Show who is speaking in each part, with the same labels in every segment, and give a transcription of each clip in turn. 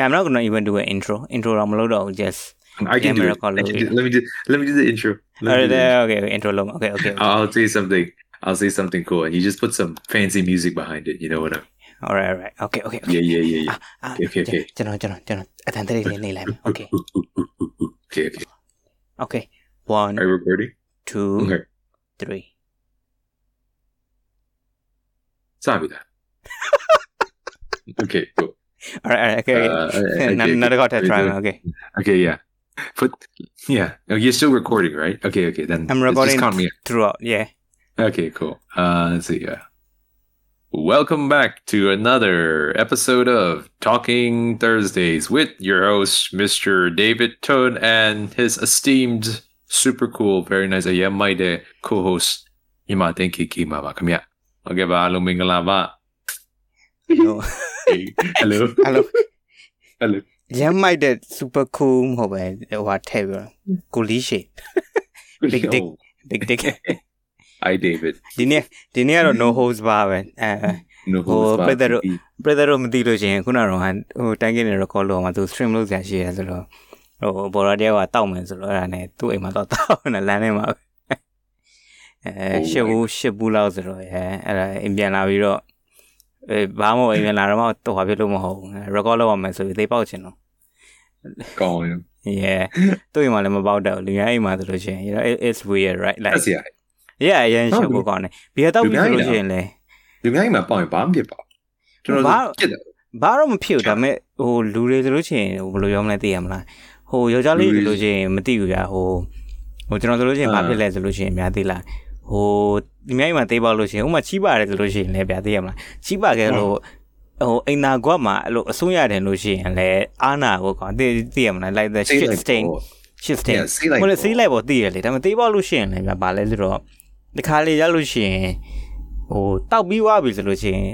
Speaker 1: Yeah, I'm not gonna even do an intro. Intro I'm load or just
Speaker 2: I can do it. I let me do let me do the intro. Let right, do the,
Speaker 1: okay, okay, intro long. Okay, okay, okay.
Speaker 2: I'll say something. I'll say something cool, and you just put some fancy music behind it. You know what I'm.
Speaker 1: All right, all right. Okay, okay. okay.
Speaker 2: Yeah, yeah, yeah, yeah.
Speaker 1: Ah,
Speaker 2: ah, okay, okay,
Speaker 1: okay. चलो चलो चलो अतंत्र ले okay.
Speaker 2: okay, okay.
Speaker 1: Okay. One.
Speaker 2: Are you recording?
Speaker 1: Two.
Speaker 2: Okay.
Speaker 1: Three.
Speaker 2: Sabida. okay, cool.
Speaker 1: All right, all right. Okay, okay.
Speaker 2: Uh, okay,
Speaker 1: Not
Speaker 2: okay.
Speaker 1: not got to try.
Speaker 2: Okay.
Speaker 1: Okay.
Speaker 2: Okay, yeah. Put yeah. Oh, you're still recording, right? Okay, okay. Then
Speaker 1: I'm
Speaker 2: just
Speaker 1: recording.
Speaker 2: count me.
Speaker 1: Throughout. Yeah.
Speaker 2: Okay, cool. Uh, let's see. Uh, welcome back to another episode of Talking Thursdays with your host, Mr. David Toad, and his esteemed, super cool, very nice, yeah, my day co-host, Ima Denki Kimama. Come here. Okay, ba, hello, Mingalaba.
Speaker 1: No.
Speaker 2: Hello.
Speaker 1: Hello.
Speaker 2: Hello.
Speaker 1: ရမ်းမိုက်တဲ့ super cool မဟုတ်ပဲဟိုဟာထည့်ပြီးတော့ကိုလီရှိ Big dick.
Speaker 2: Oh,
Speaker 1: big dick
Speaker 2: Hi, David.
Speaker 1: ဒီနေ့ဒီနေ့ကတော့ no host ပါပဲအဲ
Speaker 2: No,
Speaker 1: Oh,
Speaker 2: who's back?
Speaker 1: Pedro. brother တို့မသိလို့ရှိရင်ခုနကတော့ဟိုတိုင်းကင်းနေ record လုပ်မှာသူ stream လုပ်ဆရာရှိရဲဆိုတော့ဟိုဘော်ရာတယောက်ကတောက်မယ်ဆိုတော့အဲ့ဒါနဲ့သူ့အိမ်မှာတော့တောက်နေလမ်းထဲမှာပဲအဲရှစ်ဘူးရှစ်ဘူးလောက်ဆိုတော့အဲအဲ့ဒါအိမ်ပြန်လာပြီးတော့ အဲဘာမှမအိမ်ပြန်လာတော့မှတော့ဟာဖြစ်လို့မဟုတ်ဘူး record လုပ်ရမယ်ဆိုပြီးသိပေါက်ချင်တော့
Speaker 2: Call him.
Speaker 1: yeah သူ့အိမ်မှာလည်းမပေါက်တော့ဘူးလူများအိမ်မှာဆိုလို့ရှိရင် you know it, it's weird right like
Speaker 2: That's yeah.
Speaker 1: yeah အရင်ရှစ်ဘူးကောင်းတယ်ဘီရတော့ပြီးဆိုလို့ရှိရင်လေ
Speaker 2: လူများအိမ်မှာပေါင်ရင်ဘာမှမဖြစ်ပါဘူးကျွန်တော်
Speaker 1: ဘာ
Speaker 2: တို့ကြည့်တယ်
Speaker 1: ဘာတော့မဖြစ်ဘူးဒါပေမဲ့ဟိုလူတွေဆိုလို့ရှိရင်ဟိုဘယ်လိုပြောမလဲသိရမလားဟိုယောက်ျားလေးတွေဆိုလို့ရှိရင်မသိဘူးဗျာဟိုဟိုကျွန်တော်ဆိုလို့ရှိရင်
Speaker 2: အာ
Speaker 1: ဘာဖြစ်လဲဆိုလို့ရှိရင်များသိလား ဟိုဒီမြိုင်မှာသေးပေါက်လို့ရှိရင်ဥမာချီးပါတယ်ဆိုလို့ရှိရင်လည်းဗျာသိရမလားချီးပါခဲ့လို့ဟိုအိမ်နာကွက်မှာအဲ့လိုအဆုံးရတယ်လို့ရှိရင်လည်းအာနာကိုကောင်သိသိရမလား like the
Speaker 2: Say
Speaker 1: shit
Speaker 2: like
Speaker 1: stain
Speaker 2: ball.
Speaker 1: shit stain
Speaker 2: Yeah, say like
Speaker 1: ဟိုလေ
Speaker 2: ball.
Speaker 1: စေးလိုက်ပေါ်သိရလေဒါပေမဲ့သေးပေါက်လို့ရှိရင်လည်းဗျာဘာလဲဆိုတော့ဒီခါလေးရလို့ရှိရင်ဟိုတောက်ပြီးွားပြီဆိုလို့ရှိရင်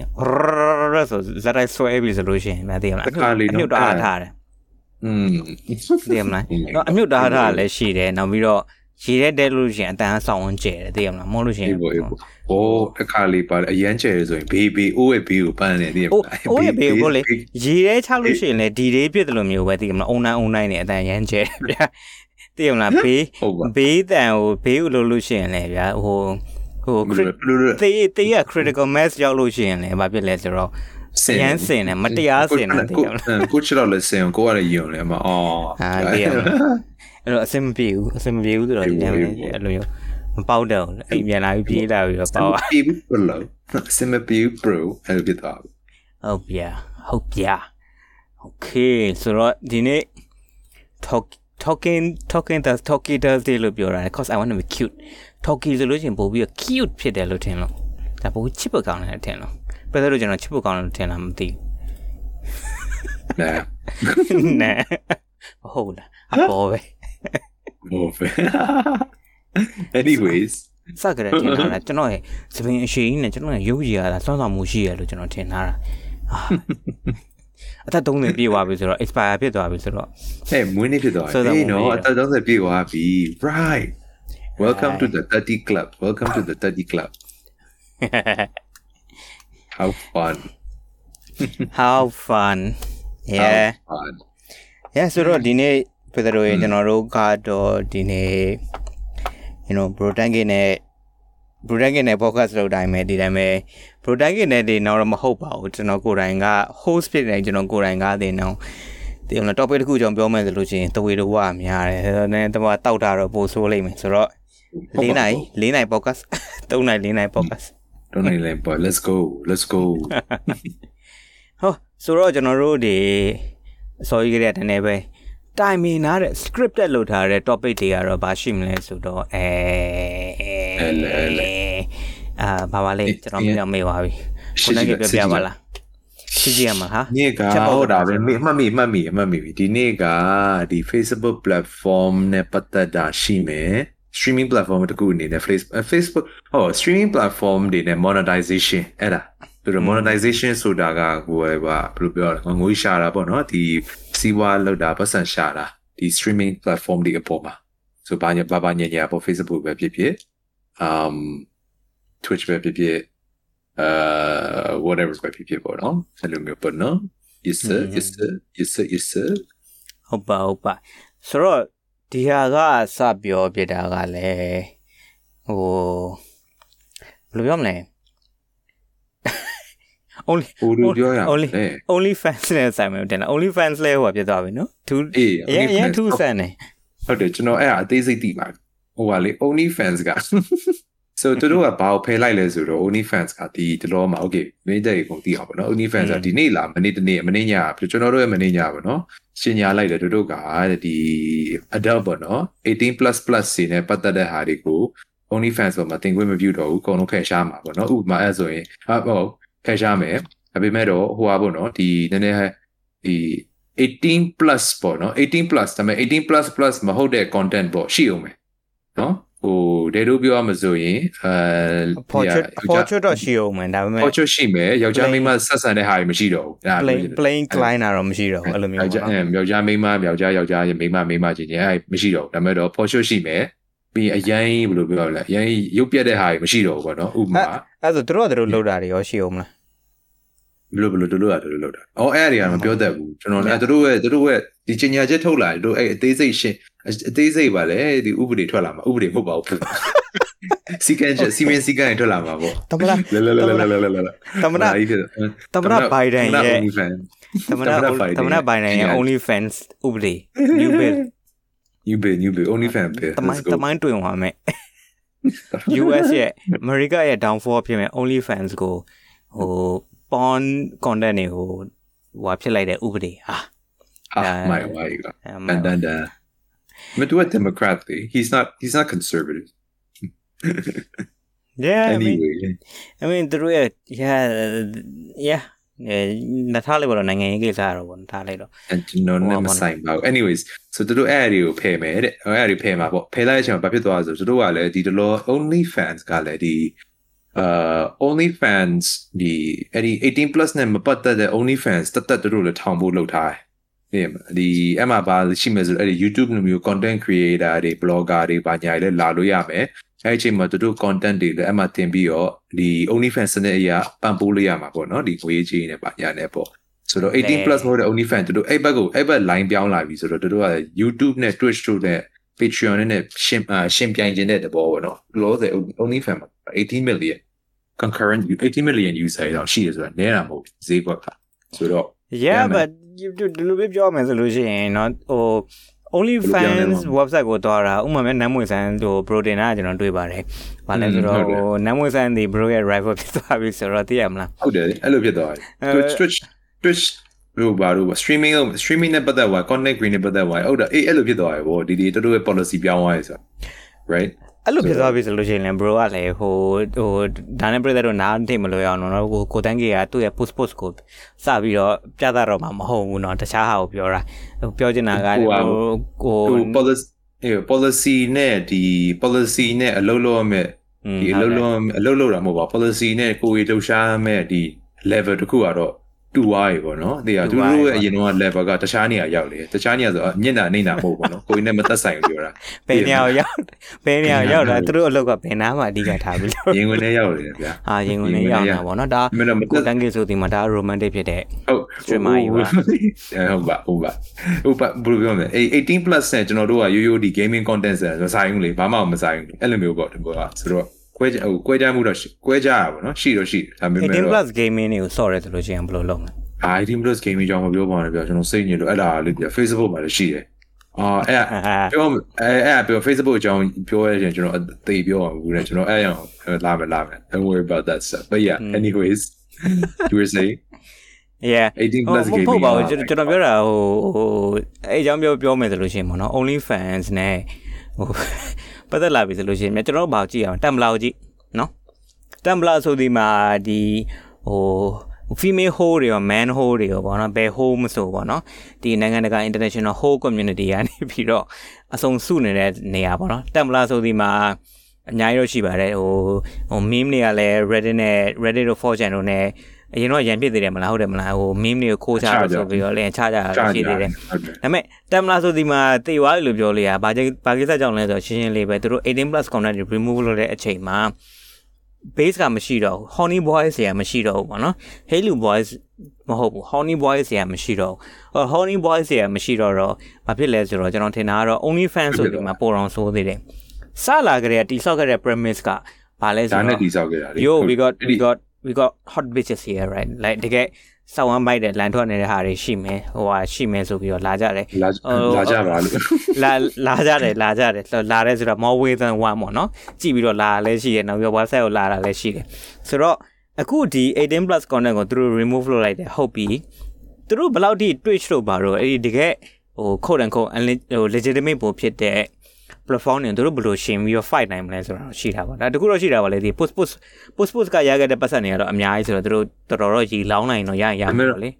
Speaker 1: ရဆိုဇာတ်တိုင်းဆွဲပြီဆိုလို့ရှိရင်ဗျာသိရမလား
Speaker 2: တစ်ခါလေးနော်
Speaker 1: အမြုပ်တားထားတယ်
Speaker 2: อืม
Speaker 1: သိရမလားတော့အမြုပ်တားထားလည်းရှိတယ်နောက်ပြီးတော့ ရေထဲတဲလို့ရှိရင်အတန်းဆောင်ဝင်ကျဲတယ်သိရမလားမဟုတ်လို့ရှိရင်
Speaker 2: အေးပေါ့အေးပေါ့โอ้တစ်ခါလေးပါတယ်အရန်ကျဲရဆိုရင်ဘေးဘေးအိုးရဲ့ဘေးကိုပန်းနေတယ်
Speaker 1: ဟိုဟိုရဘေးကိုလေရေထဲချလို့ရှိရင်လည်းဒီလေးပြည့်တယ်လို့မျိုးပဲသိရမလားအုံနိုင်အုံနိုင်နဲ့အတန်းရမ်းကျဲတယ်ဗျာသိရမလားဘေး
Speaker 2: ဟုတ်ပါ
Speaker 1: ဘေးတန်ကိုဘေးကိုလို့လို့ရှိရင်လည်းဗျာဟိုဟို crit
Speaker 2: လူလူ
Speaker 1: တေးတေးရ critical mass ရောက်လို့ရှိရင်လည်းဘာဖြစ်လဲဆိုတော့ရမ်းစင်တယ်မတရားစင်တယ်သိရမလား
Speaker 2: ကိုချတော့လဲစင်ကိုကလည်းယုံလဲအမအော်
Speaker 1: အာသိရမလား အဲ့တော့အဆင်မပြေဘူးအဆင်မပြေဘူးဆိုတော့ဒီနေ့အဲ့လိုမျိုးမပေါက်တော့ဘူးအိမ်ပြန်လာပြီးပြေးလာပြီးတော့ပေါက်
Speaker 2: ပြီဘလို့စင်မပြီ bro အဲ့ဒီတော့
Speaker 1: ဟုတ်ပြဟုတ်ပြ Okay ဆိုတော့ဒီနေ့ talk talking talking does talking does တွေလို့ပြောတာ cause I want to be cute talking ဆိုလို့ရှိရင်ပို့ပြီး cute ဖြစ်တယ်လို့ထင်လို့ဒါပို့ချစ်ဖို့ကောင်းတယ်ထင်လို့ပြဿနာကျွန်တော်ချစ်ဖို့ကောင်းတယ်လို့ထင်လားမသိ
Speaker 2: နဲ
Speaker 1: ဘူးနဲဟုတ်လားအပေါ်ပဲ
Speaker 2: ဟုတ်ပဲ anyways
Speaker 1: စကြတဲ့ထင်တာကျွန်တော်ရဲ့သပင်အရှိန်နဲ့ကျွန်တော်ရဲ့ရုပ်ရည်ရတာစောင့်ဆောင်မှုရှိရလို့ကျွန်တော်ထင်တာအာအသက်30ပြည့်သွားပြီဆိုတော့ expire ဖြစ်သွားပြီဆိုတော့
Speaker 2: ဟဲ့မွေးနေ့ဖြစ်သွား
Speaker 1: ဆို
Speaker 2: ပြီ
Speaker 1: တော့
Speaker 2: အေးနော်
Speaker 1: မွေးနေ့
Speaker 2: အသက်30ပြည့်သွားပြီ right welcome to the 30 club welcome to the 30 club how fun
Speaker 1: how fun yeah
Speaker 2: how fun
Speaker 1: yeah ဆိုတော့ဒီနေ့ ပြည်သူတွေကျွန်တော်တို့ကတော့ဒီနေ့ you know bro tank နဲ့ bro tank နဲ့ podcast လုပ်တိုင်းပဲဒီတိုင်းပဲ bro tank နဲ့ဒီတော့မဟုတ်ပါဘူးကျွန်တော်ကိုယ်တိုင်က host ဖြစ်နေကျွန်တော်ကိုယ်တိုင်ကတင်တော့ဒီတော့ topic တစ်ခုကျွန်တော်ပြောမယ်ဆိုလို့ရှိရင်တဝေတဝအများတယ်ဆိုတော့လည်းတမတောက်တာတော့ပိုဆိုးလိမ့်မယ်ဆိုတော့၄နိုင်၄နိုင် podcast ၃နိုင်၄နိုင် podcast
Speaker 2: don't need like boy let's go let's go
Speaker 1: ဟောဆိုတော့ကျွန်တော်တို့ဒီအစောကြီးကတည်းကတည်းပဲ တိုင်မင်နာတဲ့ scripted လုပ်ထားတဲ့ topic တွေကတော့ဘာရှိမလဲဆိုတော့အဲ
Speaker 2: အဲလဲအဲလဲ
Speaker 1: အာဘာပါလဲကျွန်တော်မပြောမေးပါပြီ
Speaker 2: ရှ
Speaker 1: ခု
Speaker 2: စ်
Speaker 1: န
Speaker 2: ကြ
Speaker 1: က
Speaker 2: ည့်
Speaker 1: ပြော
Speaker 2: လိုက်
Speaker 1: ပြပါလားရှိကြည့်ရမှာဟာ
Speaker 2: နေ့က
Speaker 1: ချက်ပေါက်
Speaker 2: ဟုတ်တာ
Speaker 1: တာ
Speaker 2: ပဲမေ့မှတ်မိမှတ်မိမှတ်မိပြီဒီနေ့ကဒီ Facebook platform နဲ့ပတ်သက်တာရှိမယ် streaming platform တခုအနေနဲ့ Facebook Facebook ဟော streaming platform တွေနဲ့ monetization အဲ့ဒါသူတို့ monetization ဆိုတာကကိုယ်ကဘယ်လိုပြောရလဲငွေရှာတာပေါ့နော်ဒီ စီးပွားလောက်တာပတ်စံရှာတာဒီ streaming platform တွေအပေါ်မှာဆိုဘာညာဘာဘာညာညာပေါ့ Facebook ပဲဖြစ်ဖြစ် um Twitch ပဲဖြစ်ဖြစ် uh whatever ပဲဖြစ်ဖြစ်ပေါ့နော်အဲ့လိုမျိုးပေါ့နော် yes sir yes sir yes sir yes sir
Speaker 1: ဟုတ်ပါဟုတ်ပါဆိုတော့ဒီဟာကစပြောပြတာကလည်းဟိုဘယ်လိုပြောမလဲ only
Speaker 2: ဟိုလိုပြောရအောင်
Speaker 1: only
Speaker 2: လေ
Speaker 1: only fans နဲ့ဆိုင်မယ်တင်လား only fans လဲဟိုကပြသွားပြီနော်သူ
Speaker 2: အေး
Speaker 1: အရင်အရင်
Speaker 2: OnlyFans
Speaker 1: သူဆန်နေ
Speaker 2: ဟုတ်တယ်ကျွန်တော်အဲ့ဒါအသေးစိတ်သိပါဟိုကလေ only fans က so သူတို့ကဘာကိုဖယ်လိုက်လဲဆိုတော့ only fans ကဒီတလောမှာ okay မင်းတဲ့ကိုသိအောင်ပေါ့နော် only fans ကဒီနေ့လာမနေ့တနေ့မနေ့ညပြီးကျွန်တော်တို့ရဲ့မနေ့ညပေါ့နော်ရှင်းညာလိုက်တယ်သူတို့ကဒီ adult ပေါ့နော်18 plus plus စီနဲ့ပတ်သက်တဲ့ဟာတွေကို only fans ပေါ်မှာတင်ခွင့်မပြုတော့ဘူးအကုန်လုံးဖယ်ရှားမှာပေါ့နော်ဥပမာအဲ့ဆိုရင်ဟာဟုတ် ဖယ်ရှားမယ်ဒါပေမဲ့တော့ဟိုပါပေါ့နော်ဒီနည်းနည်းဒီ18 plus ပေါ့နော်18 plus ဒါပေမဲ့18 plus plus မဟုတ်တဲ့ content ပေါ့ရှိအောင်မယ်နော်ဟိုဒေတို့ပြောရမဆိုရင်အဲ
Speaker 1: portrait portrait တော့ရှိအောင်မယ်ဒါပေမဲ့
Speaker 2: portrait ရှိမယ်ယောက်ျားမိန်းမဆက်ဆံတဲ့ဟာတွေမရှိတော့ဘူးဒါ
Speaker 1: plain plain client တော့မရှိတော့ဘူးအဲ့လိုမျိုး
Speaker 2: ယောက်ျား
Speaker 1: ပေါ့နော်
Speaker 2: ယောက်ျားမိန်းမယောက်ျားယောက်ျားမိန်းမမိန်းမချင်းချင်းအဲမရှိတော့ဘူးဒါပေမဲ့တော့ portrait ရှိမယ်ပြီးအရင်ဘယ်လိုပြောရလဲအရင်ရုပ်ပြက်တဲ့ဟာတွေမရှိတော့ဘူးပေါ့နော်ဥပမာ
Speaker 1: အဲ့ဆိုသူတို့ကသူတို့လောက်တာတွေရောရှိအောင်မလား
Speaker 2: ဘယ်လိုဘယ်လိုတို့လို့ရတယ်လို့လို့တာ။အော်အဲ့အရာတွေကမပြောတတ်ဘူးကျွန်တော်လည်းတို့ရဲ့တို့ရဲ့ဒီချင်ညာချက်ထုတ်လာတယ်တို့အဲ့အသေးစိတ်ရှင်းအသေးစိတ်ပါလေဒီဥပဒေထွက်လာမှာဥပဒေမဟုတ်ပါဘူး။စီကန်ချက်စီမင်းစီကန်ထွက်လာမှာပေါ့
Speaker 1: တမနာ။
Speaker 2: လာလာလာလာလာလာလာ
Speaker 1: တမနာ
Speaker 2: ကြီးဖြစ်
Speaker 1: တမနာဘိုင်ဒန်ရဲ့တမနာ
Speaker 2: တမနာ Biden
Speaker 1: တမနာဘိုင်ဒန်ရဲ့ only fans ဥပဒေ new bill
Speaker 2: new bill new bill only fan bill
Speaker 1: တမိုင်းတမိုင်းတွင်သွားမယ် US ရဲ့ America ရဲ့ downfall ဖြစ်မဲ့ only fans ကိုဟို porn content တွေကိုဟိုဖြစ်လိုက်တဲ့ဥပဒေဟာ
Speaker 2: ah my why က
Speaker 1: အဲ့
Speaker 2: and then uh မတူတဲ့ democrat he's not he's not conservative
Speaker 1: yeah I mean
Speaker 2: anyway
Speaker 1: I mean သူတို့ရဲ့ yeah yeah အဲနထားလိုက်ပါတော့နိုင်ငံရေးကိစ္စရတော့ဗောနထားလိုက်တော့
Speaker 2: and ကျွန်တော်နဲ့မဆိုင်ပါဘူး anyways so သူတို့အဲ့အရာတွေကိုဖယ်မယ်တဲ့အဲ့အရာတွေဖယ်မှာပေါ့ဖယ်လိုက်တဲ့အချိန်မှာဘာဖြစ်သွားလဲဆိုသူတို့ကလည်းဒီတလော only fans ကလည်းဒီ အာ only fans ဒီအဲ့ဒီ18 plus နဲ့မပတ်သက်တဲ့ only fans တသက်သူတို့လည်းထောင်ဖို့လုပ်ထားတယ်ဒီအမှဘာရှိမယ်ဆိုအဲ့ဒီ YouTube လိုမျိုး content creator တွေ blogger တွေဘာညာတွေလည်းလာလို့ရမယ်အဲ့ဒီအချိန်မှာသူတို့ content တွေလည်းအမှတင်ပြီးတော့ဒီ only fans နဲ့အရာပံ့ပိုးလို့ရမှာပေါ့နော်ဒီငွေကြီးနဲ့ဘာညာနဲ့ပေါ့ဆိုတော့18 plus မဟုတ်တဲ့ only fan သူတို့အဲ့ဘက်ကိုအဲ့ဘက် line ပြောင်းလာပြီဆိုတော့သူတို့က YouTube နဲ့ Twitch တို့နဲ့ Patreon နဲ့ရှင်အာရှင်ပြိုင်ခြင်းတဲ့တဘောပေါ့နော်လောဆယ် only fan မှာ18 million concurrent 18 million user တော့ရှိရဆိုတာနဲတာမဟုတ်ဘူးဈေးကွက်ကဆိုတော့
Speaker 1: yeah
Speaker 2: Yeah, man.
Speaker 1: but you do ဒီလိုပဲပြောမယ်ဆိုလို့ရှိရင်เนาะဟို only
Speaker 2: ဘယ်လိုပြောလဲ
Speaker 1: fans
Speaker 2: မောင်
Speaker 1: website ကိုတွားတာဥပမာမဲ့နမ်းမွေဆန်းဟို protein ကကျွန်တော်တွေ့ပါတယ်။ဘာလဲဆိုတော့
Speaker 2: ဟုတ်တယ်
Speaker 1: ဟိုနမ်းမွေဆန်းဒီ bro ရဲ့ rival ဖြစ်သွားပြီဆိုတော့သိရမလား
Speaker 2: ဟုတ်တယ်အဲ့လိုဖြစ်သွားတယ်
Speaker 1: အဲ
Speaker 2: Twitch Twitch Twitch လို့ဘာလို့ streaming လို့ streaming နဲ့ပတ်သက်သွား content creating နဲ့ပတ်သက်သွားဟုတ်တယ်အေးအဲ့လိုဖြစ်သွားတယ်ဗောဒီဒီတို့တို့ရဲ့ policy ပြောင်းသွားတယ်ဆိုတာ right
Speaker 1: အဲ့လိုဖြစ်သွားပြီဆိုလို့ရှိရင်လည်း bro ကလည်းဟိုဟိုဒါနဲ့ပြည့်တဲ့တော့နားထိမလို့ရအောင်တော့ကိုကိုတန်းကြီးကသူ့ရဲ့ post post ကိုစပြီးတော့ပြသတော့မှာမဟုတ်ဘူးเนาะတခြားဟာကိုပြောတာဟိုပြောချင်တာက
Speaker 2: ဟိုဟာ
Speaker 1: ဟိုကို
Speaker 2: ဟို policy အေး policy နဲ့ဒီ policy နဲ့အလုပ်လုပ်ရမယ့် ဒီအလုပ်လုပ်အလုပ်လုပ်တာမဟုတ်ပါ policy နဲ့ကိုယ်ရလှူရှားမဲ့ဒီ level တခုကတော့ တူသွားပြီပေါ့နော်။ဒီကသူတို့ရဲ့အရင်တော့ level ကတခြားနေရာရောက်လေ။တခြားနေရာဆိုအမျက်နှာနေနာမဟုတ်ပေါ့နော်။ကိုယ်နဲ့မသက်ဆိုင်ဘူးပြောတာ
Speaker 1: ဘယ်နေရာကိုရောက်ဘယ်နေရာကိုရောက်တာသူတို့အလုပ်ကဘယ်နားမှာအဓိကထားပြီးလို့။
Speaker 2: ရင်ဝင်နဲ့ရောက်လေဗျာ
Speaker 1: အာရင်ကုန်နေရောက်တာပေါ့နော်ဒါ။
Speaker 2: မင်းတော့မ
Speaker 1: ကို
Speaker 2: သက်
Speaker 1: တန်းကြီးဆိုဒီမှာဒါ romantic ဖြစ်တဲ့
Speaker 2: ဟုတ်
Speaker 1: streamer ကြီးပါ
Speaker 2: ဟုတ်ပါဟုတ်ပါဟုတ်ပါဘယ်လိုပြောမလဲ။18 plus နဲ့ကျွန်တော်တို့ကရိုးရိုးဒီ gaming content ဆိုမဆိုင်ဘူးလေ။ဘာမှမဆိုင်ဘူး။အဲ့လိုမျိုးပေါ့ဒီကောဆိုတော့ ကွဲကြဟိုကွဲကြမှုတော့ကွဲကြရပါတော့။ရှိတော့ရှိဒါပေမဲ့
Speaker 1: 18
Speaker 2: တော့
Speaker 1: plus gaming တွေကိုဆော့ရဲဆိုလို့ရှိရင်ဘယ်လိုလုပ်မလဲ
Speaker 2: ID plus gaming ကြောင့်မပြောပါနဲ့ဗျာကျွန်တော်စိတ်ညစ်လို့အဲ့ဒါလေးပြ Facebook မှာလည်းရှိတယ်။အာအဲ့
Speaker 1: အာ
Speaker 2: ပြောအဲ့အဲ့ပြော Facebook အကြောင်းပြောရရင်ကျွန်တော်အသေးပြောအောင်ဘူးလေကျွန်တော်အဲ့ရအောင်လာမယ်လာမယ် Don't worry about that stuff. But yeah, anyways, you were saying
Speaker 1: yeah
Speaker 2: 18
Speaker 1: ဟို
Speaker 2: plus
Speaker 1: မ
Speaker 2: gaming.
Speaker 1: ဟုတ်ပါဘူးကျွန်တော်ကျွန်တော်ပြောတာဟိုဟိုအဲအကြောင်းပြောပြောမယ်ဆိုလို့ရှိရင်ပေါ့နော် only fans နဲ့ဟို ပတ်သက်လာပြီဆိုလို့ရှိရင်ကျွန်တော်တို့ဘာကြည့်အောင်တမ်ဘလာကိုကြည့်နော်တမ်ဘလာဆိုဒီမှာဒီဟို female hole တွေရော man hole တွေရောပေါ့နော်ဘယ် hole မဆိုပေါ့နော်ဒီနိုင်ငံတကာ international hole community ကနေပြီးတော့အစုံစုနေတဲ့နေရာပေါ့နော်တမ်ဘလာဆိုဒီမှာအများကြီးတော့ရှိပါတယ်ဟိုဟို meme တွေကလည်း Reddit နဲ့ Reddit တို့ 4chan တို့နဲ့ အရင်တော့ရန်ဖြစ်သေးတယ်မလားဟုတ်တယ်မလားဟို meme တွေကိုခိုးချလို့ဆိုပြီးတော့လည်းချကြတာရှိသေးတယ်
Speaker 2: ဟုတ်တယ်
Speaker 1: ဒါပေမဲ့တမ်လာဆိုဒီမှာတေသွားတယ်လို့ပြောလို့ရဘာကြဘာကိစ္စကြောင့်လဲဆိုတော့ရှင်းရှင်းလေးပဲသူတို့18 plus content တွေ remove လုပ်တဲ့အချိန်မှာ base ကမရှိတော့ဘူး honey boys တွေကမရှိတော့ဘူးပေါ့နော် halo boys မဟုတ်ဘူး honey boys တွေကမရှိတော့ဘူး honey boys တွေကမရှိတော့တော့ဘာဖြစ်လဲဆိုတော့ကျွန်တော်ထင်တာကတော့ only fans ဆိုဒီမှာပိုတော်ဆိုးသေးတယ်စလာကြတဲ့တိဆောက်ခဲ့တဲ့ premise ကဘာလဲဆို
Speaker 2: ဒါ
Speaker 1: တော့
Speaker 2: နဲ့တိဆောက်ခဲ့တာလေ
Speaker 1: yo we got we got we got hot bitches here right like တကယ်စောင်းဝမ်းမိုက်တဲ့လန်ထွက်နေတဲ့ဟာတွေရှိမယ်ဟိုဟာရှိမယ်ဆိုပြီးတော့လာကြတယ်
Speaker 2: လာလာကြပါလို့
Speaker 1: လာလာကြတယ်လာကြတယ်လာတယ်ဆိုတော့ more way than one ပေါ့နော်ကြည့်ပြီးတော့လာလည်းရှိတယ်နောက်ပြီး website ကိုလာတာလည်းရှိတယ်ဆိုတော့အခုဒီ18 plus content ကိုသူတို့ remove လုပ်လိုက်တယ်ဟုတ်ပြီသူတို့ဘယ်လောက်ထိ twitch လို့ပါတော့အဲ့ဒီတကယ်ဟို code and code ဟို legitimate ပိုဖြစ်တဲ့ platform တွေသူတို့ဘယ်လိုရှင်ပြီးတော့ fight နိုင်မလဲဆိုတာရှိတာပေါ့ဒါတကူတော့ရှိတာပါလေဒီ post post post post ကရခဲ့တဲ့ပတ်စံတွေကတော့အများကြီးဆိုတော့သူတို့တော်တော်တော့ရီလောင်းနိုင်တော့ရရမှာပေါ့လေ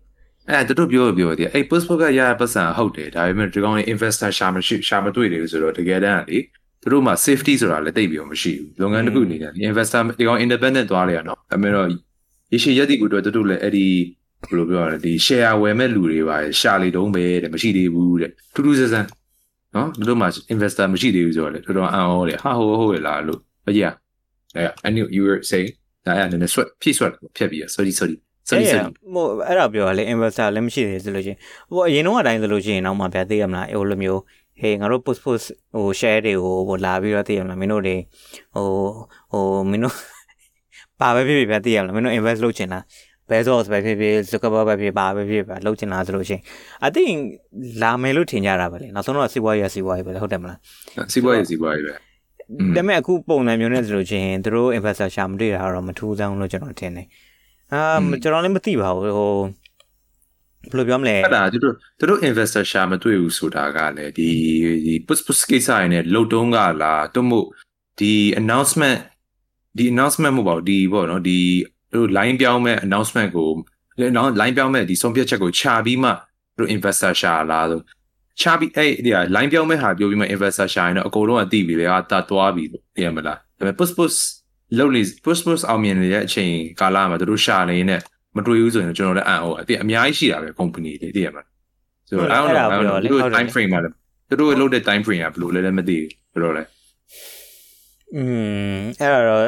Speaker 2: အဲ့ဒါတို့ပြောပြောတယ်အဲ့ postbook ကရရပတ်စံဟုတ်တယ်ဒါပေမဲ့ဒီကောင်လေး investor ရှာမရှိရှာမတွေ့တယ်ဆိုတော့တကယ်တမ်းလေသူတို့မှာ safety ဆိုတာလည်းတိတ်ပြီးတော့မရှိဘူးလုပ်ငန်းတစ်ခုအနေနဲ့ investor ဒီကောင် independent သွားလေရနော်ဒါပေမဲ့တော့ရရှိရက်တိကူအတွက်တို့လည်းအဲ့ဒီဘယ်လိုပြောရလဲဒီ share ဝယ်မဲ့လူတွေပါရှာလေတုံးပဲတဲ့မရှိသေးဘူးတဲ့ထူးထူးဆန်းဆန်း နော်တို့မှာ investor မရှိသေးဘူးဆိုတော့လေတော်တော်အံ့ဩတယ်ဟာဟိုဟုတ်ရလားလို့မကြီးอ่ะ I knew you were saying ဒါအဲ့ဒါနဲ့ sweat ဖြည့် sweat ဖြတ်ပြီး sorry sorry sorry
Speaker 1: အဲ့
Speaker 2: sorry
Speaker 1: ဟိုအဲ့ဒါပြောရလေ investor လည်းမရှိသေးဆိုလို့ရှိရင်ဟိုအရင်တော့အတိုင်းဆိုလို့ရှိရင်တော့မှပြသေးရမလားဟိုလိုမျိုးဟေးငါတို့ post post ဟို share တွေကိုဟိုလာပြီးတော့သိရမလားမင်းတို့တွေဟိုဟိုမင်းတို့ပါပဲဖြစ်ဖြစ်ပြသိရမလားမင်းတို့ invest လုပ်ချင်လား Bezos ပဲဖြစ်ဖြစ် Zuckerberg ပဲဖြစ်ပါပဲဖြစ်ဖြစ်လုပ်ချင်လားဆိုလို့ရှိရင် I think လာမယ်လို့ထင်ကြတာပဲလေနောက်ဆုံးတော့စီးပွားရေးစီးပွားရေးပဲလေဟုတ်တယ်မလား
Speaker 2: စီးပွားရေးစီးပွားရေးပဲ
Speaker 1: ဒါပေမဲ့အခုပုံစံမျိုးနဲ့ဆိုလို့ရှိရင်သူတို့ investor ရှာမတွေ့တာတော့မထူးဆန်းလို့ကျွန်တော်ထင်တယ်အာကျွန်တော်လည်းမသိပါဘူးဟိုဘယ်လိုပြောမလဲ
Speaker 2: အဲ့ဒါသူတို့သူတို့ investor ရှာမတွေ့ဘူးဆိုတာကလည်းဒီဒီ push push ကိစ္စရင်းနဲ့လုတ်တုံးကလားတို့မို့ဒီ announcement ဒီ announcement မဟုတ်ပါဘူးဒီပေါ့နော်ဒီသူ တို့ line ပြောင်းမဲ့ announcement ကို line line ပြောင်းမဲ့ဒီဆုံးဖြတ်ချက်ကိုခြာပြီးမှသူတို့ investor ရှာလာဆိုခြာပြီးအဲ့ဒီ line ပြောင်းမဲ့ဟာပြောပြီးမှ investor ရှာရင်တော့အကုန်လုံးအသိပြီလေဟာတတ်သွားပြီလို့သိရမလားဒါပေမဲ့ push push လုံနေ push push အောင်မြင်နေတဲ့အချိန်ကာလမှာသူတို့ရှာနေနေမတွေ့ဘူးဆိုရင်ကျွန်တော်လည်းအံ့ဩအတိအများကြီးရှိတာပဲ company တွေသိရမလားဆိုတော့ I don't know I don't know သူတို့ time frame မှာလည်းသူတို့လုပ်တဲ့ time frame ကဘယ်လိုလဲလည်းမသိဘူးဘယ်လိုလဲ
Speaker 1: อืมအဲ့ဒါတော့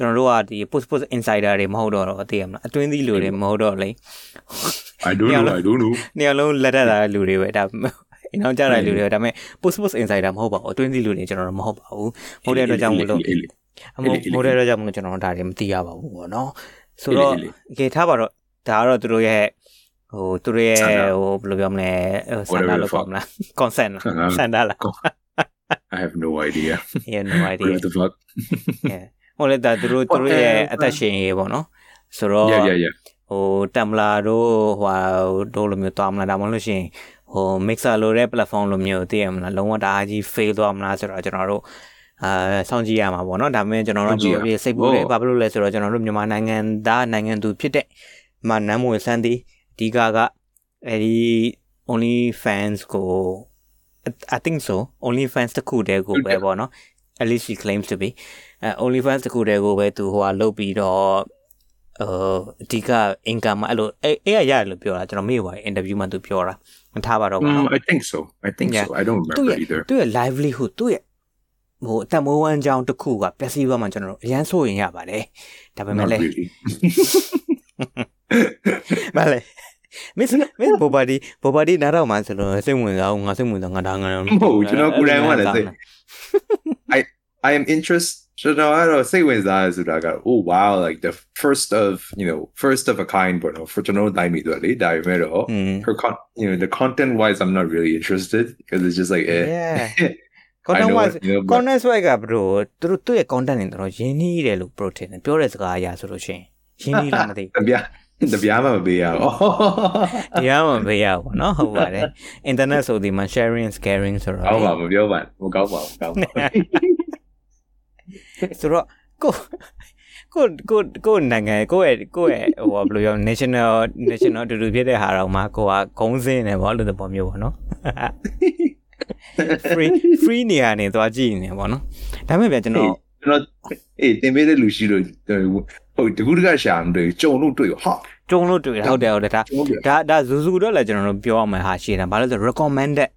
Speaker 1: ကျွန်တော်တို့ကဒီ post post insider တွေမဟုတ်တော့တော့သိရမလားအတွင်းသီးလူတွေမဟုတ်တော့လေ
Speaker 2: I don't know I don't know
Speaker 1: နေရာလုံးလက်ထက်တာလူတွေပဲဒါအင်းအောင်ကြတဲ့လူတွေဒါပေမဲ့ post post insider မဟုတ်ပါဘူးအတွင်းသီးလူတွေကျွန်တော်တို့မဟုတ်ပါဘူးမဟုတ်တဲ့အတွက်ကြောင့်မလို့အမဟုတ်တဲ့အတွက်ကြောင့်မလို့ကျွန်တော်တို့ဒါတွေမသိရပါဘူးပေါ့နော်ဆိုတော့ကေထားပါတော့ဒါကတော့သူတို့ရဲ့ဟိုသူတို့ရဲ့ဟိုဘယ်လိုပြောမလဲဆန္ဒလို့ပေါ့မလား consent လားဆန္ဒလား
Speaker 2: I have no idea
Speaker 1: yeah no idea
Speaker 2: what the fuck
Speaker 1: yeah ဟိုလေဒါသူတို့သူတို့ရဲ့အသက်ရှင်ရေးပေါ့နော်ဆိုတော့
Speaker 2: yeah yeah yeah
Speaker 1: ဟိုတမ်လာတို့ဟိုတို့လိုမျိုးသွားမလားဒါမှမဟုတ်လို့ရှိရင်ဟို mixer လိုတဲ့ platform လိုမျိုးသိရမလားလုံးဝတအားကြီး fail သွားမလားဆိုတော့ကျွန်တော်တို့အာစောင့်ကြည့်ရမှာပေါ့နော်ဒါပေမဲ့ကျွန်တော်တို့ပြစိတ်ပူတယ်ဘာဖြစ်လို့လဲဆိုတော့ကျွန်တော်တို့မြန်မာနိုင်ငံသားနိုင်ငံသူဖြစ်တဲ့မနမ်းမွေစန်းသည်အဓိကကအဲဒီ only fans ကို I think so only fans တခုတည်းကိုပဲပေါ့နော် at least she claims to be အဲ only fans တခုတည်းကိုပဲသူဟိုဟာလုပ်ပြီးတော့အအဓိက income အဲ့လိုအဲ့အဲ့ရရတယ်လို့ပြောတာကျွန်တော်မေ့ပါ interview မှာသူပြောတာမထားပါတော့ဘူး
Speaker 2: Um, I think so. I think
Speaker 1: Yeah.
Speaker 2: so. I don't
Speaker 1: သူ့
Speaker 2: remember
Speaker 1: ရဲ့
Speaker 2: either.
Speaker 1: သူ့ရဲ့ livelihood သူ့ရဲ့ဟိုအသက်မွေးဝမ်းကြောင်းတစ်ခုကပျက်စီးသွားမှကျွန်တော်တို့အရန်ဆိုရင်ရပါတယ်ဒါပေမဲ့
Speaker 2: Not
Speaker 1: လည်း
Speaker 2: really.
Speaker 1: မလဲ miss miss bobadi bobadi နားတော့မှဆိုလို့စိတ်ဝင်စားအောင်ငါစိတ်ဝင်စားငါဒါငါ
Speaker 2: မဟုတ်ဘူးကျွန်တော်ကိုယ်တိုင်ကလည်းစိတ် I am interested ကျွန်တော်ကတော့စိတ်ဝင်စားရဆိုတာက oh wow like the first of you know first of a kind ပေါ့နော် for ကျွန်တော်တိုင်းမိတော့လေဒါပေမဲ့တော့
Speaker 1: อืม
Speaker 2: her con you know the content wise I'm not really interested because it's just like eh
Speaker 1: yeah
Speaker 2: I
Speaker 1: content
Speaker 2: know
Speaker 1: wise
Speaker 2: what, you know, but-
Speaker 1: content wise က bro သူတို့သူ့ရဲ့ content တွေတော့ရင်းနှီးတယ်လို့ pro ထင်တယ်ပြောတဲ့စကားအရာဆိုလို့ရှိရင်ရင်းနှီးလားမသိ
Speaker 2: တပြားတပြားမှမပေးရဘူး
Speaker 1: တရားမှမပေးရဘူးเนาะဟုတ်ပါတယ် internet ဆိုဒီမှာ sharing and caring ဆိုတော့
Speaker 2: ကောင်းပါမပြောပါဘူးမကောင်းပါဘူးကောင်းပါ
Speaker 1: ဆိုတော့ကိုကိုကိုကိုနိုင်ငံကိုရဲ့ကိုရဲ့ဟိုဘယ်လိုပြော national national တူတူဖြစ်တဲ့ဟာတော့မှကိုကဂုံးစင်းနေပေါ့လို့တပေါ်မျိုးပေါ့နော် free free နေရာနေသွားကြည့်နေပေါ့နော်ဒါပေမဲ့ဗျာကျွန်တော်
Speaker 2: ကျွန်တော်အေးတင်ပေးတဲ့လူရှိလို့ဟုတ်တကူတကရှာမတွေ့ကြုံလို့တွေ့ဟာ
Speaker 1: ကြုံလို့တွေ့တာဟုတ်တယ်ဟုတ်တယ်ဒါ
Speaker 2: ကြုံလို့
Speaker 1: ဒါဒါဇူဇူတော့လည်းကျွန်တော်တို့ပြောရမယ်ဟာရှိတယ်ဘာလို့လဲဆို recommended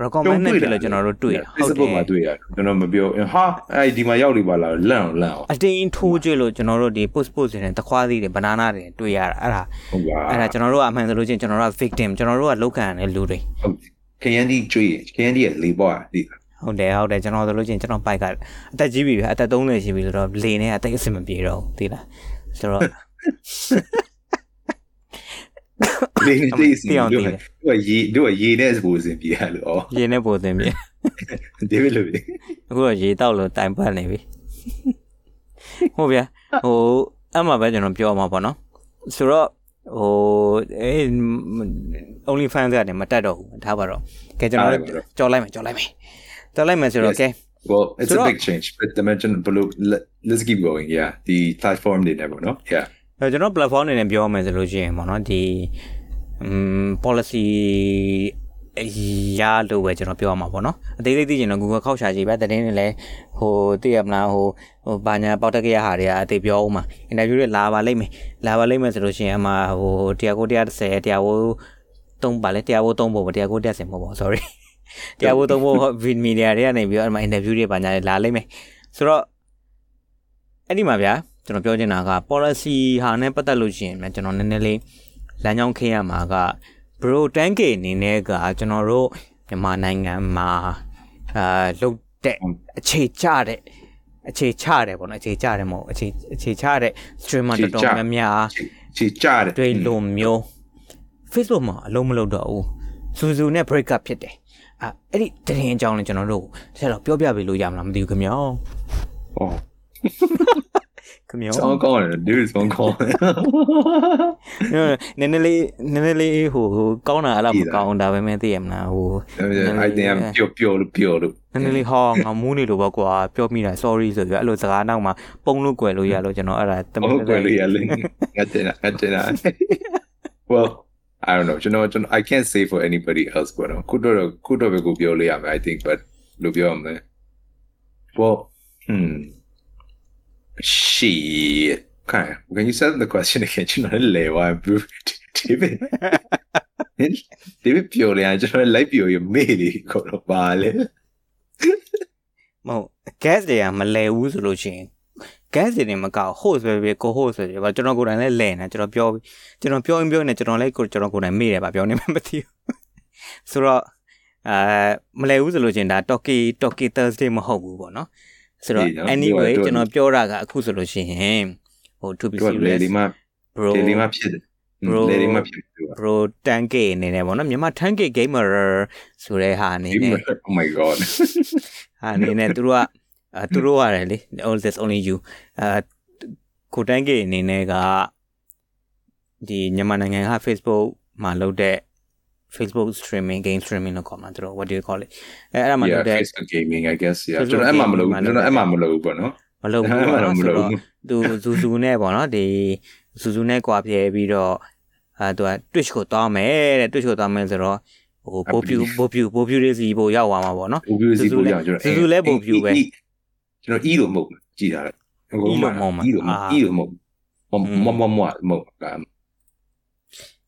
Speaker 1: recommend နဲ့ဖြစ်လို့ကျွန်တော်တို့တွေ့တာဟုတ်
Speaker 2: Facebook မှာ
Speaker 1: တယ်
Speaker 2: တွေ့ရတယ်ကျွန်တော်မပြောဟာအဲ့ဒီမှာရောက်နေပါလားလန့်အောင်လန့်အောင်
Speaker 1: အတင်းထိုးကြွလို့ကျွန်တော်တို့ဒီ post post တွေနဲ့တခွားသီးတွေ banana တွေတွေ့ရတာအဲ့ဒါ
Speaker 2: ဟုတ်ပါ
Speaker 1: အဲ့ဒါကျွန်တော်တို့ကအမှန်ဆိုလို့ချင်းကျွန်တော်တို့က victim ကျွန်တော်တို့ကလောက်ခံရတဲ့လူတွေ
Speaker 2: ဟုတ်ခရမ်းဒီကျွေးခရမ်းဒီရဲ့လေးပွားဒီ
Speaker 1: ဟုတ်တယ်ဟုတ်တယ်ကျွန်တော်ဆိုလို့ချင်းကျွန်တော်ပိုက်ကအသက်ကြီးပြီဗျအသက်30ရှိပြီဆိုတော့လေနဲ့အသက်အဆင်မပြေတော့ဘူးသိလားဆိုတော့
Speaker 2: လေးနေတိတ်စီ
Speaker 1: သိအောင်သိ
Speaker 2: တို့
Speaker 1: တယ်
Speaker 2: ကရေတို့ကရေနဲ့စပိုးစင်ပြရလို့ဩ
Speaker 1: ရေနဲ့ပိုသင်ပြီ
Speaker 2: ဒေးဗစ်လို့
Speaker 1: အခုတော့ရေတောက်လို့တိုင်ပတ်နေပြီဟုတ်ဗျာဟိုအဲ့မှာပဲကျွန်တော်ပြောမှာပေါ့နော်ဆိုတော့ဟိုအဲ only fan ကနေမတက်တော့ဘူးထားပါတော့ကဲကျွန်တော်ကြော်လိုက်မယ်ကြော်လိုက်မယ်ကြော်လိုက်မယ်ဆိုတော့ကဲ
Speaker 2: well it's
Speaker 1: So
Speaker 2: a
Speaker 1: that-
Speaker 2: big change but dimension below let, let's keep going yeah the platform တွေနဲ့ပေါ့နော် yeah
Speaker 1: အဲကျွန်တော် platform အနေနဲ့ပြောမယ်ဆိုလို့ရှိရင်ပေါ့နော်ဒီ um policy အရာလို့ပဲကျွန်တော်ပြောရမှာပေါ့နော်အသေးသေးသိချင်တော့ Google ခောက်ရှာကြည့်ပဲတတင်းနေလဲဟိုသိရမလားဟိုဟိုဘာညာပေါက်တက်ကရဟာတွေကအသေးပြောအောင်မှာ interview တွေလာပါလိမ့်မယ်လာပါလိမ့်မယ်ဆိုလို့ရှိရင်အမှဟိုတရားကို130တရားကို3ပါလဲတရားကို3ဖို့တရားကို130မဟုတ်ပါဘူး sorry တရားကို3ဖို့ vid media တွေကနေပြီးတော့အမှ interview တွေဘာညာတွေလာလိမ့်မယ်ဆိုတော့အဲ့ဒီမှာဗျာ ကျွန်တော်ပြောချင်တာက policy ဟာနဲ့ပတ်သက်လို့ရှိရင်ဗျာကျွန်တော်နည်းနည်းလေးလမ်းကြောင်းခင်းရမှာက bro တန်းကေအနေနဲ့ကကျွန်တော်တို့မြန်မာနိုင်ငံမှာအာလုတ်တဲ့အခြေချတဲ့အခြေချတယ်ပေါ့နော်အခြေချတယ်မဟုတ်အခြေအခြေချတဲ့ streamer တော်တော်များများ
Speaker 2: ချီကြတယ်
Speaker 1: တွေ့လို့မျိုး Facebook မှာအလုံးမလုပ်တော့ဘူးစူစူနဲ့ break up ဖြစ်တယ်อ่ะအဲ့ဒီတရင်အကြောင်းလည်းကျွန်တော်တို့ဆက်တော့ပြောပြပေးလို့ရမလားမသိဘူးခင်ဗျာ
Speaker 2: ဟော
Speaker 1: ခင်ဗျာ
Speaker 2: ဆောင်းကောင်းတယ် dude ဆောင်းကောင်းတယ်
Speaker 1: နည်းနည်းလေးနည်းနည်းလေးဟိုဟိုကောင်းတာအဲ့လိုမကောင်းဒါပဲမဲ့သိရမလားဟို
Speaker 2: I think I'm ပျော်ပျော်လို့ပျော်လို့
Speaker 1: နည်းနည်းလေးဟောငါမူးနေလို့ပေါ့ကွာပြောမိတာ sorry ဆိုပြီးအဲ့လိုစကားနောက်မှာပုံလို့ကွယ်လို့ရလို့ကျွန်တော်အဲ့ဒါတမ
Speaker 2: ဟုတ်ကဲ့လေရလင်းငါတင်ငါတင် well I don't know ကျွန်တော်ကျွန်တော် I can't say for anybody else ပေါ့နော်ခုတော့ခုတော့ပဲကိုပြောလို့ရမယ် I think but လို့ပြောရမယ် well hmm shit okay when you said the question again ကျွန်တော်လည်းလဲဝါ David David ပြောလေကျွန်တော်လိုက်ပြောရမေးလေခေါ်တော့ပါလေ
Speaker 1: မဟုတ် gas တွေကမလဲဘူးဆိုလို့ရှိရင် gas တွေမကောက် host ပဲပဲကို host ဆိုတယ်ဗောကျွန်တော်ကိုယ်တိုင်လည်းလဲနေကျွန်တော်ပြောကျွန်တော်ပြောရင်ပြောနေကျွန်တော်လည်းကိုကျွန်တော်ကိုယ်တိုင်မေ့တယ်ဗာပြောနေမှမသိဘူးဆိုတော့အာမလဲဘူးဆိုလို့ရှိရင်ဒါ Toki Toki Thursday မဟုတ်ဘူးဗောနော် ဆိုတော့ anyway ကျွန်တော်ပြောတာကအခုဆိုလို့ရှိရင်ဟို to be
Speaker 2: သူကလေ
Speaker 1: serious
Speaker 2: ဒီမှာ
Speaker 1: bro
Speaker 2: လေဒီမှာဖြစ်တယ်
Speaker 1: Bro
Speaker 2: လေဒီမှာဖြစ်တယ်
Speaker 1: bro တန်ကေအနေနဲ့ပေါ့နော်မြန်မာ tanke gamer ဆိုတဲ့ဟာအနေနဲ့
Speaker 2: oh my god
Speaker 1: ဟာအနေနဲ့သူတို့ကအဲသူတို့ရတယ်လေ all this only you အဲကိုတန်းကေအနေနဲ့ကဒီမြန်မာနိုင်ငံက Facebook မှာလုပ်တဲ့ Facebook streaming game streaming လို့ခေါ်မှာသူတို့ what do you call it အဲအဲ့ဒါမှ
Speaker 2: yeah
Speaker 1: လုပ်တဲ့
Speaker 2: Facebook gaming i guess yeah
Speaker 1: Facebook
Speaker 2: ကျွန်တော်အဲ့မှာမလုပ်
Speaker 1: gaming
Speaker 2: ဘူးကျွန်တော်အဲ့မှာမလုပ်ဘူးပေါ့နော်
Speaker 1: မလုပ်ဘူး
Speaker 2: အဲ့မှာ
Speaker 1: ပေါ့
Speaker 2: တော့
Speaker 1: နော်
Speaker 2: မ
Speaker 1: ဆို
Speaker 2: လုပ်
Speaker 1: တော့
Speaker 2: ဘူး
Speaker 1: သူဇူဇူနဲ့ပေါ့နော်ဒီဇူဇူနဲ့ကွာပြဲပြီးတော့အဲသူက Twitch ကိုတောင်းမယ်တဲ့ Twitch ကိုတောင်းမယ်ဆိုတော့ဟိုပို့ပြူပို့ပြူပို့ပြူလေးစီပို့ရောက်သွားမှာပေါ့နော်
Speaker 2: ဘူဘူစီပို့ကြကျွန်တော်
Speaker 1: ဇူဇူလည်းပို့ပြူပဲ
Speaker 2: ကျွန်တော် e လို့မဟုတ်ဘူးကြည်တာလေ
Speaker 1: E လို့မဟုတ်မှာ
Speaker 2: e လို့
Speaker 1: အာ
Speaker 2: e လို့မဟုတ်မမမမမဟုတ်က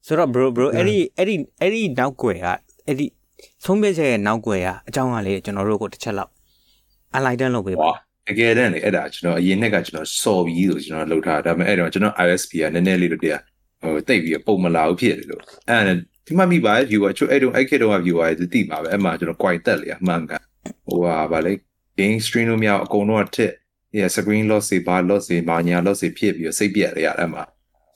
Speaker 1: ဆိုတော့ bro bro
Speaker 2: ဟမ်
Speaker 1: အဲ့ဒီအဲ့ဒီအဲ့ဒီနောက်ွယ်ကအဲ့ဒီဆုံးဖြတ်ချက်ရဲ့နောက်ွယ်ကအကြောင်းကလေကျွန်တော်တို့ကိုတစ်ချက်လောက် enlighten လုပ်ပေးပါ
Speaker 2: ဝါတကယ်တမ်းလေအဲ့ဒါကျွန်တော်အရင်နှစ်ကကျွန်တော်စော်ပြီးလို့ကျွန်တော်လှုပ်ထားတာဒါပေမဲ့အဲ့တော့ကျွန်တော် ISP ကနည်းနည်းလေးတို့တရားဟိုတိတ်ပြီးပုံမလာဘူးဖြစ်တယ်လို့အဲ့ဒါဒီမှမိပါ viewer ချို့အဲ့တုန်းအဲ့ခေတ်တုန်းက viewer တွေတိပါပဲအဲ့မှာကျွန်တော် quite တက်လေအမှန်ကဟိုဟာဗာလေ game stream လို့မရအောင်အကုန်လုံးကထက် yeah screen loss တွေဘာ loss တွေဘာညာ loss တွေဖြစ်ပြီးတော့စိတ်ပြက်ရအဲ့မှာ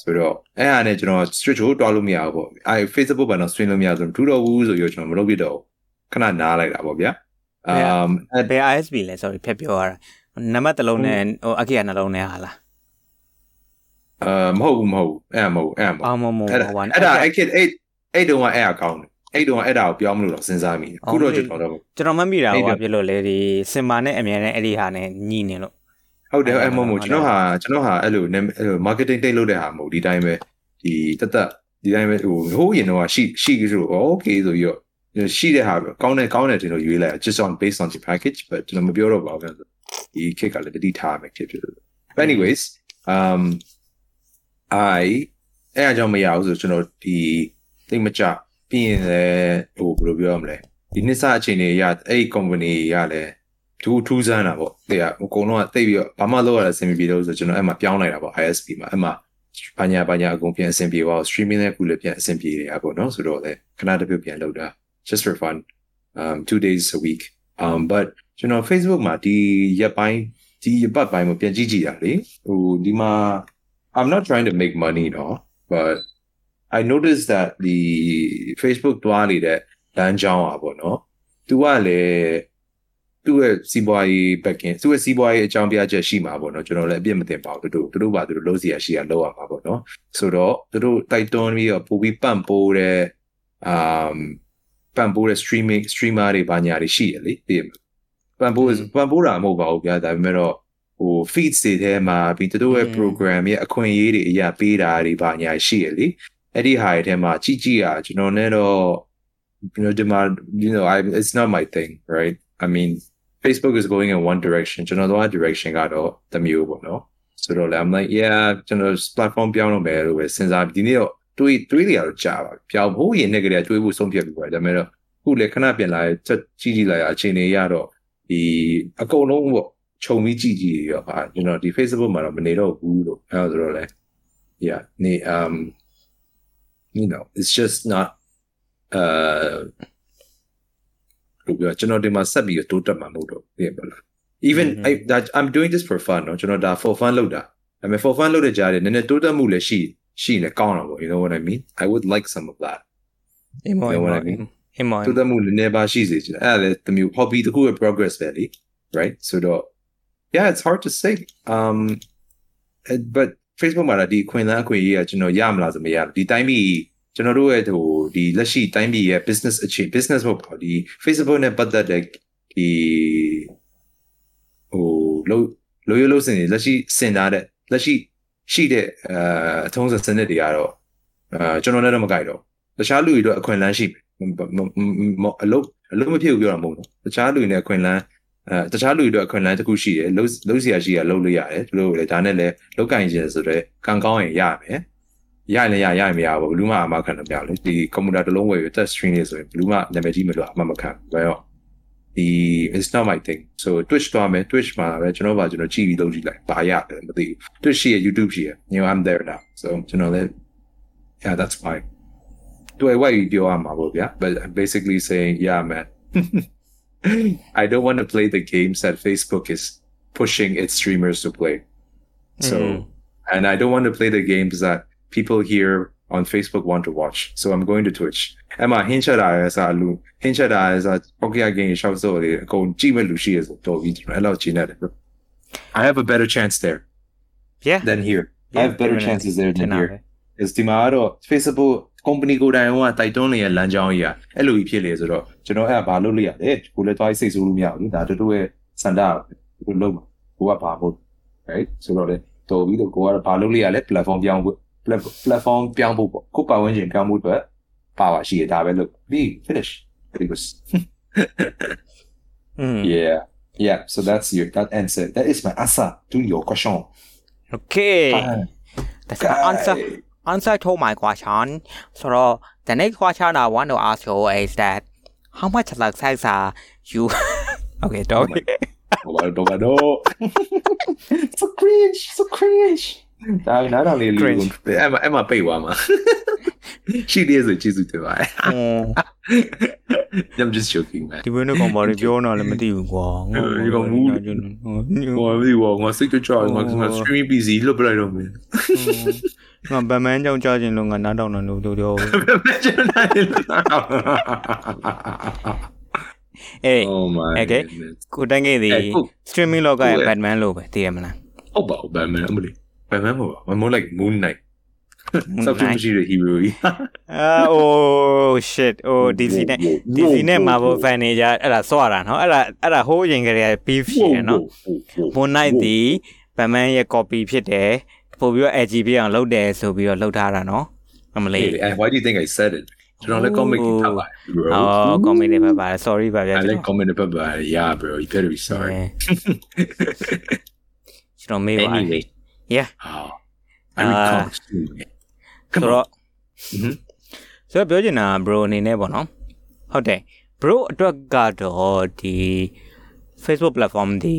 Speaker 2: ဆိုတော့အဲ့ဟာနဲ့ကျွန်တော် street ကိုတွားလို့မရဘူးပေါ့အဲ Facebook ဘာတော့ stream လို့မရဆိုတော့ထူတော့ဘူးဆိုပြီးတော့ကျွန်တော်မလုပ်ပြတော့ဘူးခဏနားလိုက်တာပေါ့ဗျာ um အဲ့
Speaker 1: ဘယ် ISP လဲ sorry ဖြတ်ပြောရတာနံပါတ်တစ်လုံးနဲ့ဟိုအခိယနှလုံးနဲ့ဟာလား
Speaker 2: အာမဟုတ်ဘူးမဟုတ်ဘူးအဲ့ဒါမဟုတ်ဘူးအဲ့ဒါမဟုတ်
Speaker 1: အော်မမ
Speaker 2: အဲ့ဒါ
Speaker 1: ဟို
Speaker 2: အဲ့ဒါအဲ့ခေတ်အဲ့အဲ့တုန်းကအဲ့အကောင်းတယ်အဲ့တုန်းကအဲ့ဒါကိုပြောမလို့တော့စဉ်းစားမိအခုတော့ကျွန်တော်တော့
Speaker 1: ကျွန်တော်မမိတာ
Speaker 2: အဲ့
Speaker 1: ဟို
Speaker 2: ဒါ
Speaker 1: ကပြလို့လေဒီစင်မာနဲ့အမြဲတမ်းအဲ့ဒီဟာနဲ့ညီနေလို့
Speaker 2: ဟုတ်တယ်
Speaker 1: အဲ့
Speaker 2: အဲ့မဟုတ်ဘူး
Speaker 1: ဟုတ်
Speaker 2: ကျွန်
Speaker 1: တယ်
Speaker 2: တော်ဟာကျွန်တော်ဟာအဲ့လို name- အဲ့လို marketing တိတ်လုပ်တဲ့ဟာမဟုတ်ဒီတိုင်းပဲဒီတက်တက်ဒီတိုင်းပဲဟိုဟိုးရင်တော့ရှိရှိဆိုတော့ okay ဆိုပြီးတော့ရှိတဲ့ဟာပဲကောင်းတယ်ကောင်းတယ်တင်လို့ရွေးလိုက် just on based on the package but ကျွန်တော်မပြောတော့ပါဘူးဒီခေတ်ကလည်းတတိထားမယ်ခေတ်ဖြစ်လို့ but anyways um i အဲ့အကြောင်းမရဘူးဆိုကျွန်တော်ဒီသိမကြပြီးရင်လည်းဟိုဘယ်လိုပြောရမလဲဒီနှစ်စအချိန်တွေရအဲ့ company ရလဲသူ ထူးဆန်းတာပေါ့တဲ့ကအကုန်လုံးကတိတ်ပြီးတော့ဘာမှလုပ်ရတာအဆင်မပြေလို့ဆိုကျွန်တော်အဲ့မှာပြောင်းလိုက်တာပေါ့ ISP မှာအဲ့မှာဘာညာဘာညာအကုန်ပြန်အဆင်ပြေသွား streaming လည်းခုလည်းပြန်အဆင်ပြေနေတာပေါ့နော်ဆိုတော့လေခဏတစ်ပြုတ်ပြန်လုပ်တာ just for fun um 2 days a week um but ကျွန်တော် Facebook မှာဒီရက်ပိုင်းဒီရက်ပတ်ပိုင်းမှာပြန်ကြည့်ကြည့်တာလေဟိုဒီမှာ I'm not trying to make money တော့ but I noticed that the Facebook တွားနေတဲ့လမ်းကြောင်းอ่ะပေါ့နော်သူကလည်း သူ့ရဲ့စီးပွားရေး back end သူ့ရဲ့စီးပွားရေးအကြောင်းပြချက်ရှိမှာပေါ့နော်ကျွန်တော်လည်းအပြစ်မတင်ပါဘူးသူတို့သူတို့ပါသူတို့လုံးစီရရှိရလောက်ရမှာပေါ့နော်ဆိုတော့သူတို့တိုက်တွန်းပြီးတော့ပို့ပြီးပန့်ပိုးတဲ့ um ပန့်ပိုးတဲ့ streaming streamer တွေဘာညာတွေရှိရလေသိရမလားပန့်ပိုးပန့်ပိုးတာမဟုတ်ပါဘူးဗျာဒါပေမဲ့တော့ဟို feeds တွေထဲမှာပြီးသူတို့ရဲ့ program ရဲ့အခွင့်အရေးတွေအရာပေးတာတွေဘာညာရှိရလေအဲ့ဒီဟာတွေထဲမှာကြည့်ကြည့်ရကျွန်တော်နဲ့တော့ you know demand you know I it's not my thing right I mean Facebook is going in one direction ကျွန်တော်တို့ direction ကတော့တမျိုးပေါ့နော်ဆိုတော့လေ I'm like yeah ကျွန်တော် platform ပြောင်းတော့မယ်လို့ပဲစဉ်းစားဒီနေ့တော့တွေးတွေးတွေကတော့ကြာပါပြောင်းဖို့ရင်နဲ့ကလေးတွေးဖို့ဆုံးဖြတ်ပြီးပါတယ်ဒါပေမဲ့တော့ခုလေခဏပြန်လာချက်ကြည့်ကြည့်လိုက်အချိန်တွေရတော့ဒီအကုန်လုံးပေါ့ခြုံပြီးကြည့်ကြည့်ရောဟာကျွန်တော်ဒီ Facebook မှာတော့မနေတော့ဘူးလို့အဲဆိုတော့လေ yeah နေ um you know it's just not uh လို့ပြောကျွန်တော်ဒီမှာဆက်ပြီးတိုးတက်မှာမဟုတ်တော့သိရပါလား even I that I'm doing this for fun เนาะကျွန်တော်ဒါ for fun လုပ်တာဒါပေမဲ့ for fun လုပ်တဲ့ကြားတယ်နည်းနည်းတိုးတက်မှုလည်းရှိရှိနေကောင်းတာပေါ့ you know what I mean I would like some of that
Speaker 1: အမော
Speaker 2: You know
Speaker 1: အ
Speaker 2: what
Speaker 1: မော
Speaker 2: I mean?
Speaker 1: အမော
Speaker 2: တိုးတက်မှုလည်းနည်းပါရှိစေချင်တယ်အဲ့ဒါလည်းတမျိုး hobby တစ်ခုရဲ့ progress ပဲလေ right so တော့ yeah it's hard to say um it- but Facebook မှာတော့ဒီခွင့်လန်းအခွင့်အရေးကကျွန်တော်ရမလားဆိုမရဘူးဒီတိုင်းပြည် ကျွန်တော်တို့ရဲ့ဟိုဒီလက်ရှိတိုင်းပြည်ရဲ့ business အခြေ business မဟုတ်ပါဘူးဒီ Facebook နဲ့ပတ်သက်တဲ့ဒီဟိုလို့လို့ရလို့စင်တွေလက်ရှိစင်ထားတဲ့လက်ရှိရှိတဲ့အဲအထုံးစံစနစ်တွေကတော့အဲကျွန်တော်လည်းတော့မကြိုက်တော့တခြားလူတွေတော့အခွင့်အလမ်းရှိမယ်မမမအလုပ်အလုပ်မဖြစ်ဘူးပြောတာမဟုတ်ဘူးတခြားလူတွေနဲ့အခွင့်အလမ်းအဲတခြားလူတွေတော့အခွင့်အလမ်းတစ်ခုရှိတယ်လုံးလုံးစီရရှိရလုံးလို့ရတယ်သူတို့လည်းဒါနဲ့လည်းလောက်ကင်ခြင်းဆိုတော့ကံကောင်းရင်ရမယ် ရရင်လည်းရရရင်မရဘူးဘလူးမအမခံတော့ပြလေဒီကွန်ပျူတာတစ်လုံးဝယ်ပြီး touch screen လေးဆိုရင်ဘလူးမနာမည်ကြီးမလို့အမမခံဘူးဘယ်တော့ဒီ it's not my thing so twitch တော့မယ် twitch မှာပဲကျွန်တော်ပါကျွန်တော်ကြည့်ပြီးလုပ်ကြည့်လိုက်ဘာရတယ်မသိဘူး twitch ရှိရ youtube ရှိရ you know i'm there now so ကျွန်တော်လည်း yeah that's fine တွေ့ဝိုက်ပြီးပြောရမှာပေါ့ဗျာ but I'm basically saying yeah man I don't want to play the games that Facebook is pushing its streamers to play so and I don't want to play the games that people here on Facebook want to watch so I'm going to Twitch အဲ့မှာဟင်းချက်တာရယ်စာလူဟင်းချက်တာရယ်စာ okay again ရှောက်စော်လေးအကုန်ကြည့်မဲ့လူရှိရဆိုတော့ပြီးကျွန်တော်အဲ့လောက်ကျင်းတယ် I have a better chance there
Speaker 1: yeah
Speaker 2: than here I have better
Speaker 1: definitely.
Speaker 2: chances there
Speaker 1: ထင်
Speaker 2: than
Speaker 1: တာ
Speaker 2: here
Speaker 1: ပဲ
Speaker 2: is ဒီမှာကတော့ Facebook company ကိုယ်တိုင်ကတိုက်တွန်းနေတဲ့လမ်းကြောင်းကြီးอ่ะအဲ့လိုကြီးဖြစ်လေဆိုတော့ကျွန်တော်အဲ့ဒါဘာလုပ်လို့ရလဲကိုလည်းသွားစိတ်ဆိုးလို့မရဘူးဒါတို့ရဲ့စန္ဒကိုလုံးမှာကိုကဘာမို့ right ဆိုတော့လေတော်ပြီးတော့ကိုကတော့ဘာလုပ်လို့ရလဲ platform ပြောင်းဖို့ plat- platform ပြောင်းဖို့ပေါ့ကိုပတ်ဝန်းကျင်ပြောင်းဖို့အတွက်ပါပါရှိရဒါပဲလုပ်ပြီး finish pretty good
Speaker 1: อืม
Speaker 2: yeah yeah so that's your that answer that is my answer to your question
Speaker 1: okay that's my answer answer to my question so the next question I want to ask you is that how much success are you okay
Speaker 2: Oh
Speaker 1: don't
Speaker 2: my- Don't I know? so cringe, so cringe. ဒါနားတော်လေးလူ
Speaker 1: Cringe.
Speaker 2: အဲ့မှာအဲ့မှာပိတ်သွားမှာရှိသေးဆိုကျေးဇူးတင်ပါတယ် I'm just joking man
Speaker 1: ဒီဘယ်နဲ့ကောင်ဘာတွေပြောနေလဲမသိဘူးကွာ
Speaker 2: ဒီကောင်မူး
Speaker 1: ဟို
Speaker 2: ဟိုမသိဘူးငါစိတ်ကြကြငါငါ streaming busy လွတ်ပလိုက်တော့မယ်
Speaker 1: ငါဗမန်ကြောင့်ကြားခြင်းလို့ငါနားတောင်တယ်လို့တို့ပြော
Speaker 2: ကျွန်တော်လည်း
Speaker 1: အေး
Speaker 2: Oh my
Speaker 1: Okay.
Speaker 2: goodness.
Speaker 1: ကိုတန်းခဲ့သည်
Speaker 2: အဲ့ဟုတ်
Speaker 1: streaming လောကရဲ့
Speaker 2: ဟုတ်ရဲ့
Speaker 1: Batman လို့ပဲသိရမလား
Speaker 2: ဟုတ်ပါဘူး Batman အမလေး Batman မဟုတ်ပါဘူး more like Moon Knight
Speaker 1: Moon
Speaker 2: စောက်ချင်
Speaker 1: Knight
Speaker 2: မရှိတဲ့ hero ကြီး
Speaker 1: အာ oh shit oh DC နဲ့ DC နဲ့ Marvel fan တွေကြအဲ့ဒါစောရတာနော်အဲ့ဒါအဲ့ဒါဟိုးရင်ကလေး beef ရှိတယ်နော် Moon Knight ဒီ Batman ရဲ့ copy ဖြစ်တယ်ပို့ပြီးတော့ edgy ပြအောင်လုပ်တယ်ဆိုပြီးတော့လုပ်ထားတာနော်အမလေး
Speaker 2: Hey, and why do you think I said it ကျွန်တော်လည်း comic ကြီးထားပါတယ် bro
Speaker 1: အော် comment တွေပဲပါ sorry ပါဗျာ
Speaker 2: I
Speaker 1: ကျွန်
Speaker 2: like
Speaker 1: တော်
Speaker 2: comment about it. Yeah, bro. You better be sorry.
Speaker 1: ကျွန်တော်မေးပါ
Speaker 2: anyway,
Speaker 1: yeah
Speaker 2: oh, I read
Speaker 1: Ah.
Speaker 2: comics too. man.
Speaker 1: ဆို
Speaker 2: Come on.
Speaker 1: တော့
Speaker 2: Mhm.
Speaker 1: ဆိုတော့ပြောချင်တာ bro အနေနဲ့ပေါ့နော်ဟုတ်တယ် bro အတွက်ကတော့ဒီ Facebook platform ဒီ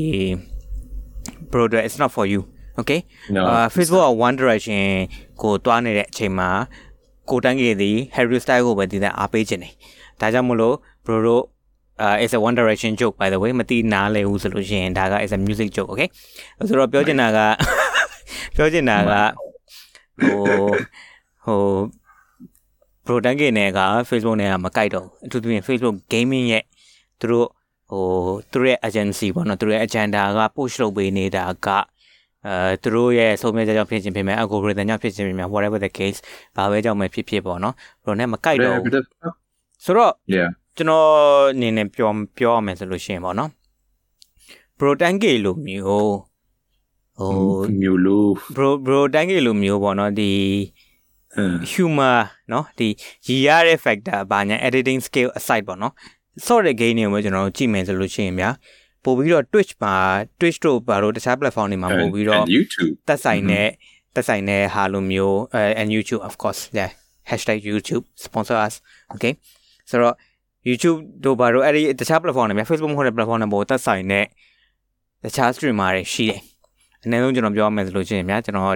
Speaker 1: bro အတွက် it's not for you okay
Speaker 2: No,
Speaker 1: အာ
Speaker 2: it's
Speaker 1: Facebook က one direction ကိုတွားနေတဲ့အချိန်မှာကိုတန်းကြီးသည် Harry Style ကိုပဲတည်တဲ့အားပေးခြင်းနေဒါကြောင့်မလို့ bro တို့အာ is a one direction joke by the way မတိနားလဲဘူးဆိုလို့ရှိရင်ဒါက is a music joke okay ဆိုတော့ပြောချင်တာက ပြောချင်တာကဟိုဟို bro တန်းကြီးနဲ့က Facebook နဲ့ကမကိုက်တော့ဘူးအထူးသဖြင့် Facebook gaming ရဲ့သူတို့ဟိုသူတို့ရဲ့ agency ပေါ့နော်သူတို့ရဲ့ agenda က push လုပ်ပေးနေတာကအဲသူတို့ရဲ့ဆုံးဖြတ်ချက်ကြောင့်ဖြစ်ခြင်းဖြစ်မယ် algorithm ကြောင့်ဖြစ်ခြင်းဖြစ်မယ် whatever the case ဘာပဲကြောင့်ပဲဖြစ်ဖြစ်ပေါ့နော် bro နဲ့မကိုက်တော့ဘူးဆိုတော့
Speaker 2: yeah
Speaker 1: ကျွန်တော်အနေနဲ့ပြောပြောရမယ်ဆိုလို့ရှိရင်ပေါ့နော် bro တန်းကြီးလိုမျိုး ဟို
Speaker 2: မျိုးလို့
Speaker 1: bro bro တန်းကြီးလိုမျိုးပေါ့နော်ဒီ
Speaker 2: အင်း
Speaker 1: humor เนาะဒီရည်ရတဲ့ factor ဘာညာ editing skill aside ပေါ့เนาะ sort တဲ့ game တွေကိုကျွန်တော်တို့ကြည့်မယ်ဆိုလို့ရှိရင်ဗျာပို့ပြီးတော့ Twitch မှာ Twitch တို့ဘာလို့တခြား platform တွေမှာပို့ပြီးတော့
Speaker 2: and YouTube
Speaker 1: သက်ဆိုင်တဲ့သက်ဆိုင်တဲ့ဟာလိုမျိုးအဲ and YouTube of course yeah #YouTube sponsor us okay ဆိုတော့ YouTube တို့ဘာလို့အဲ့ဒီတခြား platform တွေများ Facebook မဟုတ်တဲ့ platform တွေပေါ်သက်ဆိုင်တဲ့တခြား streamer တွေရှိတယ် အနည်းဆုံးကျွန်တော်ပြောရမယ်ဆိုလို့ရှိရင်ဗျာကျွန်တော်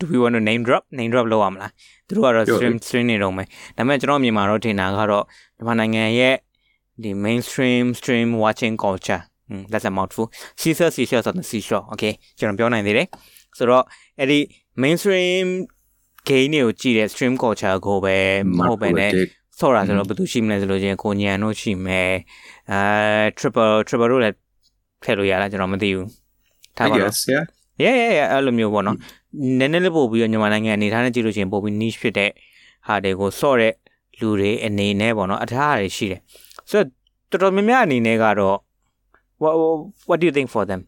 Speaker 1: do we want to name drop name drop လုပ်ရမလားသူတို့ကတော့
Speaker 2: ပြော
Speaker 1: stream stream နေတော့မယ်ဒါပေမဲ့ကျွန်တော်အမြင်မှာတော့ထင်တာကတော့မြန်မာနိုင်ငံရဲ့ဒီ mainstream stream watching culture อืม that's a mouthful seashore seashore ဆိုတဲ့ seashore okay ကျွန်တော်ပြောနိုင်သေးတယ်ဆိုတော့အဲ့ဒီ mainstream game တွေကိုကြည့်တဲ့ stream culture ကိုပဲမဟုတ်ပဲねဆော့တာဆိုတော့ဘယ်သူရှိမလဲဆိုလို့ချင်းကိုညံတို့ရှိမယ်အဲ triple triple တို့လည်းထည့်လို့ရလားကျွန်တော်မသိဘူးထား
Speaker 2: I
Speaker 1: ပါတော့
Speaker 2: guess yeah
Speaker 1: yeah yeah yeah အဲ့လိုမျိုးပေါ့နော်နည်းနည်းလေးပို့ပြီးတော့မြန်မာနိုင်ငံအနေထားနဲ့ကြည့်လို့ရှိရင်ပို့ပြီး niche ဖြစ်တဲ့ဟာတွေကိုစော့တဲ့လူတွေအနေနဲ့ပေါ့နော်အထားအရရှိတယ်ဆိုတော့တော်တော်များများအနေနဲ့ကတော့ what what do you think for them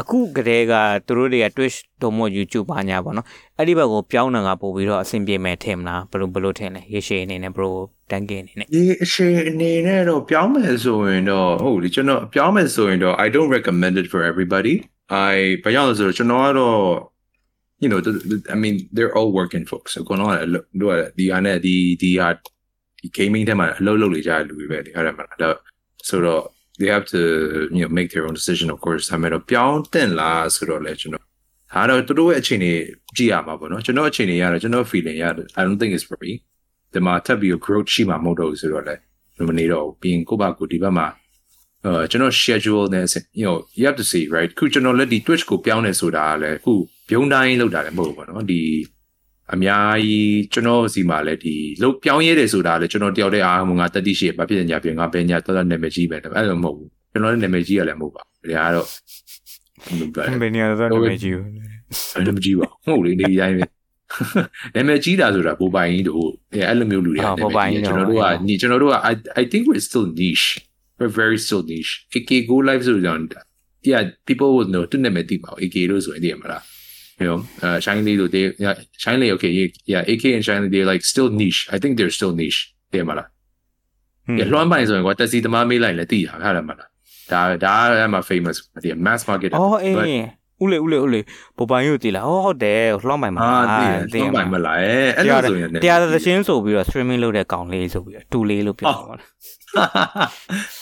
Speaker 1: အခုကတည်းကသူတို့တွေက Twitch တို့မှ YouTube ပါညာပေါ့နော်အဲ့ဒီဘက်ကိုပြောင်းတာကပို့ပြီးတော့အဆင်ပြေမယ်ထင်မလားဘယ်လိုဘယ်လိုထင်လဲရေရှည်အနေနဲ့ bro တန်ကင်းအနေနဲ့
Speaker 2: ဒီအရှိန်အနေနဲ့တော့ပြောင်းမယ်ဆိုရင်တော့ဟုတ်လေကျွန်တော်ပြောင်းမယ်ဆိုရင်တော့ I don't recommend it for everybody I ဘာကြောင့်လဲဆိုတော့ကျွန်တော်ကတော့ you know the, the, I mean they're all working folks ဆိုတော့ကတော့တို့ကဒီအားနဲ့ဒီဒီဟာဒီ gaming ထဲမှာအလုပ်လုပ်နေကြတဲ့လူတွေပဲဒီဟာထဲမှာတော့ဆိုတော့ they have to you know make their own decision of course ဒါပေမဲ့တော့ပြောင်းတင်လားဆိုတော့လေကျွန်တော်ဒါတော့သူတို့ရဲ့အခြေအနေကြည့်ရမှာပေါ့နော်ကျွန်တော်အခြေအနေရတော့ကျွန်တော် feeling ရ I don't think it's for me ဒီမှာထပ်ပြီး growth ရှိမှာမဟုတ်တော့ဘူးဆိုတော့လေမနေတော့ဘူးပြီးရင်ကိုယ့်ဘာကိုဒီဘက်မှာ အဲကျွန်တော် schedule နဲ့ you know you have to see right ခုကျွန်တော်လက်ဒီ Twitch ကိုပြောင်းနေဆိုတာကလည်းခုပြုံးတိုင်းလောက်တာလည်းမဟုတ်ဘူးပေါ့နော်ဒီအများကြီးကျွန်တော်စီမှာလည်းဒီလောက်ပြောင်းရဲတယ်ဆိုတာလည်းကျွန်တော်တယောက်တည်းအားမငါတက်တိရှိဘာဖြစ်နေကြပြင်ငါပဲညာတော်တော်နာမည်ကြီးပဲအဲ့လိုမဟုတ်ဘူးကျွန်တော်လည်းနာမည်ကြီးရလည်းမဟုတ်ပါဘူးဒါကတော့ဘယ်လိုပြောလဲ
Speaker 1: ဘယ်နေရာတော့နာမည်ကြီးဘူး
Speaker 2: အဲ့လိုမကြည့်ပါဘူးဟုတ်လေနေတိုင်းပဲနာမည်ကြီးတာဆိုတာပိုပိုင်ကြီးတို့အဲ့လိုမျိုးလူတွေကနာမည်ကြီးကျွန်တော်တို့ကညီကျွန်တော်တို့က I I think we're still niche we're very still niche AK go live ဆိုတော့ yeah people would know သူနာမည်သိပါဘူး AK လို့ဆိုရင်သိရမလား you know uh shiny တို့ they yeah shiny okay yeah AK and shiny they're like still niche I think they're still niche သိရမလား yeah လွှမ်းပိုင်ဆိုရင်ကွာတက်စီသမားမေးလိုက်လဲသိတာဟာလားမလားဒါဒါအဲ့မှာ famous ဒီ mass market
Speaker 1: အော်အေးဦးလေဦးလေဦးလေပပိုင်ရုပ်တည်လားဟောဟုတ်တယ်လှောင်းပိုင်မှာ
Speaker 2: အာသိတယ်လွှမ်းပိုင်မလားအဲ့လိုဆိုရင်
Speaker 1: တရားသရှင်ဆိုပြီးတော့ streaming လုပ်တဲ့ကောင်လေးဆိုပြီးတော့တူလေးလို့ပြောတာပါလား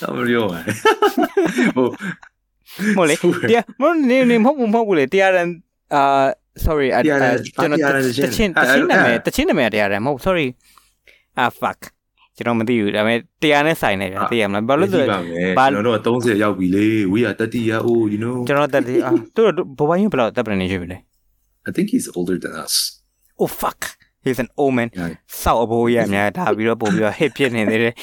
Speaker 2: တော့မပြောပါဟို
Speaker 1: မဟုတ်လေတရားမဟုတ်နေနေမဟုတ်ဘူးမဟုတ်ဘူးလေတရားရန်အာ sorry ကျွန်တော်တချင်းတချင်းနာမည်တချင်းနာမည်တရားရန်မဟုတ် sorry ah fuck ကျွန်တော်မသိဘူးဒါပေမဲ့တရားနဲ့ဆိုင်နေဗျာသိရမလားဘာလို့လဲ
Speaker 2: ဘာကျွန်တော်တို့30ရောက်ပြီလေဝီရတတိယ oh you know
Speaker 1: ကျွန်တော်တက်တယ်အာသူတို့ဘဝရင်ဘယ်လောက်တက်ပြန်နေရှိပြီလဲ
Speaker 2: I think he's older than us
Speaker 1: oh fuck he's an old man စောက်အဘိုးရအများဒါပြီးတော့ပို့ပြီးတော့ hit ဖြစ်နေသေးတယ်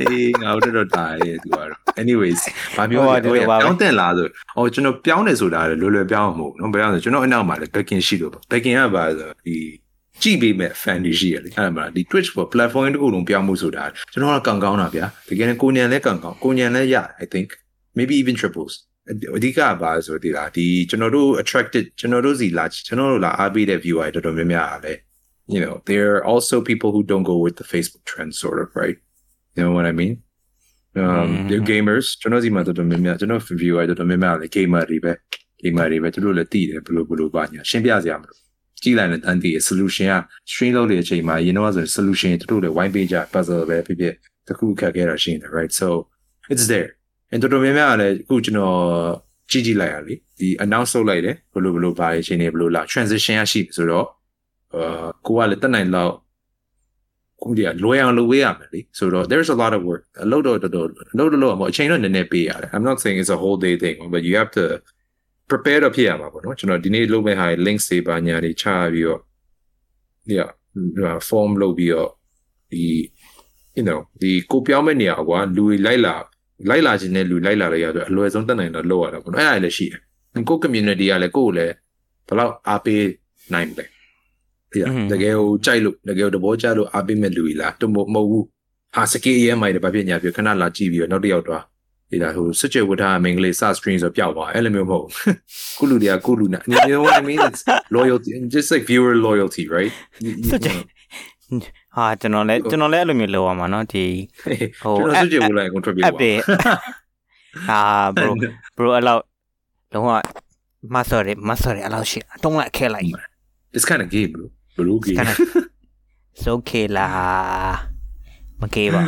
Speaker 2: အေးငါတို့တော့တာရဲ့သူကတော့ anyways ဘာပြောလဲပြောင်းတင်လာဆိုဟောကျွန်တော်ပြောင်းတယ်ဆိုတာလွယ်လွယ်ပြောင်းမဟုတ်နော်ဘယ်အောင်ဆိုကျွန်တော်အနောက်မှာလည်း backing ရှိလို့ backing ကပါဆိုဒီကြည့်ပေးမဲ့ fan တွေရှိရတယ်အဲ့ဒါမှဒီ Twitch ပေါ် platform တစ်ခုလုံးပြောင်းမှုဆိုတာကျွန်တော်ကကန်ကောင်းတာဗျာတကယ်ကိုညံလဲကန်ကောင်းကိုညံလဲရ I think maybe even triples အဓိကပါဆိုဒီလားဒီကျွန်တော်တို့ attracted ကျွန်တော်တို့စီလာကျွန်တော်တို့လာအားပေးတဲ့ viewer တော်တော်များများအားလဲ you know there are also people who don't go with the Facebook trend sort of right you know what I mean um they're gamers ကျွန်တော်စီမှာတော်တော်များများကျွန်တော် viewer တော်တော်များများလဲ gamer တွေပဲ gamer တွေပဲသူတို့လည်းတည်တယ်ဘလို့ဘလို့ပါညာရှင်းပြစရာမလိုကြည့်လိုက်တဲ့တန်းတည် solution က stream လုပ်တဲ့အချိန်မှာရင်းတော့ဆို solution သူတို့လည်း white page puzzle ပဲဖြစ်ဖြစ်တခုခက်ခဲတာရှိနေတယ် right so it's there and တော်တော်များများကလည်းအခုကျွန်တော်ကြည့်ကြည့်လိုက်ရလေဒီ announce လုပ်လိုက်တယ်ဘယ်လိုဘယ်လိုပါရချင်းနေဘယ်လိုလာ transition ရရှိဆိုတော့အာကိုကလည်းတက်နိုင်လောက် ကိုဒီကလွယ်အောင်လုပ်ဝေးရမယ်လေဆိုတော့ there's a lot of work အလုပ်တော့တော်တော်လုပ်တော့အချိန်တော့နည်းနည်းပေးရတယ် I'm not saying it's a whole day thing but you have to prepare တော့ဖြစ်ရမှာပေါ့နော်ကျွန်တော်ဒီနေ့လုပ်မဲ့ဟာ links တွေပါညာတွေချပြီးတော့ yeah form လုပ်ပြီးတော့ဒီ you know ဒီကိုပြောင်းမဲ့နေရာကွာလူတွေလိုက်လာလိုက်လာခြင်းနဲ့လူလိုက်လာလိုက်ရဆိုအလွယ်ဆုံးတက်နိုင်တော့လုပ်ရတာပေါ့နော်အဲ့ဒါလည်းရှိတယ်ကို community ကလည်းကိုကိုလည်းဘယ်လောက်အားပေးနိုင်လဲ ဒီတကယ်ကိုကြိုက်လို့တကယ်တဘောကြလို့အားပေးမဲ့လူကြီးလားတမမဟုတ်ဘူးဟာစကေးရဲမိုက်တယ်ဘာဖြစ်ညာပြခဏလာကြည့်ပြီးတော့နောက်တစ်ယောက်တော့ဒီလားဟိုစစ်ကြဝတ်ထားမင်္ဂလေးစ stream ဆိုပျောက်သွားအဲ့လိုမျိုးမဟုတ်ကုလူတွေကကုလူနာ you know what i mean it's loyalty just like viewer loyalty right
Speaker 1: စစ်ကြဟာကျွန်တော်လည်းကျွန်တော်လည်းအဲ့လိုမျိုးလုပ်ရမှာเนาะဒီ
Speaker 2: ဟိုကျွန်တော်စစ်ကြဝတ်လိုက် contribute
Speaker 1: အပ်တယ်ဟာ bro bro အဲ့လောက်လုံးဝမဆော်ရမဆော်ရအဲ့လောက်ရှိတုံးလိုက်ခဲလိုက်
Speaker 2: it's kind of gay bro bro gay
Speaker 1: it's okay လားမကေးပါ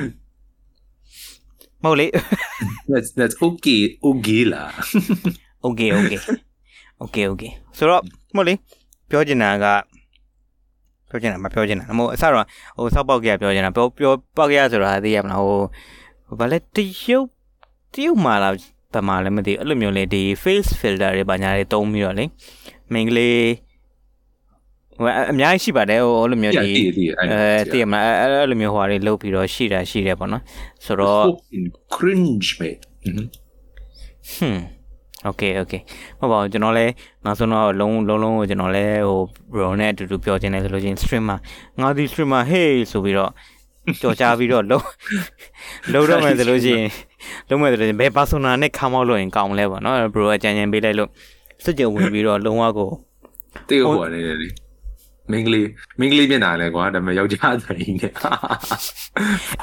Speaker 1: မဟုတ်လေ
Speaker 2: that's that's okay okay လား
Speaker 1: okay okay okay okay ဆိုတော့မဟုတ်လေပြောချင်တာကပြောချင်တာမပြောချင်တာမဟုတ်အစတော့ဟိုစောက်ပေါက်ကြပြောချင်တာပြောပြောပေါက်ကြဆိုတာသိရမလားဟိုဘာလဲတရုတ်တရုတ်မှာလားပမာလည်းမသိအဲ့လိုမျိုးလေဒီ face filter တွေဘာညာတွေတုံးပြီးတော့လေမင်္ဂလေး ဟိုအများကြီးရှိပါတယ်ဟိုလိုမျိုးဒီအဲတည်မလားအဲ့လိုမျိုးဟိုဟာတွေလုတ်ပြီးတော့ရှိတာရှိတယ်ပေါ့နော်ဆိုတော့
Speaker 2: cringe mate
Speaker 1: ဟွန်း okay okay မဟုတ်ပါဘူးကျွန်တော်လည်းနောက်ဆုံးတော့လုံးလုံးလုံးကိုကျွန်တော်လည်းဟို bro နဲ့အတူတူပြောချင်တယ်ဆိုလို့ချင်း streamer ငါဒီ streamer hey ဆိုပြီးတော့ကြော်ချပြီးတော့လုံးလုံးတော့မယ်ဆိုလို့ချင်းလုံးမယ်ဆိုလို့ချင်းဘယ် persona နဲ့ခါမောက်လို့ရင်ကောင်းလဲပေါ့နော် bro အကြံဉာဏ်ပေးလိုက်လို့စွကြဝင်ပြီးတော့လုံးဝကို
Speaker 2: တေးဟိုနေလေ မင်္ဂလိမင်္ဂလိမျက်နှာလဲကွာဒါပေမဲ့ယောက်ျားတိုင်းနဲ့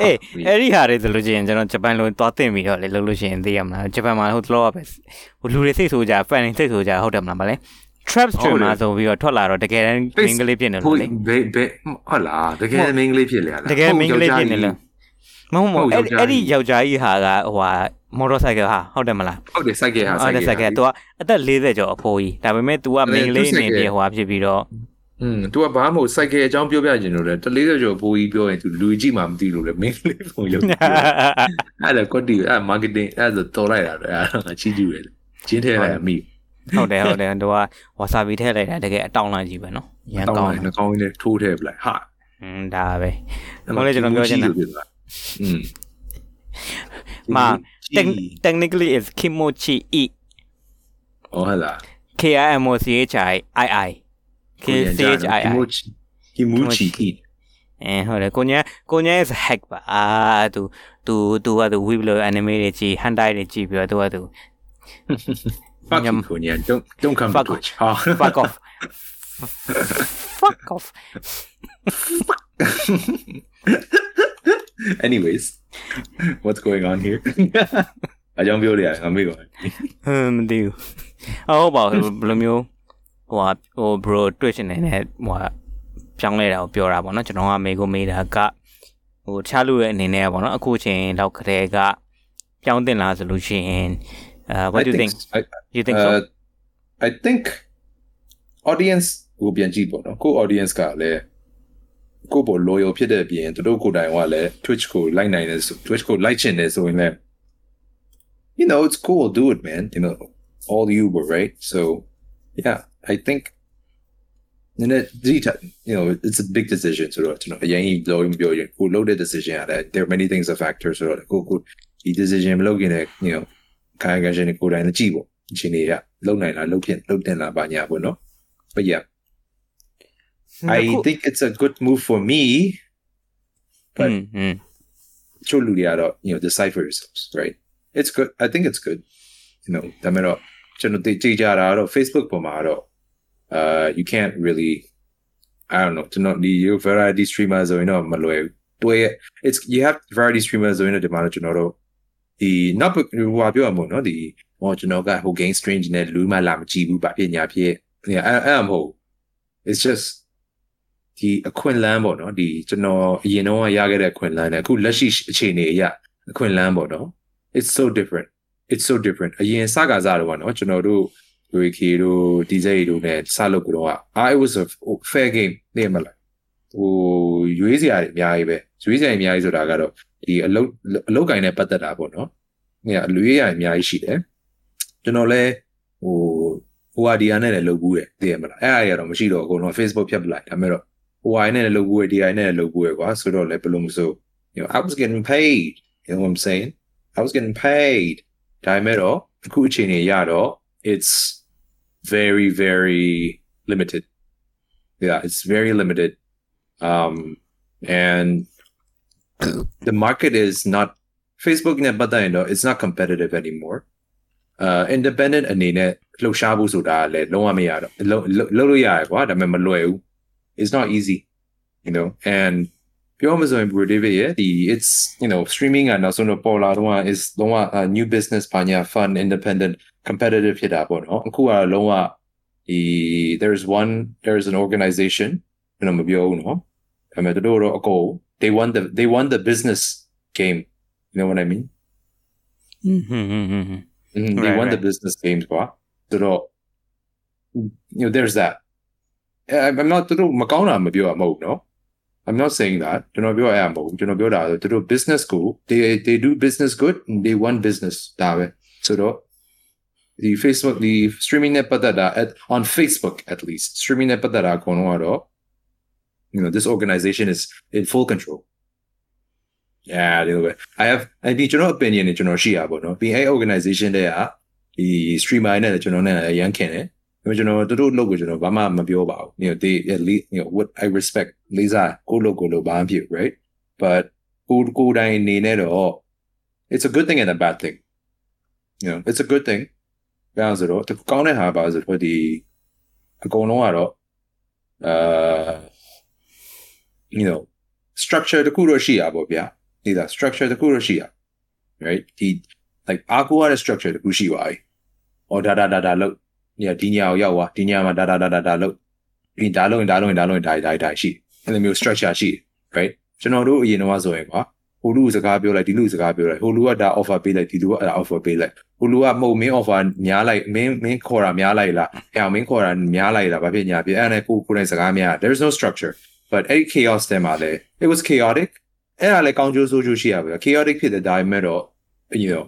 Speaker 1: အေးအဲ့ဒီဟာတွေဆိုလို့ချင်းကျွန်တော်ဂျပန်လိုသွားတင်ပြီးတော့လေလုပ်လို့ရှိရင်သိရမလားဂျပန်မှာဟိုတလောပဲဟိုလူတွေစိတ်ဆိုကြ fan တွေစိတ်ဆိုကြဟုတ်တယ်မလားမလဲ trap streamer ဆိုပြီးတော့ထွက်လာတော့တကယ်တမ်းမင်္ဂလိဖြစ်နေလို့လေ
Speaker 2: ဘယ်ဘယ်ဟုတ်လားတကယ်မင်္ဂလိဖြစ်လေလား
Speaker 1: တကယ်မင်္ဂလိဖြစ်နေလို့မဟုတ်မဟုတ်အဲ့ဒီယောက်ျားကြီးဟာကဟိုဟာမော်တော်ဆိုင်ကယ်ဟာဟုတ်တယ်မလား
Speaker 2: ဟုတ်တယ်ဆိုင်ကယ်ဟာ
Speaker 1: ဆိုင်ကယ်ဆိုင်ကယ် तू အသက်40ကျော်အဖိုးကြီးဒါပေမဲ့ तू ကမင်္ဂလိအနေနဲ့ဟိုဟာဖြစ်ပြီးတော့
Speaker 2: อืม तू ကဘာမှမဟုတ်စိုက်ကယ်အကြောင်းပြောပြခြင်းလို့လေတလေးကျော်ဘိုးကြီးပြောရင် तू လူကြီးမှမသိလို့လေမင်းလေးပုံရုပ်အဲ့ဒါကွတ်တီအဲ့ marketing အဲ့ဒါတော်လိုက်တာလေအဲ့ဒါချီးကျူးတယ်ကျင်းထဲလိုက်အမိ
Speaker 1: ဟုတ်တယ်ဟုတ်တယ်သူကဝါဆာဘီထည့်လိုက်တာတကယ်အတောင်လိုက်ကြီးပဲနော်
Speaker 2: ရန်ကောင်းတယ်နှာခေါင်းလေးထိုးထည့်ပလိုက်ဟာ
Speaker 1: อืมဒါပဲဟိုလေကျွန်တော်ပြောချင်တာอืมမာ technically is kimochi e
Speaker 2: ဟောဟလာ
Speaker 1: K I M O C H I I I KCHI
Speaker 2: Kimuchi Kimuchi
Speaker 1: အဲဟုတ်တယ်ကိုညာကိုညာ is hack ပါအာသူသူသူကသူ web လို့ anime တွေကြည့် hentai တွေကြည့်ပြီးတော့သူကသူ
Speaker 2: fuck you ကိုညာ don't don't come to Twitch
Speaker 1: fuck off fuck off
Speaker 2: anyways what's going on here အကြောင်းပြောရငါမေ့ပါဟ
Speaker 1: မ်မသိဘူးဟုတ်ပါဘူးဘယ်လိုမျိုး ဟိုဟို bro twitch နေနဲ့ဟိုပြောင်းလဲတာကိုပြောတာပေါ့နော်ကျွန်တော်ကမေကိုမေးတာကဟိုတခြားလူရဲ့အနေနဲ့ပေါ့နော်အခုချိန်တော့ခရဲကပြောင်းတင်လာဆိုလို့ရှိရင် uh what do you think
Speaker 2: I, you think so I think audience ကိုပြန်ကြည့်ပေါ့နော်ကို audience ကလည်းကိုပေါ် loyal ဖြစ်တဲ့အပြင်သူတို့ကိုယ်တိုင်ကလည်း Twitch ကို like နိုင်တယ်ဆို Twitch ကို like ချင်တယ်ဆိုရင်လည်း you know it's cool do it man you know all you were right so yeah I think and it you know it's a big decision so you know အရင်ကြီးလောပြောရင်ကိုလုပ်တဲ့ decision ရတယ် there are many things a factor ဆိုတော့ကိုကိုဒီ decision မလုပ်ခင်လည်း you know ခိုင်ခိုင်ရှင်ကိုယ်တိုင်လည်းကြည့်ပေါ့အချိန်တွေကလုပ်နိုင်လားလုပ်ဖြစ်လုပ်တင်လားပါညာပေါ့နော် but yeah I think it's a good move for me but ချို့လူတွေကတော့ you know decipher yourselves right it's good I think it's good you know ဒါမဲ့တော့ကျွန်တော်ကြည့်ကြတာတော့ Facebook ပေါ်မှာတော့ uh you can't really I don't know to not the you variety streamers or you know မလွယ်တွေ့ it's you have variety streamers ဆိုရင်ဒီမှာကျွန်တော်တို့ဒီ not ဟိုပြောရမို့နော်ဒီဟောကျွန်တော်ကဟို game strange နဲ့လူမှလာမကြည့်ဘူးဗာဖြစ်ညာဖြစ်အဲ့အဲ့မဟုတ် it's just ဒီအခွင့်အလန်းပေါ့နော်ဒီကျွန်တော်အရင်တော့ရခဲ့တဲ့အခွင့်အလန်းနဲ့အခုလက်ရှိအခြေအနေအရအခွင့်အလန်းပေါ့နော် it's so different it's so different အရင်စကားစားတော့ပေါ့နော်ကျွန်တော်တို့ UAK တို့ DJ တို့နဲ့စလုပ်ကြတော့ I was a fair game နေမလားဟိုရွေးစရာတွေအများကြီးပဲရွေးစရာအများကြီးဆိုတာကတော့ဒီအလုတ်အလုတ်ကင်နဲ့ပတ်သက်တာပေါ့နော်။ညအလွေးရအများကြီးရှိတယ်။ကျွန်တော်လည်းဟိုဟိုဟာဒီယာနဲ့လည်းလုပ်ဘူးရဲ့သိရမလား။အဲ့အရာတော့မရှိတော့အကုန်လုံး Facebook ဖြတ်ပလိုက်ဒါပေမဲ့တော့ဟိုဟာနဲ့လည်းလုပ်ဘူးရဲ့ဒီယာနဲ့လည်းလုပ်ဘူးရဲ့ကွာဆိုတော့လည်းဘယ်လိုမဆို you know I was getting paid you know what I'm saying I was getting paid ဒါပေမဲ့တော့အခုအချိန်ကြီးရတော့ it's very very limited yeah it's very limited um and the market is not Facebook နဲ့ပတ်သက်ရင်တော့ it's not competitive anymore uh independent အနေနဲ့လှုပ်ရှားဖို့ဆိုတာလည်းလုံးဝမရတော့လုံးလုံးလို့ရတယ်ကွာဒါပေမဲ့မလွယ်ဘူး it's not easy you know and ပြောမှဆိုရင် Bro David ရဲ့ဒီ it's you know streaming ကနောက်ဆုံးတော့ပေါ်လာတော့ is လုံးဝ new business ဘာညာ fun independent competitive ဖြစ်တာပေါ့နော်အခုကလုံးဝဒီ there's one there's an organization ကျွန်တော်မပြောဘူးနော်ဒါပေမဲ့တို့တော့အကုန် they won the they won the business game you know what i mean
Speaker 1: ဟွန်းဟွန်းဟွန်းဟွန်း
Speaker 2: Mhm, they
Speaker 1: Right,
Speaker 2: won the
Speaker 1: right.
Speaker 2: business games ကွာဆိုတော့ you know there's that I- i'm not တို့မကောင်းတာမပြောရမဟုတ်ဘူးနော် i'm not saying that ကျွန်တော်ပြောရမှာမဟုတ်ဘူးကျွန်တော်ပြောတာဆိုတို့ business ကို they they do business good and they won business ဒါပဲဆိုတော့ ဒီ Facebook ဒီ streaming နဲ့ပတ်သက်တာ at on Facebook at least streaming နဲ့ပတ်သက်တာအကုန်လုံးကတော့ you know this organization is in full control yeah ဒီလိုပဲ I have အဒီကျွန်တော် opinion နဲ့ကျွန်တော်ရှိရပါတော့ဒီအဲ organization တဲ့ကဒီ streamer နဲ့လည်းကျွန်တော်နဲ့လည်းအရန်ခင်တယ်ဒါပေမဲ့ကျွန်တော်တို့တို့လုပ်ကိုကျွန်တော်ဘာမှမပြောပါဘူး you know they at least you know what I respect လေးစားကိုလို့ကိုလို့ဘာမှဖြစ် right but ကိုကိုတိုင်းအနေနဲ့တော့ it's a good thing and a bad thing you know it's a good thing ဘာလို့ဆိုတော့တကောင်းတဲ့ဟာပါဆိုတော့ဒီအကုန်လုံးကတော့အာ you know structure တခုတော့ရှိရပါဗျာဒီဒါ structure တခုတော့ရှိရ right ဒီ like အားကိုးရတဲ့ structure တခုရှိပါပြီ။အော်ဒါဒါဒါဒါလို့ညဒီညကိုရောက်သွားဒီညမှာဒါဒါဒါဒါဒါလို့ဒီဒါလို့ဒါလို့ဒါလို့ဒါဒါဒါရှိအဲ့လိုမျိုး structure ရှိ right ကျွန်တော်တို့အရင်တော့ဆိုရင်ကွာ ဟိုလူစကားပြောလိုက်ဒီလူစကားပြောလိုက်ဟိုလူကဒါ offer ပေးလိုက်ဒီလူကအဲ့ဒါ offer ပေးလိုက်ဟိုလူကမဟုတ်မင်း offer များလိုက်မင်းမင်းခေါ်တာများလိုက်လားအဲ့အောင်မင်းခေါ်တာများလိုက်လားဘာဖြစ်ညာဖြစ်အဲ့ဒါနဲ့ကိုကိုယ်တိုင်စကားများ there's no structure but အဲ့ chaos တဲ့မှာလေ it was chaotic အဲ့ဒါလည်းကောင်းကျိုးဆိုးကျိုးရှိရပါ chaotic ဖြစ်တဲ့ဒါပေမဲ့တော့ you know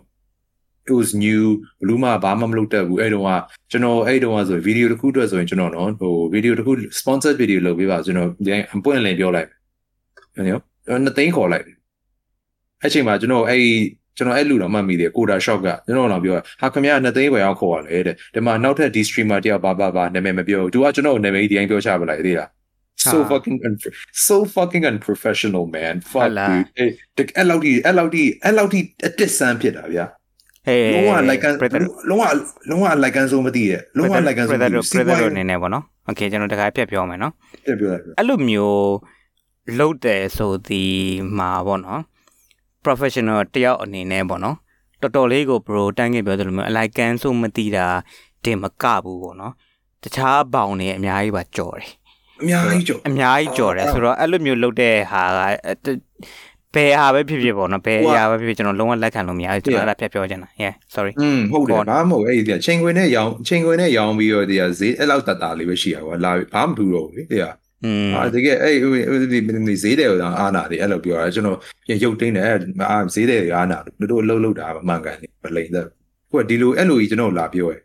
Speaker 2: it was new ဘလူးမဘာမှမလုပ်တတ်ဘူးအဲ့တုန်းကကျွန်တော်အဲ့တုန်းကဆိုဗီဒီယိုတစ်ခုအတွက်ဆိုရင်ကျွန်တော်နော်ဟိုဗီဒီယိုတစ်ခု sponsored video လုပ်ပေးပါကျွန်တော်ဒီအပွင့်လင်းပြောလိုက်မယ်နော်နှစ်သိန်းခေါ်လိုက် အဲ့ချိန်မှာကျွန်တော်အဲ့ကျွန်တော်အဲ့လူတော့မှတ်မိတယ်ကိုဒါ shop ကကျွန်တော်တော့ပြောဟာခင်ဗျာနှစ်သိန်းပဲအောင်ခေါ်ရလေတဲ့ဒီမှာနောက်ထပ်ဒီ streamer တယောက်ဘာဘာဘာနာမည်မပြောဘူးသူကကျွန်တော်နာမည်ဒီတိုင်းပြောချပလိုက်သေးလား so fucking unf- so fucking unprofessional man fuck dude အဲ့အဲ့လောက်ဒီအဲ့လောက်ဒီအဲ့လောက်ဒီအတစ်ဆန်းဖြစ်တာဗျာ
Speaker 1: ဟေး
Speaker 2: လုံးဝ like လုံးဝလုံးဝ like ဆိုမသိရဲ့လုံးဝ like ဆိုမသိ
Speaker 1: predator
Speaker 2: ဘူး
Speaker 1: predator အနေနဲ့ပေါ့နော် okay ကျွန်တော်တခါပြတ်ပြောမယ်နော်
Speaker 2: ပြပြောလိုက်
Speaker 1: အဲ့လိုမျိုးလုတ်တယ်ဆိုဒီမှာပေါ့နော် professional တယောက်အနေနဲ့ပေါ့နော်တော်တော်လေးကို bro တန်းခဲ့ပြောသလိုမျိုးအလိုက်ကန်ဆိုမသိတာတင်မကဘူးပေါ့နော်တခြားဘောင်တွေအများကြီးပါကြော်တယ်
Speaker 2: အများကြီးကြော်
Speaker 1: အများကြီးကြော်တယ်ဆိုတော့အဲ့လိုမျိုးလုပ်တဲ့ဟာကဘယ်ဟာပဲဖြစ်ဖြစ်ပေါ့နော်ဘယ်အရာပဲဖြစ်ဖြစ်ကျွန်တော်လုံးဝလက်ခံလို့မရဘူးကျွန်တော်အဲ့ဒါဖြတ်ပြောချင်တာ yeah sorry
Speaker 2: อืมဟုတ်တယ်ဘာမှမဟုတ်အဲ့ဒီကချိန်ခွင်နဲ့ရောင်းချိန်ခွင်နဲ့ရောင်းပြီးတော့ဒီကဈေးအဲ့လောက်တတလေးပဲရှိရကွာလာဘာမှမထူတော့ဘူးလေဒီက အာတကယ်အဲ့ဒီဒီဈေးတယ်တော့အာနာတယ်အဲ့လိုပြောတာကျွန်တော်ရုပ်တင်းတယ်အာဈေးတယ်အာနာတို့တို့လှုပ်လှုပ်တာမှန်ကန်တယ်မလိမ့်တဲ့ခုကဒီလိုအဲ့လိုကြီးကျွန်တော်လာပြောရဲ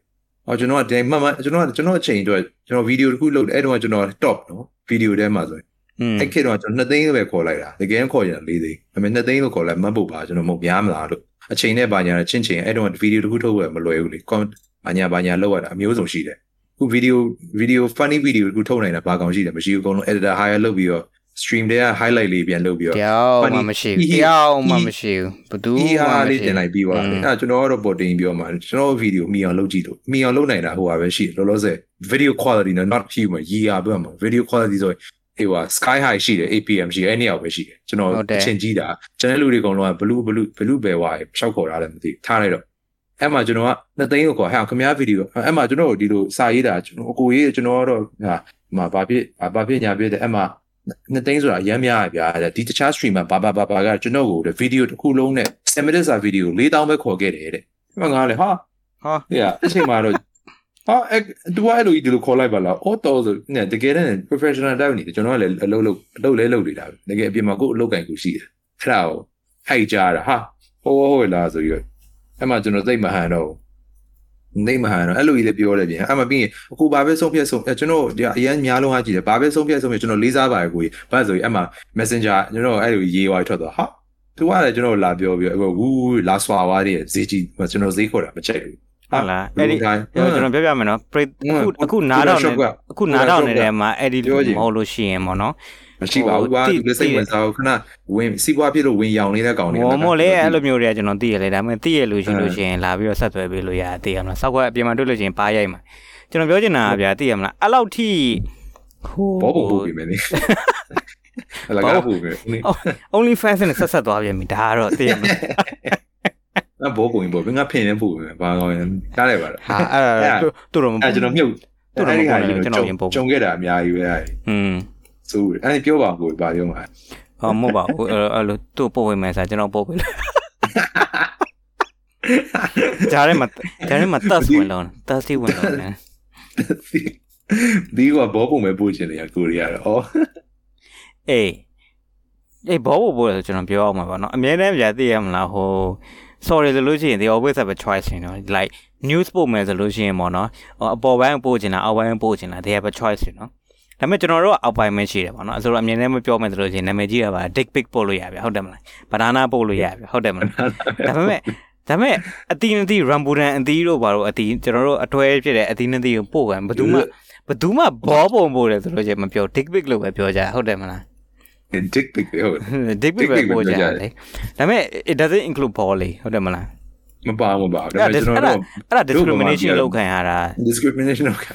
Speaker 2: အော်ကျွန်တော်ကဒီမှမှကျွန်တော်ကကျွန်တော်အချိန်အတွက်ကျွန်တော်ဗီဒီယိုတစ်ခုလုပ်တယ်အဲ့တော့ကျွန်တော် top နော်ဗီဒီယိုထဲမှာဆိုရင်
Speaker 1: อืม
Speaker 2: အဲ့ခေတ်တော့ကျွန်တော်2သိန်းပဲခေါ်လိုက်တာတကယ်ခေါ်ရင်4သိန်းဒါပေမဲ့2သိန်းလို့ခေါ်လိုက်မှတ်ဖို့ပါကျွန်တော်မဟုတ်များမလားလို့အချိန်နဲ့ဘာညာချင်းချင်းအဲ့တော့ဗီဒီယိုတစ်ခုထုတ်ရမလွယ်ဘူးလေ comment ဘာညာဘာညာလောက်ရတာအမျိုးစုံရှိတယ် ခုဗီဒီယိုဗီဒီယို funny video တစ်ခုထုတ်နိုင်တာဘာကောင်ရှိတယ်မရှိဘူးအကုန်လုံး editor hire လုပ်ပြီးတော့ stream တွေက highlight လေးပြန်လုပ်ပြီးတော့
Speaker 1: တယောက်မှမရှိဘူးတယောက်မှမရှိဘူးဘသူ
Speaker 2: ဒီ
Speaker 1: မှ
Speaker 2: ဟာ
Speaker 1: မ
Speaker 2: လေး
Speaker 1: ရှိ
Speaker 2: တင်လိုက်ပြီးသွားတယ်အဲ့ကျွန်တော်ကတော့ပေါ်တင်ပြောမှာကျွန်တော်ဗီဒီယိုမိအောင်လုပ်ကြည့်လို့မိအောင်လုပ်နိုင်တာဟိုပါပဲရှိလောလောဆယ် video quality နဲ့ not human ရီရပြမှာ video quality ဆိုအေးပါ sky high ရှိတယ် APM ရှိတယ်အဲ့နေရာပဲရှိတယ်ကျွန်တော်အချင်းကြီးတာကျွန်တော်လူတွေအကုန်လုံးက blue blue blue ပဲဝါရှောက်ခေါ်တာလည်းမသိထားလိုက်တော့ အဲ့မှာကျွန်တော်ကနှစ်သိန်းကိုခေါ်ဟဲ့ခင်ဗျားဗီဒီယိုအဲ့မှာကျွန်တော်ဒီလိုစာရေးတာကျွန်တော်အကိုရေးကျွန်တော်ကတော့ဟာမှာဘာဖြစ်ဘာဖြစ်ညာဖြစ်တယ်အဲ့မှာနှစ်သိန်းဆိုတာအများများဗျာဒီတခြား streamer ဘာဘာဘာဘာကကျွန်တော်ကိုဗီဒီယိုတစ်ခုလုံးနဲ့7 minutes စာဗီဒီယို4000ပဲခေါ်ခဲ့တယ်တဲ့။မှငါလေဟာ
Speaker 1: ဟာ။
Speaker 2: ဟဲ့အချိန်မှာတော့ဟာအဲတူအဲ့လိုဒီလိုခေါ်လိုက်ပါလား။အော်တော်ဆိုနဲ့တကယ်တမ်း professional တောက်နေတယ်ကျွန်တော်ကလည်းအလုပ်လုပ်အလုပ်လဲလုပ်နေတာပဲ။တကယ်အပြင်မှာကိုယ်အလုပ်ကင်ကိုရှိတယ်။အဲ့ဒါကိုဟိုက်ကြတာဟာဟိုးဟိုးလာဆိုပြီးတော့ အဲ့မှာကျွန်တော်သိမဟန်တော့နေမဟန်တော့အဲ့လိုကြီးလည်းပြောတယ်ပြင်အဲ့မှာပြီးရင်အခုဘာပဲဆုံးဖြတ်ဆုံးကျွန်တော်ဒီအရင်များလုံးအားကြည့်တယ်ဘာပဲဆုံးဖြတ်ဆုံးဖြတ်ကျွန်တော်လေးစားပါတယ်ကိုကြီးဘာဆိုရင်အဲ့မှာ messenger ကျွန်တော်အဲ့လိုရေးဝါထွက်သွားဟာသူကလည်းကျွန်တော်လာပြောပြီးအခုဝူးလာဆွာသွားတဲ့ဈေးကြီးကျွန်တော်ဈေးခေါ်တာမချိုက်ဘူး
Speaker 1: ဟုတ်လားအဲ့ဒီကျွန်တော်ပြောပြမယ်နော်ပရိအခုအခုနားတော့နေအခုနားတော့နေတဲ့မှာအဲ့ဒီမဟုတ်လို့ရှိရင်ပေါ့နော်
Speaker 2: မရှိပါဘူးကွာသူလည်းစိတ်ဝင်စားဘူးခဏဝင်စီးပွားဖြစ်လို့ဝင်ရောင်နေတဲ့ကောင်တွေ
Speaker 1: မော်မော်လေးအဲ့လိုမျိုးတွေကကျွန်တော်သိရလေဒါပေမဲ့သိရလို့ရှိလို့ရှိရင်လာပြီးတော့ဆက်သွယ်ပေးလို့ရသိရမလားစောက်ကွက်အပြင်မှာတွေ့လို့ရှိရင်ပါရိုက်မှာကျွန်တော်ပြောချင်တာဗျာသိရမလားအဲ့လောက်ထိဟို
Speaker 2: ဘောဘောပူပြီမင်းလေအလကားပူပြီ
Speaker 1: only fans နဲ့ဆက်ဆက်သွားပြန်ပြီဒါကတော့သိရမလား
Speaker 2: အဘောပူရင်ဘောငါဖင်နေပူပြီဘာကောင်းတားလိုက်ပါလား
Speaker 1: ဟာအဲ့ဒါတူတော့မ
Speaker 2: အဲ့ကျွန်တော်မြုပ်
Speaker 1: တူတော့မပေါ်ဘူးကျွန်တော်ရင်ပုံ
Speaker 2: ကြုံခဲ့တာအများကြီးပဲအဲ့
Speaker 1: อืม
Speaker 2: ဆိုအဲ့ပြောပါဘူးဘာပြောမှာ
Speaker 1: ဟောမဟုတ်ပါဘူးအဲ့လိုသူ့ပို့ဝင်မယ်ဆိုကျွန်တော်ပို့ပေးလို့ဂျားရဲမှာဂျားရဲမှာတက်ဝင်တော့တက်စီဝင်တော့နော်
Speaker 2: ဒီကဘောပုံမဲ့ပို့ချင်တယ်ကိုရီးယားတော့ဩ
Speaker 1: အေးအေးဘောဘောဘောဆိုကျွန်တော်ပြောအောင်မှာပေါ့နော်အများနဲ့ပြသိရမလားဟို sorry ဆိုလို့ရှိရင် they always have a choice you know like news ပို့မယ်ဆိုလို့ရှိရင်ပေါ့နော်အပေါ်ပိုင်းပို့ချင်တာအောက်ပိုင်းပို့ချင်တာ they have a choice you know ဒါပေမဲ့ကျွန်တော်တို့ကအောက်ပိုင်းပဲရှိတယ်ပေါ့နော်အဲဆိုတော့အမြင်နဲ့မပြောမယ်ဆိုလို့ရှိရင်နာမည်ကြီးတာပါ dick pic ပို့လို့ရပြီဟုတ်တယ်မလားဘနာနာပို့လို့ရပြီဟုတ်တယ်မလားဒါပေမဲ့ဒါပေမဲ့အတီးအတီး rambutan အတီးတို့ဘာလို့အတီးကျွန်တော်တို့အတွဲဖြစ်တဲ့အတီးအတီးကိုပို့ကန်ဘယ်သူမှဘယ်သူမှဘောပုံပို့တယ်ဆိုလို့ရှိရင်မပြော dick pic လို့ပဲပြောကြဟုတ်တယ်မလား
Speaker 2: dick pic ဟုတ်
Speaker 1: dick pic ပဲပို့ကြတယ်လေဒါပေမဲ့ it doesn't include ball လေဟုတ်တယ်မလား
Speaker 2: မပါမပါဒါပေ
Speaker 1: အဲ့
Speaker 2: မဲ့ကျွန်တော်တို့
Speaker 1: ဒါ discrimination လုပ်ခံရတာ
Speaker 2: discrimination လုပ်ခံ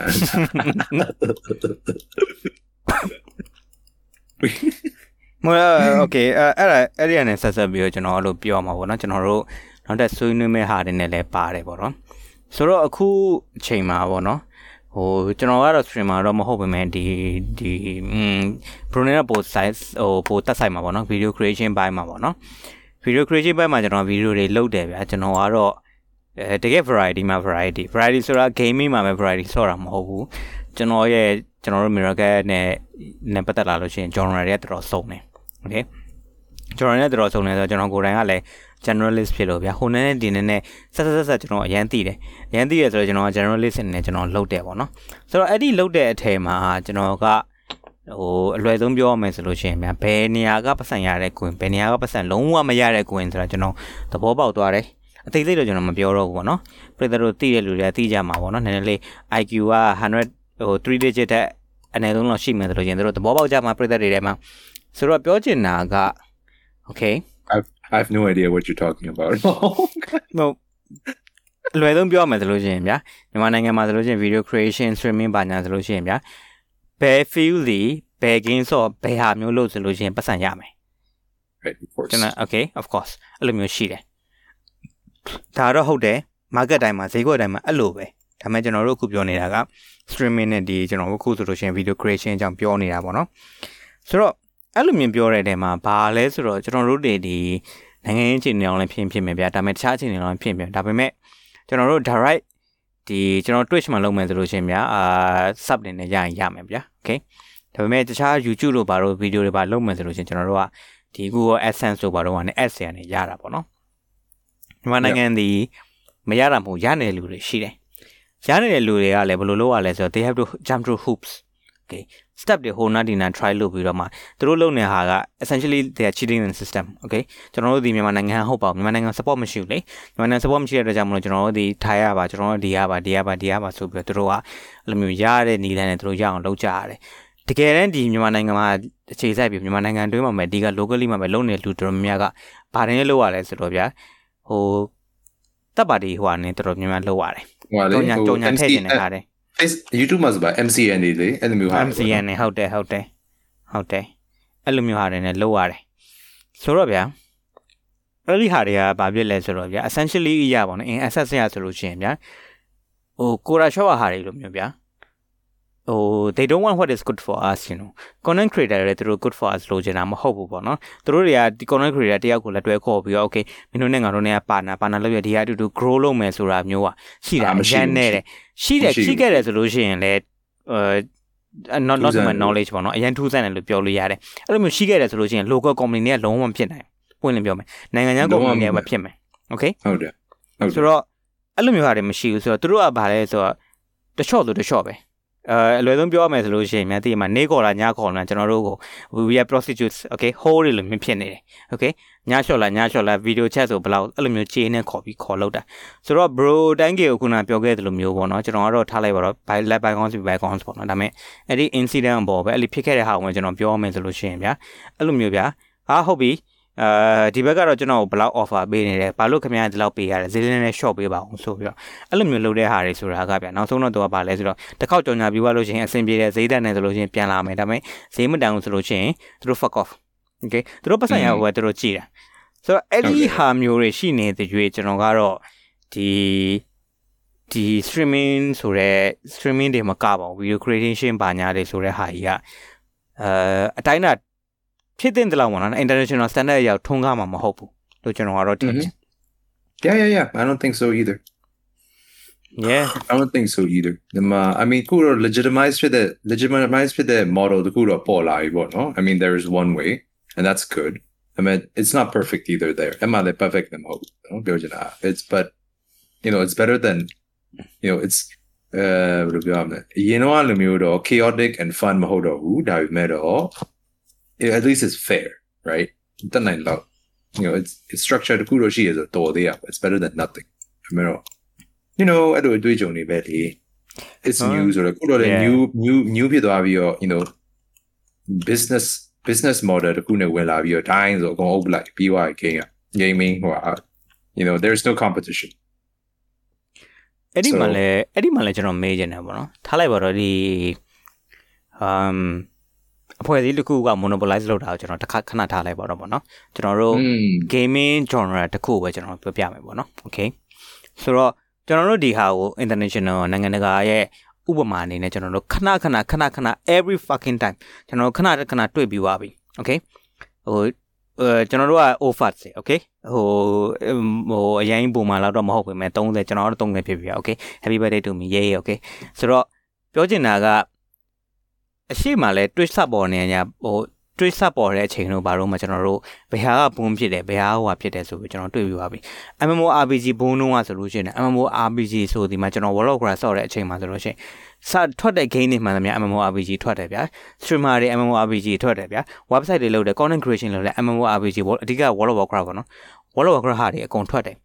Speaker 1: မဟုတ်โอเคအဲ့ဒါအဲ့ဒီကနေဆက်ဆက်ပြီးတော့ကျွန်တော်အဲ့လိုပြောမှာပေါ့နော်ကျွန်တော်တို့နောက်တက်ဆွေးနွေးမဲ့ဟာတွေနဲ့လည်းပါတယ်ပေါ့နော်ဆိုတော့အခုအချိန်မှာပေါ့နော်ဟိုကျွန်တော်ကတော့ streamer တော့မဟုတ်ပါမယ်ဒီဒီอืม Brunei ကပို့ size ဟိုပို့တက်ဆိုင်မှာပေါ့နော် video creation ဘိုင်းမှာပေါ့နော် video creation ဘိုင်းမှာကျွန်တော် video တွေလုပ်တယ်ဗျာကျွန်တော်ကတော့အဲတကယ် variety မှာ variety variety ဆိုတာ gaming မှာပဲ variety ဆော့တာမဟုတ်ဘူးကျွန်တော်ရဲ့ကျွန်တော်တို့ miracle နဲ့နဲ့ပတ်သက်လာလို့ရှိရင် genre တွေကတော်တော်စုံတယ် okay ကျွန်တော်လည်းတော်တော်စုံနေဆိုတော့ကျွန်တော်ကိုယ်တိုင်ကလည်း generalist ဖြစ်လို့ဗျာဟိုနဲ့ဒီနဲ့နဲ့ဆက်ဆက်ဆက်ဆက်ကျွန်တော်အရန်သိတယ်အရန်သိရဆိုတော့ကျွန်တော်က generalist နဲ့ကျွန်တော်လုပ်တယ်ပေါ့နော်ဆိုတော့အဲ့ဒီလုပ်တဲ့အထည်မှာကျွန်တော်က ဟိုအလွယ်ဆုံးပြောရမယ်ဆိုလို့ရှိရင်ဗျာဘယ်နေရာကပတ်စံရတဲ့ကွင်ဘယ်နေရာကပတ်စံလုံးဝမရတဲ့ကွင်ဆိုတာကျွန်တော်သဘောပေါက်သွားတယ်အသေးစိတ်တော့ကျွန်တော်မပြောတော့ဘူးပေါ့နော်ပြည်သူတို့သိတဲ့လူတွေကသိကြမှာပေါ့နော်နည်းနည်းလေး IQ က100ဟို3 digit တဲ့အနည်းဆုံးတော့ရှိမယ်ဆိုလို့ရှင်တို့သဘောပေါက်ကြမှာပြည်သူတွေထဲမှာဆိုတော့ပြောချင်တာက okay
Speaker 2: I've I have no idea what you're talking about
Speaker 1: ဟိုအလွယ်ဆုံးပြောရမယ်ဆိုလို့ရှိရင်ဗျာမြန်မာနိုင်ငံမှာဆိုလို့ရှိရင် video creation streaming ဘာညာဆိုလို့ရှိရင်ဗျာ ဘယ် field စီဘယ် game ဆော့ဘယ်ဟာမျိုးလို့ဆိုလို့ရှိရင်ပတ်စံရမယ်
Speaker 2: right of course
Speaker 1: ကျွန်တော် okay of course အဲ့လိုမျိုးရှိတယ်ဒါတော့ဟုတ်တယ် market တိုင်းမှာဈေးကွက်တိုင်းမှာအဲ့လိုပဲဒါပေမဲ့ကျွန်တော်တို့အခုပြောနေတာက streaming နဲ့ဒီကျွန်တော်တို့အခုဆိုလို့ရှိရင် video creation အကြောင်းပြောနေတာပေါ့နော်ဆိုတော့အဲ့လိုမျိုးပြောတဲ့နေရာမှာဘာလဲဆိုတော့ကျွန်တော်တို့တွေဒီနိုင်ငံရေးအခြေအနေအောင်လည်းဖြစ်ဖြစ်မယ်ဗျာဒါပေမဲ့တခြားအခြေအနေအောင်ဖြစ်မယ်ဒါပေမဲ့ကျွန်တော်တို့ direct ဒီကျွန်တော် Twitch မှာလုပ်မယ်ဆိုလို့ရှိရင်ဗျာအာ sub တွေနဲ့ရရင်ရမယ်ဗျာ okay ဒါပေမဲ့တခြား YouTube တို့ဘာလို့ video တွေဘာလုပ်မယ်ဆိုလို့ရှိရင်ကျွန်တော်တို့ကဒီ Google AdSense တို့ဘာလို့ကလည်း ads တွေကနေရတာပေါ့နော်မြန်မာနိုင်ငံဒီမရတာမဟုတ်ရနေတဲ့လူတွေရှိတယ်ရနေတဲ့လူတွေကလည်းဘယ်လိုလုပ်ရလဲဆိုတော့ they have to jump through hoops okay step တွေဟိုနာဒီနာ try လုပ်ပြီးတော့မှသူတို့လုပ်နေတာက essentially they are cheating the system okay ကျွန်တော်တို့ဒီမြန်မာနိုင်ငံဟုတ်ပါဘူးမြန်မာနိုင်ငံ support မရှိဘူးလေမြန်မာနိုင်ငံ support မရှိတဲ့အတွက်ကြောင့်မလို့ကျွန်တော်တို့ဒီထိုင်ရပါကျွန်တော်တို့ဒီရပါဒီရပါဒီရပါဆိုပြီးတော့သူတို့ကအဲ့လိုမျိုးရတဲ့နီလန်းနဲ့သူတို့ရအောင်လုပ်ကြရတယ်တကယ်တမ်းဒီမြန်မာနိုင်ငံမှာအခြေစိုက်ပြီးမြန်မာနိုင်ငံတွင်းမှာပဲဒီက locally မှာပဲလုပ်နေတဲ့လူတော်များများကဘာတွေလုပ်ရလဲဆိုတော့ဗျာဟိုတပ်ပါတီဟိုကနေတော်တော်များများလုပ်ရတယ်
Speaker 2: ဟိုလေ
Speaker 1: ကြောင်ညာကြောင်ညာထည့်နေကြတယ်
Speaker 2: Face YouTube မှာဆိုပါ MCN တွေလေအဲ့လိုမျိုးဟာ
Speaker 1: MCN နဲ့ဟုတ်တယ်ဟုတ်တယ်ဟုတ်တယ်အဲ့လိုမျိုးဟာတွေနဲ့လုပ်ရတယ်ဆိုတော့ဗျာအဲ့ဒီဟာတွေကဘာဖြစ်လဲဆိုတော့ဗျာ essentially ရပါတော့ in access ရဆိုလို့ရှိရင်ဗျာဟိုကိုရာရှော့ဟာတွေလိုမျိုးဗျာ ဟဟို they don't want what is good for us you know content creator တွေသူတို့ good for us လို့ချင်တာမဟုတ်ဘူးပေါ့နော်သူတို့တွေကဒီ content creator တယောက်ကိုလက်တွဲခေါ်ပြီးတော့ okay မင်းတို့နဲ့ငါတို့နဲ့ပါနာပါနာလုပ်ရဒီအတူတူ grow လုပ်မယ်ဆိုတာမျိုးอ่ะရှိတာအရန်နဲ့တယ်ရှိတယ်ရှိခဲ့တယ်ဆိုလို့ရှိရင်လည်းအဲ not not my knowledge ပေါ့နော်အရင်ထူးဆန်းတယ်လို့ပြောလို့ရတယ်အဲ့လိုမျိုးရှိခဲ့တယ်ဆိုလို့ရှိရင် local company တွေကလုံးဝမဖြစ်နိုင်ပွင့်လင်းပြောမယ်နိုင်ငံခြား company တွေကမဖြစ်မယ် okay
Speaker 2: ဟုတ်တယ်ဟုတ်
Speaker 1: ဆိုတော့အဲ့လိုမျိုးဟာတွေမရှိဘူးဆိုတော့သူတို့ကဘာလဲဆိုတော့တချော့လို့တချော့ပဲ အဲအလွယ်ဆုံးပြောရမယ်ဆိုလို့ရှိရင်မြန်တိမှာနေခေါ်လာညခေါ်လာကျွန်တော်တို့ကို we are prostitutes okay hold တွေလိုမျိုးဖြစ်နေတယ် okay ညလျှော့လာညလျှော့လာ video chat ဆိုဘယ်လောက်အဲ့လိုမျိုးခြေနဲ့ခေါ်ပြီးခေါ်လောက်တာဆိုတော့ bro တိုင်းကေကိုခုနပြောခဲ့သလိုမျိုးပေါ့နော်ကျွန်တော်ကတော့ထားလိုက်ပါတော့ by left by cons by cons ပေါ့နော်ဒါပေမဲ့အဲ့ဒီ incident အပေါ်ပဲအဲ့ဒီဖြစ်ခဲ့တဲ့ဟာကိုကျွန်တော်ပြောရမယ်ဆိုလို့ရှိရင်ဗျာအဲ့လိုမျိုးဗျာဟာဟုတ်ပြီ အဲဒီဘက်ကတော့ကျွန်တော်ကိုဘယ်လောက် offer ပေးနေတယ်ဘာလို့ခင်ဗျားဒီလောက်ပေးရတယ်ဈေးလေးနဲ့ short ပေးပါအောင်ဆိုပြီးတော့အဲ့လိုမျိုးလုပ်တဲ့ဟာတွေဆိုတာကဗျာနောက်ဆုံးတော့သူကဘာလဲဆိုတော့တစ်ခေါက်ကြော်ညာပြီးသွားလို့ရှိရင်အဆင်ပြေတဲ့ဈေးတက်နေဆိုလို့ရှိရင်ပြန်လာမယ်ဒါပေမဲ့ဈေးမတန်ဘူးဆိုလို့ရှိရင်သူတို့ fuck off okay သူတို့ပတ်စံရဟိုကသူတို့ကြည်တာဆိုတော့အဲ့ဒီဟာမျိုးတွေရှိနေတဲ့ရွေးကျွန်တော်ကတော့ဒီဒီ streaming ဆိုတဲ့ streaming တွေမကပါဘူး video creation ဘာညာတွေဆိုတဲ့ဟာကြီးကအဲအတိုင်းတာ ဖြစ်တဲ့တလောက်ပေါ့နော် international standard ရောက်ထုံးကားမှာမဟုတ်ဘူးလို့ကျွန်တော်ကတော့ထင်တယ်
Speaker 2: Yeah yeah yeah I don't think so either
Speaker 1: yeah
Speaker 2: I don't think so either ဒီမှာ I mean ခုတော့ legitimize ဖြစ်တဲ့ legitimize ဖြစ်တဲ့ model တခုတော့ပေါ်လာပြီပေါ့နော် I mean there is one way and that's good I mean it's not perfect either there အမှန်လည်း perfect မဟုတ်ဘူးနော်ပြောချင်တာ it's but you know it's better than you know it's အဲဘယ်လိုပြောရမလဲအရင်တော့လိုမျိုးတော့ chaotic and fun မဟုတ်တော့ဘူးဒါပေမဲ့တော့ at least it's fair right တတ်နိုင်တော့ you know it's it's structure တခုတော့ရှိရဆိုတော်သေးရ it's better than nothing ဒါပေမဲ့တော့ you know အဲ့လိုအတွေ့အကြုံတွေပဲလေ it's new ဆိုတော့ခုတော့လေ new new new ဖြစ်သွားပြီးတော့ you know business business model တခုနဲ့ဝင်လာပြီးတော့ dying ဆိုအကုန်အုပ်လိုက်ပြီးသွား game က gaming ဟို you know there's no competition
Speaker 1: အဲ့ဒီမှာလည်းအဲ့ဒီမှာလည်းကျွန်တော်မေးချင်တယ်ပေါ့နော်ထားလိုက်ပါတော့ဒီ um အဖွဲ့အစည်းတစ်ခုက monopolize လုပ်တာကိုကျွန်တော်တစ်ခါခဏထားလိုက်ပါတော့ပေါ့နော်ကျွန်တော်တို့ gaming genre တစ်ခုပဲကျွန်တော်ပြောပြမယ်ပေါ့နော် okay ဆိုတော့ကျွန်တော်တို့ဒီဟာကို international နိုင်ငံတကာရဲ့ဥပမာအနေနဲ့ကျွန်တော်တို့ခဏခဏခဏခဏ every fucking time ကျွန်တော်ခဏခဏတွေ့ပြီးသွားပြီ okay ဟိုအဲကျွန်တော်တို့က offer စေ okay ဟိုဟိုအရင်ပုံမှန်တော့မဟုတ်ပေမဲ့30ကျွန်တော်တို့30ဖြစ်ပြီ okay happy birthday to me yay okay ဆိုတော့ပြောချင်တာက အရှိမလဲ twitch ဆက်ပေါ်နေညာဟို twitch ဆက်ပေါ်တဲ့အချိန်တို့ဘာလို့မှကျွန်တော်တို့ဘယ်ဟာကဘုံဖြစ်တယ်ဘယ်ဟာဟိုဖြစ်တယ်ဆိုပြီးကျွန်တော်တွေ့ပြီးပါပြီ MMORPG ဘုံလုံးကဆိုလို့ရှိရင် MMORPG ဆိုဒီမှာကျွန်တော် World of Warcraft ဆော့တဲ့အချိန်မှာဆိုလို့ရှိရင်စထွက်တဲ့ game တွေမှန်သမျှ MMORPG ထွက်တယ်ဗျာ streamer တွေ MMORPG ထွက်တယ်ဗျာ website တွေလုပ်တယ် content creation လုပ်တယ် MMORPG အဓိက World of Warcraft ပေါ့နော် World of Warcraft ဟာတွေအကုန်ထွက်တယ်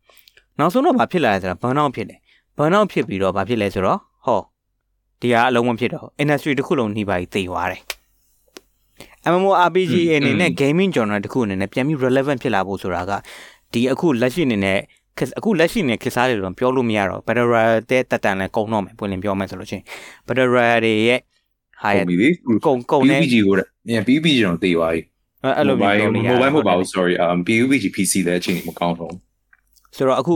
Speaker 1: နောက်ဆုံးတော့ဘာဖြစ်လာလဲဆိုတော့ burn out ဖြစ်တယ် burn out ဖြစ်ပြီးတော့ဘာဖြစ်လဲဆိုတော့ တရားအလုံးမဖြစ်တော့ industry တစ်ခုလုံးနှိပါကြီးသေသွားတယ် MMORPG အနေနဲ့ gaming genre တစ်ခုအနေနဲ့ပြန်ပြီး relevant ဖြစ်လာဖို့ဆိုတာကဒီအခုလက်ရှိအနေနဲ့အခုလက်ရှိနေခေစားတယ်လို့ပြောလို့မရတော့ Battle Royale တဲ့တက်တန်လည်းကုံတော့မယ်ပွင့်လင်းပြောမယ်ဆိုလို့ချင်း Battle Royale တွေရဲ့ဟာရကုံကုံနဲ့
Speaker 2: PUBG ကိုလည်း PUBG ကျွန်တော်သိပါပြီ
Speaker 1: အဲ့လိုမျိုး
Speaker 2: mobile မဟုတ်ပါဘူး sorry um PUBG PC လည်းအချိန်မကောင်းတော့
Speaker 1: ဆိုတော့အခု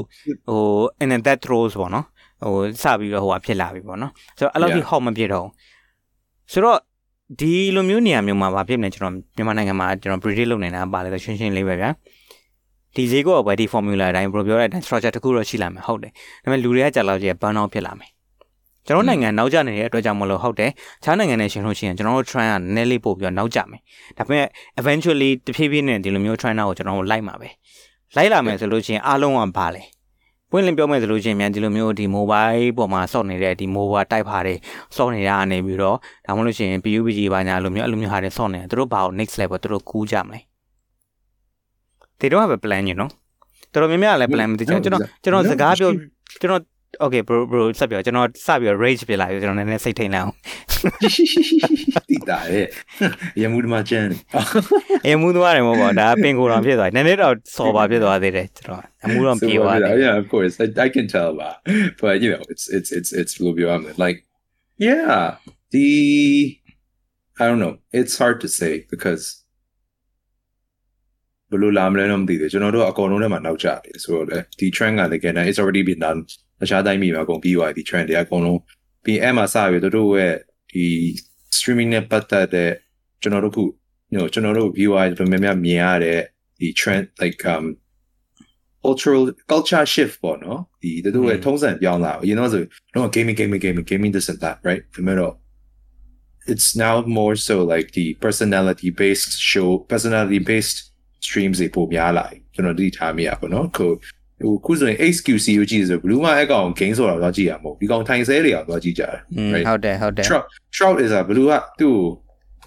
Speaker 1: ဟို in that throws ပေါ့နော် ဟိုစပြီးတော့ဟိုဟာဖြစ်လာပြီပေါ့နော်ဆိုတော့အဲ့လိုကြီးဟောက်မဖြစ်တော့ဆိုတော့ဒီလိုမျိုးနေရာမျိုးမှာဗာဖြစ်နေကျွန်တော်မြန်မာနိုင်ငံမှာကျွန်တော် predict လုပ်နေတာပါလေရှင်းရှင်းလေးပဲဗျာဒီဈေးကောပဲဒီ formula အတိုင်းဘယ်လိုပြောရတဲ့အတိုင်း structure တစ်ခုတော့ရှိလာမယ်ဟုတ်တယ်ဒါပေမဲ့လူတွေကကြာလောက်ကြီး burn out ဖြစ်လာမယ်ကျွန်တော်နိုင်ငံနောက်ကျနေတဲ့အတွက်ကြောင့်မလို့ဟုတ်တယ်ခြားနိုင်ငံနဲ့ရှင်လို့ရှိရင်ကျွန်တော်တို့ trend ကနည်းနည်းလေးပို့ပြီးတော့နောက်ကျမယ်ဒါပေမဲ့ eventually တဖြည်းဖြည်းနဲ့ဒီလိုမျိုး trend ကိုကျွန်တော်တို့လိုက်မှာပဲလိုက်လာမယ်ဆိုလို့ရှိရင်အားလုံးကဘာလဲ ပွင့်လင်းပြောမယ်ဆိုလို့ရှိရင်မြန်ဒီလိုမျိုးဒီ mobile ပေါ်မှာစော့နေတဲ့ဒီ mobile တိုက်ပါတွေစော့နေတာအနေပြီးတော့ဒါမှမဟုတ်လို့ရှိရင် PUBG ဘာညာလိုမျိုးအဲ့လိုမျိုးဟာတွေစော့နေတယ်သူတို့ဘာကို next level သူတို့ကူးကြမလဲ they don't have a plan you know တော်တော်များများလည်း plan မသိကျွန်တော်ကျွန်တော်စကားပြောကျွန်တော် okay bro bro ဆက်ပြောကျွန်တော်စပြီး rage ပြလာပြီကျွန်တော်နည်းနည်းစိတ်ထိန်လိုက်အောင်
Speaker 2: တိတာရဲ့ရမှုဒီမှာကျန်
Speaker 1: အမှုသွားတယ်မဟုတ်ပါဒါပင်ကိုတော်ဖြစ်သွားတယ်နည်းနည်းတော့စော်ပါဖြစ်သွားသေးတယ်ကျွန်တော်အမှုတော့ပြေသွားတယ်
Speaker 2: yeah of course I, I can tell that but you know it's it's it's it's a little bit like yeah the I don't know it's hard to say because ဘယ်လိုလာမလဲတော့မသိသေးကျွန်တော်တို့အကောင်လုံးထဲမှာနောက်ကျတယ်ဆိုတော့လေဒီ trend ကလည်းကဲ it's already been done တခြားတိုင်းပြည်မှာအကုန်ပြီးသွားပြီ trend တွေအကုန်လုံးပြီးအဲ့မှာစပြီးတို့တို့ရဲ့ဒီ streaming နဲ့ပတ်သက်တဲ့ကျွန်တော်တို့ခု you know ကျွန်တော်တို့ viewer တော်များများမြင်ရတဲ့ဒီ trend like um cultural culture shift ပေါ့နော်ဒီတို့ရဲ့ထုံးစံပြောင်းလာအရင်တော့ဆိုတော့ gaming gaming gaming gaming this and that right ဒါပေမဲ့တော့ it's now more so like the personality based show personality based streams တွေပိုများလာပြီကျွန်တော်ဒီထားမိရပါတော့ခု ဟိုခုဆိုရင် HQC ကိုကြည့်ဆိုဘလူးမအကောင် game ဆိုတာတော့ကြည့်ရမဟုတ်ဒီကောင်ထိုင်ဆဲတွေတော့ကြည့်ကြတယ်
Speaker 1: อืม
Speaker 2: right
Speaker 1: ဟုတ်တယ်ဟုတ်တယ်
Speaker 2: shroud shroud is a ဘလူးကသူ့ကို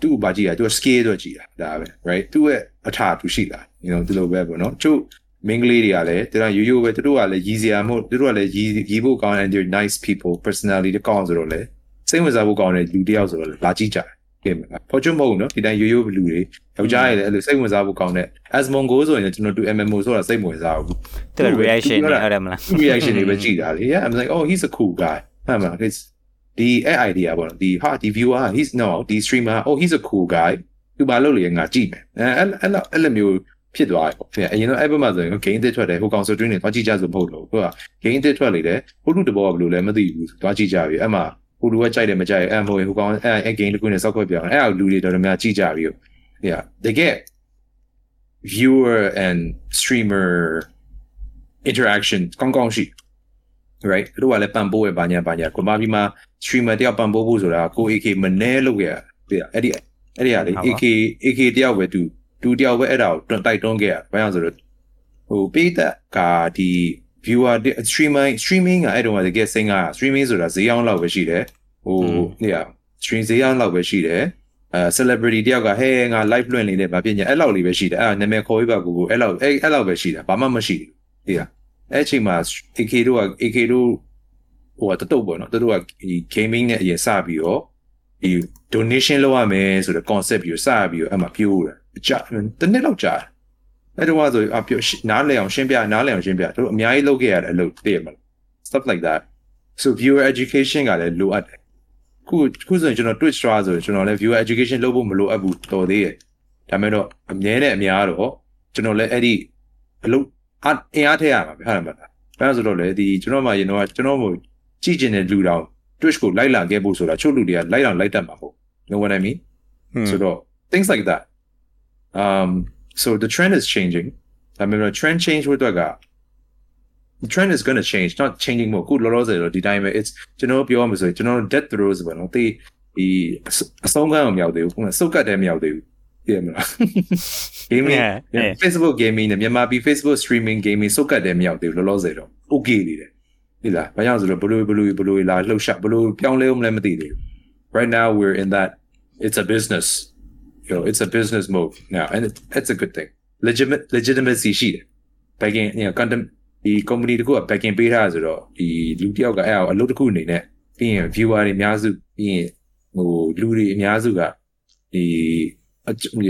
Speaker 2: သူ့ကိုဘာကြည့်ရသူ scale တော့ကြည့်တာဒါပဲ right သူ့ရဲ့အထာသူရှိတာ you know ဒီလိုပဲပေါ့နော်ကျုပ်မင်းကလေးတွေကလည်းသူကရိုးရိုးပဲသူတို့ကလည်းရည်စရာမဟုတ်သူတို့ကလည်းရည်ရည်ဖို့ကောင်းတဲ့ they're nice people personality တကောင်းဆိုတော့လေစိတ်ဝင်စားဖို့ကောင်းတဲ့လူတစ်ယောက်ဆိုတော့လာကြည့်ကြတယ် ကဲမလားပေါ်ချမဟုတ်နော်ဒီတိုင်းရိုးရိုးလူတွေယောက်ျားရည်လည်းအဲ့လိုစိတ်ဝင်စားဖို့ကောင်းတဲ့ Asmon Go ဆိုရင်ကျွန်တော်တို့ MMO ဆိုတာစိတ်ဝင်စားဘူး
Speaker 1: သူ့ reaction တွေဟုတ်တယ်မလား
Speaker 2: reaction တွေပဲကြည့်တာလေ yeah i'm like oh he's a cool guy ဟမ်မ it's ဒီအဲ့ idea ပေါ့နော်ဒီဟာဒီ viewer he's no ဒီ streamer oh he's a cool guy သူဘာလုပ်လဲငါကြည့်မယ်အဲအဲ့အဲ့အဲ့လိုမျိုးဖြစ်သွားတယ်ပေါ့အရင်တော့အဲ့ဘက်မှာဆိုရင် game တစ်ထွက်တယ်ဟိုကောင်ဆို stream တွေသွားကြည့်ကြဆိုမဟုတ်လို့ဟိုက game တစ်ထွက်လေတယ်ဟိုလူတဘောကဘယ်လိုလဲမသိဘူးသွားကြည့်ကြပြီအဲ့မှာ ဟိုလူကကြိုက်တယ်မကြိုက်အဲ့မဟုတ်ရင်ဟိုကောင်အဲ့အဲ့ game တစ်ခုနဲ့စောက်ခွက်ပြောင်းအဲ့အလူတွေတော်တော်များကြည့်ကြပြီ yeah they get viewer and streamer interaction ကောင်းကောင်းရှိ right တို့ကလည်းပန်ပိုးရပါညာပါညာကိုမပြီးမှ streamer တယောက်ပန်ပိုးဖို့ဆိုတာကို AK မနဲလို့ရပြအဲ့ဒီအဲ့ဒီဟာလေ AK AK တယောက်ပဲသူသူတယောက်ပဲအဲ့ဒါကိုတွန်တိုက်တွန်းခဲ့ရဘာကြောင့်ဆိုတော့ဟိုပေးတဲ့ကဒီ viewer streamer streaming ကအဲ့တော့တကယ်စင်က streaming ဆိုတာဈေးအောင်လောက်ပဲရှိတယ်ဟိုနေရ stream ဈေးအောင်လောက်ပဲရှိတယ်အဲ celebrity တယောက်ကဟဲငါ live လွှင့်နေတယ်ဗာဖြစ်ညာအဲ့လောက်လေးပဲရှိတယ်အဲ့နာမည်ခေါ်ပြပါကိုကိုအဲ့လောက်အဲ့အဲ့လောက်ပဲရှိတယ်ဘာမှမရှိဘူးဒီကအဲ့ချိန်မှာ AK တို့က AK တို့ဟိုကတတုတ်ပေါ့နော်တတုတ်ကဒီ gaming နဲ့အရင်စပြီးတော့ဒီ donation လုပ်ရမယ်ဆိုတဲ့ concept ပြီးစပြီးတော့အဲ့မှာပြိုးတယ်ကြာတနေ့လောက်ကြာ အဲ့တော့ဆိုအပြနားလည်အောင်ရှင်းပြနားလည်အောင်ရှင်းပြတို့အများကြီးလုပ်ခဲ့ရတဲ့အလုပ်တည့်မလား stuff like that so viewer education ကလည်းလိုအပ်တယ်ခုခုဆိုရင်ကျွန်တော် Twitch Star ဆိုရင်ကျွန်တော်လည်း viewer education လုပ်ဖို့မလိုအပ်ဘူးတော်သေးရဲ့ဒါမဲ့တော့အမြဲနဲ့အများတော့ကျွန်တော်လည်းအဲ့ဒီအလုပ်အင်အားထည့်ရမှာပဲဟုတ်တယ်မလားအဲဒါဆိုတော့လေဒီကျွန်တော်မှရင်တော့ကျွန်တော်မို့ကြည့်ကျင်တဲ့လူတောင် Twitch ကိုလိုက်လာခဲ့ဖို့ဆိုတာချို့လူတွေကလိုက်အောင်လိုက်တတ်မှာဟုတ် know what i mean ဆိုတော့ things like that um so the trend is changing ဒါပေမဲ့ trend change ဝတ်တော့က the trend is going to change not changing မို့ခုလောလောဆယ်တော့ဒီတိုင်းပဲ it's ကျွန်တော်ပြောမှာဆိုရင်ကျွန်တော် death throws ပေါ့နော်ဒီဒီအဆုံးကမ်းအောင်မရောက်သေးဘူးခုနစုတ်ကတ်တယ်မရောက်သေးဘူးသိရမလား gaming Facebook gaming နဲ့မြန်မာပြည် Facebook streaming gaming စုတ်ကတ်တယ်မရောက်သေးဘူးလောလောဆယ်တော့ okay နေတယ်ဒီလားဘာကြောင့်ဆိုတော့ဘလူးဘလူးဘလူးလာလှုပ်ရှားဘလူးပြောင်းလဲဦးမလဲမသိသေးဘူး right now we're in that it's a business you know it's a business mode now and it, it's a good thing legitimate legitimacy ရှိတယ် backing you know content ဒီ company တခုက backing ပေးထားဆိုတော့ဒီလူတစ်ယောက်ကအဲ့အလုပ်တစ်ခုအနေနဲ့ပြီးရင် viewer တွေအများစုပြီးရင်ဟိုလူတွေအများစုကဒီ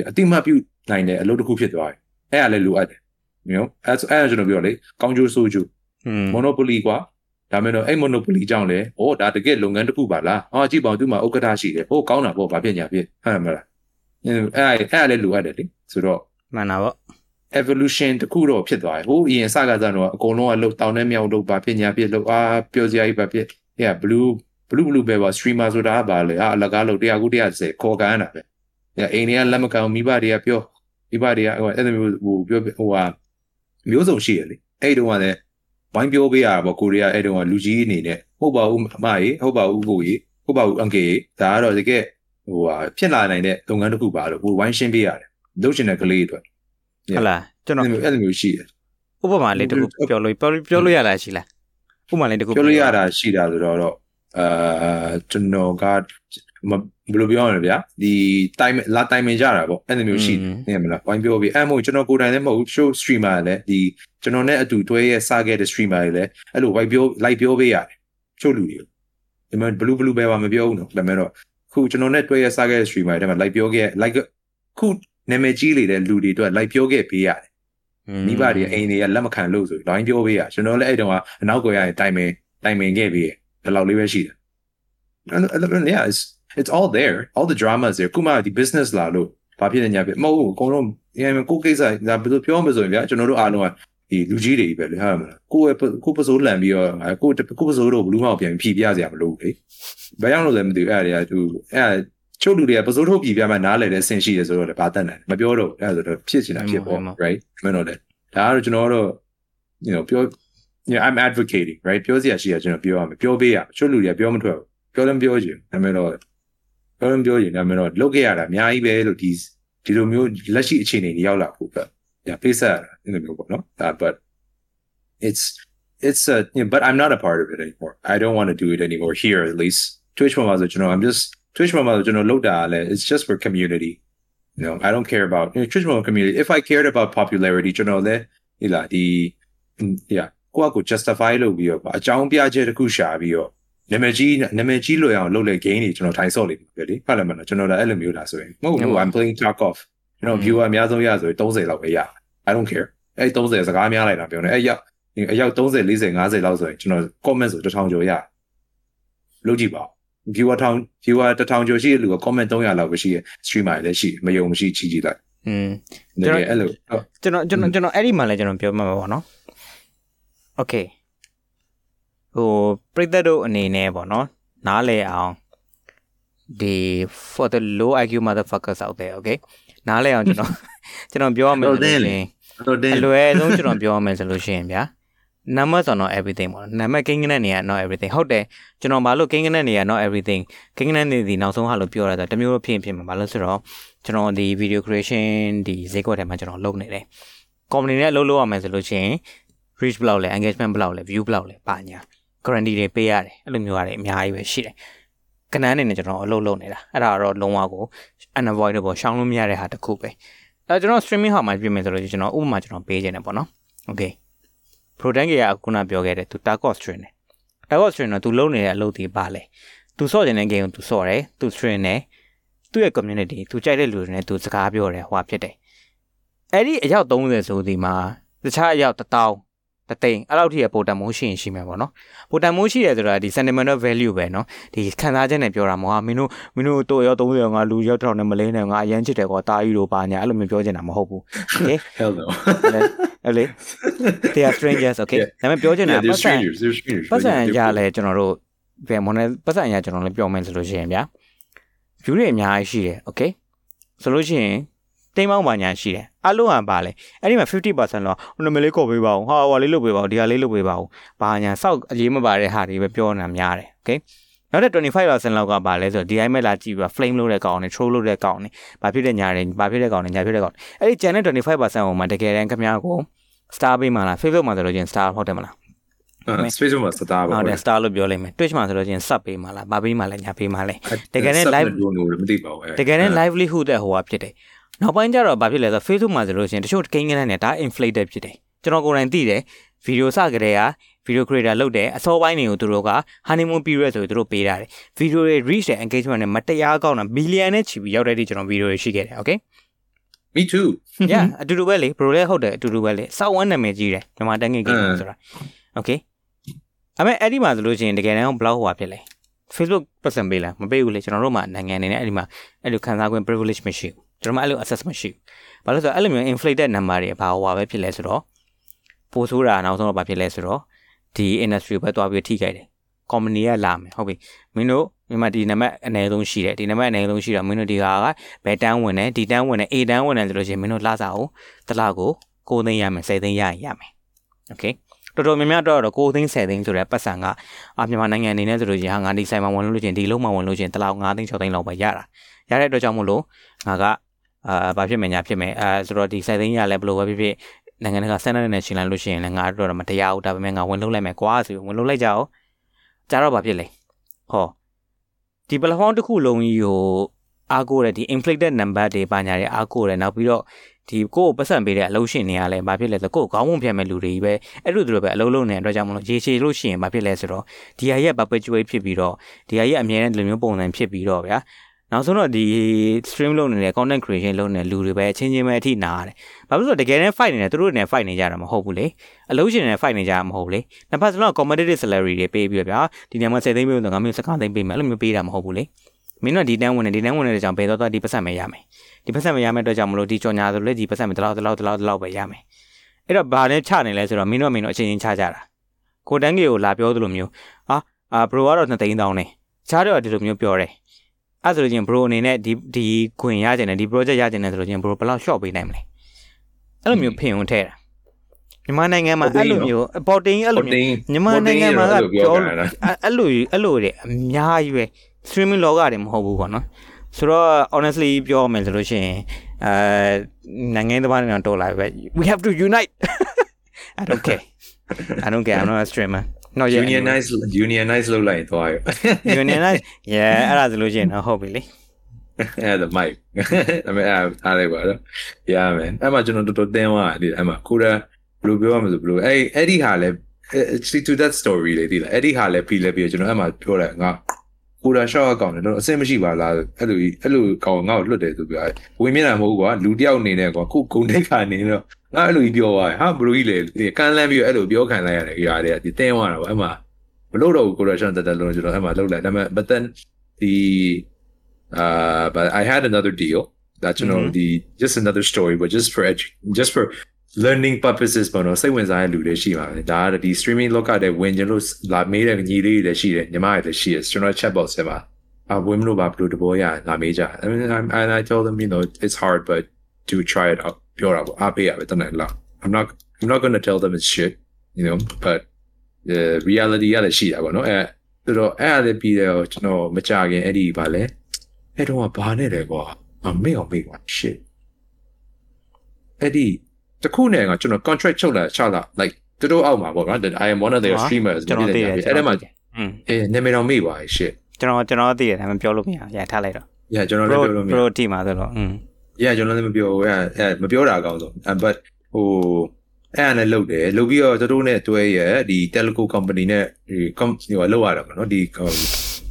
Speaker 2: အတိမပြုနိုင်တဲ့အလုပ်တစ်ခုဖြစ်သွားတယ်အဲ့ဒါလည်းလိုအပ်တယ် you know အဲ့အဲ့ကျွန်တော်ပြောလေကောင်းကျိုးဆိုးကျိုး monopoly ကွာဒါမဲ့တော့အဲ့ monopoly ကြောင့်လေဩဒါတကယ်လုပ်ငန်းတစ်ခုပါလားအော်ကြည့်ပါဦးသူမှာဥက္ကဋ္ဌရှိတယ်ဟိုကောင်းတာပေါ့ဗာဖြစ်ညာဖြစ်ဟုတ်မလား အဲ့အဲ့အဲ့လည်းလိုအပ်တယ်လေဆိုတော့
Speaker 1: မှန်တာပေါ့
Speaker 2: evolution တခုတော့ဖြစ်သွားတယ်ဟိုအရင်စကားစားတော့အကုန်လုံးကလှုပ်တောင်းနဲ့မြောက်လှုပ်ပါဖြစ်ညာဖြစ်လှုပ်အာပျော်စရာကြီးပါဖြစ် yeah blue blue blue ပဲပါ streamer ဆိုတာကပါလေအာအလကားလှုပ်100ခု130ခေါ်ကန်တာပဲ yeah အိမ်တွေကလက်မကန်မိဘတွေကပြောမိဘတွေကဟိုအဲ့လိုမျိုးဟိုပြောဟိုဟာမျိုးစုံရှိရလေအဲ့တုန်းကလည်းဝိုင်းပြောပေးရတာပေါ့ကိုရီးယားအဲ့တုန်းကလူကြီးအနေနဲ့ဟုတ်ပါဘူးအမကြီးဟုတ်ပါဘူးကိုကြီးဟုတ်ပါဘူးအန်ကေဒါကတော့တကယ် ဟိုဟာဖြစ်လာနိုင်တဲ့လုပ်ငန်းတစ်ခုပါလို့ဟိုဝိုင်းရှင်းပေးရတယ်လုပ်ချင်တဲ့ကလေးတွေ
Speaker 1: ဟုတ်လားကျွန်တော်
Speaker 2: အဲ့လိုမျိုးရှိတယ်
Speaker 1: ဥပမာလေးတစ်ခုပြောလို့ပြောပြောလို့ရတာရှိလားဥပမာလေးတစ်ခု
Speaker 2: ပြောလို့ရတာရှိတာဆိုတော့တော့အာကျွန်တော်ကဘယ်လိုပြောရလဲဗျာဒီ time လာ time ကြတာပေါ့အဲ့လိုမျိုးရှိနေမလားဝိုင်းပြောပြီးအဲ့မို့ကျွန်တော်ကိုယ်တိုင်လည်းမဟုတ် show streamer လည်းဒီကျွန်တော်နဲ့အတူတွဲရဲ့စားခဲ့တဲ့ streamer တွေလည်းအဲ့လိုဝိုင်းပြော live ပြောပေးရတယ်ချို့လူတွေဒီမှာ blue blue ပဲပါမပြောဘူးနော်ဒါပေမဲ့တော့ ခုကျွန်တော်နဲ့တွဲရဲ့စားခဲ့တဲ့ streamer တွေမှာ live ပြောခဲ့ like ခုနာမည်ကြီးလေတဲ့လူတွေအတွက် live ပြောခဲ့ပေးရတယ်မိဘတွေအိမ်တွေကလက်မခံလို့ဆို line ပြောပေးရကျွန်တော်လည်းအဲ့တုန်းကအနောက်ကိုရရင်တိုင်ပင်တိုင်ပင်ခဲ့ပြီးဒီလောက်လေးပဲရှိတယ် and yeah it's it's all there all the dramas there ခုမှဒီ business လာလို့ဘာဖြစ်နေညာဖြစ်မဟုတ်ဘူးအကုန်လုံးအဲကိုကိစ္စဒါဘယ်လိုပြောမလို့ဆိုရင်ဗျာကျွန်တော်တို့အားလုံးက ဒီလူကြီးတွေပဲလေဟုတ်မလားကိုယ့်ရဲ့ကိုယ်ပစိုးလန်ပြီးတော့ကိုယ်ကိုယ်ပစိုးတော့ဘလူးမောက်ပြန်ဖြီးပြစရာမလိုဘူးလေဘာကြောင့်လို့လဲမသိဘူးအဲ့ဒါတွေကသူအဲ့ချုပ်လူတွေကပစိုးထုတ်ဖြီးပြမှနားလည်တဲ့ဆင်ရှိတယ်ဆိုတော့လည်းဘာတတ်နိုင်မပြောတော့အဲ့ဒါဆိုတော့ဖြစ်ချင်တာဖြစ်ပေါ့ right မင်းတို့လည်းဒါကတော့ကျွန်တော်တို့ you know ပြော yeah I'm advocating right ပြောစရာရှိရကျွန်တော်ပြောရမယ်ပြောပေးရချုပ်လူတွေကပြောမထွက်ဘူးပြောလည်းပြောချင်ဒါပေမဲ့တော့ပြောလည်းပြောချင်ဒါပေမဲ့တော့လုပ်ခဲ့ရတာအများကြီးပဲလို့ဒီဒီလိုမျိုးလက်ရှိအခြေအနေတွေရောက်လာဖို့ပဲ yeah ပေးဆက်ရတာဒီလိုမျိုးပေါ့နော်ဒါ but it's it's a you know, but I'm not a part of it anymore I don't want to do it anymore here at least Twitch မှာဆိုကျွန်တော် I'm just Twitch မှာဆိုကျွန်တော်လောက်တာလဲ it's just for community you know I don't care about you know, Twitch မှာ community if I cared about popularity ကျွန်တော်လဲဟိလာဒီ yeah ကိုယ့်အကို justify လုပ်ပြီးတော့အကြောင်းပြချက်တစ်ခုရှာပြီးတော့နာမည်ကြီးနာမည်ကြီးလွယ်အောင်လုပ်လေ game တွေကျွန်တော်ထိုင်ဆော့လိမ့်မယ်လေဟုတ်လားမလားကျွန်တော်လည်းအဲ့လိုမျိုးလားဆိုရင်မဟုတ်ဘူး I'm playing talk off ကျွန်တော် viewer အများဆုံးရဆိုရင်30လောက်ပဲရ I don't care အဲ့30စကားများလိုက်တာပြောနေအဲ့ရောက်အယောက်30 40 50လောက်ဆိုရင်ကျွန်တော် comment ဆို1000ကျော်ရလုပ်ကြည့်ပါ viewer 1000 viewer 1000ကျော်ရှိတဲ့လူက comment 300လောက်ပဲရှိရ streamer လည်းရှိမယုံမရှိချီကြည့်လိုက်
Speaker 1: อืม
Speaker 2: ကျွန်တော်အဲ့လို
Speaker 1: ကျွန်တော်ကျွန်တော်ကျွန်တော်အဲ့ဒီမှာလည်းကျွန်တော်ပြောမှာပါနော် okay ဟိုပရိသတ်တို့အနေနဲ့ပေါ့နော်နားလဲအောင်ဒီ for the low IQ motherfuckers out there okay နားလဲအောင်ကျွန်တော်ကျွန်တော်ပြောရမယ်ဆိုလို့ရှိရင်
Speaker 2: တော့တင်း
Speaker 1: အလွယ်ဆုံးကျွန်တော်ပြောရမယ်ဆိုလို့ရှိရင်ဗျာ numbers are not everything ပေါ့နံပါတ်ကိန်းကနက်နေရ not everything ဟုတ်တယ်ကျွန်တော်ဘာလို့ကိန်းကနက်နေရ not everything ကိန်းကနက်နေဒီနောက်ဆုံးဟာလို့ပြောရတာတမျိုးဖြစ်ဖြစ်မှာဘာလို့ဆိုတော့ကျွန်တော်ဒီ video creation ဒီဈေးကွက်ထဲမှာကျွန်တော်လုပ်နေတယ် company နဲ့အလုပ်လုပ်ရမယ်ဆိုလို့ရှိရင် reach ဘယ်လောက်လဲ engagement ဘယ်လောက်လဲ view ဘယ်လောက်လဲပါညာ guarantee တွေပေးရတယ်အဲ့လိုမျိုးရတယ်အများကြီးပဲရှိတယ် ကနန်းနေနဲ့ကျွန်တော်အလုပ်လုပ်နေတာအဲ့ဒါတော့လုံးဝကို unavoidable ရှောင်လို့မရတဲ့ဟာတစ်ခုပဲအဲကျွန်တော် streaming ဟာမှာပြင်မယ်ဆိုလို့ကျွန်တော်ဥပမာကျွန်တော်ပေးခြင်းတယ်ပေါ့နော် okay product ကခုနပြောခဲ့တယ်သူ target string တယ် target string တော့သူလုံးနေတဲ့အလုပ်တွေပါလဲသူစော့ခြင်းတဲ့ game ကိုသူစော့တယ်သူ string တယ်သူ့ရဲ့ community သူကြိုက်တဲ့လူတွေနဲ့သူစကားပြောတယ်ဟိုဟာဖြစ်တယ်အဲ့ဒီအယောက်30ဆိုဒီမှာတခြားအယောက်1000 တသိန်းအဲ့လောက်ထိရပိုတန်မိုးရှိရင်ရှိမယ်ပေါ့နော်ပိုတန်မိုးရှိတယ်ဆိုတာဒီ sentimental value ပဲနော်ဒီခံစားချက်နဲ့ပြောတာမဟုတ်ဟာမင်းတို့မင်းတို့တို့ရော30ငါလူရောက်တော့နဲ့မလေးနဲ့ငါအရန်ချစ်တယ်ကွာတာကြီးတို့ပါညာအဲ့လိုမျိုးပြောချင်တာမဟုတ်ဘူး okay
Speaker 2: hell no
Speaker 1: အဲ့လေ they are strangers okay ဒါပေမဲ့ပြောချင်တာ
Speaker 2: yeah
Speaker 1: ပတ်
Speaker 2: they're
Speaker 1: စံ
Speaker 2: strangers they're strangers
Speaker 1: ပတ်စံရလဲကျွန်တော်တို့ဘယ်မလဲပတ်စံရကျွန်တော်လည်းပြောမယ်ဆိုလို့ရှိရင်ဗျာ view တွေအများကြီးရှိတယ် okay ဆိုလို့ရှိရင်တိမ်မောင်းပါညာရှိတယ် အလုံးကပါလဲအဲ့ဒီမှာ50%လောက်ဟိုနမလေးကော်ပေးပါဦးဟာဟိုလေးလုပ်ပေးပါဦးဒီဟာလေးလုပ်ပေးပါဦးဘာညာစောက်အရေးမပါတဲ့ဟာတွေပဲပြောနေတာများတယ် okay နောက်တဲ့25%လောက်ကပါလဲဆိုတော့ဒီအိုင်မဲ့လာကြည့်ပြီး flame လုပ်တဲ့ကောင်နဲ့ troll လုပ်တဲ့ကောင်နဲ့ဘာဖြစ်တဲ့ညာတွေဘာဖြစ်တဲ့ကောင်နဲ့ညာဖြစ်တဲ့ကောင်အဲ့ဒီကျန်တဲ့25%ဟိုမှာတကယ်တမ်းခမ ्या ကို star ပေးမှလား Facebook မှာဆိုလို့ချင်း star ဟုတ်တယ်မလား
Speaker 2: space မှာစတာပါ
Speaker 1: ဟုတ်တယ် star လို့ပြောလိုက်မယ် Twitch မှာဆိုလို့ချင်း sub ပေးမှလားဘာပေးမှလဲညာပေးမှလဲတကယ်နဲ့ live
Speaker 2: လို့မသိပါဘူး
Speaker 1: တကယ်နဲ့ livelihood တဲ့ဟိုဟာဖြစ်တယ် နောက်ပိုင်းကျတော့ဘာဖြစ်လဲဆိုတော့ Facebook မှာဆိုလို့ချင်းတချို့ကိန်းကန်းနဲ့ဒါ inflated ဖြစ်တယ်ကျွန်တော်ကိုယ်တိုင်သိတယ်ဗီဒီယိုစကြတဲ့က video creator လုပ်တယ်အစောပိုင်းတွေကိုသူတို့က honeymoon period ဆိုပြီးသူတို့ပေးတာတယ် video တွေ reach တဲ့ engagement နဲ့မတရားကောင်းတာ billion နဲ့ချီပြီးရောက်တဲ့ဒီကျွန်တော် video တွေရှိခဲ့တယ် okay
Speaker 2: me too
Speaker 1: yeah အတူတူပဲလေ bro လည်းဟုတ်တယ်အတူတူပဲလေစောက်ဝမ်းနာမည်ကြီးတယ်မြန်မာတန်းငယ်ကိန်းဆိုတာ okay အမေအဲ့ဒီမှာဆိုလို့ချင်းတကယ်တမ်း blog ဟိုဟာဖြစ်လဲ Facebook ပတ်စံပေးလားမပေးဘူးလေကျွန်တော်တို့မှနိုင်ငံအနေနဲ့အဲ့ဒီမှာအဲ့လိုခံစား권 privilege မရှိဘူး ကျွန်တော်မှအဲ့လို access မရှိဘူးဘာလို့လဲဆိုတော့အဲ့လိုမျိုး inflated number တွေဘာဟိုဟာပဲဖြစ်လဲဆိုတော့ပိုဆိုးတာနောက်ဆုံးတော့ဘာဖြစ်လဲဆိုတော့ဒီ industry ပဲတွားပြီးထိခိုက်တယ် company ကလာမယ်ဟုတ်ပြီမင်းတို့မြန်မာဒီနံပါတ်အနည်းဆုံးရှိတယ်ဒီနံပါတ်အနည်းဆုံးရှိတော့မင်းတို့ဒီဟာကဘယ်တန်းဝင်တယ်ဒီတန်းဝင်တယ် A တန်းဝင်တယ်ဆိုလို့ရှိရင်မင်းတို့လာစားအောင်တစ်လကို9သိန်းရမယ်10သိန်းရရင်ရမယ် okay တော်တော်များများတော့တော့9သိန်း10သိန်းဆိုတဲ့ပတ်စံကအာမြန်မာနိုင်ငံအနေနဲ့ဆိုလို့ရှိရင်ဟာငါဒီဆိုင်မှာဝင်လို့ချင်းဒီလုံးမှာဝင်လို့ချင်းတစ်လောက်9သိန်း6သိန်းလောက်ပဲရတာရတဲ့အတွက်ကြောင့်မို့လို့ငါက အာဘာဖြစ်မယ်ညာဖြစ်မယ်အဲဆိုတော့ဒီ10သိန်းရလဲဘယ်လိုပဲဖြစ်ဖြစ်နိုင်ငံတကာစံနဲ့နဲ့ရှင်လိုက်လို့ရှိရင်လည်းငါတို့တော့မတရားဘူးဒါပေမဲ့ငါဝင်လုံးလိုက်မယ်ကွာဆိုပြီးဝင်လုံးလိုက်ကြအောင်ကြတော့ဘာဖြစ်လဲဟောဒီ platform တစ်ခုလုံးကြီးကိုအားကိုးတဲ့ဒီ inflated number တွေပါညာတွေအားကိုးတယ်နောက်ပြီးတော့ဒီကိုယ့်ကိုပတ်စံပေးတဲ့အလုပ်ရှင်တွေကလည်းဘာဖြစ်လဲဆိုကိုယ့်ကိုခေါင်းဝုံဖြတ်မဲ့လူတွေကြီးပဲအဲ့လိုသူတို့ပဲအလုပ်လုပ်နေတဲ့အတွက်ကြောင့်မလို့ရေရှည်လို့ရှိရင်ဘာဖြစ်လဲဆိုတော့ဒီဟာရဲ့ perpetuate ဖြစ်ပြီးတော့ဒီဟာရဲ့အမြဲတမ်းဒီလိုမျိုးပုံစံဖြစ်ပြီးတော့ဗျာ နောက်ဆုံးတော့ဒီ stream လုပ်နေတဲ့ content creation လုပ်နေတဲ့လူတွေပဲအချင်းချင်းပဲအထိနာရတယ်။ဘာလို့လဲဆိုတော့တကယ်တမ်း fight နေတယ်သူတို့နဲ့ fight နေကြတာမဟုတ်ဘူးလေ။အလုပ်ရှင်နဲ့ fight နေကြတာမဟုတ်ဘူးလေ။နှစ်ဖက်စလုံး competitive salary တွေပေးပြီးတော့ဗျာဒီနေရာမှာ10သိန်းပေးလို့ငါမျိုး15သိန်းပေးမယ်အဲ့လိုမျိုးပေးတာမဟုတ်ဘူးလေ။မင်းတို့ဒီတန်းဝင်နေဒီတန်းဝင်နေတဲ့ကြောင့်ဘယ်တော့တော့ဒီပတ်စံမရမယ်။ဒီပတ်စံမရမယ့်အတွက်ကြောင့်မလို့ဒီကြော်ညာဆိုလေဒီပတ်စံမတလောက်တလောက်တလောက်တလောက်ပဲရမယ်။အဲ့တော့ဘာနဲ့ချနေလဲဆိုတော့မင်းတို့ကမင်းတို့အချင်းချင်းချကြတာကိုတန်းကြီးကိုလာပြောသလိုမျိုးဟာအာဘရိုကတော့2သိန်းတောင်းနေချားတော့ဒီလိုမျိုးပြောတယ် အဲ့ဆိုလို့ချင်းဘရိုအနေနဲ့ဒီဒီခွင်ရကျင်တယ်ဒီ project ရကျင်တယ်ဆိုလို့ချင်းဘရိုဘယ်လောက် short ပေးနိုင်မလဲအဲ့လိုမျိုးဖင်ုံထဲတာမြန်မာနိုင်ငံမှာအဲ့လိုမျိုးပေါ်တင်အဲ့လိုမျိုးမြန်မာနိုင်ငံမှာကပြောအဲ့လိုအဲ့လိုတွေအများကြီးပဲ streaming လောကတွေမဟုတ်ဘူးပေါ့နော်ဆိုတော့ honestly ပြောမယ်ဆိုလို့ရှိရင်အဲနိုင်ငံသမားတွေတော့တော်လာပဲ we have to unite i don't care i don't care i'm not a streamer no
Speaker 2: yeah unionize unionize လုပ်လိုက်သွားရ
Speaker 1: unionize yeah အဲ့ဒါဆိုလို့ရှိရင်တော့ဟုတ်ပြီလေ
Speaker 2: အဲ့ဒါ mic ဒါပေမဲ့အားလိုက်ပါတော့ yeah man အဲ့မှာကျွန်တော်တော်တော်တင်းသွားတယ်အဲ့မှာကိုရဘယ်လိုပြောရမလဲဘယ်လိုအဲ့အဲ့ဒီဟာလဲ actually to that story လေဒီလားအဲ့ဒီဟာလဲပြီးလဲပြီးကျွန်တော်အဲ့မှာပြောတယ်ငါ ကိုရာရှော့အကောင့်လည်းတော့အဆင်မရှိပါလားအဲ့လိုအဲ့လိုကောင်ငါ့ကိုလွတ်တယ်သူပြောဝင်မြင်တာမဟုတ်ကွာလူတယောက်အနေနဲ့ကွာခုဂုံတိတ်ခါနေတော့ငါအဲ့လိုကြီးပြောသွားဟာဘလူကြီးလေကန်းလန်းပြီးအဲ့လိုပြောခံလိုက်ရတယ်ຢာတွေကဒီတင်းသွားတာပေါ့အဲ့မှာမလို့တော့ကိုရာရှော့တက်တက်လုံးကျွန်တော်အဲ့မှာလှုပ်လိုက်ဒါပေမဲ့ but then the uh but I had another deal that you know mm-hmm. the just another story but just for edu- just for learning purposes ပေါ့နော်စိတ်ဝင်စားတဲ့လူတွေရှိပါတယ်ဒါကဒီ streaming လောကတဲ့ဝင်ကျင်လို့လာမေးတဲ့ညီလေးတွေလည်းရှိတယ်ညီမတွေလည်းရှိတယ်ကျွန်တော် chat box ထဲမှာအဝင်မလို့ပါဘလို့တဘောရလာမေးကြ I mean I'm, and I told them you know it's hard but do try it out ပြောတာပေါ့အားပေးရပဲတနေ့လား I'm not I'm not going to tell them it's shit you know but the reality ရလည်းရှိတာပေါ့နော်အဲဆိုတော့အဲ့အရလည်းပြီးတော့ကျွန်တော်မကြခင်အဲ့ဒီပါလဲအဲ့တော့ဘာနဲ့လဲကွာမမေ့အောင်မေ့ကွာ shit အဲ့ဒီ တခုနဲ့ကကျွန်တော် contract ချုပ်လာချလာ like တူတူအောက်မှာပေါ့နော် I am one of their streamers
Speaker 1: ကျွန်တော်သိတယ်
Speaker 2: အဲ့ဒါမှအေးနာမည်တော်မေ့ပါ shit
Speaker 1: ကျွန်တော်ကျွန်တော်သိတယ်ဒါပေမဲ့ပြောလို့မရရထားလိုက်တော့
Speaker 2: yeah ကျွန်တော်လည်းပြောလို့မရ
Speaker 1: pro team မှာဆိုတော့อืม
Speaker 2: yeah ကျွန်တော်လည်းမပြောဘူးအဲမပြောတာအကောင်းဆုံး but ဟိုအဲ့အဲ့နဲ့လုပ်တယ်လုပ်ပြီးတော့တို့နဲ့တွဲရဒီ telecom company နဲ့ဒီ company ဟိုလောက်ရတာပေါ့နော်ဒီ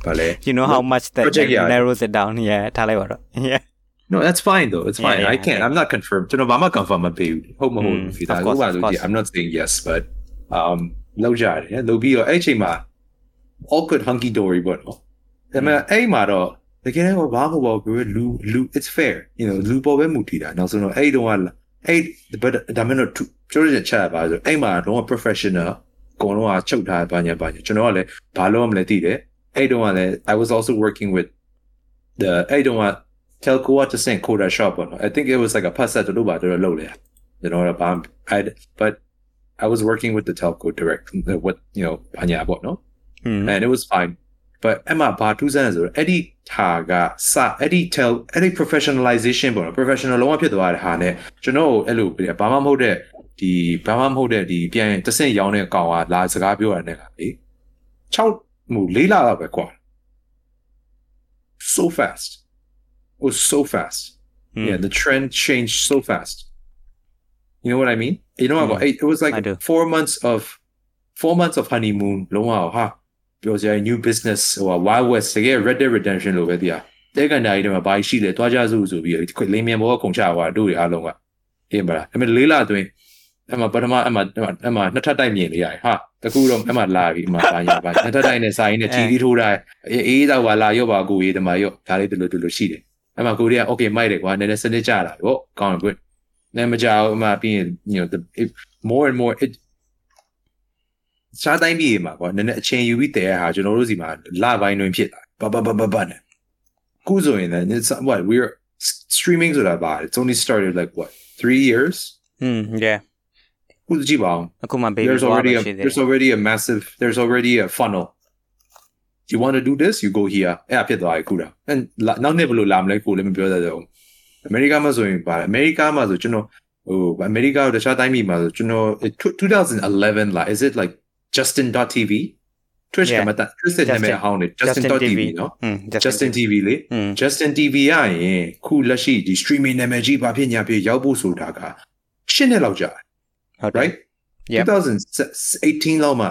Speaker 2: ဘာလဲ
Speaker 1: you know how much that narrows it down yeah ထားလိုက်ပါတော့ yeah
Speaker 2: No, that's fine though. It's fine. Yeah, yeah, I can't. Yeah. I'm not confirmed. You know, I'm not confirmed my baby. Hope my whole feet. I'm not saying yes, but um လောက်ကြတယ်လောက်ပြီးတော့အဲ့ချိန်မှာ all good hunky dory ပေါ့နော်ဒါပေမဲ့အဲ့မှာတော့တကယ်တော့ဘာမှမဟုတ်ဘူးလူလူ it's fair you know လူပေါ်ပဲမူတည်တာနောက်ဆုံးတော့အဲ့တုန်းကအဲ့ but ဒါမှမဟုတ်ကျွန်တော်ချက်ပါဆိုအဲ့မှာတော့ professional ကိုတော့ချုပ်ထားပါညာပါညာကျွန်တော်ကလည်းဘာလို့မလဲသိတယ်အဲ့တုန်းကလည်း I was also working with the အဲ့တုန်းက Telco ကတစ်ဆင့် coder shop ပေါ့နော် I think it was like a pass set တို့ပါတော့လုပ်လေ you know ဘာ I but I was working with the telco direct what you know ဘာညာပေါ့နော် and it was fine but အမှဘာထူးဆန်းလဲဆိုတော့အဲ့ဒီဟာကစအဲ့ဒီ tel အဲ့ဒီ professionalization ပေါ့နော် professional လုံးဝဖြစ်သွားတဲ့ဟာနဲ့ကျွန်တော်အဲ့လိုဘာမှမဟုတ်တဲ့ဒီဘာမှမဟုတ်တဲ့ဒီပြန်တစ်ဆင့်ရောင်းတဲ့ကောင်ကလာစကားပြောရတဲ့ကလေ6ဟို၄လလောက်ပဲကွာ so fast it was so fast mm. yeah the trend changed so fast you know what I mean you know mm. it was like four months of four months of honeymoon လုံးဝဟာပြောစရာ new business ဟို wild west တကယ် red dead redemption လို့ပဲတရားတဲကန်တာကြီးတွေမှာဘာရှိလဲတွားကြစုဆိုပြီးခွလင်းမြန်ဘောကုန်ချသွားတို့တွေအားလုံးကအေးမလားအဲ့မဲ့လေးလာအတွင်းအဲ့မှာပထမအဲ့မှာအဲ့မှာနှစ်ထပ်တိုက်မြင်လေးရတယ်ဟာတကူတော့အဲ့မှာလာပြီအမှာပါညာပါနှစ်ထပ်တိုက်နဲ့စာရင်းနဲ့ချီတီးထိုးတာအေးတော့ပါလာရော့ပါကိုရေးတမရော့ဒါလေးတူလို့တူလို့ရှိတယ် အဲ့မှာကိုရီးယား okay မိုက်တယ်ကွာနည်းနည်းစနစ်ကြတာပေါ့ကောင်းတယ်နည်းမကြောက်အမှပြီးရင် you know the it, more and more it စားတိုင်းပြည်မှာကွာနည်းနည်းအချိန်ယူပြီးတည်ရဟာကျွန်တော်တို့စီမှာလပိုင်းတွင်ဖြစ်လာဘဘဘဘဘနဲ့ခုဆိုရင်လည်း it's what we're streaming ဆိုတာပါ it's only started like what 3 years
Speaker 1: hmm yeah
Speaker 2: ခုကြည့်ပါအောင်
Speaker 1: အခုမှ baby
Speaker 2: there's already a, there's already a massive there's already a funnel You want to do this you go here အဲ့ဖြစ်သွားပြီခုတော့နောက်နေ့ဘယ်လိုလာမလဲကိုလည်းမပြောတတ်တော့အမေရိကမှာဆိုရင်ပါတယ်အမေရိကမှာဆိုကျွန်တော်ဟိုအမေရိကတခြားတိုင်းပြည်မှာဆိုကျွန်တော်2011လာ is it like justin.tv Twitch ကမှတာ Twitch နာမည်ဟောင်းနေ justin.tv နော် justin tv လေ justin tv ရရင်ခုလက်ရှိဒီ streaming နာမည်ကြီးဘာဖြစ်ညာဖြစ်ရောက်ဖို့ဆိုတာကရှင်းနှစ်လောက်ကြာ
Speaker 1: ဟုတ်
Speaker 2: right 2018လောက်မှာ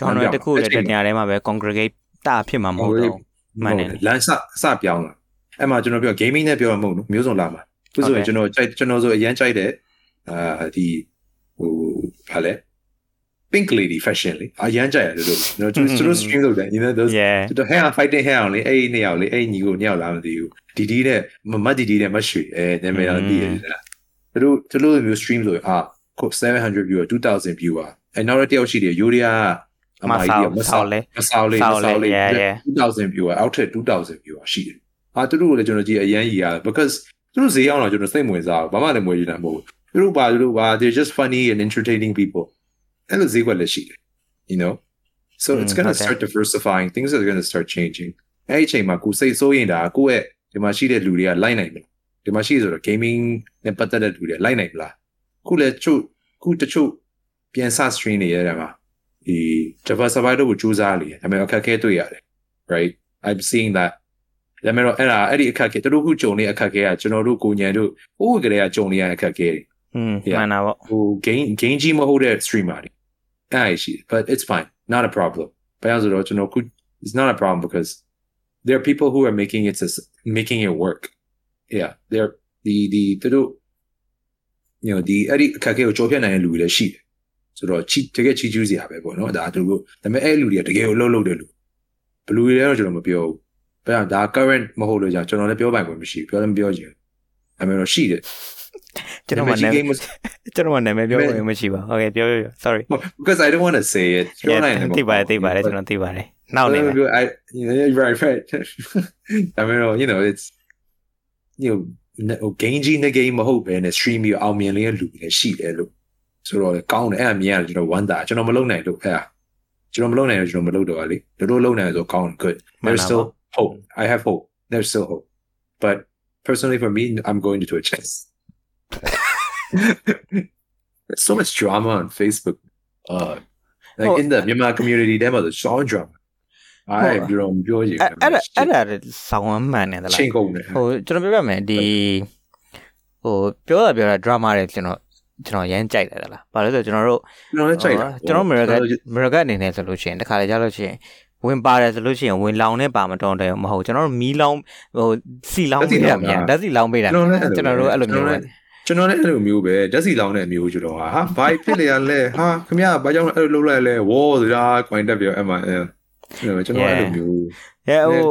Speaker 1: genre တစ်ခုလည်းတနေရာထဲမှာပဲ congregate တာဖြစ်မှာမဟုတ်တော့မှန်တယ်
Speaker 2: လမ်းစစပြောင်းလာအဲ့မှာကျွန်တော်ပြော gaming နဲ့ပြောရမဟုတ်ဘူးမျိုးစုံလာမှာသူဆိုရင်ကျွန်တော်ကြိုက်ကျွန်တော်ဆိုအရန်ကြိုက်တဲ့အာဒီဟိုဘာလဲ pink lady fashion လေအရန်ကြိုက်ရတယ်လို့ကျွန်တော်ကျွန်တော် stream လုပ်တယ် you know those
Speaker 1: yeah
Speaker 2: ကျွန်တော် hair fighting hair အောင်လေအဲ့ဒီနှစ်ယောက်လေအဲ့ဒီညီကိုနှစ်ယောက်လားမသိဘူးဒီဒီနဲ့မမတ်ဒီဒီနဲ့မရွှေအဲနာမည်တော့သိရတယ်လားသူတို့သူတို့မျိုး stream ဆိုရင်အာခု700 viewer 2000 viewer အဲ့နောက်တစ်ယောက်ရှိတယ်ယူရီးယား အမကြီးမဆောက်လေမဆောက်လေမဆောက်လေ2000 viewer အောက်ထက်2000 viewer ရှိတယ်အာသူတို့ကိုလည်းကျွန်တော်ကြည့်အရန်ကြီးရတယ် because သူတို့ဈေးအောင်တော့ကျွန်တော်စိတ်ဝင်စားဘူးဘာမှလည်းမွေးရတာမဟုတ်ဘူးသူတို့ပါသူတို့ပါ they're just funny and entertaining people အဲ့လိုဈေးကွက်လည်းရှိတယ် you know so it's going to
Speaker 1: okay.
Speaker 2: start diversifying things are going to start changing အဲ့ဒီအချိန်မှာကိုစိတ်ဆိုးရင်ဒါကိုယ့်ရဲ့ဒီမှာရှိတဲ့လူတွေကလိုက်နိုင်မလားဒီမှာရှိဆိုတော့ gaming နဲ့ပတ်သက်တဲ့လူတွေလိုက်နိုင်မလားခုလည်းချို့ခုတချို့ပြန်စ stream နေရတယ်မှာ ဒီ diversify တော့ကိုစူးစမ်းလေဒါပေမဲ့အခက်အခဲတွေ့ရတယ် right i'm seeing that ဒါပေမဲ့တော့အဲ့ဒါအဲ့ဒီအခက်အခဲသူတို့ခုကြုံနေအခက်အခဲကကျွန်တော်တို့ကိုညံတို့ဟိုးကလေးကကြုံနေရအခက်အခဲတွေ
Speaker 1: อืม
Speaker 2: Yeah.
Speaker 1: မှန်တာပေါ့
Speaker 2: ဟို gain gain ကြီးမဟုတ်တဲ့ streamer တွေအဲ့ရှိ but it's fine not a problem ဘာလို့လဲဆိုတော့ကျွန်တော်ခု it's not a problem because there are people who are making it as- making it work yeah there the the သူတို့ you know ဒီအဲ့ဒီအခက်အခဲကိုကြော်ဖြတ်နိုင်တဲ့လူတွေလည်းရှိတယ် ဆိုတော့ချီတကယ်ချီကျူးစရာပဲပေါ့နော်ဒါသူတို့ဒါပေမဲ့အဲ့လူတွေကတကယ်ကိုလှုပ်လှုပ်တဲ့လူဘလူတွေလည်းတော့ကျွန်တော်မပြောဘူးဘာကြောင့်ဒါ current မဟုတ်လို့ကြောင့်ကျွန်တော်လည်းပြောပိုင်ခွင့်မရှိဘူးပြောလည်းမပြောချင်ဘူးဒါပေမဲ့တော့ရှိတယ်
Speaker 1: ကျွန်တော်မှ
Speaker 2: ဒါပေ
Speaker 1: နာ
Speaker 2: မဲ့
Speaker 1: မည်
Speaker 2: game
Speaker 1: ကျွန်တော်မှနာမည်ပြောလို့မရှိပါဘူး okay ပြောပြောပြော sorry
Speaker 2: because I don't want to say it ပြောနိုင်တယ်
Speaker 1: သိပါတယ်သိပါတယ်ကျွန်တော်သိပါတယ်နောက်နေမယ်
Speaker 2: I you know yeah, right right I mean you know it's you know game ကြီးနဲ့ game မဟုတ်ဘဲနဲ့ stream ပြီးအောင်မြင်လေးလူလည်းရှိတယ်လို့ ဆိုတော့ကောင်းတယ်အဲ့အမြင်ရတယ်ကျွန်တော်ဝမ်းသာကျွန်တော်မလုပ်နိုင်လို့အဲ့ဒါကျွန်တော်မလုပ်နိုင်လို့ကျွန်တော်မလုပ်တော့ပါလေတို့တို့လုပ်နိုင်ဆိုကောင်း good there's still hope I have hope there's still hope but personally for me I'm going to Twitch there's so much drama on Facebook uh like
Speaker 1: Oh.
Speaker 2: in the Myanmar community ထဲမှာဆို so drama အဲ့
Speaker 1: ဟုတ်
Speaker 2: ပြောပြောရည်
Speaker 1: အဲ့အဲ့ဒါအဲ့ဒါဆောင်းဝမ်းမှန်နေသလား
Speaker 2: ချင်းကုန်တယ်
Speaker 1: ဟိုကျွန်တော်ပြောပြမယ်ဒီဟိုပြောတာပြောတာ drama တွေကျွန်တော် ကျွန်တော်ရမ်းကြိုက်တယ်သလားဘာလို့လဲဆိုတော့ကျွန်တော်တို့
Speaker 2: ကျွန်တော်လည်းကြိုက်တာ
Speaker 1: ကျွန်တော် America America အနေနဲ့ဆိုလို့ရှိရင်တခါလေကြားလို့ရှိရင်ဝင်ပါတယ်ဆိုလို့ရှိရင်ဝင်လောင်နဲ့ပါမတော်တယ်မဟုတ်ကျွန်တော်တို့မီးလောင်ဟိုစီလောင်ပေးတာမြန်ဓာတ်စီလောင်ပေးတာ
Speaker 2: ကျွန်တော်လည်း
Speaker 1: ကျွန်တော်တို့အဲ့လိုမျိုးပဲ
Speaker 2: ကျွန်တော်လည်းအဲ့လိုမျိုးပဲဓာတ်စီလောင်းတဲ့အမျိုးကျွန်တော်ဟာဟာဘာဖြစ်လေရလဲဟာခမရဘာကြောင့်အဲ့လိုလုပ်လိုက်လဲဝေါ်ဆိုတာကွန်တက်ပြောအဲ့မှာအဲ့ကျွန်တော်အဲ့လိုမျိုး
Speaker 1: ဟဲ့ဟို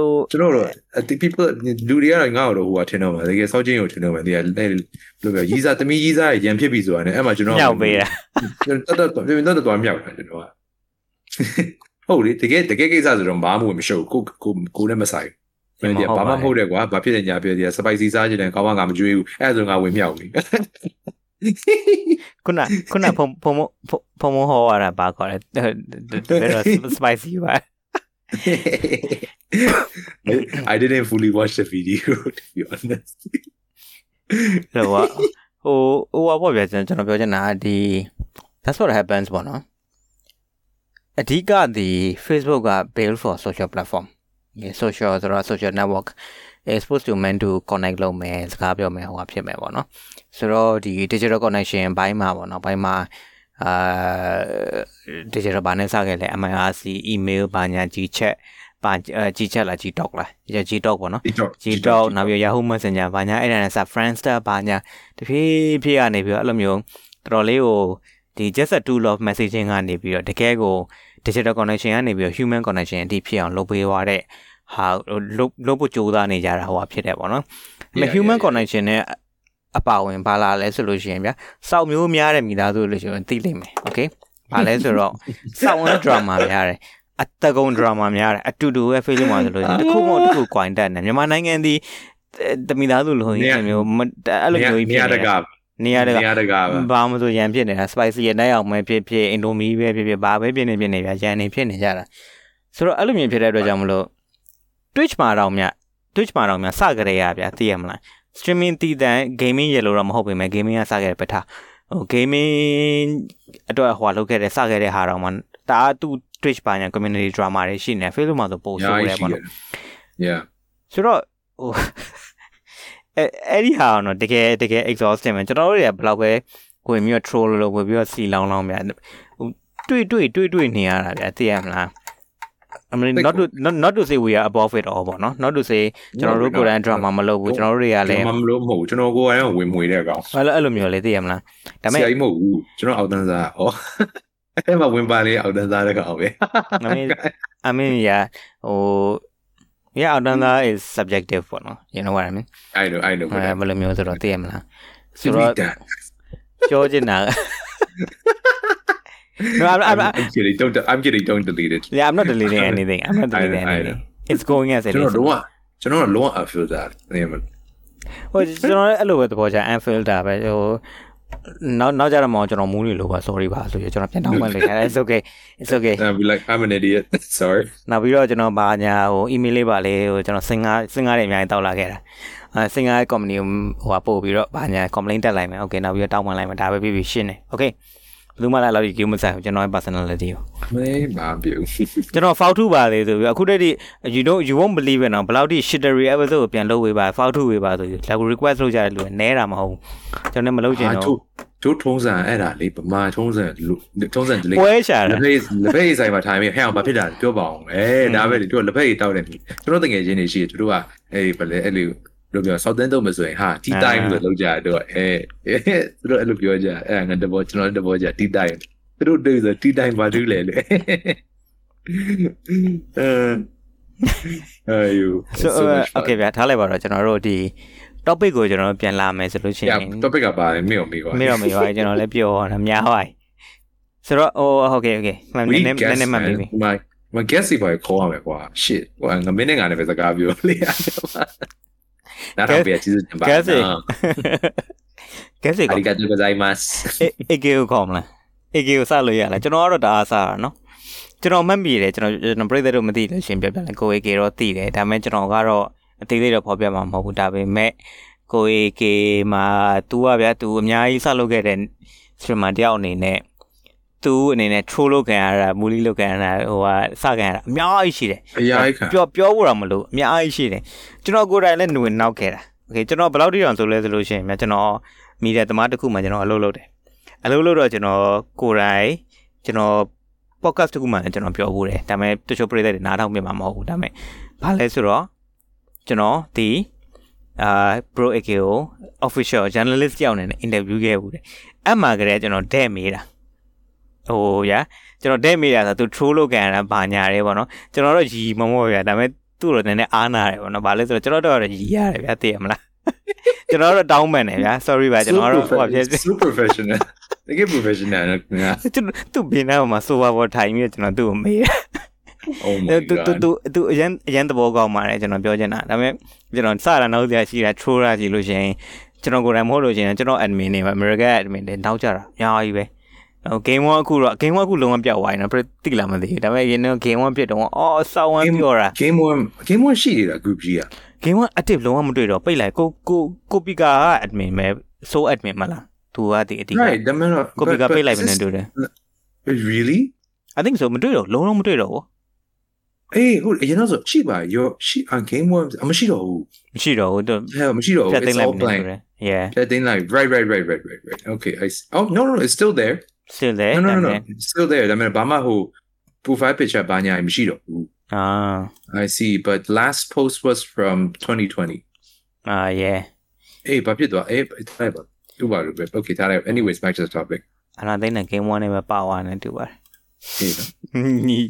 Speaker 1: ဟို
Speaker 2: ကျွန်တော်တို့ဒီ people လူတွေကတော့ငါ့ကိုတော့ဟိုကထင်တော့မှာတကယ်စောက်ချင်းကိုထင်တော့မှာဒီကအဲ့လိုပြောရီးစားတမီးရီးစားရန်ဖြစ်ပြီဆိုတာနဲ့အဲ့မှာကျွန်တော်
Speaker 1: မြောက်ပေးတာ
Speaker 2: ကျွန်တော်တော်တော်တော်တော်တော်မြောက်တာကျွန်တော်ကဟုတ်လေတကယ်တကယ်ကိစ္စဆိုတော့ဘာမှမရှုပ်ကိုကိုကိုလည်းမဆိုင်ဘူးဒီဘာမှမဟုတ်တယ်ကွာဘာဖြစ်နေညာဖြစ်တယ်စပိုက်စီစားချင်တယ်ကောင်းကငါမကြွေးဘူးအဲ့ဒါဆိုငါဝင်မြောက်ပြီ
Speaker 1: ခုနခုနဖုံဖုံဖုံမဟောရတာဘာခေါ်လဲဘယ်တော့ spicy ပါ
Speaker 2: I didn't fully watch the video to be honest
Speaker 1: ဟိုဟိုဟိုဘာပြောကျွန်တော်ပြောချင်တာဒီ that's what happens ပေါ့နော်အဓိကဒီ Facebook က build for social platform social ဆိုတော့ social network is supposed to meant to connect လုပ်မယ်စကားပြောမယ်ဟိုဟာဖြစ်မယ်ပေါ့နော်ဆိုတော့ဒီ digital connection ဘိုင်းမှာပေါ့နော်ဘိုင်းမှာ အာ digital ဘာနဲ့စခဲ့လဲ MIRC email ဘာညာ Gchat ဘာ Gchat လား Gtalk လား Gtalk ပေါ့နော်
Speaker 2: TikTok
Speaker 1: TikTok နောက်ပြီး Yahoo Messenger ဘာညာအဲ့ဒါနဲ့စ Friendster ဘာညာတဖြည်းဖြည်းကနေပြီးတော့အဲ့လိုမျိုးတော်တော်လေးကိုဒီ just a tool of messaging ကနေပြီးတော့တကယ်ကို digital connection ကနေပြီးတော့ human connection အထိဖြစ်အောင်လုပ်ပေးသွားတဲ့ဟာလုပ်လုပ်ဖို့ကြိုးစားနေကြတာဟိုဟာဖြစ်တယ်ပေါ့နော်။ဒါပေမဲ့ human connection နဲ့ အပါဝင်ဘာလာလဲဆိုလို့ရှိရင်ဗျာစောက်မျိုးများတဲ့မိသားစုလို့ရှိရင်သိလိမ့်မယ်။ Okay ။ဘာလဲဆိုတော့စောက်ဝင် drama များတယ်။အတကုံ drama များတယ်။အတူတူပဲ Facebook မှာဆိုလို့ရှိရင်တစ်ခုမှတစ်ခု coin တက်နေမြန်မာနိုင်ငံဒီတမိသားစုလို့ဟိုအဲ့လိုမျိုးအဲ့လိုမျိုး
Speaker 2: နေ
Speaker 1: ဖြစ်
Speaker 2: ရာ
Speaker 1: နေ
Speaker 2: တ
Speaker 1: တယ်
Speaker 2: ကာ
Speaker 1: နေရာတ
Speaker 2: နေ
Speaker 1: က
Speaker 2: ရာတကာပါ
Speaker 1: ဘာမှမဆိုရန်ဖြစ်နေတာ spicy ရနိုင်အောင်ပဲဖြစ်ဖြစ်အင်ဒိုမီပဲဖြစ်ဖြစ်ဘာပဲဖြစ်နေဖြစ်နေဗျာရန်နေဖြစ်နေကြတာဆိုတော့အဲ့လိုမျိုးဖြစ်တဲ့အတွက်ကြောင့်မလို့ Twitch မှာတော့မြ Twitch မှာတော့မြစကြရဗျာသိရမလား streaming တည်တံ gaming ရေလို့တော့မဟုတ်ပေမဲ့ gaming ကစခဲ့တဲ့ပထဟို gaming အတွက်ဟိုလောက်ခဲ့တဲ့စခဲ့တဲ့ဟာတော့မှဒါသူ Twitch ဘာညာ community drama တွေရှိနေ Facebook မှာဆိုပို့ဆိုရဲပေါ့နော်
Speaker 2: yeah
Speaker 1: ဆိုတော့ဟိုအဲအဲ့ဒီဟာကတော့တကယ်တကယ် exhausting ပဲကျွန်တော်တို့တွေကဘယ်လောက်ပဲဝင်ပြီးတော့ troll လို့ဝင်ပြီးတော့စီလောင်းလောင်းဗျာဟိုတွေ့တွေ့တွေ့တွေ့နေရတာဗျာသိရမလား I mean not to not, not to say we are above it all ပေါ့နော် not to say ကျွန်တော်တို့ကိုယ်တိုင် drama မလုပ်ဘူးကျွန်တော်တို့တွေကလည်း
Speaker 2: မမလို့မဟုတ်ကျွန်တော်ကိုယ်တိုင်ဝင်မွေတဲ့ကောင်
Speaker 1: အဲ့လိုအဲ့လိုမျိုးလေသိရမလားဒါပေ
Speaker 2: ဆ
Speaker 1: မဲ့
Speaker 2: ရာကြီးမဟုတ်ဘူးကျွန်တော်အောက်တန်းစားဩအဲ့မှာဝင်ပါလေအောက်တန်းစားတဲ့ကောင်ပဲ
Speaker 1: I mean I mean yeah ဟို yeah အောက်တန်းသား is subjective ပေါ့နော် you know what I mean
Speaker 2: I know I know
Speaker 1: အဲဘယ်လိုမျိုးဆိုတော့သိရမလား
Speaker 2: ဆို
Speaker 1: ဆို
Speaker 2: တော့
Speaker 1: တော့ပြောချင်တာ No I'm I'm
Speaker 2: I'm kidding don't I'm kidding don't delete it
Speaker 1: yeah I'm not deleting anything I'm not deleting
Speaker 2: I know, I
Speaker 1: anything it's going as it
Speaker 2: ကျွန်
Speaker 1: is
Speaker 2: တော်လုံးဝကျွန်တော်လုံးဝ I feel that နေမ
Speaker 1: ဟိုကျွန်တော်လည်းအဲ့လိုပဲသဘောကျ unfilter ပဲဟိုနောက်နောက်ကြတော့မှကျွန်တော်မူးနေလို့ပါ sorry ပါဆိုရကျွန်တော်ပြန်တောင်းပန်လိုက်တာ it's okay it's okay
Speaker 2: I'll be like I'm an idiot sorry
Speaker 1: နောက်ပြီးတော့ကျွန်တော်ဘာညာဟို email လေးပါလေဟိုကျွန်တော်စင်ကားစင်ကားတွေအများကြီးတောက်လာခဲ့တာအဲစင်ကား company ကိုဟိုဟာပို့ပြီးတော့ဘာညာ complaint တက်လိုက်မယ် okay နောက်ပြီးတော့တောင်းပန်လိုက်မယ်ဒါပဲပြီးပြီးရှင်းတယ် okay ဘယ်သူမှလည်းလောက်ကြီးကိမဆိုင်ဘူးကျွန်တော်ရဲ့ personality ကို
Speaker 2: မေးပါပြူ
Speaker 1: ကျွန်တော် fault 2ပါလေဆိုပြီးအခုတည်းက you don't you won't believe it နော်ဘယ်လောက်ထိ shittery episode ကိုပြန်လုပ်ဝေးပါ fault 2ဝေးပါဆိုပြီး like request လုပ်ကြတယ်လို့နဲတာမဟုတ်ဘူးကျွန်တော်လည်းမလုပ်ချင်
Speaker 2: အာ
Speaker 1: တော့
Speaker 2: တို့တို့ထုံးစံအဲ့ဒါလေးဗမာထုံးစံထုံးစံလေး
Speaker 1: ပွဲရှာ
Speaker 2: လ
Speaker 1: တာ
Speaker 2: ပိတ်လပိတ်ဆိုင်မှာထိုင်ပြီးဟဲ့အောင်ဘာဖြစ်တာပြောပါအောင်အဲဒါပဲလေတို့လက်ပိတ်တောက်တယ်ကျွန်တော်တကယ်ချင်းနေရှိတယ်တို့ကအေးဗလဲအဲ့လို တို့ပြောဆောက်တန်းတော့မဆိုရင်ဟာတီတိုင်းလို့လောက်ကြတော့အဲတို့အဲ့လိုပြောကြအဲငါတဘောကျွန်တော်တဘောကြတီတိုင်းတို့တွေ့ဆိုတီတိုင်းဘာတူလဲလေအဲအာယူ
Speaker 1: so okay ဗျာထားလိုက်ပါတော့ကျွန်တော်တို့ဒီ topic ကိုကျွန်တော်တို့ပြန်လာမယ်ဆိုလို့ရှိ
Speaker 2: ရ
Speaker 1: ရင်
Speaker 2: topic ကပါတယ်မေ့အောင်မေ့ပါ
Speaker 1: မေ့တော့မေ့ပါဘူးကျွန်တော်လည်းပြောတာများပါပြီဆိုတော့ဟို okay okay မှန်
Speaker 2: We
Speaker 1: နည်းနည်း
Speaker 2: guess
Speaker 1: နည်းမှန်ပြီ
Speaker 2: man. my my guess ဘာခေါ်ရမလဲကွာ shit ဟိုငါမင်းနဲ့ငါနဲ့ပဲစကားပြောလေ နားထောင်ပေးကျေးဇူးတင်ပါ
Speaker 1: တယ်ကဲစေ
Speaker 2: ကဲစေကအရိကတူကဇိုင်
Speaker 1: မတ်အေကေကိုခေါ်မလားအေကေကိုစလို့ရလားကျွန်တော်ကတော့ဒါအစားနော်ကျွန်တော်မှတ်မိတယ်ကျွန်တော်ကျွန်တော်ပြိသက်တို့မသိလို့ရှင်ပြပြလဲကိုအေကေတော့သိတယ်ဒါပေမဲ့ကျွန်တော်ကတော့အသေးသေးတော့ဖော်ပြမှာမဟုတ်ဘူးဒါပေမဲ့ကိုအေကေမှာ तू อ่ะဗျာ तू အများကြီးစလုပ်ခဲ့တဲ့ရှင်မတယောက်အနေနဲ့ तू အနေနဲ့ troll လုပ်ခံရတာမူလီလုပ်ခံရတာဟိုဟာစခံရတာအများကြီးရှိတယ်
Speaker 2: အရာကြီးခံ
Speaker 1: ပြောပြောဖို့တော့မလို့အများကြီးရှိတယ်ကျွန်တော်ကိုယ်တိုင်လည်းနှဝင်နောက်ခဲ့တာโอเคကျွန်တော်ဘယ်လောက်တိတောင်ဆိုလဲဆိုလို့ရှိရင်မြတ်ကျွန်တော်မီဒီယာသမားတစ်ခုမှကျွန်တော်အလုပ်လုပ်တယ်အလုပ်လုပ်တော့ကျွန်တော်ကိုယ်တိုင်ကျွန်တော် podcast တစ်ခုမှလည်းကျွန်တော်ပြောဖို့တယ်ဒါပေမဲ့တချို့ပရိသတ်တွေနားထောင်ပြမှာမဟုတ်ဘူးဒါပေမဲ့ဘာလဲဆိုတော့ကျွန်တော်ဒီအာ Pro AK ကို official journalist တယောက်အနေနဲ့ interview ခဲ့ဘူးတယ်အဲ့မှာကလေးကျွန်တော်တဲ့မေးတာ ဟိုရာကျွန်တော်တဲ့မေးတာဆိုသူ troll လုပ်ခံရတာဘာညာရဲပေါ့နော်ကျွန်တော်တော့ရီမမော့ရဒါပေမဲ့သူ့တော့နည်းနည်းအားနာတယ်ပေါ့နော်ဘာလဲဆိုတော့ကျွန်တော်တော့ရီရတယ်ဗျာသိရမလားကျွန်တော်တော့တောင်းပန်တယ်ဗျာ sorry ပါကျွန်တော်တော့ဟိုဖြစ်
Speaker 2: super professional တကယ် professional နော်
Speaker 1: ကျွန်တော်သူ့ဘင်းနာမှာဆိုပါပေါ်ထိုင်ပြီးကျွန်တော်သူ့ကိုမေးတယ်
Speaker 2: oh my
Speaker 1: သူသူ
Speaker 2: god
Speaker 1: သူသူအရင်အရင်သဘောကောင်းပါတယ်ကျွန်တော်ပြောချင်တာဒါပေမဲ့ကျွန်တော်စတာနောက်စရာရှိတာ troll ရကြည့်လို့ရှိရင်ကျွန်တော်ကိုယ်တိုင်မဟုတ်လို့ရှိရင်ကျွန်တော် admin တွေမှာ American admin တွေနောက်ကြတာအများကြီးပဲ ဟို game 1အခုတော့ game 1အခုလုံးဝပြောက်သွားရင်တော့တိလာမသိဘူးဒါပေမဲ့ရင်းတော့ game 1ဖြစ်တော့အော်စောင်းဝမ်းပြောတာ
Speaker 2: game one game one ရှိနေတာ group ကြီးอ่ะ
Speaker 1: game 1 active လုံးဝမတွေ့တော့ပိတ်လိုက်ကိုကိုကိုပီကာက admin ပဲ so admin မလားသူကဒီအတိက
Speaker 2: right the man
Speaker 1: ကိုပီကာပိတ်လိုက်ပြီနဲ့တွေ့တယ်
Speaker 2: really
Speaker 1: I think so မတွေ့တော့လုံးလုံးမတွေ့တော့ဘူး
Speaker 2: အေးဟုတ်အရင်တော့ဆိုရှိပါ your ရှိ game one အမရှိတော့ဘူး
Speaker 1: မရှိတော့ဘူးသူ
Speaker 2: ဟဲ့မရှိတော့ဘူး
Speaker 1: ဖြတ်သိမ်း
Speaker 2: it's
Speaker 1: လိုက်
Speaker 2: all
Speaker 1: ပြီနဲ့
Speaker 2: blank
Speaker 1: တွေ့တယ် yeah
Speaker 2: that thing like right right right right right right okay i see. oh no no no it's still there
Speaker 1: still there
Speaker 2: no no no no
Speaker 1: ဒါပေမဲ့
Speaker 2: it's still there ဒါပေမဲ့ဘာမှဟို profile picture ဘာညာမရှိတော့ဘူး
Speaker 1: အာ
Speaker 2: I see but last post was from 2020
Speaker 1: အာ yeah
Speaker 2: အေးဘာဖြစ်သွားအေးထားပါတူပါလို့ပဲ okay ထားလိုက် anyways back to the topic
Speaker 1: အနာသိန်းနဲ့ game 1နဲ့ပဲပါသွားတယ်တူပါတယ်
Speaker 2: အေးနော်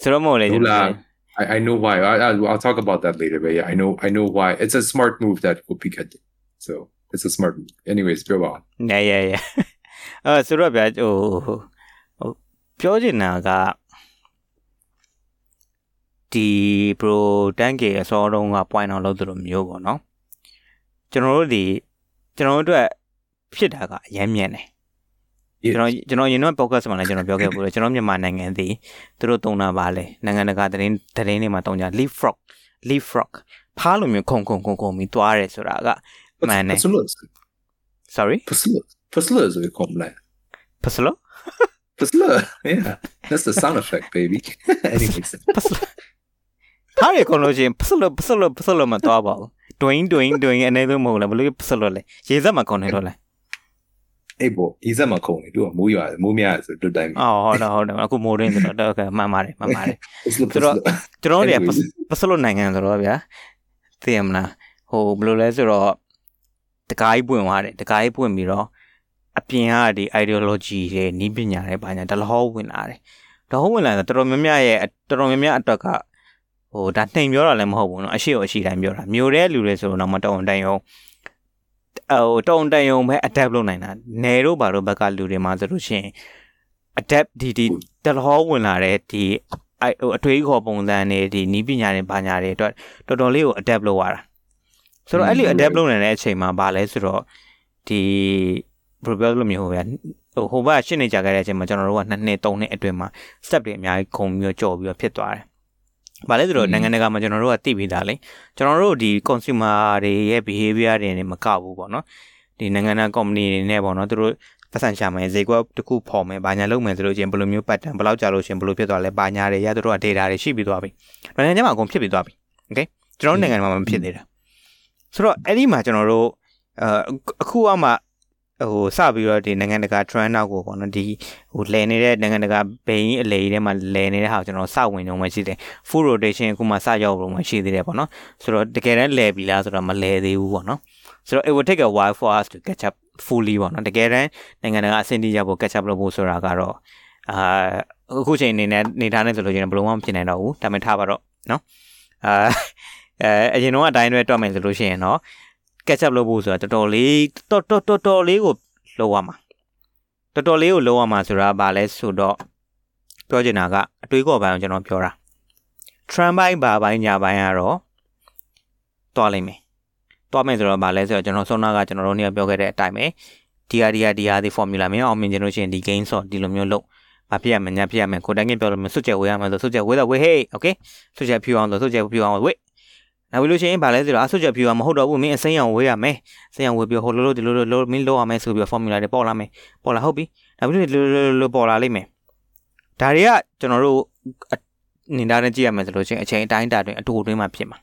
Speaker 1: ဆိုတော့မို့လေကျွန်
Speaker 2: ဟုတ်လား
Speaker 1: တော်
Speaker 2: I, I know why. I, I, I'll talk about that later, but yeah, I know I know why. It's a smart move that Kopika did. So It's a smart move. Anyways, go on.
Speaker 1: yeah yeah yeah အဲဆိုတော့ဗျာဟိုဟိုပြောချင်တာကဒီ pro တန်းကေအစောတုန်းက point အောင်လုပ်သလိုမျိုးပေါ့နော်ကျွန်တော်တို့ဒီကျွန်တော်တို့အတွက်ဖြစ်တာကအရင်မြန်တယ်ကျွန်တော်ကျွန်တော်ရင်တော့ podcast မှာလည်းကျွန်တော်ပြောခဲ့ဘူးလေကျွန်တော်မြန်မာနိုင်ငံသည်သူတို့တုံးတာပါလေနိုင်ငံတကာသတင်းသတင်းတွေမှာတုံးကြ leapfrog leapfrog ဖားလိုမျိုးခုံခုံခုံခုံပြီးသွားတယ်ဆိုတာက မှန်တယ်
Speaker 2: Pusula.
Speaker 1: sorry
Speaker 2: Pusula. Pusula is what we call that.
Speaker 1: ဖစလို့
Speaker 2: Pusula. Yeah. That's the sound effect, baby. Anyways.
Speaker 1: ဖစလို့ဖားရခုံလို့ချင်းဖစလို့ဖစလို့ဖစလို့မသွားပါဘူး doing doing doing အနေနဲ့မဟုတ်လားဘယ်လိုဖစလို့လဲရေစက်မှာခုံနေတော့လဲ
Speaker 2: အေးပေါ့ဤဆက်မှာခုံနေသူကမိုးရွာမိုးများဆိုတွတ်တိုင်း
Speaker 1: အော်ဟုတ်တယ်ဟုတ်တယ်အခုမိုးရင်းဆိုတော့တော့ကမှန်ပါတယ်မှန်ပါတယ်
Speaker 2: ဆို
Speaker 1: ဆိုတော့ကျွန်တော်တို့ကပစလို့နိုင်ငံဆိုတော့ဗျာသိရမလားဟိုဘယ်လိုလဲဆိုတော့ တကားကြီးပွင့်သွားတယ်တကားကြီးပွင့်ပြီးတော့အပြင်ကဒီ ideology တွေနီးပညာတွေဘာညာဒလဟောဝင်လာတယ်ဒလဟောဝင်လာတော့တော်တော်များများရဲ့တော်တော်များများအတွက်ကဟိုဒါနှိမ်ပြောတာလည်းမဟုတ်ဘူးเนาะအရှိရောအရှိတိုင်းပြောတာမျိုးတဲ့လူတွေဆိုတော့မတောင်းတန်ရုံဟိုတောင်းတန်ရုံပဲ adapt လုပ်နိုင်တာနယ်တို့ဘာတို့ဘက်ကလူတွေမှာဆိုလို့ရှိရင် adapt ဒီဒီတလဟောဝင်လာတဲ့ဒီအဲဟိုအထွေးခေါ်ပုံစံတွေဒီနီးပညာတွေဘာညာတွေအတွက်တော်တော်လေးကို adapt လုပ်ရတာ ဆိုတော့အဲ့လို adapt လုပ်နေတဲ့အချိန်မှာဘာလဲဆိုတော့ဒီဘယ်လိုပြောလို့မျိုးဗျာဟိုဟိုဘကရှင်းနေကြခဲ့တဲ့အချိန်မှာကျွန်တော်တို့ကနှစ်နှစ်သုံးနှစ်အတွင်းမှာ step တွေအများကြီးခုံပြီးတော့ကြော်ပြီးတော့ဖြစ်သွားတယ်။ဘာလဲဆိုတော့နိုင်ငံတကာမှာကျွန်တော်တို့ကသိပြီးသားလေကျွန်တော်တို့ဒီ consumer တွေရဲ့ behavior တွေနဲ့မကောက်ဘူးပေါ့နော်ဒီနိုင်ငံတကာ company တွေနဲ့ပေါ့နော်သူတို့ပတ်စံရှာမယ်ဈေးကွက်တစ်ခုဖော်မယ်ဘာညာလုပ်မယ်ဆိုလို့ချင်းဘယ်လိုမျိုး pattern ဘယ်လောက်ကြာလို့ချင်းဘယ်လိုဖြစ်သွားလဲဘာညာတွေရသူတို့က data တွေရှိပြီးသွားပြီ။နိုင်ငံခြားမှာအကုန်ဖြစ်ပြီးသွားပြီ။ Okay ကျွန်တော်တို့နိုင်ငံမှာမဖြစ်သေးတာ။ ဆိုတော့အဲ့ဒီမှာကျွန်တော်တို့အခုအမှဟိုစပြီးတော့ဒီနိုင်ငံတကာ trend နောက်ကိုပေါ့နော်ဒီဟိုလဲနေတဲ့နိုင်ငံတကာဘိန်းအလေထဲမှာလဲနေတဲ့ဟာကိုကျွန်တော်စဝင်တော့မှရှိတယ် full rotation အခုမှစရောက်တော့မှရှိသေးတယ်ပေါ့နော်ဆိုတော့တကယ်တမ်းလဲပြီလားဆိုတော့မလဲသေးဘူးပေါ့နော်ဆိုတော့ it will take a while for us to catch up fully ပေါ့နော်တကယ်တမ်းနိုင်ငံတကာအဆင့်တိကျဖို့ catch up လုပ်ဖို့ဆိုတာကတော့အာအခုချိန်အနေနဲ့နေထားနေဆိုလို့ချင်းဘယ်လိုမှမဖြစ်နိုင်တော့ဘူးဒါပေမဲ့ထားပါတော့နော်အာ အဲအရင်တော့အတိုင်းတွေတွက်မယ်ဆိုလို့ရှိရင်တော့ catch up လုပ်ဖို့ဆိုတာတော်တော်လေးတော်တော်တော်တော်လေးကိုလုပ်ရမှာတော်တော်လေးကိုလုပ်ရမှာဆိုတာဘာလဲဆိုတော့ပြောချင်တာကအတွေးခေါ်ပိုင်းကိုကျွန်တော်ပြောတာ trend ဘိုင်းဘာဘိုင်းညာဘိုင်းကတော့တွားလိုက်မယ်တွားမယ်ဆိုတော့ဘာလဲဆိုတော့ကျွန်တော်ဆောနာကကျွန်တော်တို့နေ့ပြောခဲ့တဲ့အတိုင်းပဲဒီဟာဒီဟာဒီဟာဒီ formula မင်းအောင်မြင်ချင်လို့ရှိရင်ဒီ game ဆော့ဒီလိုမျိုးလုပ်ဘာဖြစ်ရမညာဖြစ်ရမယ်ကိုတိုင်းကပြောလို့မစွတ်ချက်ဝေးရမယ်ဆိုစွတ်ချက်ဝေးတော့ဝေးဟေး okay စွတ်ချက်ဖြူအောင်ဆိုစွတ်ချက်ဖြူအောင်ဝေး နောက်ပြီးလို့ရှိရင်ဗာလဲဆိုတော့အဆုတ်ချက်ဖြူကမဟုတ်တော့ဘူးမင်းအစိမ်းအောင်ဝေးရမယ်စိမ်းအောင်ဝေးပြီးဟိုလိုလိုဒီလိုလိုမင်းလောက်ရမယ်ဆိုပြီး formula တွေပေါ်လာမယ်ပေါ်လာဟုတ်ပြီနောက်ပြီးလိုလိုလိုပေါ်လာလိမ့်မယ်ဒါတွေကကျွန်တော်တို့နေသားနဲ့ကြည့်ရမယ်ဆိုလို့ရှိရင်အချိန်အတိုင်းတာတွင်အတူတွင်းမှာဖြစ်မှာ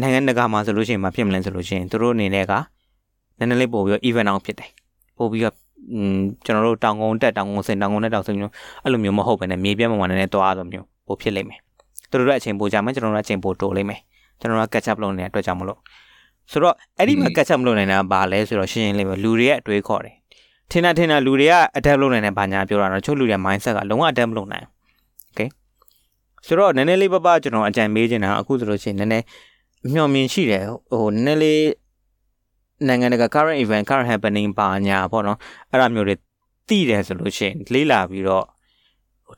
Speaker 1: နိုင်ငံတကာမှာဆိုလို့ရှိရင်မဖြစ်မလဲဆိုလို့ရှိရင်တို့အနေနဲ့ကနည်းနည်းလေးပို့ပြီး event အောင်ဖြစ်တယ်ပို့ပြီးတော့อืมကျွန်တော်တို့တောင်ကုန်းတက်တောင်ကုန်းစင်တောင်ကုန်းတက်တောင်စင်မျိုးအဲ့လိုမျိုးမဟုတ်ဘဲနဲ့မြေပြတ်မှမှနည်းနည်းသွားဆိုမျိုးပို့ဖြစ်လိမ့်မယ် သူတို့အချိန်ပိုကြမယ်ကျွန်တော်တို့အချိန်ပိုတိုးလိမ့်မယ်ကျွန်တော်တို့ catch up လုပ်နေတဲ့အတွက်ကြောင့်မလို့ဆိုတော့အဲ့ဒီမှာ catch up လုပ်နေတာဘာလဲဆိုတော့ရှင်းရှင်းလေးပဲလူတွေရဲ့အတွေးခေါ်တယ်ထင်တာထင်တာလူတွေက adapt လုပ်နိုင်တဲ့ဘာညာပြောတာတော့ချုပ်လူတွေ mindset ကလုံးဝ adapt မလုပ်နိုင် okay ဆိုတော့နည်းနည်းလေးပပကျွန်တော်အကြံပေးချင်တာအခုဆိုလို့ရှိရင်နည်းနည်းမျှော်မြင်ရှိတယ်ဟိုနည်းနည်းလေးနိုင်ငံတကာ current event current happening ပါညာပေါ့နော်အဲ့ဒါမျိုးတွေသိတယ်ဆိုလို့ရှိရင်လေးလာပြီးတော့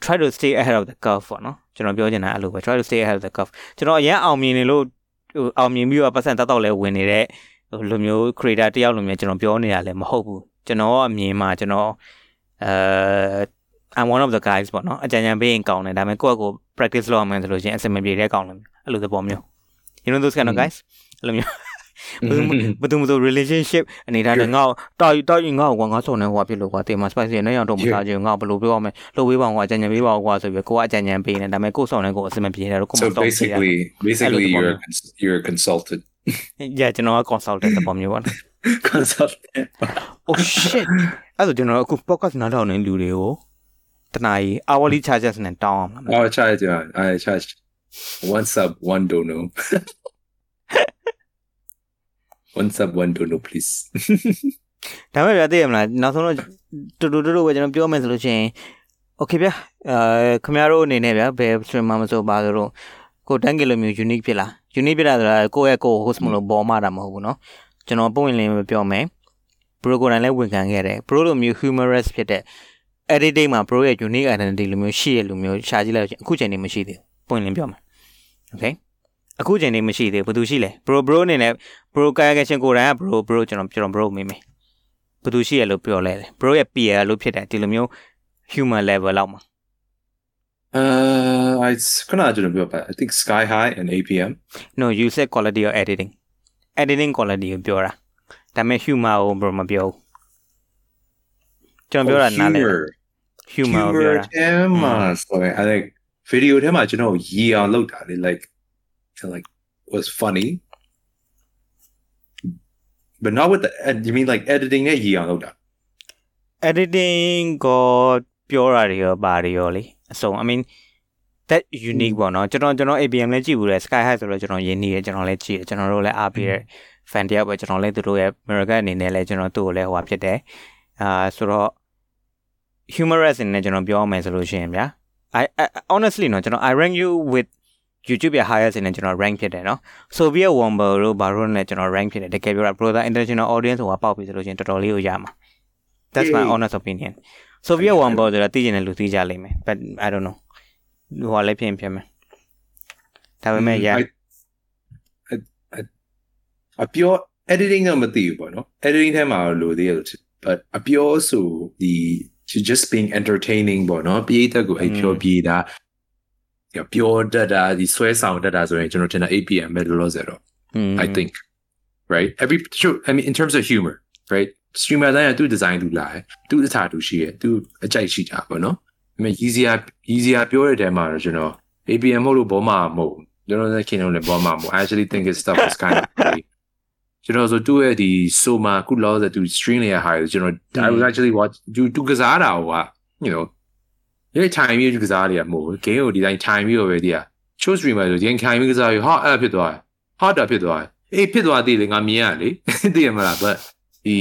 Speaker 1: try to stay ahead of the curve ပေါ့နော် ကျွန်တော်ပြောချင်တာအဲ့လိုပဲ try to stay ahead of the curve ကျွန်တော်အရင်အောင်မြင်နေလို့ဟိုအောင်မြင်ပြီးတော့ပတ်စံတောက်တောက်လဲဝင်နေတဲ့ဟိုလိုမျိုး creator တယောက်လိုမျိုးကျွန်တော်ပြောနေတာလည်းမဟုတ်ဘူးကျွန်တော်အမြင်မှာကျွန်တော်အဲ I'm one of the guys ပေါ့နော်အကြံဉာဏ်ပေးရင်ကောင်းတယ်ဒါပေမဲ့ကိုယ့်အကို practice လုပ်အောင်မယ်ဆိုလို့ချင်းအစမပြေတဲ့ကောင်းလို့အဲ့လိုသဘောမျိုး you know those kind of guys အဲ့လိုမျိုး ဘယ်သူမှမဆို relationship အနေထားနဲ့ငါ့တောက်တောက်ရင်ငါ့ကိုငါဆော်နေဟိုဖြစ်လို့ကွာတင်မှာ spicy နဲ့ရောတော့မစားချင်ငါ့ဘယ်လိုပြောရမလဲလှုပ်ပေးပါကွာအကြံဉာဏ်ပေးပါကွာဆိုပြီးကိုကအကြံဉာဏ်ပေးနေဒါပေမဲ့ကိုဆော်နေကိုအစမပြေတယ်တော့ကိုမ
Speaker 2: So
Speaker 1: တော့
Speaker 2: basically basically you're a cons- you're a consultant
Speaker 1: ရကျွန်တော်က consultant သဘောမျိုးပါ
Speaker 2: consultant
Speaker 1: oh shit အဲ့ဒါကျွန်တော်အခု podcast နားထောင်နေလူတွေကိုတနားကြီး hourly charges နဲ့တောင်းအောင်လား
Speaker 2: Oh charge yeah I charge one sub one dono one sub one dono please
Speaker 1: ဒါပေမဲ့ဗျာသိရမလားနောက်ဆုံးတော့တူတူတူတူပဲကျွန်တော်ပြောမယ်ဆိုလို့ရှိရင် okay ဗျာအဲခင်ဗျားတို့အနေနဲ့ဗျာဘယ် streamer မဆိုပါဆိုတော့ကိုတန်းကီလိုမျိုး unique ဖြစ်လား unique ဖြစ်တာဆိုတာကိုယ့်ရဲ့ကိုယ် host မလို့ပေါ်မှာတာမဟုတ်ဘူးเนาะကျွန်တော်ပုံဝင်လင်းပြောမယ် bro ကိုယ်တိုင်လည်းဝန်ခံခဲ့တယ် bro လိုမျိုး humorous ဖြစ်တဲ့ editing မှာ bro ရဲ့ unique identity လိုမျိုးရှိရလိုမျိုးရှာကြည့်လိုက်အခုချိန်နေမရှိသေးဘူးပုံဝင်လင်းပြောမယ် okay အခုချိန်နေမရှိသေးဘူးဘာသူရှိလဲ bro bro အနေနဲ့ bro ကာယကရှင်ကိုယ်တိုင်က bro bro ကျွန်တော်ကျွန်တော် bro မေးမယ်ဘယ်သူရှိရလို့ပြောလဲ bro ရဲ့ peer လို့ဖြစ်တယ်ဒီလိုမျိုး human level လောက်မှာ
Speaker 2: uh I couldn't do it but I think sky high and APM
Speaker 1: no you said quality of editing editing quality ကိုပြောတာဒါပေမဲ့ humor ကို bro မပြောဘူးကျွန်တော်ပြောတာနားလဲ humor ကိုပြောတာ
Speaker 2: ထဲမှာဆိုရင် I think video ထဲမှာကျွန်တော်ရီအောင်လုပ်တာလေ like like was funny but not with the ed- you mean like editing နဲ့ရည်အောင်လုပ်တာ
Speaker 1: editing ကိုပြောတာတွေရောပါတွေရောလေအစုံ I mean that unique ပေါ့နော်ကျွန်တော်ကျွန်တော် ABM လည်းကြည့်ဘူးလေ Sky High ဆိုတော့ကျွန်တော်ရင်းနေတယ်ကျွန်တော်လည်းကြည့်တယ်ကျွန်တော်တို့လည်းအားပေးတဲ့ fan တယောက်ပဲကျွန်တော်လည်းသူတို့ရဲ့ American အနေနဲ့လည်းကျွန်တော်သူ့ကိုလည်းဟိုဖြစ်တယ်အာဆိုတော့ humorous အနေနဲ့ကျွန်တော်ပြောအောင်မယ်ဆိုလို့ရှိရင်ဗျာ I, I honestly နော်ကျွန်တော် I rank you with YouTube ရဲ့ highest နဲ့ကျွန်တော် rank ဖြစ်တယ်နော် Soviet Womber တို့ဘာလို့လဲကျွန်တော် rank ဖြစ်တယ်တကယ်ပြောတာ brother international audience ဟိုကပေါက်ပြီဆိုလို့ရှိရင်တော်တော်လေးကိုရမှာ That's my honest opinion Soviet Womber ဆိုတာသိကျင်တဲ့လူသိကြလိမ့်မယ် but I don't know ဟိုကလည်းဖြစ်ရင်ဖြစ်မယ်ဒါပေမဲ့ yeah
Speaker 2: I- I- I- အပြော editing တော့မသိဘူးပေါ့နော် editing ထဲမှာတော့လိုသေးတယ်လို့ထင် but အပြောဆိုဒီ you just being entertaining ပေါ့နော်ပြေးတက်ကိုအဲ့ပြောပြေးတာရ ပြောတတ်တာဒီဆွဲဆောင်တတ်တာဆိုရင်ကျွန်တော်ထင်တာ APM ပဲလောလောဆယ်တော့
Speaker 1: Hmm.
Speaker 2: I think right every sure I mean in terms of humor right streamer တိုင်းကသူ design သူလာတယ်သူအထားသူရှိတယ်သူအကြိုက်ရှိတာပေါ့နော်ဒါပေမဲ့ easier easier ပြောတဲ့တဲမှာတော့ကျွန်တော် APM မဟုတ်လို့ဘောမှာမဟုတ်ဘူးကျွန်တော်လည်းခင်တော့လည်းဘောမှာမဟုတ် I actually think his stuff is kind of funny ကျွန်တော်ဆိုသူ့ရဲ့ဒီ Soma ခုလောဆယ်သူ stream လေးရဟာကျွန်တော် I was actually watch သူသူကစားတာဟိုက you know ဒီ time မျိုးကစားရမဟုတ်ဘူး game ကိုဒီတိုင်း time မျိုးပဲဒီက show streamer ဆိုဒီ time မျိုးကစားရဟာအဲ့ဖြစ်သွားတယ် hot တာဖြစ်သွားတယ်အေးဖြစ်သွားသေးလေငါမြင်ရလေသိရမလား but ဒီ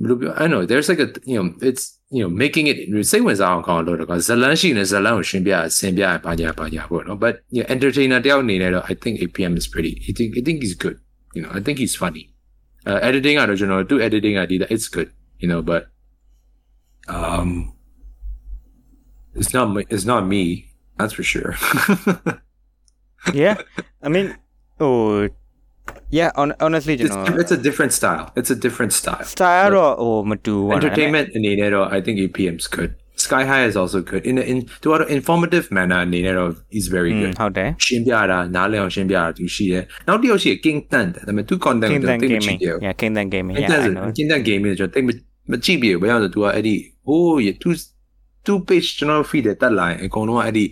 Speaker 2: ဘယ်လိုပြော I know there's like a you know it's you know making it စိတ်ဝင်စားအောင်ကောင်းလို့တော့ဇလန်းရှိနေဇလန်းကိုရှင်းပြဆင်ပြပါညာပါညာပေါ့နော် but you know, entertainer တယောက်အနေနဲ့တော့ I think APM is pretty I think I think he's good you know I think he's funny uh, editing ကတော့ကျွန်တော်သူ editing ကဒီ it's good you know but um It's not it's not me. That's for sure.
Speaker 1: yeah, I mean, oh, yeah. On, honestly, you
Speaker 2: it's,
Speaker 1: know,
Speaker 2: it's a different style. It's a different style.
Speaker 1: Style or oh, matu
Speaker 2: entertainment and Ninero, I think EPM's good. Sky High is also good. In in to an informative manner, Ninero is very
Speaker 1: mm,
Speaker 2: good.
Speaker 1: How dare?
Speaker 2: ရှင်းပြတာနားလည်အောင်ရှင်းပြတာသူရှိတယ်။နောက်တစ်ယောက်ရှိ King Tan တယ်။ဒါပေမဲ့ two content ကိုတိတ်မကြည့်ဘူး။
Speaker 1: Yeah King Tan Gaming. Yeah
Speaker 2: King Tan Gaming ကျွန်တော်တိတ်မကြည့်ဘူး။ဘာကြောင့်လဲ Oh, yeah, two. 2 page ကျွန်တော် feed တယ်တက်လာရင်အကုန်လုံးကအဲ့ဒီ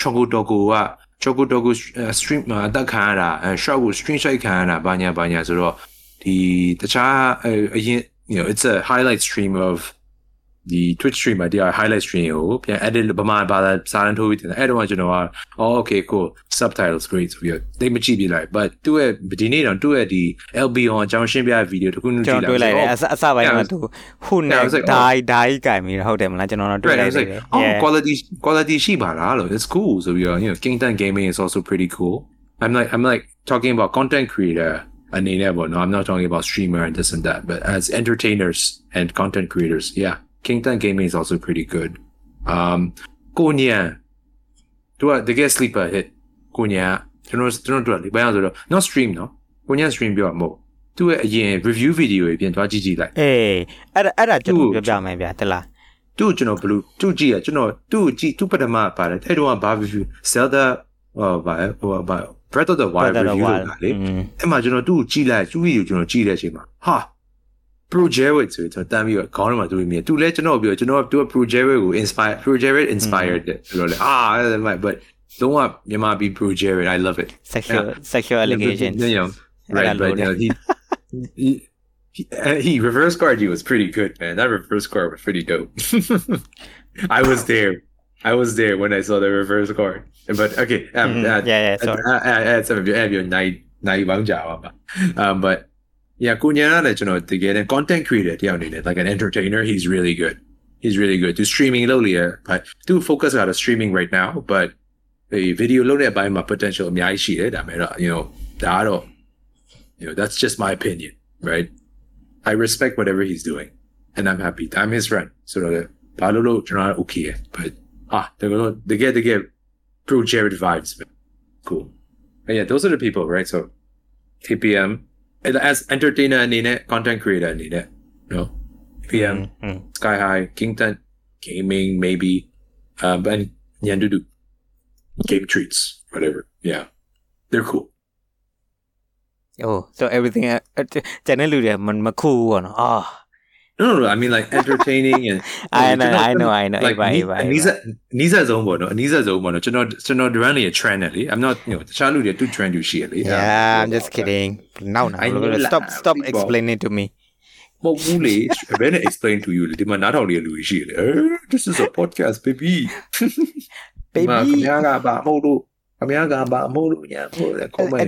Speaker 2: Choco Dogo က Choco Dogo stream မှာတက်ခံရတာ shot ကို screen shot ခံရတာဘာညာဘာညာဆိုတော့ဒီတခြားအရင် you know it's a highlight stream of ဒီ Twitch stream မှာတရား highlight stream ကိုပြန် edit ဗမာဘာသာစာရန်ထိုးပြီးတင်တယ်အဲ့တော့ကျွန်တော်က oh okay cool subtitles great ဆိုပြီးတော့တိတ်မကြည့်ပြလိုက် but သူ့ရဲ့ဒီနေ့တော့သူ့ရဲ့ဒီ LB on အကြောင်းရှင်းပြဗီဒီယိုတစ်ခုนึง
Speaker 1: ကျွန်
Speaker 2: ကြည့်
Speaker 1: တော်
Speaker 2: လိုက်
Speaker 1: တွေးလိုက်တယ်အစအစပိုင်းမှာသူခုနဲ့
Speaker 2: Yeah, I was like,
Speaker 1: ဒိုင်းဒိုင်းကြိုင်ပြီးတော့ဟုတ်တယ်မလားကျွန်တော်တော့တွေး
Speaker 2: Right, I
Speaker 1: လိုက်
Speaker 2: was
Speaker 1: တယ်
Speaker 2: like, oh,
Speaker 1: yeah
Speaker 2: quality, quality ရှိပါလားလို့ It's cool. So you know, you know, King Tan Gaming is also pretty cool. I'm like, I'm like talking about content creator.အနေနဲ့ပေါ့ No, I'm not talking about streamer and this and that, but as entertainers and content creators, yeah, King Tan Gaming is also pretty good. Um, ကိုညံသူကတကယ် sleeper hit ကိုညံကျွန်တော်ကျွန်တော်တို့ကလေဘာလို့ဆိုတော့ not stream နော်ကိုညံ stream ပြောမှာမဟုတ်သူရဲ့အရင် review video တွေပြင်သွားကြည့်ကြည့်လိုက်
Speaker 1: အေးအဲ့ဒါအဲ့ဒါကျွန်တော်
Speaker 2: သူ့
Speaker 1: ပြောပြမယ်ဗျာတလား
Speaker 2: သူ့ကျွန်တော်ဘလူးသူ့ကြည့်ရကျွန်တော်သူ့ကြည့်သူ့ပထမပါတယ်အဲ့တော့ဘာ review Zelda ဟောဘာဟိုဘာ Breath of the Wild
Speaker 1: Breath of the
Speaker 2: review
Speaker 1: Wild
Speaker 2: လုပ်တာလေ
Speaker 1: อืม
Speaker 2: အဲ့မှာကျွန်တော်သူ့ကိုကြည့်လိုက်သူ့ video ကျွန်တော်ကြည့်တဲ့အချိန်မှာဟာ project ဆိုတော့တမ်းပြီးတော့ခေါင်းထဲမှာသူ့မြင်သူလည်းကျွန်တော်ပြောကျွန်တော်သူက project ကို inspire project inspired တဲ့ဆိုတော့လေအာအဲ့ဒါမှ but လုံးဝမြန်မာပြည် project I love it
Speaker 1: sexual sexual allegations
Speaker 2: you know, right,
Speaker 1: Era
Speaker 2: but you know, he, he, he, uh, he reverse card you was pretty good, man. That reverse card was pretty dope. I was there. I was there when I saw the reverse card. But okay, um,
Speaker 1: Mhm.
Speaker 2: uh,
Speaker 1: yeah yeah
Speaker 2: uh,
Speaker 1: sorry
Speaker 2: uh, uh, uh, some of you have your night night bang java. Um, but yeah, Kunyada, you know, to get a content creator, yeah, like an entertainer, he's really good. He's really good. To streaming lowly, but do focus on the streaming right now, but the video low by my potential I mean, uh, you know, that you know, that's just my opinion, right? I respect whatever he's doing and I'm happy. I'm his friend. So uh, the palolo okay, but ah, they're gonna they get they get pro Jared vibes. Cool. And yeah, those are the people, right? So TPM, as entertainer အနေနဲ့ content creator အနေနဲ့ you know PM
Speaker 1: อืม
Speaker 2: Sky High, Kington, Gaming, maybe, uh, but Yandudu, Game Treats, whatever. Yeah, they're cool.
Speaker 1: oh so everything ကျန်တဲ့လူတွေမမခုဘူးပေါ့နော်အာ
Speaker 2: no no I mean like entertaining and
Speaker 1: I know I know I know အေးပါအေးပါ
Speaker 2: အနည်းဆက်အနည်းဆက်ဆုံးပေါ့နော်အနည်းဆက်ဆုံးပေါ့နော်ကျွန်တော်ကျွန်တော် run ရဲ့ trend နဲ့လေ I'm not you know တခြားလူတွေတူ trend တူရှိရလေ
Speaker 1: Yeah I'm just kidding now now
Speaker 2: I know lah,
Speaker 1: stop stop
Speaker 2: people.
Speaker 1: explaining to me
Speaker 2: မဟုတ်ဘူးလေဘယ်နဲ့ explain to you လေဒီမှာနားထောင်နေတဲ့လူတွေရှိရလေ Eh, this is a podcast baby ဒီမှာ
Speaker 1: baby
Speaker 2: ခင်ဗျားကဘာမဟုတ်လို့ခင်ဗျားကဘာမဟုတ်လို့ညာမဟုတ်လေ comment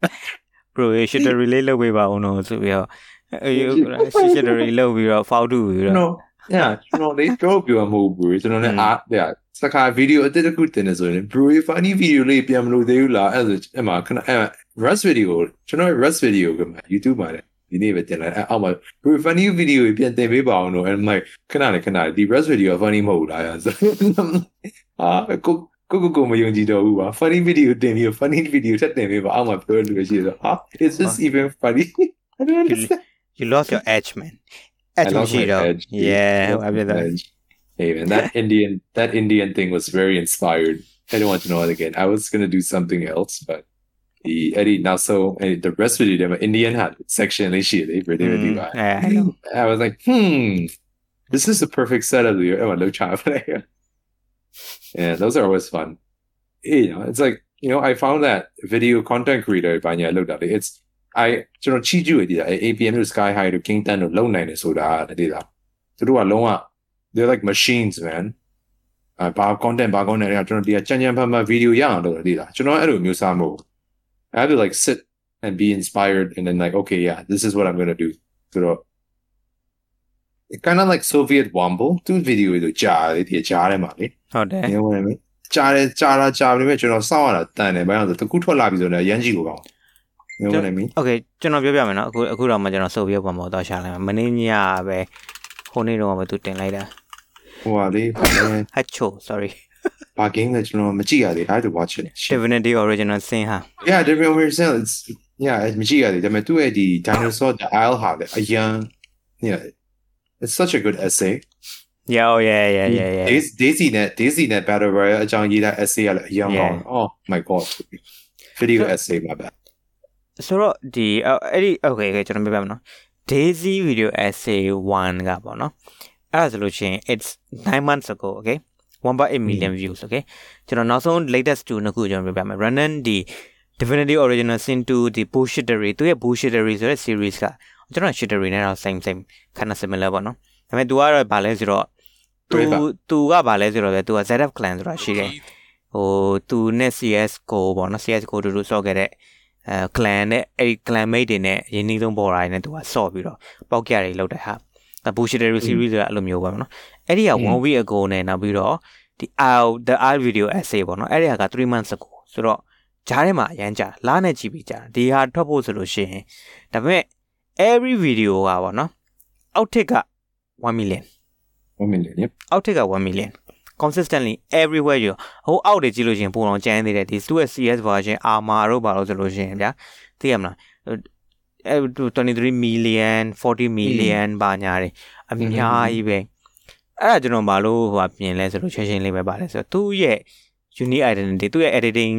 Speaker 2: ထဲမှာလာရ
Speaker 1: အဲ့ဒီ
Speaker 2: ပြီးတော့ comment တစ်ခုလာမယ် bro MCU universe ရဲ့ issue ဟိုလေးကိုရှင်းပြပါအောင်လို့
Speaker 1: bro you should relate လုပ်ပေးပါဦးနော်ဆိုပြီးတော့အေး should relate လုပ်ပြီးတော့ foul တူပြီးတော့
Speaker 2: no yeah ကျွန်တော်လေးပြောပြောမဟုတ်ဘူးကျွန်တော်လည်းအားပြစကားဗီဒီယိုအတစ်တစ်ခုတင်နေဆိုရင် bro funny video လေးပြန်မလို့သေးဘူးလားအဲ့ဒါအဲ့မှာခဏအဲ့ rust video ကျွန်တော် rust video ကမှ YouTube မှာလေဒီနေ့ပဲတင်လိုက်အဲ့အောက်မှာ bro funny video ပြန်တင်ပေးပါအောင်လို့ and like ခဏလေးခဏလေးဒီ rust video funny မဟုတ်လားအဲ့ဆိုအာကို ကိုကိုကိုမယုံကြည်တော့ဘူးပါ funny video တင်ပြီး funny video ထပ်တင်ပေးပါအောက်မှာပြောလို့ရှိရဆိုဟာ is this even funny I don't understand
Speaker 1: you lost your edge man
Speaker 2: I
Speaker 1: edge
Speaker 2: lost my
Speaker 1: မရှိတော့
Speaker 2: edge.
Speaker 1: yeah
Speaker 2: I lost
Speaker 1: ဘာဖြစ်
Speaker 2: my
Speaker 1: လဲ
Speaker 2: edge. Hey man, that Indian that Indian thing was very inspired. I don't want to know it again. I was gonna do something else, but the Eddie now so eh, the rest of the Indian had section they shit they really really
Speaker 1: Mm,
Speaker 2: bad.
Speaker 1: yeah, I know.
Speaker 2: I was like, hmm, this is the perfect setup. of your- Oh, low child. yeah, those are always fun. You know, it's like you know, I found that video content creator by I looked at it. It's I ကျွန်တော်ချီးကျူးရည်တာ APM တို့ Sky High တို့ King Tan တို့လုံနိုင်တယ်ဆိုတာတည်းလားသူတို့ကလုံးဝ they're like machines man အဘာ content ဘာ content တွေကကျွန်တော်ဒီကကြံကြံဖန်ဖန် video ရအောင်လုပ်တယ်တည်းလားကျွန်တော်အဲ့လိုမျိုးစားမဟုတ်ဘူး I have to like sit and be inspired and then like okay yeah this is what I'm going to do ဆိုတော့ it kind of like Soviet Womble သူ video တွေကြားတယ်ဒီကြားထဲမှာလေ
Speaker 1: ဟုတ်တယ်
Speaker 2: you know what I mean ကြားတယ်ကြားတာကြားပြီမဲ့ကျွန်တော်စောင့်ရတာတန်တယ်ဘာလို့လဲဆိုတော့တကူထွက်လာပြီဆိုတော့ရမ်းကြည့်ကိုကောင်း you know what I mean
Speaker 1: okay ကျွန်တော်ပြောပြမယ်နော်အခုအခုတော့မှကျွန်တော်စုပ်ပြပုံပေါ်တော့ရှာလိုက်မယ်မနေ့ညပဲဟိုနေ့တော့မှသူတင်လိုက်တာ
Speaker 2: ဟိုဟာလေးဘာလဲ
Speaker 1: hacho sorry
Speaker 2: ဘာ game လဲကျွန်တော်မကြည့်ရသေး I have to watch it Shit.
Speaker 1: divinity original sin ဟာ
Speaker 2: yeah different version it's yeah မကြည့်ရသေးဒါပေမဲ့သူ့ရဲ့ဒီ dinosaur the isle ဟာလေအရန် yeah it's such a good essay
Speaker 1: yeah oh yeah yeah yeah yeah
Speaker 2: Daisy Daisy နဲ့ Daisy နဲ့ Battle Royale အကြောင်းရေးတဲ့ essay ကလည်းအရင်ကောင်းတယ် Oh my god video essay မှာပဲ
Speaker 1: ဆိုတော့ဒီအဲ့ဒီ okay okay ကျွန်တော်ပြပြမယ်နော် Daisy video essay 1ကပေါ့နော်အဲ့ဒါဆိုလို့ရှိရင် it's 9 months ago okay 1.8 million views okay ကျွန်တော်နောက်ဆုံး latest 2နှစ်ခုကျွန်တော်ပြပြမယ် Renan ဒီ Divinity Original Sin 2ဒီ Bullshittery သူရဲ့ Bullshittery ဆိုတဲ့ series က ကျွန်တော် shittery နဲ့တော့ same same kind of similar ပေါ့နော်ဒါပေမဲ့ तू ကတော့ဗာလဲဆိုတော့ तू तू ကဗာလဲဆိုတော့လေ तू က ZF clan ဆိုတာရှိတယ်ဟို तू နဲ့ CS:GO ပေါ့နော် CS:GO တူတူဆော့ခဲ့တဲ့အဲ clan နဲ့အဲ့ဒီ clan mate တွေနဲ့ရင်းနှီးဆုံးပေါ်လာတယ်နဲ့ तू ကဆော့ပြီးတော့ပေါက်ကြတွေလောက်တဲ့ဟာ bullshittery series ဆိုတာအဲ့လိုမျိုးပဲပေါ့နော်အဲ့ဒီက one week ago နဲ့နောက်ပြီးတော့ဒီ out the art video essay ပေါ့နော်အဲ့ဒီဟာက3 months ago ဆိုတော့ဂျားထဲမှာအရန်ကြာလားနဲ့ကြည့်ပြီးကြာဒီဟာထွက်ဖို့ဆိုလို့ရှိရင်ဒါပေမဲ့ every video ကပေါ့နော်အောက်ထစ်က1 million
Speaker 2: one million yep
Speaker 1: အောက်ထစ်က1 million consistently everywhere ရဟိုအောက်တွေကြည့်လို့ရှိရင်ပုံအောင်ကျန်းသေးတယ်ဒီ2 CS version armor တို့ပါလို့ဆိုလို့ရှိရင်ဗျာသိရမလားအဲ23 million 40 million ဘာညာတွေအများကြီးပဲအဲ့ဒါကျွန်တော်မလို့ဟိုပြင်လဲဆိုလို့ချက်ချင်းလေးပဲပါလဲဆိုတော့သူ့ရဲ့ unique identity သူ့ရဲ့ editing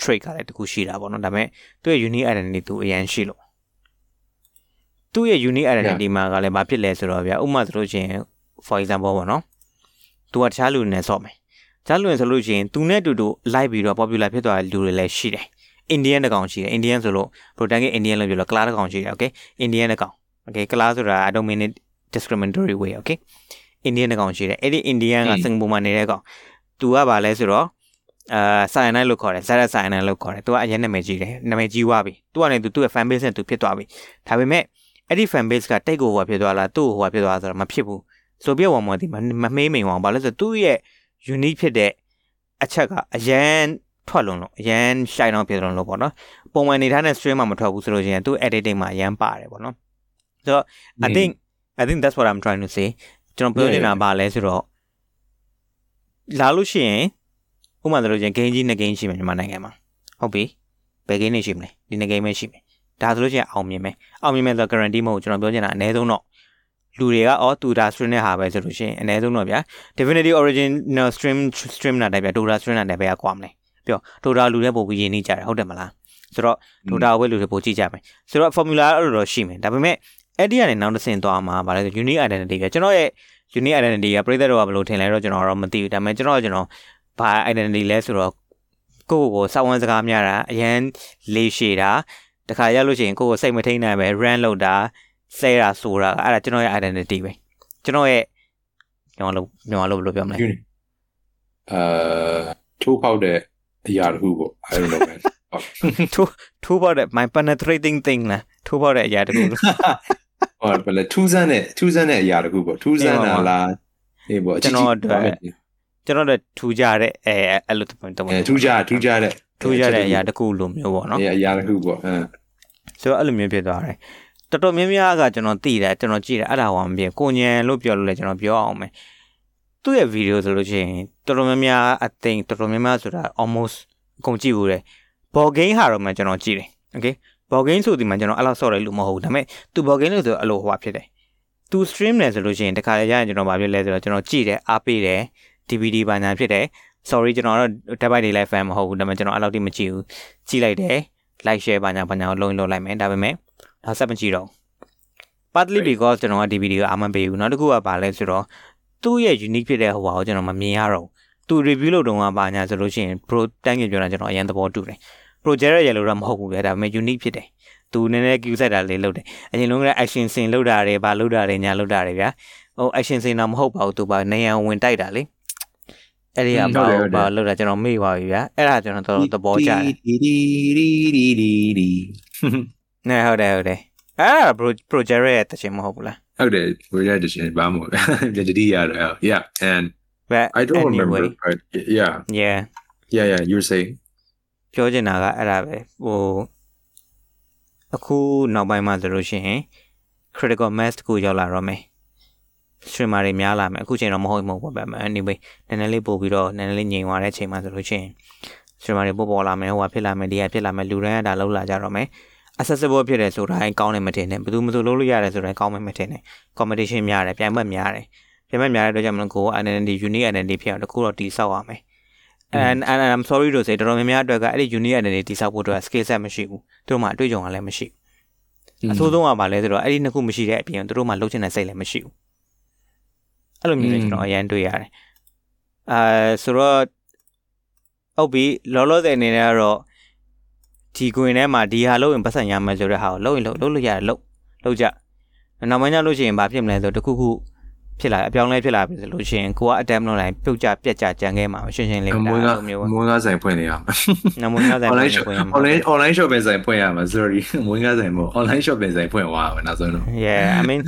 Speaker 1: trait ကလည်းတခုရှိတာပေါ့နော်ဒါပေမဲ့သူ့ရဲ့ unique identity သူအရန်ရှိလို့ သူ့ရဲ့ unique identity မှာကလည်းဘာဖြစ်လဲဆိုတော့ဗျာဥပမာဆိုလို့ရှိရင် for example ပေါ့နော်သူကတခြားလူတွေနဲ့ဆော့မယ်တခြားလူတွေဆိုလို့ရှိရင်သူနဲ့တူတူလိုက်ပြီးတော့ popular ဖြစ်သွားတဲ့လူတွေလည်းရှိတယ် Indian တကောင်ရှိတယ် Indian ဆိုလို့ Proton က Indian လို့ပြောလို့ Class တကောင်ရှိတယ် okay Indian တကောင် okay Class ဆိုတာ I don't mean it discriminatory way okay Indian တကောင်ရှိတယ်အဲ့ဒီ Indian ကစင်ကာပူမှာနေတဲ့ကောင်သူကဘာလဲဆိုတော့အာဆိုင်နိုင်လို့ခေါ်တယ်ဇာတ်ဆိုင်နိုင်လို့ခေါ်တယ်သူကအရင်နာမည်ကြီးတယ်နာမည်ကြီးွားပြီသူကလည်းသူ့ရဲ့ fan base နဲ့သူဖြစ်သွားပြီဒါပေမဲ့ အဲ့ဒီ fan base ကတိတ်ကိုဟိုဖြစ်သွားလားသူ့ကိုဟိုဖြစ်သွားဆိုတော့မဖြစ်ဘူး။ဆိုပြဝါမော်ဒီမမေးမိန်အောင်ဘာလို့ဆိုသူ့ရဲ့ unique ဖြစ်တဲ့အချက်ကအရန်ထွက်လုံးလို့အရန်ရှိုင်တော့ဖြစ်လုံးလို့ပေါ့နော်ပုံမှန်နေထားတဲ့ stream မှာမထွက်ဘူးဆိုလို့ရှိရင်သူ့ editing မှာအရန်ပါတယ်ပေါ့နော်ဆိုတော့ I think I think that's what I'm trying to say ကျွန်တော်ပြောနေတာပါလဲဆိုတော့လာလို့ရှိရင်ဥပမာဆိုလို့ရှိရင် game ကြီးနှစ် game ရှိမယ်မြန်မာနိုင်ငံမှာဟုတ်ပြီဘယ် game နေရှိမလဲဒီနှစ် game ပဲရှိမယ် ဒါဆိုလို့ရှိရင်အောင်မြင်မယ်အောင်မြင်မယ်ဆိုတော့ guarantee မဟုတ်ကျွန်တော်ပြောချင်တာအနည်းဆုံးတော့လူတွေကအော်တူတာ stream နဲ့ဟာပဲဆိုလို့ရှိရင်အနည်းဆုံးတော့ဗျာ Divinity Original Stream Stream နာတဲ့ဗျာ Dota Stream နာတဲ့ဘယ်ကကွာမလဲပြောထိုတာလူတွေပို့ပြီးရင်းနှီးကြတယ်ဟုတ်တယ်မလားဆိုတော့ထိုတာဝဲလူတွေပို့ကြည့်ကြမယ်ဆိုတော့ formula အဲ့လိုတော့ရှိမယ်ဒါပေမဲ့အဲ့ဒီကနေနောက်တစ်ဆင့်သွားမှာဗါလဲဆို unique identity ပဲကျွန်တော်ရဲ့ unique identity ကပရိသတ်တော့ဘယ်လိုထင်လဲတော့ကျွန်တော်တော့မသိဘူးဒါပေမဲ့ကျွန်တော်ကျွန်တော်ဘာ identity လဲဆိုတော့ကိုယ့်ကိုယ်စောင်းဝန်းစကားများတာအရန်လေးရှည်တာ တခါရလို့ရှိရင်ကိုယ့်ကိုစိတ်မထိန်နိုင်ပဲ run လုပ်တာဆဲတာဆိုတာအဲ့ဒါကျွန်တော်ရဲ့ identity ပဲကျွန်တော်ရဲ့ကျွန်တော်လို့ကျွန်တော်လို့ဘယ်လိုပြောမလဲ
Speaker 2: Uni အာထိုးပေါက်တဲ့အရာတစ်ခုပေါ့ I don't know man
Speaker 1: ထိုးထိုးပေါက်တဲ့ my penetrating thing လားထိုးပေါက်တဲ့အရာတကူလို့
Speaker 2: ဟောဘယ်လဲထူးဆန်းတဲ့ထူးဆန်းတဲ့အရာတစ်ခုပေါ့ထူးဆန်းတာလားအေးပေါ့အ
Speaker 1: ကျွန်
Speaker 2: ကြီး
Speaker 1: တော်
Speaker 2: ကြီး
Speaker 1: အတွက်ကျွန်တော်တို့ထူးကြတဲ့အဲအဲ့လိုတမန်တမန်
Speaker 2: အဲထူးကြထူးကြတဲ့
Speaker 1: ထူးကြတဲ့အရာတကူလိုမျိုးပေါ့နော်
Speaker 2: အဲအရာတစ်ခုပေါ့အင်း
Speaker 1: ဆိုတော့အဲ့လိုမျိုးဖြစ်သွားတယ်တော်တော်များများကကျွန်တော်သိတယ်ကျွန်တော်ကြည့်တယ်အဲ့ဒါဟောမဖြစ်ကိုညံလို့ပြောလို့လဲကျွန်တော်ပြောအောင်မယ်သူ့ရဲ့ဗီဒီယိုဆိုလို့ရှိရင်တော်တော်များများအသိတော်တော်များများဆိုတာ almost အကုန်ကြည့်ဘူးတယ်ဘော်ဂိမ်းဟာတော့မှကျွန်တော်ကြည့်တယ် okay ဘော်ဂိမ်းဆိုဒီမှာကျွန်တော်အဲ့လောက်ဆော့တယ်လို့မဟုတ်ဘူးဒါပေမဲ့သူဘော်ဂိမ်းလို့ဆိုအဲ့လိုဟိုဟာဖြစ်တယ်သူ stream တယ်ဆိုလို့ရှိရင်တခါလေရရင်ကျွန်တော်ဗာဖြစ်လဲဆိုတော့ကျွန်တော်ကြည့်တယ်အားပေးတယ် DVD ဘာညာဖြစ်တယ် sorry ကျွန်တော်တော့ Dead by Daylight fan မဟုတ်ဘူးဒါပေမဲ့ကျွန်တော်အဲ့လောက်တိမကြည့်ဘူးကြည့်လိုက်တယ် like share ဘာညာဘာညာကိုလုံးလုံးလိုက်မယ်ဒါပေမဲ့ဒါဆက်မကြည့်တော့ partly because ကျွန်တော်က DVD ကိုအာမပေးဘူးနောက်တစ်ခုကဘာလဲဆိုတော့သူ့ရဲ့ unique ဖြစ်တဲ့ဟိုဟာကိုကျွန်တော်မမြင်ရတော့ဘူးသူ review လုပ်တုန်းကဘာညာဆိုလို့ရှိရင် pro တန်းကြီးပြောတာကျွန်တော်အရင်သဘောတူတယ် project ရဲ့လို့တော့မဟုတ်ဘူးလေဒါပေမဲ့ unique ဖြစ်တယ်သူနည်းနည်း Q set တာလေးလုပ်တယ်အရင်လုံးက action scene လုပ်တာတွေဘာလုပ်တာတွေညာလုပ်တာတွေဗျာဟို action scene တော့မဟုတ်ပါဘူးသူဘာနေရန်ဝင်တိုက်တာလေ အဲ့ဒီကဘာဘာလုပ်တာကျွန်တော်မေ့ပါပြီဗျာအဲ့ဒါကျွန်တော်တော်တော်သဘောကျတယ်
Speaker 2: ဒီဒီဒီဒီဒီဒီ
Speaker 1: နဲဟုတ်တယ်ဟုတ်တယ်အဲ့ဒါ project ရဲ့တချင်မဟုတ်ဘူးလား
Speaker 2: ဟုတ်တယ် project edition ဘာမို့လဲတတိရတော့ yeah and
Speaker 1: but
Speaker 2: I don't
Speaker 1: anyway,
Speaker 2: remember but yeah
Speaker 1: yeah
Speaker 2: yeah yeah you're saying
Speaker 1: ပြောချင်တာကအဲ့ဒါပဲဟိုအခုနောက်ပိုင်းမှာဆိုလို့ရှိရင် critical mass တခုရောက်လာတော့မယ် streamer တွေများလာမယ်အခုချိန်တော့မဟုတ်မဟုတ်ပါပဲ anyway နည်းနည်းလေးပို့ပြီးတော့နည်းနည်းလေးငြိမ်သွားတဲ့ချိန်မှာဆိုလို့ရှိရင် streamer တွေပို့ပေါ်လာမယ်ဟိုကဖြစ်လာမယ်ဒီကဖြစ်လာမယ်လူတိုင်းကဒါလောက်လာကြတော့မယ် accessible ဖြစ်တယ်ဆိုတိုင်းကောင်းတယ်မထင်နဲ့ဘယ်သူမှမဆိုလုပ်လို့ရတယ်ဆိုတိုင်းကောင်းမယ်မထင်နဲ့ competition များတယ်ပြိုင်ဘက်များတယ်ပြိုင်ဘက်များတဲ့အတွက်ကြောင့်မလို့ကိုယ် identity unique identity ဖြစ်အောင်တခုတော့တည်ဆောက်ရမယ် and and I'm sorry to say တော်တော်များများအတွက်ကအဲ့ဒီ unique identity တည်ဆောက်ဖို့အတွက် skill set မရှိဘူးသူတို့မှအတွေ့အကြုံကလည်းမရှိဘူးအဆိုးဆုံးကဘာလဲဆိုတော့အဲ့ဒီနှစ်ခုမရှိတဲ့အပြင်သူတို့မှလှုပ်ချင်တဲ့စိတ်လည်းမရှိဘူး အဲ့လိုမျိုးလည်းကျွန်တော်အရင်တွေ့ရတယ်အဲဆိုတော့ဟုတ်ပြီလောလောဆယ်အနေနဲ့ကတော့ဒီကွင်ထဲမှာဒီဟာလုပ်ရင်ပတ်စံရမယ်ဆိုတဲ့ဟာကိုလုပ်ရင်လုပ်လုပ်လို့ရတယ်လုပ်လုပ်ကြနောက်မှညလို့ရှိရင်ဘာဖြစ်မလဲဆိုတော့တခုခုဖြစ်လာအပြောင်းလဲဖြစ်လာပြီဆိုလို့ရှိရင်ကိုကအတမ်လုပ်လိုက်ပြုတ်ကြပြက်ကြကြံခဲ့မှာရှင်းရှင်းလေး
Speaker 2: အမွေးက
Speaker 1: လိုမျိုး
Speaker 2: အမွေးကဆိုင်ဖွင့်နေရမှာ
Speaker 1: နမွေးကားဆိုင်
Speaker 2: online
Speaker 1: ဖွင့်
Speaker 2: shop
Speaker 1: ရမှာ
Speaker 2: online online shopping ဆိုင်ဖွင့်ရမှာ sorry အမွေးကဆိုင်မဟုတ် online shopping ဆိုင်ဖွင့်သွားမှာနောက်ဆုံးတော့
Speaker 1: yeah i mean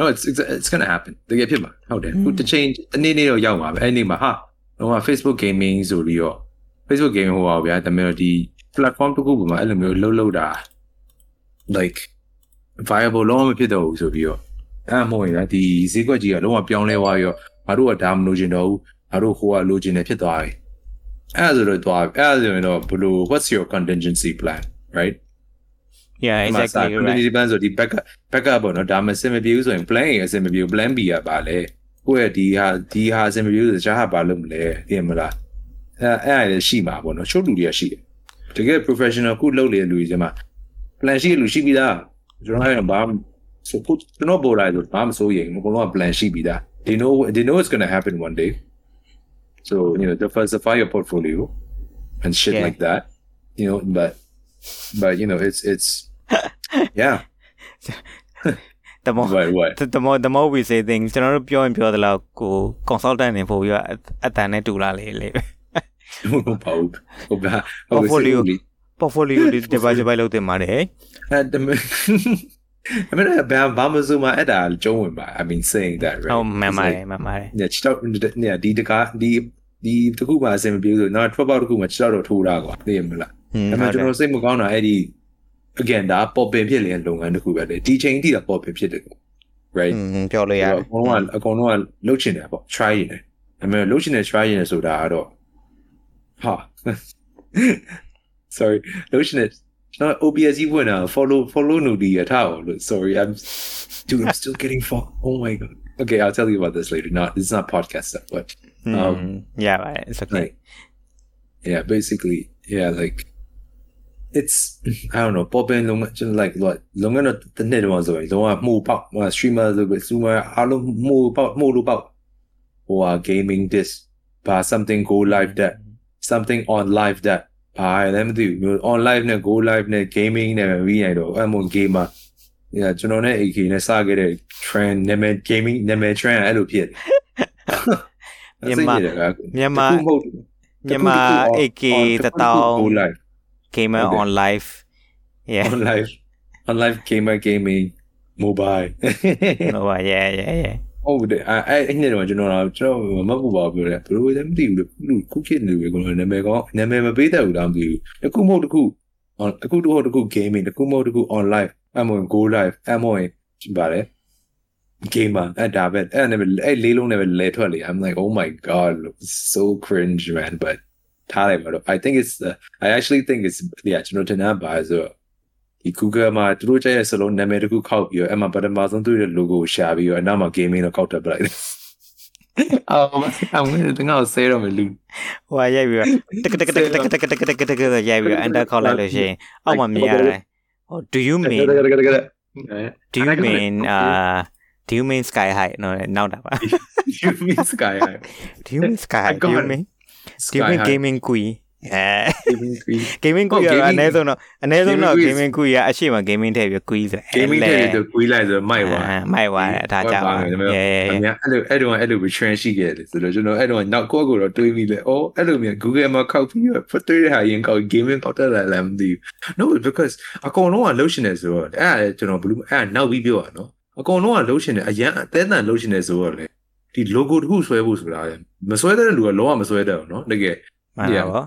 Speaker 2: no it's it's, it's going to happen တကယ်ဖြစ်မှာဟုတ်တယ်ခုတစ်ချိန်တစ်နေ့နေ့တော့ရောက်မှာပဲအဲ့ဒီမှာဟာတော့ Facebook gaming ဆိုပြီးတော့ Facebook gaming ဟိုပါဗျာဒါပေမဲ့ဒီ platform တစ်ခုပေါ်မှာအဲ့လိုမျိုးလှုပ်လှုပ်တာ like viable လုံးဝမဖြစ်တော့ဘူးဆိုပြီးတော့အဲ့မဟုတ်ရင်ဒီဈေးကွက်ကြီးကလုံးဝပြောင်းလဲသွားပြီးတော့ငါတို့ကဒါမလို့ချင်တော့ဘူးငါတို့ဟိုကလိုချင်တယ်ဖြစ်သွားပြီအဲ့ဒါဆိုတော့သွားအဲ့ဒါဆိုရင်တော့ဘလို့ what's your contingency plan right
Speaker 1: yeah
Speaker 2: ဒီမှာ
Speaker 1: exactly right
Speaker 2: contingency plan ဆိုဒီ backup backup ပေါ့နော်ဒါမှအဆင်မပြေဘူးဆိုရင် plan A အဆင်မပြေဘူး plan B ကပါလေကိုယ့်ရဲ့ဒီဟာဒီဟာအဆင်မပြေဘူးဆိုရှားဟာပါလို့မလဲသိရမလားအဲ့အဲ့ဒါလည်းရှိမှာပေါ့နော်ချုပ်လူတွေကရှိတယ်တကယ် professional ခုလုပ်နေတဲ့လူတွေကျမှ plan ရှိတဲ့လူရှိပြီးသားကျွန်တော်အဲ့ဘာဆိုခုကျွန်တော်ပေါ်လာတော့ဘာမစိုးရင်ဘုံတော့ plan ရှိပြီးသား they know they know it's going to happen one day so you know diversify your portfolio and shit
Speaker 1: Yeah.
Speaker 2: like that you know but but you know it's it's yeah
Speaker 1: the more
Speaker 2: what what
Speaker 1: the, the more the more we say things ကျွန်တော်တို့ပြောရင်ပြောသလောက်ကို consultant နေပို့ပြီးတော့အတန်နဲ့တူလာလေလေ
Speaker 2: ဟုတ်ပါဘူးဟုတ်ပါ
Speaker 1: Portfolio. portfolio ဒီ divide divide လုပ်တင်ပါတယ်
Speaker 2: အဲ့ဒါအမေကဘာဘာမစမအဲ့ဒါကျုံးဝင်ပါ I mean saying that right
Speaker 1: ဟုတ်မှန်ပါတယ်မှန်ပါတယ်
Speaker 2: ညချတော့ညဒီတကားဒီဒီတခုမှအဆင်မပြေဘူးဆိုတော့ထွက်ပေါက်တခုမှချတော့ထိုးတာကွာသိရမလား
Speaker 1: ဟွန်း
Speaker 2: ဒါပေမဲ့ကျွန်တော်စိတ်မကောင်းတာအဲ့ဒီ again ဒါပေါ်ပင်ဖြစ်နေတဲ့လုပ်ငန်းတစ်ခုပဲလေဒီချိန်ထိကပေါ်ပင်ဖြစ်တယ်ကို right
Speaker 1: ဟွန်းပြောလို့ရတယ်
Speaker 2: အကုန်လုံးကအကုန်လုံးကလှုပ်ချင်တယ်ပေါ့ try ရင်တယ်ဒါပေမဲ့လှုပ်ချင်တယ် try ရင်တယ်ဆိုတာကတော့ဟာ sorry လှုပ်ချင်တယ်ကျွန်တော် OBS ကြီးဝင်တာ follow follow နူဒီရထားအောင်လို့ sorry I'm dude I'm still getting fuck oh my god okay I'll tell you about this later not it's not podcast stuff but
Speaker 1: ဟွန်းရပါတယ် it's okay
Speaker 2: like yeah basically yeah like it's i don't know ပေါ်ပင်လုံးကျွန် like what လုံးကတော့တစ်နှစ်တော့ဆိုရင်လုံးဝမှုပေါက် streamer ဆိုပြီး streamer အားလုံးမှုပေါက်မှုလို့ပေါက်ဟိုဟာ gaming disc ဘာ something go live that something on live that ဘာလည်းမသိဘူး on live နဲ့ go live နဲ့ gaming နဲ့ပဲပြီးနိုင်တော့အဲ့မို့ gamer ညကျွန်တော်နဲ့ AK နဲ့စခဲ့တဲ့ trend နာမည် gaming နာမည် trend အဲ့လိုဖြစ်တယ်
Speaker 1: မြန်မာမြန်မာ
Speaker 2: မြ
Speaker 1: န်မာ AK
Speaker 2: တ
Speaker 1: တောင်း gamer
Speaker 2: Okay.
Speaker 1: on live yeah
Speaker 2: on live on live gamer gaming mobile
Speaker 1: no yeah yeah yeah
Speaker 2: ဟုတ်တယ်အဲ့အဲ့အဲ့နဲ့တော့ကျွန်တော်တော့ကျွန်တော်မဟုတ်ပါဘူးပြောတယ်ဘယ်လိုလဲမသိဘူးလူခုခေတ်လူတွေကနာမည်ကောနာမည်မပေးတတ်ဘူးလားမသိဘူးတစ်ခုမဟုတ်တစ်ခု on တစ်ခုတစ်ခုတစ်ခု gaming တစ်ခုမဟုတ်တစ်ခု on live အမွန် go live အမွန်ဗါလဲ gamer အဲ့ဒါပဲအဲ့နဲ့အဲ့လေးလုံးနဲ့ပဲလဲထွက်လေ I'm like oh my god so cringe man but ထားလိုက်ပါတော့ I think it's the I actually think it's yeah ကျွန်တော်တင်တာပါဆိုတော့ဒီ Google မှာသူတို့ကျရဲ့စလုံးနာမည်တစ်ခုခောက်ပြီးတော့အဲ့မှာပထမဆုံးသူ့ရဲ့ logo ကိုရှာပြီးတော့အနောက်မှာ gaming တော့ခောက်တက်ပလိုက်တယ်အော်အမင်းတငါ့ကိုဆဲတော့မလူ
Speaker 1: ဟိုကရိုက်ပြီးတော့တကတကတကတကတကတကတကတကဆိုရိုက်ပြီးတော့ enter ခေါက်လိုက်လို့ရှိရင်အောက်မှာမြင်ရတယ်ဟို do you mean
Speaker 2: တကတကတက
Speaker 1: do you mean uh do you mean sky high နော်နောက်တာပါ
Speaker 2: you mean sky high
Speaker 1: do you mean sky high do you mean do you
Speaker 2: sky
Speaker 1: mean
Speaker 2: high
Speaker 1: gaming queen အဲ
Speaker 2: gaming queen
Speaker 1: gaming
Speaker 2: ဟုတ်
Speaker 1: queen ကအ
Speaker 2: gaming-
Speaker 1: နည်းဆုံးတော့အနည်းဆုံးတော့
Speaker 2: gaming
Speaker 1: gaming
Speaker 2: queen
Speaker 1: queen ကအရှိမ gaming ထည့်ပြီး queen ဆို
Speaker 2: gaming တဲ့သူကွေးလိုက်ဆိုမိုက်သွား
Speaker 1: အဲမိုက်သွားတယ်ဒါကြောင့်ပါ
Speaker 2: အများအဲ့လိုအဲ့လိုအဲ့လို trend ရှိခဲ့တယ်ဆိုတော့ကျွန်တော်အဲ့တော့နောက်ကိုယ့်ကိုယ်တော့တွေးမိလေ။အော်အဲ့လိုမျိုး Google မှာခောက်ပြီးတော့ဖတ်တွေးတဲ့ဟာရင်ကောက် gaming ကောက်တက်လာလားမသိဘူး။ No because အကုန်လုံးကလှုပ်ရှင်နေဆိုတော့အဲ့ဒါကျွန်တော်ဘလူးအဲ့နောက်ပြီးပြောတာနော်။အကုန်လုံးကလှုပ်ရှင်နေအရန်အသေးအံလှုပ်ရှင်နေဆိုတော့လေ ဒီ logo တစ်ခုဆွဲဖို့ဆိုတာလေမဆွဲတဲ့လူကလုံးဝမဆွဲတတ်ဘူးနော်တကယ်
Speaker 1: မှန်ပါပါ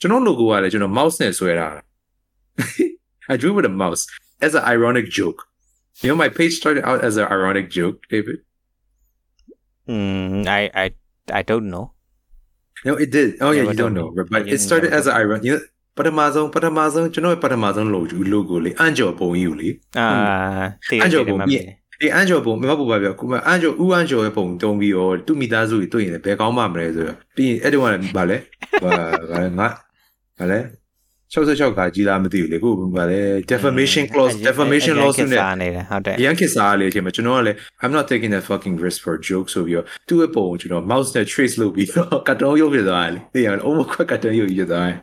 Speaker 2: ကျွန်တော် logo ကလည်းကျွန်တော် mouse နဲ့ဆွဲတာ I drew with a mouse as an ironic joke you know my page started out as an ironic joke David
Speaker 1: Mm, I I I don't know.
Speaker 2: no it did oh yeah
Speaker 1: Never
Speaker 2: you don't
Speaker 1: done
Speaker 2: know
Speaker 1: it.
Speaker 2: but, but
Speaker 1: Yeah,
Speaker 2: it started
Speaker 1: never
Speaker 2: as an ironic you know ပထမဆုံးပထမဆုံးကျွန်တော်ရဲ့ပထမဆုံး logo logo လေးအန်ကျော်ပုံကြီးကိုလေ
Speaker 1: အာတည်
Speaker 2: အဲ့ကြော
Speaker 1: တ
Speaker 2: င့်
Speaker 1: ယ်
Speaker 2: ပုံ
Speaker 1: မ
Speaker 2: ပြည့် ဒီအန်ကျော်ပုံမမပူပါပြောခုမအန်ကျော်ဦးအန်ကျော်ရဲ့ပုံတုံးပြီးတော့သူ့မိသားစုကြီးတွေ့ရင်လည်းဘယ်ကောင်းမှမလဲဆိုတော့ပြီးရင်အဲ့တုန်းကလည်းဗာလဲဗာဗာလဲငါဗာလဲ 66ကကြီးလားမသိဘူးလေခုဗာလဲ defamation clause defamation law ဆိုနေ
Speaker 1: စားနေတယ်ဟုတ်တယ်
Speaker 2: အရန်ခစ်စားလေအချိန်မှာကျွန်တော်ကလည်း I'm not taking that fucking risk for a joke ဆိုပြီးတော့သူ့ရဲ့ပုံကိုကျွန်တော် mouse နဲ့ trace လုပ်ပြီးတော့ကတ်တုံးရုပ်ဖြစ်သွားတယ်လေသိရမလား over ခွက်ကတ်တုံးရုပ်ဖြစ်သွားတယ်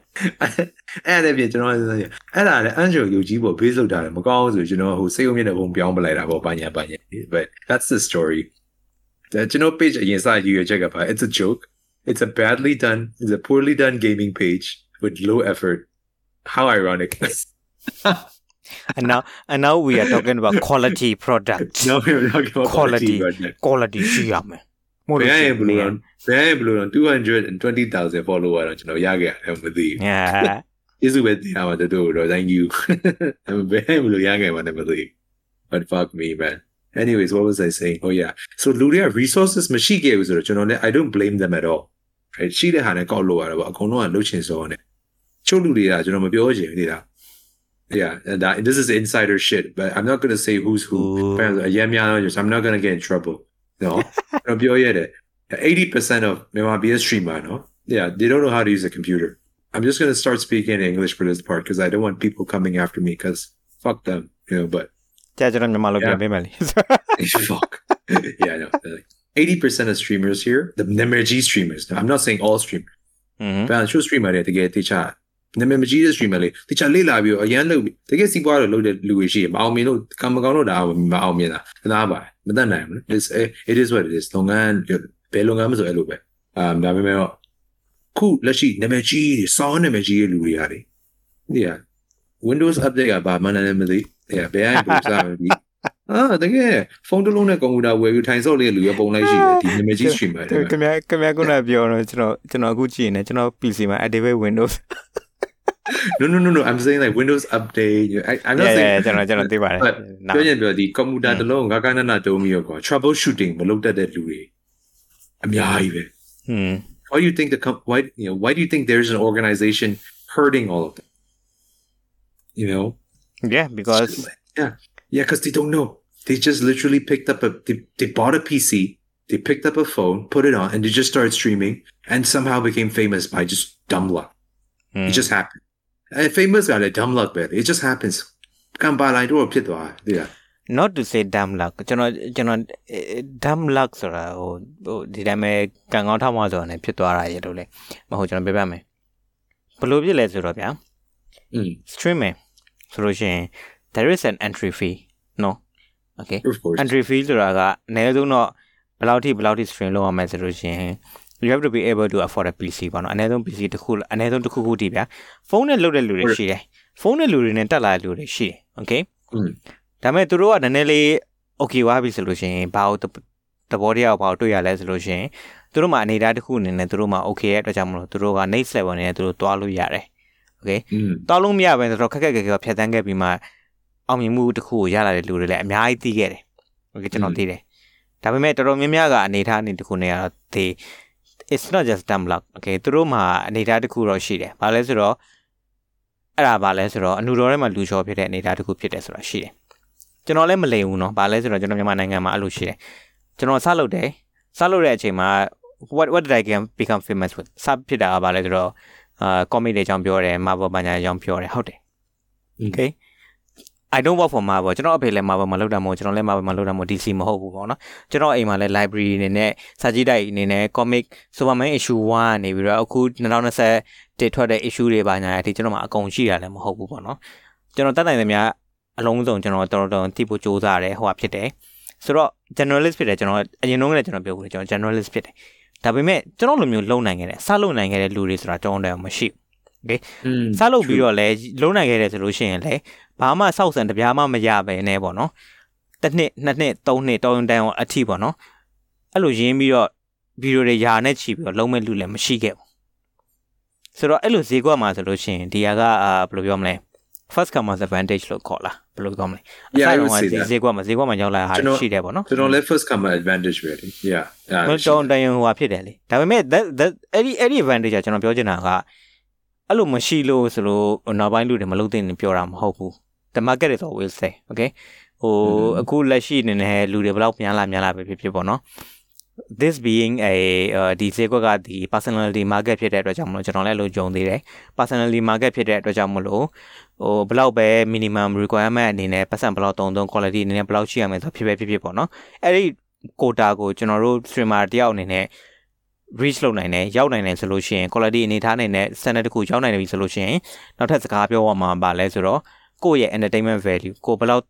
Speaker 2: အဲ့ဒါပြင်ကျွန်တော်အဲ့ဒါလည်းအန်ဂျိုရုပ်ကြီးပေါ် base လုပ်တာလည်းမကောင်းဘူးဆိုကျွန်တော်ဟိုစိတ်ုံမြင့်တဲ့ပုံပြောင်းပလိုက်တာပေါ့ဘာညာဘာညာ but that's the story ဒါကျွန်တော် page အရင်စယူရချက်ကပါ it's a joke it's a badly done it's a poorly done gaming page with low effort how ironic
Speaker 1: and now and now we are talking about quality product
Speaker 2: no we're talking about
Speaker 1: Quality.
Speaker 2: quality
Speaker 1: quality ရှိရမယ်မို့
Speaker 2: ဘ
Speaker 1: လို့
Speaker 2: ယ်
Speaker 1: ရှိ
Speaker 2: ရ
Speaker 1: ရင်
Speaker 2: ဘလို့ဘယ်ဘလို့220000 follower တော့ကျွန်တော်ရခဲ့တယ်မသိဘူး
Speaker 1: yeah
Speaker 2: ကျေးဇူးပဲတင်ရပါတယ်တို့တော့ thank you ဘယ်ဘလို့ရခဲ့မှာလည်းမသိဘူး but fuck me man anyways what was i saying oh yeah so လူတွေက resources မရှိခဲ့ဘူးဆိုတော့ကျွန်တော်လည်း i don't blame them at all right ရှိတဲ့ဟာနဲ့ကောက်လို့ရတော့အကုန်လုံးကလှုပ်ချင်စောနေ ချုပ်လူတွေကကျွန်တော်မပြောချင်ဘူးလေဒါ yeah that this is insider shit but i'm not going to say who's who
Speaker 1: Ooh.
Speaker 2: အရင်များတော့ I'm not going to get in trouble no ကျွန်တော်ပြောရတယ် 80% of Myanmar BS streamer, no? Yeah, they don't know how to use a computer. I'm just gonna start speaking in English for this part because I don't want people coming after me because fuck them, you know. But
Speaker 1: ကြာကျွန်တော်မြန်မာလိုပြန်ပေးမယ်လေ
Speaker 2: fuck, yeah, I know. Eighty percent of streamers here, the Nemerji streamers. Now, I'm not saying all streamers.
Speaker 1: อืม
Speaker 2: but I'm sure streamer တွေတကယ်တေ ချာ Nemerji တဲ့ streamer လေးတေချာလေးလာပြီးတော့အရန်လုပ်ပြီးတကယ်စီးပွားတော့လုပ်တဲ့လူတွေရှိတယ်မအောင်မြင်လို့ကံမကောင်းတော့ဒါမအောင်မြင်တာနားပါမတတ်နိုင်ဘူး it's it is what it is လုပ်ငန်းဘယ်လုပ်ငန်းမဆိုအဲ့လိုပဲအမ်ဒါပေမဲ့တော့ခုလက်ရှိနာမည်ကြီးတွေစောင်းနာမည်ကြီးရဲ့လူတွေဟာလေဒီက Windows update ကဘာမှလည်းမသိဒီကဘယ်အိုင်ပုံစားမပြီးအာတကယ်ဖုန်းတစ်လုံးနဲ့ကွန်ပျူတာဝယ်ပြီးထိုင်ဆော့လေးလူရပုံလိုက်ရှိတယ်ဒီနာမည်ကြီး streamer တွေ
Speaker 1: ခင်ဗျာခင်ဗျာခုနကပြောတော့ကျွန်တော်ကျွန်တော်အခုကြည့်နေကျွန်တော် PC မှာ activate Windows
Speaker 2: no no no no I'm saying like Windows update I I'm not
Speaker 1: yeah
Speaker 2: saying
Speaker 1: yeah ကျွန်တော်ကျွန်တော်သိပါတယ်
Speaker 2: But ပြောရင်ပြောဒီကွန်ပျူတာတစ်လုံးငါကနနတုံးပြီးတော့ကွာ trouble shooting မလုပ်တတ်တဲ့လူတွေအများကြီးပဲ
Speaker 1: อืม
Speaker 2: why do you think the com- why you know why do you think there's an organization hurting all of them you know
Speaker 1: yeah because
Speaker 2: yeah yeah because they don't know they just literally picked up a they, they bought a pc they picked up a phone put it on and they just started streaming and somehow became famous by just dumb luck it just happened and famous ကလည်း dumb luck ပဲလေ it just happens ကံပါလိုက်တော့ဖြစ်သွားတယ်
Speaker 1: not to say dumb luck ကျွန်တော်ကျွန်တော် dumb luck ဆိုတာဟိုဟိုဒီတိုင်းပဲကံကောင်းထောက်မှဆိုတာ ਨੇ ဖြစ်သွားတာရေလို့လေမဟုတ်ကျွန်တော်ပြပြမယ်ဘယ်လိုဖြစ်လဲဆိုတော့ဗျာ
Speaker 2: อืม
Speaker 1: streaming ဆိုလို့ရှိရင် there is an entry fee no okay
Speaker 2: of course
Speaker 1: entry fee ဆိုတာကအနည်းဆုံးတော့ဘယ်လောက်ထိဘယ်လောက်ထိ stream လုပ်ရမယ်ဆိုလို့ရှိရင် you have to be able to afford a PC ပေါ့နော်အနည်းဆုံး PC တစ်ခုအနည်းဆုံးတစ်ခုခုတည်ဗျာဖုန်းနဲ့လုပ်တဲ့လူတွေရှိတယ်ဖုန်းနဲ့လူတွေနဲ့တက်လာတဲ့လူတွေရှိတယ် okay ဒါပေမဲ့သူတို့ကနည်းနည်းလေး okay ဝါပြီဆိုလို့ရှိရင်ဘာလို့သဘောတရားကိုဘာလို့တွေ့ရလဲဆိုလို့ရှိရင်သူတို့မှာအနေအထားတစ်ခုအနေနဲ့သူတို့မှာ okay ရဲ့အတွက်ကြောင့်မလို့သူတို့က next level နဲ့သူတို့တွားလို့ရတယ် okay တွားလို့မရဘဲဆိုတော့ခက်ခက်ခက်ခက်ဖြတ်သန်းခဲ့ပြီးမှအောင်မြင်မှုတစ်ခုကိုရလာတဲ့လူတွေလည်းအများကြီးသိခဲ့တယ် okay ကျွန်တော်သိတယ်ဒါပေမဲ့တော်တော်များများကအနေအထားအနေတစ်ခုနဲ့ကတော့ they it's not just dumb luck okay သူတို့မှာအနေအထားတစ်ခုတော့ရှိတယ်ဘာလဲဆိုတော့အဲ့ဒါဘာလဲဆိုတော့အနူတော်ထဲမှာလူချော်ဖြစ်တဲ့အနေအထားတစ်ခုဖြစ်တယ်ဆိုတာရှိတယ်ကျွန်တော်လည်းမလိမ်ဘူးเนาะဘာလဲဆိုတော့ကျွန်တော်မြန်မာနိုင်ငံမှာအဲ့လိုရှိတယ်ကျွန်တော်စလုပ်တယ်စလုပ်တဲ့အချိန်မှာ what what did i get become famous with စဖြစ်တာကဘာလဲဆိုတော့အာ comic တွေအကြောင်းပြောတယ် Marvel ဘာညာအကြောင်းပြောတယ်ဟုတ်တယ် okay I don't work for Marvel ကျွန်တော်အဖေလည်း Marvel မှာလုပ်တာမဟုတ်ကျွန်တော်လည်း Marvel မှာလုပ်တာမဟုတ် DC မဟုတ်ဘူးပေါ့နော်ကျွန်တော်အိမ်မှာလည်း library အနေနဲ့စာကြည့်တိုက်အနေနဲ့ comic Superman issue 1ကနေပြီးတော့အခု2020တစ်ထွက်တဲ့ issue တွေပါညာအထိကျွန်တော်မှာအကုန်ရှိတာလည်းမဟုတ်ဘူးပေါ့နော်ကျွန်တော်တတ်နိုင်သမျှအလုံးစုံကျွန်တော်တော်တော်တိဖို့စူးစမ်းတယ်ဟိုဟာဖြစ်တယ်ဆိုတော့ generalist ဖြစ်တယ်ကျွန်တော်အရင်တုန်းကလည်းကျွန်တော်ပြောဘူးလေကျွန်တော် generalist ဖြစ်တယ်ဒါပေမဲ့ကျွန်တော်လိုမျိုးလုံနိုင်ခဲ့တယ်စလုံနိုင်ခဲ့တဲ့လူတွေဆိုတာကျွန်တော်တို့မရှိဘူး
Speaker 2: อืม
Speaker 1: စလုပ်ပြီးတော့လဲလုံးနိုင်ခဲ့တယ်ဆိုလို့ရှိရင်လဲဘာမှစောက်စံတပြားမှမရပဲနဲ့ပေါ့နော်တစ်နှစ်နှစ်နှစ်သုံးနှစ်တောင်းတန်းအထိပေါ့နော်အဲ့လိုရင်းပြီးတော့ဗီဒီယိုတွေယာနဲ့ချီပြီးတော့လုံးမဲ့လူလည်းမရှိခဲ့ဘူးဆိုတော့အဲ့လိုဈေးကွက်မှာဆိုလို့ရှိရင်ဒီဟာကအာဘယ်လိုပြောမလဲ first comers advantage လို့ခေါ်လားဘယ်လိုပြောမလဲအ
Speaker 2: Yeah, I
Speaker 1: စ
Speaker 2: would
Speaker 1: တော့
Speaker 2: say
Speaker 1: ဒီ
Speaker 2: that.
Speaker 1: ဈေးကွက်မှာဈေးကွက်မှာရောက်လာတာ
Speaker 2: ကျွန်တော်
Speaker 1: ရှိတယ်ပေါ့နော်
Speaker 2: ကျွန်တော်လည်း first come advantage ပဲလေ yeah
Speaker 1: မတောင်းတန်ဟိုဟာဖြစ်တယ်လေဒါပေမဲ့ that that အဲ့ဒီအဲ့ဒီ advantage ကကျွန်တော်ပြောချင်တာက အဲ့လိုမရှိလို့ဆိုလို့နောက်ပိုင်းလူတွေမလုပ်သင့်ဘူးပြောတာမဟုတ်ဘူး the market is always say okay ဟိုအခုလက်ရှိအနေနဲ့လူတွေဘယ်လောက်ပြန်လာပြန်လာပဲဖြစ်ဖြစ်ပေါ့နော် this being a ဒီဈေးကွက်ကဒီ personality market ဖြစ်တဲ့အတွက်ကြောင့်မလို့ကျွန်တော်လည်းလို့ဂျုံသေးတယ် personality market ဖြစ်တဲ့အတွက်ကြောင့်မလို့ဟိုဘယ်လောက်ပဲ minimum requirement အနေနဲ့ပတ်စံဘယ်လောက်တုံတုံ quality အနေနဲ့ဘယ်လောက်ရှိရမယ်ဆိုဖြစ်ပဲဖြစ်ဖြစ်ပေါ့နော်အဲ့ဒီ quota ကိုကျွန်တော်တို့ streamer တယောက်အနေနဲ့ reach လုပ်နိုင်တယ်ရောက်နိုင်တယ်ဆိုလို့ရှိရင် quality အနေထားနိုင်တဲ့ standard တစ်ခုရောက်နိုင်ပြီဆိုလို့ရှိရင်နောက်ထပ်စကားပြောရမှာပါလဲဆိုတော့ကိုယ့်ရဲ့ entertainment value ကိုဘယ်လောက်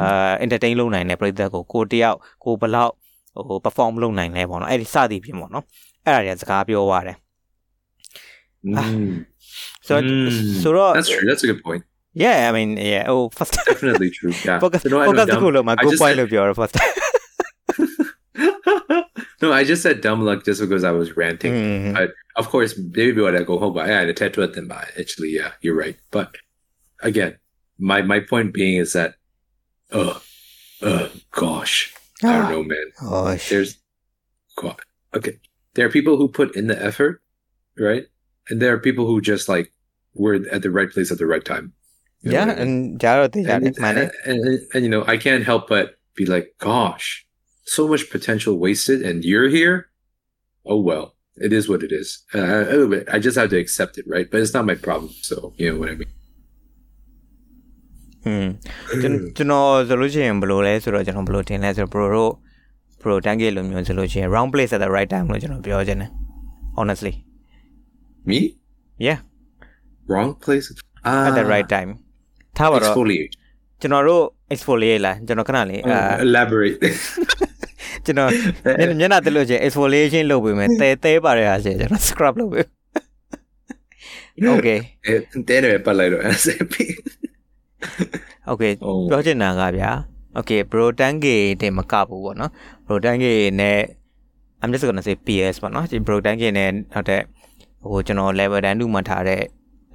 Speaker 1: အာ entertain လုပ်နိုင်တဲ့ပရိသတ်ကိုကိုတယောက်ကိုဘယ်လောက်ဟို perform လုပ်နိုင်လဲပေါ့နော်အဲ့ဒီစသည်ဖြင့်ပေါ့နော်အဲ့ဒါတွေစကားပြောရတယ်
Speaker 2: Mm.
Speaker 1: so
Speaker 2: Mm.
Speaker 1: so တော့
Speaker 2: that's true that's a good point
Speaker 1: yeah i mean yeah oh first
Speaker 2: definitely true yeah
Speaker 1: focus
Speaker 2: You know, I know
Speaker 1: focus
Speaker 2: dumb-
Speaker 1: ကိုလို့မှာ
Speaker 2: I
Speaker 1: good
Speaker 2: just
Speaker 1: point
Speaker 2: said-
Speaker 1: လို့ပြောရ first
Speaker 2: no, I just said dumb luck just because I was ranting.
Speaker 1: Mm-hmm.
Speaker 2: But of course, maybe when I go home, I had a tattoo at them. Actually, yeah, you're right. But again, my my point being is that, oh, uh, uh, gosh, ah, I don't know, man.
Speaker 1: Gosh.
Speaker 2: There's, okay, there are people who put in the effort, right? And there are people who just like were at the right place at the right time. You
Speaker 1: yeah, and,
Speaker 2: and, and, and, and you know, I can't help but be like, gosh, so much potential wasted, and you're here. Oh well, it is what it is. Uh, a little bit. I just have to accept it, right? But it's not my problem. So you know what I mean.
Speaker 1: ဟွန်းကျွန်ကျွန်တော်ဆိုလို့ရှိရင်ဘယ်လိုလဲဆိုတော့ကျွန်တော်ဘယ်လိုထင်လဲဆိုတော့ bro တို့ bro တန်းကေလိုမျိုးဆိုလို့ရှိရင် round place at the right time လို့ကျွန်တော်ပြောချင်တယ် honestly
Speaker 2: Me?
Speaker 1: yeah
Speaker 2: Wrong place. Ah,
Speaker 1: at the right time ထားပါတော့
Speaker 2: exfoliate.
Speaker 1: ကျွန်တော်တို့ exfoliate လာကျွန်တော်ခဏလေးအာ
Speaker 2: Uh, elaborate.
Speaker 1: ကျွန်တော်မျက်မျက်နှာတက်လို့ချင်း exfoliation လုပ်ပေးမယ်တဲတဲပါရရချင်းကျွန်တော် scrub လုပ်ပေး okay
Speaker 2: Then I put like SAP.
Speaker 1: okay
Speaker 2: Oh.
Speaker 1: ပြောချင်တာကဗျာ okay bro တန်းကေတင်မကဘူးပေါ့နော် bro တန်းကေနဲ့ I'm just going to say PS ပေါ့နော်ဒီ bro တန်းကေနဲ့ဟုတ်တဲ့ဟိုကျွန်တော် level တန်းတူမှထားတဲ့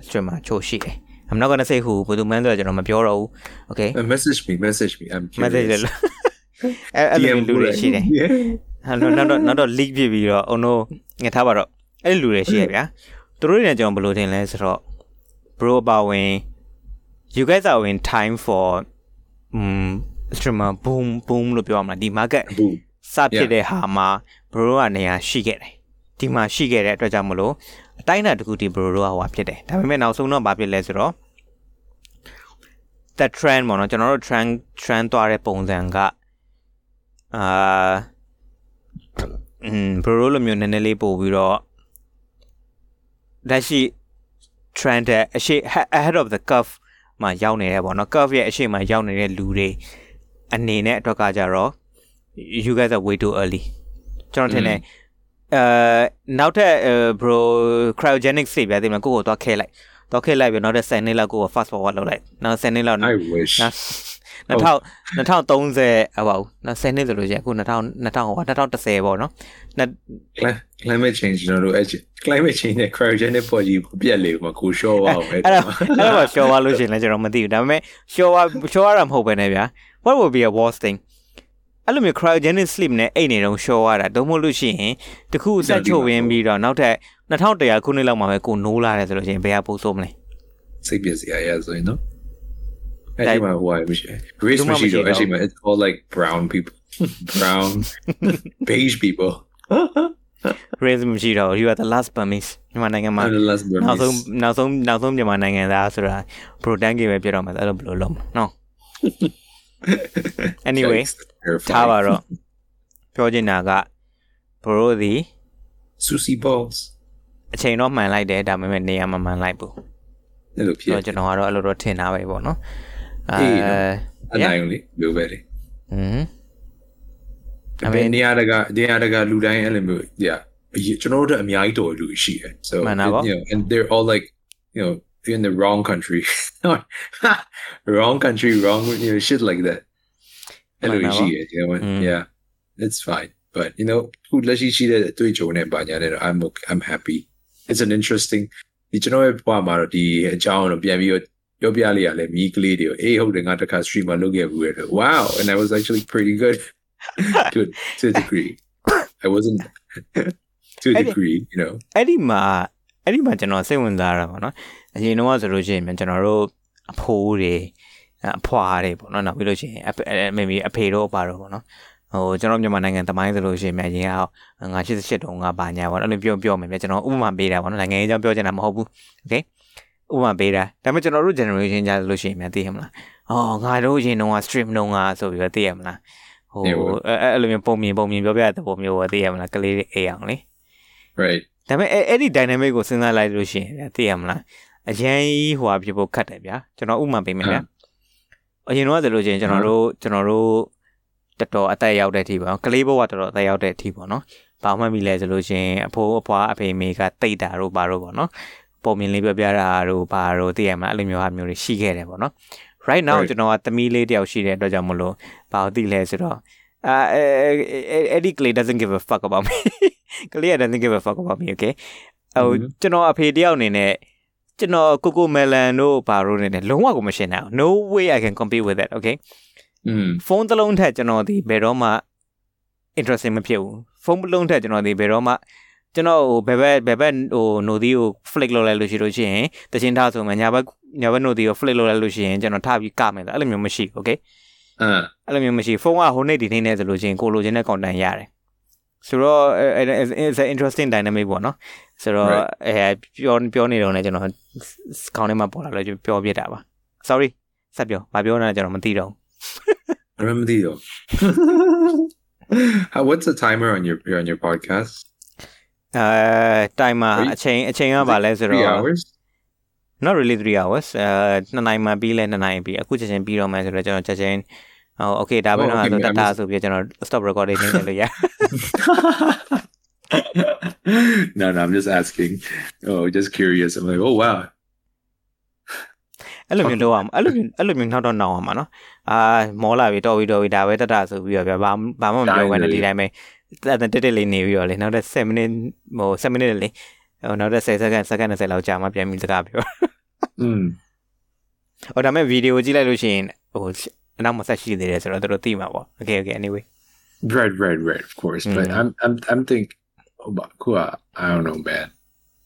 Speaker 1: streamer ချို့ရှိတယ် I'm not going to say who ဘယ်သူမှန်းဆိုတော့ကျွန်တော်မပြောတော့ဘူး okay
Speaker 2: Uh, message me. Message me. I'm curious.
Speaker 1: message လေ အဲ့အဲ့လိုမျိုးလူတွေရှိတယ်
Speaker 2: Yeah.
Speaker 1: ဟာတော့နောက်တော့နောက်တော့ leak ဖြစ်ပြီးတော့ oh no ငါထားပါတော့အဲ့ဒီလူတွေရှိရဗျာသူတို့တွေနဲ့ကျွန်တော်ဘယ်လိုထင်လဲဆိုတော့ bro ပါဝင် you guys are in time for um streamer boom boom လို့ပြောရမှာဒီ market
Speaker 2: Boom.
Speaker 1: စဖြစ်တဲ့ဟာမှာ bro ကနေရာရှိခဲ့တယ်ဒီမှာရှိခဲ့တဲ့အတွက်ကြောင့်မလို့အတိုင်းအတာတစ်ခုဒီဘရိုတို့ကဟိုဟာဖြစ်တယ်ဒါပေမဲ့နောက်ဆုံးတော့ဘာဖြစ်လဲဆိုတော့ that trend ပေါ့နော်ကျွန်တော်တို့ trend trend သွားတဲ့ပုံစံက အာอืมဘရိုလိုမျိုးနည်းနည်းလေးပို့ပြီးတော့လက်ရှိ trend တဲ့အရှိ ahead of the curve မှာရောက်နေတယ်ပေါ့နော် curve ရဲ့အရှိမှာရောက်နေတဲ့လူတွေအနေနဲ့အတွက်ကကြတော့ you guys are way too early ကျွန်တော်ထင်တယ်အဲနောက်ထပ် bro cryogenic state ဗျာဒီမှာကိုကိုတော့ခဲလိုက်တော့ခဲလိုက်ပြီးနောက်ထပ်10နှစ်လောက်ကို fast forward လုပ်လိုက်နောက်10နှစ်လောက်
Speaker 2: I wish
Speaker 1: 2000 2030ဟောပါဘူးနောက်10နှစ်ဆိုလို့ရှိရင်အခု2000 2000ဟော2010ပေါ့နော်
Speaker 2: Cli- climate change ကျွန်တော်တို့အဲ့ climate change နဲ့ cryogenic ပေါ်ကြီးပြက်လေမှာကို show အောင်ပဲ
Speaker 1: အဲ့တော့အဲ့တော့ show ရလို့ရှိရင်လည်းကျွန်တော်မသိဘူးဒါပေမဲ့ show ရ show ရတာမဟုတ်ပဲねဗျာ what would be a worst thing အဲ့လိုမျိုး cryogenic sleep နဲ့အိတ်နေတော့ show ရတာတော့မဟုတ်လို့ရှိရင်တခုဆက်ချုပ်ရင်းပြီးတော့နောက်ထပ်2100ခုနှစ်လောက်မှာပဲကိုနိုးလာတယ်ဆိုလို့ရှိရင်ဘယ်ကပို့ဆိုးမလဲ
Speaker 2: စိတ်ပြည့်စရာရဆိုရင်နော် အဲ့ဒီမှာဟိုမရှိ race
Speaker 1: ဒီမှာ
Speaker 2: မရှိ
Speaker 1: မရှိ
Speaker 2: တော့
Speaker 1: တော့
Speaker 2: အဲ့ဒီမှာ it's all like brown people brown beige people
Speaker 1: raise မရှိတော့ဘူး you are the last Burmese မြန်မာနိုင်ငံမှာ
Speaker 2: and the last
Speaker 1: နောက်ဆုံး
Speaker 2: Burmese
Speaker 1: နောက်ဆုံးနောက်ဆုံးမြန်မာနိုင်ငံသားဆိုတာ protein ကြီးပဲပြတော့မှာအဲ့လိုဘယ်လိုလုပ်မလဲနော် anyway
Speaker 2: Yikes, terrifying.
Speaker 1: ထားပါတော့ပြောချင်တာကဘရိုဒီ
Speaker 2: sushi balls
Speaker 1: အချိန်တော့မှန်လိုက်တယ်ဒါပေမဲ့နေရာမမှန်လိုက်ဘူး
Speaker 2: အဲ့လိုဖြစ်
Speaker 1: ဆိုတော့ကျွန်တော်ကတော့အဲ့လိုတော့ထင်ထားပဲပေါ့နော်
Speaker 2: Eh, uh, only yeah. ပဲလေ။
Speaker 1: အင်း။
Speaker 2: အမေနေရာတကနေရာတကလူတိုင်းအဲ့လိုမျိုး yeah ကျွန်တော်တို့အများကြီးတော်လူရှိတယ် so you know and they're all like you know in the wrong country. Wrong country wrong you know shit like that. အဲ့လိုရှိတယ် eh, you know yeah it's fine. But you know ခုလက်ရှိရှိတဲ့အတွေ့အကြုံနဲ့ပါညာနဲ့ I'm I'm happy. It's an interesting ဒီကျွန်တော်ရဲ့ဘဝမှာတော့ဒီအကြောင်းတော့ပြန်ပြီးတော့ ပြောပြလိုက်ရလဲမိကလေးတွေကိုအေးဟုတ်တယ်ငါတစ်ခါ stream မှာလုပ်ခဲ့ဘူးရတော့ wow and I was actually pretty good to to a degree I wasn't to a
Speaker 1: Hey,
Speaker 2: degree you know
Speaker 1: အဲ့ဒီမှာအဲ့ဒီမှာကျွန်တော်စိတ်ဝင်စားတာပေါ့နော်အရင်တော့ဆိုလို့ရှိရင်ကျွန်တော်တို့အဖိုးတွေအဖွာတွေပေါ့နော်နောက်ပြီးလို့ရှိရင်အဖေအဲ maybe အဖေတို့ပါတော့ပေါ့နော်ဟိုကျွန်တော်မြန်မာနိုင်ငံတမိုင်းဆိုလို့ရှိရင်မြန်ရင်ကငါ88တုန်းကဘာညာပေါ့နော်အဲ့လိုပြောပြောမယ်မြန်ကျွန်တော်ဥပမာပေးတာပေါ့နော်နိုင်ငံရေးအကြောင်းပြောချင်တာမဟုတ်ဘူး okay ဥပမာပေးတာဒါပေမဲ့ကျွန်တော်တို့ generation ကြလို့ရှိရင်မြန်သိရမလားအော်ငါတို့အရင်တုန်းက stream တုန်းကဆိုပြီးတော့သိရမလားဟို
Speaker 2: သိပါဘူး
Speaker 1: အဲ့အဲ့လိုမျိုးပုံမြင်ပုံမြင်ပြောပြတဲ့ပုံမျိုးပဲသိရမလားကလေးတွေအေးအောင်လေ
Speaker 2: right
Speaker 1: ဒါပေမဲ့အဲ့အဲ့ဒီ dynamic ကိုစဉ်းစားလိုက်လို့ရှိရင်ဗျာသိရမလားအရင်ကြီးဟိုဟာဖြစ်ဖို့ခက်တယ်ဗျာကျွန်တော်ဥပမာပေးမယ်ဗျာအရင်တော့ဆိုလို့ရှိရင်ကျွန်တော်တို့ကျွန်တော်တို့တော်တော်အသက်ရောက်တဲ့အထိပေါ့နော်ကလေးဘဝတော်တော်အသက်ရောက်တဲ့အထိပေါ့နော်ဘာမှမမီလဲဆိုလို့ရှိရင်အဖိုးအဖွားအဖေမေကတိတ်တာတို့ဘာတို့ပေါ့နော် ပုံမြင်လေးပြောပြတာတို့ဘာတို့သိရမလားအဲ့လိုမျိုးဟာမျိုးတွေရှိခဲ့တယ်ပေါ့နော် right now
Speaker 2: Right.
Speaker 1: ကျွန်တော်ကသမီးလေးတယောက်ရှိတဲ့အတွက်ကြောင့်မလို့ဘာလို့သိလဲဆိုတော့အာအဲ့ဒီကလေး doesn't give a fuck about me ကလေးက doesn't give a fuck about me okay ဟို
Speaker 2: Mhm.
Speaker 1: ကျွန်တော်အဖေတယောက်အနေနဲ့ကျွန်တော်ကိုကိုမယ်လန်တို့ဘာတို့နေနဲ့လုံးဝကိုမရှင်းနိုင်ဘူး no way i can compete with that okay
Speaker 2: mm
Speaker 1: ဖုန်းတစ်လုံးထက်ကျွန်တော်ဒီဘယ်တော့မှ interesting မဖြစ်ဘူးဖုန်းတစ်လုံးထက်ကျွန်တော်ဒီဘယ်တော့မှ ကျွန်တော်ဟိုဘယ်ဘက်ဘယ်ဘက်ဟို no ဒီကို flick လုပ်လိုက်လို့ရှိလို့ရှိရင်တချင်းထားဆိုမှညာဘက်ညာဘက် no ဒီကို flick လုပ်လိုက်လို့ရှိရင်ကျွန်တော်ထားပြီးကမယ်အဲ့လိုမျိုးမရှိဘူး okay
Speaker 2: uh
Speaker 1: အဲ့လိုမျိုးမရှိဖုန်းကဟိုနေ့ဒီနေ့နဲ့ဆိုလို့ရှိရင်ကိုလိုချင်တဲ့ content ရတယ်ဆိုတော့ it's an interesting dynamic ပေါ့နော်ဆိုတော့
Speaker 2: Right.
Speaker 1: အဲပြောပြောနေတော့လည်းကျွန်တော်ခေါင်းထဲမှာပေါ်လာလို့ပြောပြတာပါ sorry ဆက်ပြောဘာပြောနေတာကျွန်တော်မသိတော့ဘူး
Speaker 2: I remember the How what's the timer on your on your podcast
Speaker 1: အဲတိုင်မှာ
Speaker 2: Are you-
Speaker 1: အချိန်အချိန်ကပါလဲဆို
Speaker 2: Three
Speaker 1: တော့
Speaker 2: hours
Speaker 1: not really 3 hours အဲနှစ်နိုင်မှပြီးလဲနှစ်နိုင်ပြီးအခုချက်ချင်းပြီးတော့မှဆိုတော့ကျွန်တော်ချက်ချင်းဟို okay ဒါပဲ
Speaker 2: Oh,
Speaker 1: တော့
Speaker 2: okay,
Speaker 1: ဆိုတ
Speaker 2: I'm
Speaker 1: တာ
Speaker 2: just-
Speaker 1: ဆိုပြီးကျွန်တော် stop recording နေတယ်လို့ရ
Speaker 2: no, no, I'm just asking. Oh, just curious. I'm like, oh wow.
Speaker 1: အဲ့လိုမျိုးတော့အောင်အဲ့လိုမျိုးအဲ့လိုမျိုးနောက်တော့နောက်အောင်ပါနော်အာမောလာပြီတော်ပြီတော်ပြီဒါပဲတတဆိုပြီးတော့ဗျာဘာဘာမှမပြောဘဲနဲ့ဒီတိုင်းပဲ တက်တက်တက်လေးနေပြီးတော့လေနောက်တဲ့7 minute ဟို7 minute လေဟိုနောက်တဲ့10 second second 20လောက်ကြာမှပြန်ပြီးစကားပြော
Speaker 2: Mm.
Speaker 1: ဟိုဒါမဲ့ဗီဒီယိုကြည့်လိုက်လို့ရှိရင်ဟိုအနောက်မဆက်ရှိသေးတယ်ဆိုတော့သူတို့သိမှာပေါ့ okay okay anyway
Speaker 2: Right, right, right. Of course, but
Speaker 1: Mm.
Speaker 2: I'm, I'm, I'm thinking. Oh, but cool. I don't know, man.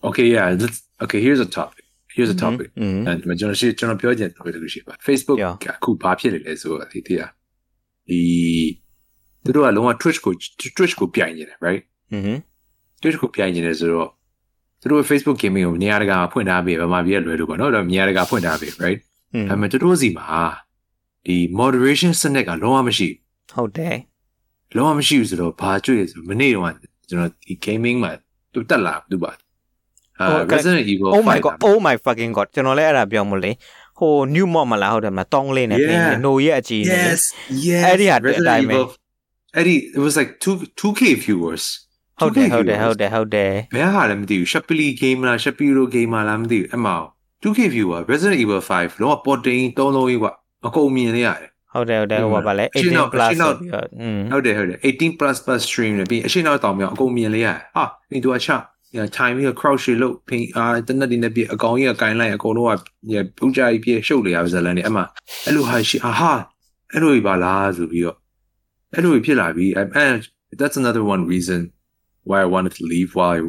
Speaker 2: Okay, yeah. Let's. Okay, here's a topic. Here's a topic.
Speaker 1: อืม
Speaker 2: And ကျွန်တော်ရှိကျွန်တော်ပြောချင်တယ်လို့ရှိပါ Facebook
Speaker 1: Yeah.
Speaker 2: ကအခုဘာဖြစ်နေလဲဆိုတော့ဒီတရားဒီ သူတို့ကလုံးဝ Twitch ကို Twitch ကိုပြိုင်နေတယ် right
Speaker 1: อือ
Speaker 2: Twitch ကိုပြိုင်နေတယ်ဆိုတော့သူတို့ Facebook gaming ကိုနေရာတကာဖွင့်ထားပြီးဗမာပြည်ရဲ့လွယ်လို့ပေါ့နော်အဲ့တော့နေရာတကာဖွင့်ထားပြီး right ဒါပေမဲ့သူတို့စီမှာဒီ moderation စနစ်ကလုံးဝမရှိ
Speaker 1: ဟုတ်တယ်
Speaker 2: လုံးဝမရှိဘူးဆိုတော့ဘာကြွေဆိုမနေ့တော့ကျွန်တော်ဒီ gaming မှာသူတက်လာသူပါအာ Resident Evil
Speaker 1: Oh my god oh my fucking god ကျွန်တော်လည်းအဲ့ဒါပြောမလို့လေဟို new mod မလားဟုတ်တယ်မလားတောင်းလင်းနေနေ no ရဲ့အကြီးနေ
Speaker 2: yes yes
Speaker 1: အဲ့ဒီဟာအတိုင်းပဲ
Speaker 2: အဲ့ဒီ it was like 2 2k viewers
Speaker 1: ဟုတ်တယ်
Speaker 2: 2K
Speaker 1: ဟုတ်တယ်
Speaker 2: viewers
Speaker 1: ဟုတ်တယ်ဟုတ်တယ်
Speaker 2: ဘယ်ဟာလဲမသိဘူး Shapili game လား Shapiro game လားမသိဘူးအမောင် 2k viewer Resident Evil 5လောကပေါ်တင်သုံးလုံးကြီးกว่าအကုန်မြင်နေရတယ်
Speaker 1: ဟုတ်တယ်ဟုတ်တယ်ဟိုပါလေ
Speaker 2: ရှင်းတော့
Speaker 1: 18 plus
Speaker 2: ရှင်းတော့
Speaker 1: ဆိုပြီးတော့อืม
Speaker 2: ဟုတ်တယ်ဟုတ်တယ်18 plus plus stream နဲ့ပြီးအရှင်းနောက်တောင်မြောင်အကုန်မြင်လေရတယ်ဟာဒီသူကချညာ time ပြီး crowd ရှေလို့ဖိအာတနက်ဒီနဲ့ပြီးအကောင်ကြီးကကိုင်းလိုက်အကုန်လုံးကပူကြကြီးပြေရှုပ်လေရပါဇလန်နေအမှအဲ့လိုဟာရှိအာဟာအဲ့လိုပါလားဆိုပြီးတော့ အဲ့လိုဖြစ်လာပြီး and that's another one reason why I wanted to leave while I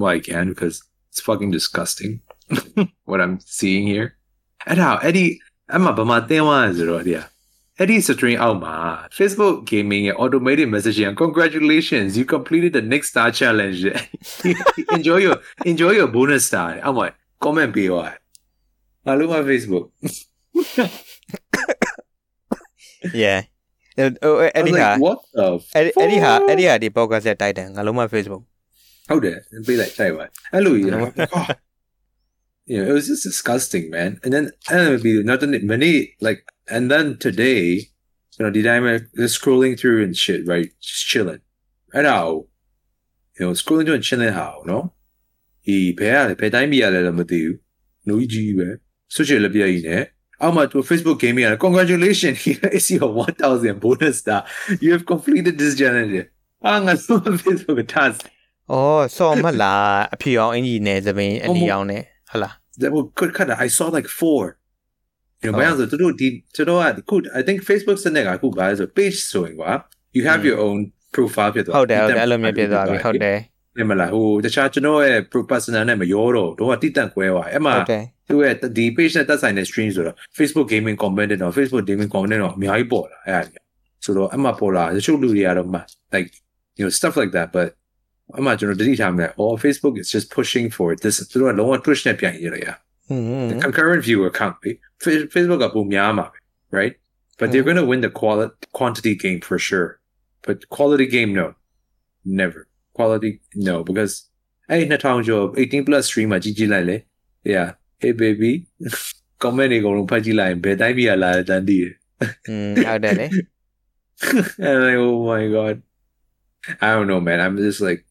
Speaker 2: while I can because it's fucking disgusting what I'm seeing here အဲ့ဒါအဲ့ဒီအမှဗမာတင်းသွားဆိုတော့ဒီအဲ့ဒီ string အောက်မှာ Facebook gaming ရဲ့ automated messaging congratulations you completed the next star challenge enjoy your enjoy your bonus star အောက်မှာ comment ပေးသွားတယ်ဘာလို့မ Facebook
Speaker 1: yeah အဲ့အဲ့ဒီ
Speaker 2: I was
Speaker 1: ဟာ
Speaker 2: like, what the
Speaker 1: အဲ့ဒီအဲ့ဒီဟာ
Speaker 2: fuck?
Speaker 1: အဲ့ဒီဟာဒီ podcast ရဲ့ title ငါလုံးမ Facebook
Speaker 2: ဟုတ်တယ်ပေးလိုက်ချိန်ပါအဲ့လိုကြီး you know it was just disgusting man and then and it would be not many like and then today you know the time just scrolling through and shit right just chilling right now you know scrolling through and chilling how no ဒီဘယ်ရလဲဘယ်တိုင်းပြရလဲတော့မသိဘူးလူကြီးပဲ social လည်းပြရည်နဲ့ အောက်မှာသူ Facebook gaming ရတယ် congratulations here is your 1000 bonus star you have completed this challenge အာငါဆို Facebook task
Speaker 1: ဩစော်မလားအဖြေအောင်အင်ကြီးနဲ့သပင်းအနီအောင်နဲ့ဟုတ်လား
Speaker 2: that would could cut I saw like four. You know,
Speaker 1: Oh.
Speaker 2: oh. to do to do good. I think Facebook's the nega cool guys a page showing what you have
Speaker 1: Mm.
Speaker 2: your own profile ဖြစ်သွား
Speaker 1: ဟုတ်တယ်ဟုတ်တယ်အဲ့လိုမျိုးပြသွားပြီဟုတ်တယ်
Speaker 2: တယ် မလားဟိုတခြားကျွန်တော်ရဲ့ pro personal နဲ့မရောတော့တော့ကတိတန့်ခွဲသွားအဲ့မှာ
Speaker 1: ဟုတ်တယ်
Speaker 2: သူရဲ့ဒီ page နဲ့တက်ဆိုင်တဲ့ stream ဆိုတော့ Facebook gaming comment တော့ Facebook gaming comment တော့အများကြီးပေါ်လာအဲ့ဒါကြီးဆိုတော့အမှပေါ်လာတချို့လူတွေကတော့မှ like you know stuff like that but အမှကျွန်တော်တတိထားမယ် oh Facebook is just pushing for this သူတို့ကလုံးဝ Twitch နဲ့ပြန်ရရရ
Speaker 1: อืม
Speaker 2: the concurrent viewer count လေ Fa- Facebook ကပုံများမှာပဲ right but they're going to win the quality quantity game for sure but quality game no never quality no because အဲ့2000ကျော်18 plus stream မှာကြီးကြီးလိုက်လေ yeah hey baby comment တွေအကုန်လုံးဖတ်ကြည့်လိုက်ရင်ဘယ်တိုင်းပြရလာတဲ့တန်းတည်တယ်
Speaker 1: อืมဟုတ်တယ်လေ
Speaker 2: and like oh my god I don't know man I'm just like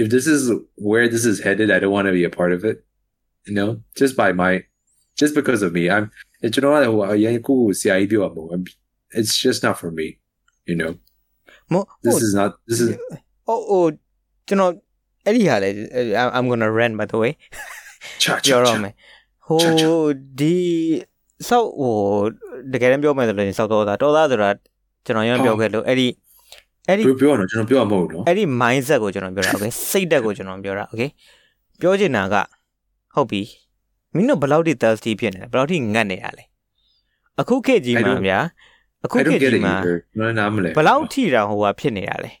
Speaker 2: if this is where this is headed I don't want to be a part of it you know just by my just because of me I'm you know what yeah cool see I do it's just not for me you know
Speaker 1: မို့
Speaker 2: this is not this is
Speaker 1: ဟိုဟိုကျွန်တော်အဲ့ဒီဟာလေ I'm going to rant by the way
Speaker 2: cha
Speaker 1: ပြော
Speaker 2: cha
Speaker 1: တော့
Speaker 2: cha
Speaker 1: မယ်ဟိုဒီစောက်ဟိုတကယ်တမ်းပြောမယ်ဆိုလို့စောက်တော့တာတော်သားဆိုတာကျွန်တော်ရမ်းပြောခဲ့လို့အဲ့ဒီအဲ့ဒီ
Speaker 2: ပြောပြောတော့ကျွန်တော်ပြောမှာမဟုတ်နော်
Speaker 1: အဲ့ဒီ mindset ကိုကျွန်တော်ပြောတာ okay စိတ်ဓာတ်ကိုကျွန်တော်ပြောတာ okay ပြောချင်တာကဟုတ်ပြီမင်းတို့ဘယ်လောက်ထိ thirsty ဖြစ်နေလဲဘယ်လောက်ထိငတ်နေရလဲအခုခေတ်ကြီး
Speaker 2: I
Speaker 1: မှာ
Speaker 2: don't-
Speaker 1: ဗျာအခု
Speaker 2: I
Speaker 1: ခေ
Speaker 2: don't
Speaker 1: တ်
Speaker 2: get
Speaker 1: ကြီး
Speaker 2: it
Speaker 1: မှာ
Speaker 2: either နော်နားမလဲ
Speaker 1: ဘယ်လောက်ထိတာဟိုဟာဖြစ်နေရလဲ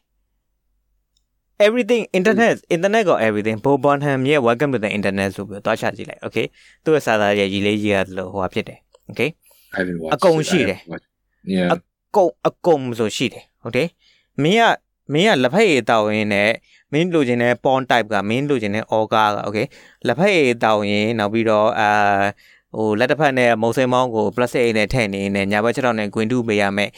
Speaker 1: everything internet internet က everything ဘောဘန်ဟမ်ရဲ့ welcome to the internet ဆိုပြီးတော့တွားချကြည့်လိုက် okay သူ့ရဲ့စာသားရဲ့ရီလေးကြီးရတယ်လို့ဟိုဟာဖြစ်တယ် okay
Speaker 2: I haven't watched
Speaker 1: အကုန်
Speaker 2: it. I
Speaker 1: ရှိ
Speaker 2: haven't
Speaker 1: တယ်
Speaker 2: watched- yeah
Speaker 1: အကုန်အကုန်ဆိုရှိတယ်ဟုတ်တယ်မင်းကမင်းကလက်ဖက်ရည်တောက်ရင်းနဲ့မင်းလိုချင်တဲ့ pawn type ကမင်းလိုချင်တဲ့ orga က okay လက်ဖက်ရည်တောက်ရင်းနောက်ပြီးတော့အာဟိုလက်တစ်ဖက်နဲ့မုံစိမ်းမောင်းကို plastic အိတ်နဲ့ထည့်နေနေညာဘက်ချက်တော့နဲ့ green တူပေးရမယ်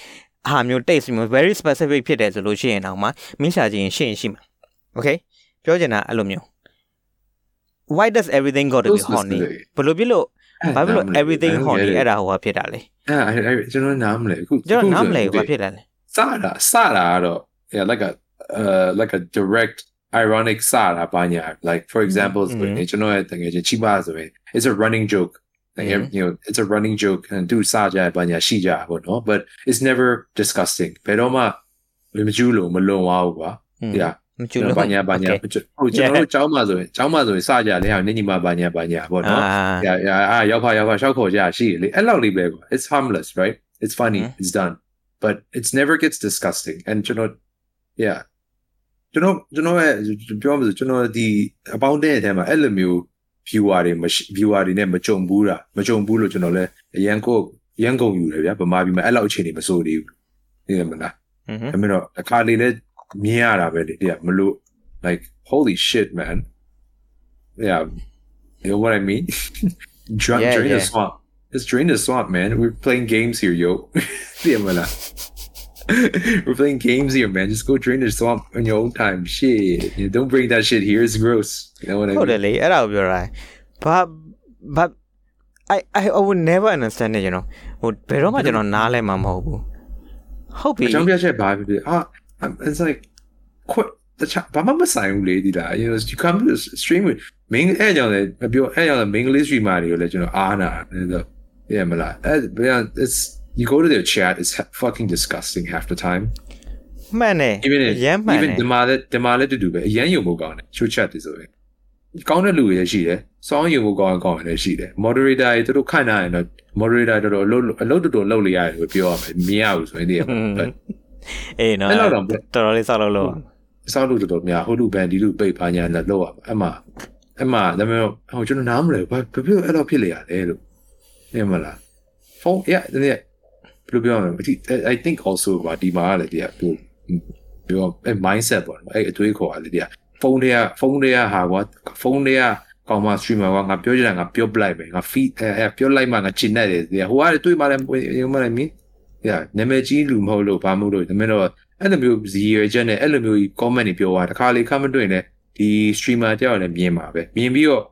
Speaker 1: အဟာမျိုး taste မျိုး very specific ဖြစ်တယ်ဆိုလို့ရှိရင်တော့မှမင်းရှာချင်ရင်ရှင်းရင်ရှိမှာ Okay ပြောချင်တာအဲ့လိုမျိုး why does everything got to be horny ဘလို့ပြလို့ဘာဖြစ်လို့ everything horny အဲ့ဒါဟိုဟာဖြစ်တာလေ
Speaker 2: အဲ့ကျွန်တော်နားမလဲအခု
Speaker 1: ကျွန်တော်နားမလဲဘာဖြစ်တာလဲ
Speaker 2: စတာစတာကတော့ yeah like a uh like a direct ironic စတာဘာညာ like for example ဆိုရင်ကျွန်တော်ရဲ့တကယ်ချင်းချိပါဆိုရင် it's a running joke like you know it's a running joke and do စကြဘာညာရှိကြဘောနော် but it's never disgusting ဘယ်တော့မှမကျူးလို့မလွန်သွားဘူးကွာ yeah
Speaker 1: မကျူလို့
Speaker 2: ဘာညာဘာညာဟိုကျွန်တော်တို့ကျောင်းမှာဆိုရင်ကျောင်းမှာဆိုရင်စကြလဲဟာနေညီမဘာညာဘာညာပေါ့နော်
Speaker 1: အာ
Speaker 2: အာရောက်ဖာရောက်ဖာရှောက်ခေါ်ကြရှိလေအဲ့လောက်လေးပဲကွာ it's harmless right it's funny it's done but it's never gets disgusting and ကျွန်တော် yeah ကျွန်တော်ကျွန်တော်ရဲ့ပြောမှာဆိုကျွန်တော်ဒီအပေါင်းတဲ့အထဲမှာအဲ့လိုမျိုး viewer တွေ viewer တွေနဲ့မကြုံဘူးတာမကြုံဘူးလို့ကျွန်တော်လည်းအရန်ကိုရန်ကုန်ယူတယ်ဗျာဗမာပြည်မှာအဲ့လောက်အခြေအနေမစိုးသေးဘူးသိရမလားအဲ့မင်းတော့အခါလေးလည်း မြင်ရတာပဲလေတရားမလို့ like holy shit man yeah you know what i mean Dra-
Speaker 1: Yeah,
Speaker 2: drain the
Speaker 1: yeah.
Speaker 2: swamp it's drain the swamp man we're playing games here yo သိတယ်မလား We're playing games here, man. Just go drain the swamp on your own time. Shit. You don't bring that shit here. It's gross. You know what I
Speaker 1: ဟုတ်တ
Speaker 2: mean?
Speaker 1: ယ်လေအဲ့ဒါကိုပြောတာဘာဘာ I I I would never understand it you know ဟိုဘယ်တော့မှကျွန်တော်နားလဲမှာမဟုတ်ဘူးဟုတ်ပြီ
Speaker 2: အကြောင်းပြချက်ဘာဖြစ်ဖြစ်အာ I'm- it's like quit the chat ဘာမှမဆိုင်ဘူးလေဒီလား you know you come to the stream with main အဲ့ကြောင့်လေမပြောအဲ့ကြောင့်လေ main list streamer တွေကိုလည်းကျွန်တော်အားနာတယ်ဆို yeah မလားအဲ့ yeah, it's you go to their chat it's fucking disgusting half the time
Speaker 1: မှန်တယ်
Speaker 2: even if
Speaker 1: ရမ်းမှန်
Speaker 2: even
Speaker 1: တယ်
Speaker 2: ဒီမှာလည်းဒီမှာလည်းတူတူပဲအရန်ယုံဖို့ကောင်းတယ် show chat တွေဆိုရင်ကောင်းတဲ့လူတွေလည်းရှိတယ်စောင်းယုံဖို့ကောင်းရင်ကောင်းတယ်လည်းရှိတယ် moderator တွေတို့ခန့်ထားရင်တော့ moderator တော်တော်အလုပ်အလုပ်တော်တော်လုပ်လို့ရတယ်လို့ပြောရမယ်မြင်ရဘူးဆိုရင်ဒီက but
Speaker 1: အေးနော်
Speaker 2: အဲ့လောက်တော့
Speaker 1: တော်တော်လေးစောက်လို့လို့
Speaker 2: စောင်းလို့တော်တော်များဟိုလူဘန်ဒီလူပိတ်ပါညာနဲ့လောက်ရမှာအမှအမှဒါပေမဲ့ဟိုကျွန်တော်နားမလဲဘာဘာဖြစ်အဲ့လိုဖြစ်လေရလဲလို့နေမလားဖုန်း yeah ဒီနေ့ဘယ်လိုပြောရမလဲ I think also ပါဒီမှာလည်းဒီကပြောပြောအဲ့ mindset ပေါ့နော်အဲ့အတွေးခေါ်ရတယ်ဒီကဖုန်းတွေကဖုန်းတွေကဟာကွာဖုန်းတွေကကောင်မ streamer ကငါပြောချင်တာငါပြောပလိုက်ပဲငါ feed အဲပြောလိုက်မှငါချင်တတ်တယ်ဒီကဟိုကတွေးမှလည်းရုံမှလည်းမင်း yeah နာမည်ကြီးလူမဟုတ်လို့ဘာမဟုတ်လို့ဒါပေမဲ့တော့အဲ့လိုမျိုးဇီရွယ်ချက်နဲ့အဲ့လိုမျိုး comment တွေပြောတာတခါလေ comment တွေ့ရင်လည်းဒီ streamer တယောက်လည်းမြင်ပါပဲမြင်ပြီးတော့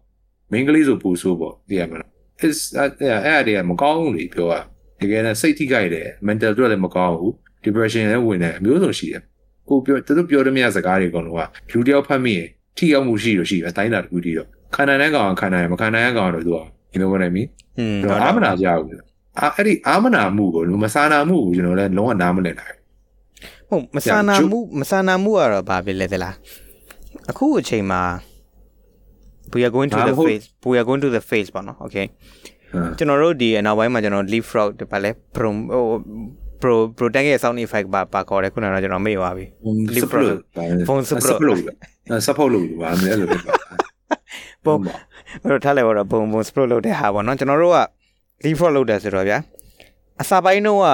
Speaker 2: main ကလေးဆိုပူဆိုးပေါ့သိရမလား is အဲ့အဲ့အဲ့ဒါမကောင်းဘူးလေပြောတာတကယ်တော့စိတ်ထိခိုက်တယ် mental အတွက်လည်းမကောင်းဘူး depression လည်းဝင်တယ်အမျိုးစုံရှိတယ်ကိုပြောသူတို့ပြောတဲ့မြတ်စကားတွေအကုန်လုံးကလူတယောက်ဖတ်မိရင်ထိရောက်မှုရှိလို့ရှိတယ်အတိုင်းတာတစ်ခုတည်းတော့ခန္ဓာနဲ့ကောင်ခန္ဓာနဲ့မခန္ဓာနဲ့ကောင်တော့သူက you know what i mean
Speaker 1: อืม
Speaker 2: ကျွန်တော်အာမနာကြဘူး အာအဲ့ဒီအာမနာမှုကိုလူမစာနာမှုကိုကျွန်တော်လည်းလုံးဝနားမလည်နိုင်
Speaker 1: ဟုတ်မဆာနာမှုမဆာနာမှုကတော့ဘာဖြစ်လဲသလားအခုအချိန်မှာ we are going to the face we are going to the face ပေါ့နော် okay
Speaker 2: ဘူး
Speaker 1: ကျွန်တော်တို့ဒီအနောက်ပိုင်းမှာကျွန်တော် leapfrog ဘာလဲ pro ဟို pro pro tag ရဲ့ sound effect ဘာပါခေါ်တယ်ခုနကတော့ကျွန်တော်မေ့သွားပြီ
Speaker 2: စပလို့
Speaker 1: ဖုန်းစပလို့
Speaker 2: စပလို့စပလို့ပါမယ်အဲ့လိုပဲ
Speaker 1: ပုံအဲ့တော့ထားလိုက်တော့ဘုံဘုံ split လုပ်တဲ့ဟာပေါ့နော်ကျွန်တော်တို့က leapfrog လုပ်တယ်ဆိုတော့ဗျာအစာပိုင်းတော့က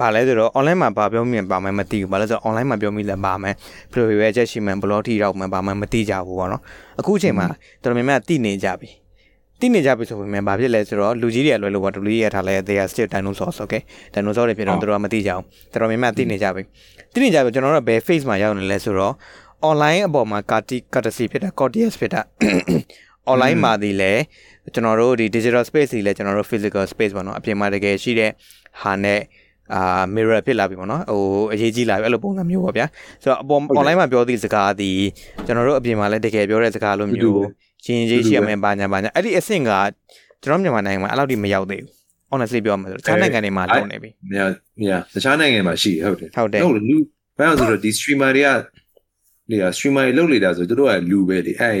Speaker 1: ဘာလဲဆိုတော့ online မှာဘာပြောမြင်ပါမယ်မသိဘူးဘာလဲဆိုတော့ online မှာပြောမိလဲပါမယ်ဘယ်လိုရွယ်ချက်ရှိမှန်ဘလော့ထီရောက်မှန်ပါမှန်မသိကြဘူးပေါ့နော်အခုအချိန်မှာတော်တော်များများသိနေကြပြီသိနေကြပြီဆိုပေမဲ့ဘာဖြစ်လဲဆိုတော့လူကြီးတွေကလွယ်လို့ပေါ့လူကြီးရထားလဲ they are still dinosaurs okay dinosaur တွေဖြစ်တော့သူတို့ကမသိကြအောင်တော်တော်များများသိနေကြပြီသိနေကြပြီကျွန်တော်တို့ကဘယ် face မှာရောက်နေလဲဆိုတော့ online အပေါ်မှာ courtesy courtesy ဖြစ်တာ courteous ဖြစ်တာ online မှာဒီလဲကျွန်တော်တို့ဒီ digital space တွေလဲကျွန်တော်တို့ physical space ပေါ့နော်အပြင်မှာတကယ်ရှိတဲ့ဟာနဲ့အာ mirror ဖြစ်လာပြီပေါ့နော်ဟိုအရေးကြီးလာပြီအဲ့လိုပုံစံမျိုးပေါ့ဗျာဆိုတော့အပေါ် online မှာပြောသည့်စကားဒီကျွန်တော်တို့အပြင်မှာလဲတကယ်ပြောတဲ့စကားလိုမျိုးရှင်ကြီးရှိရမယ်ဘာညာဘာညာအဲ့ဒီအဆင့်ကကျွန်တော်မြန်မာနိုင်ငံမှာအဲ့လောက်ထိမရောက်သေးဘူး honestly ပြောမှာဆိုတော့ခြားနိုင်ငံတွေမှာလုံးနေပြီ
Speaker 2: yeah yeah တခြားနိုင်ငံမှာရှိဟုတ်တယ်
Speaker 1: ဟုတ်တယ်
Speaker 2: ဟုတ်လူဘာလို့ဆိုတော့ဒီ streamer တွေကဒီ streamer တွေလုပ်နေတာဆိုသူတို့ကလူပဲလေအဲ့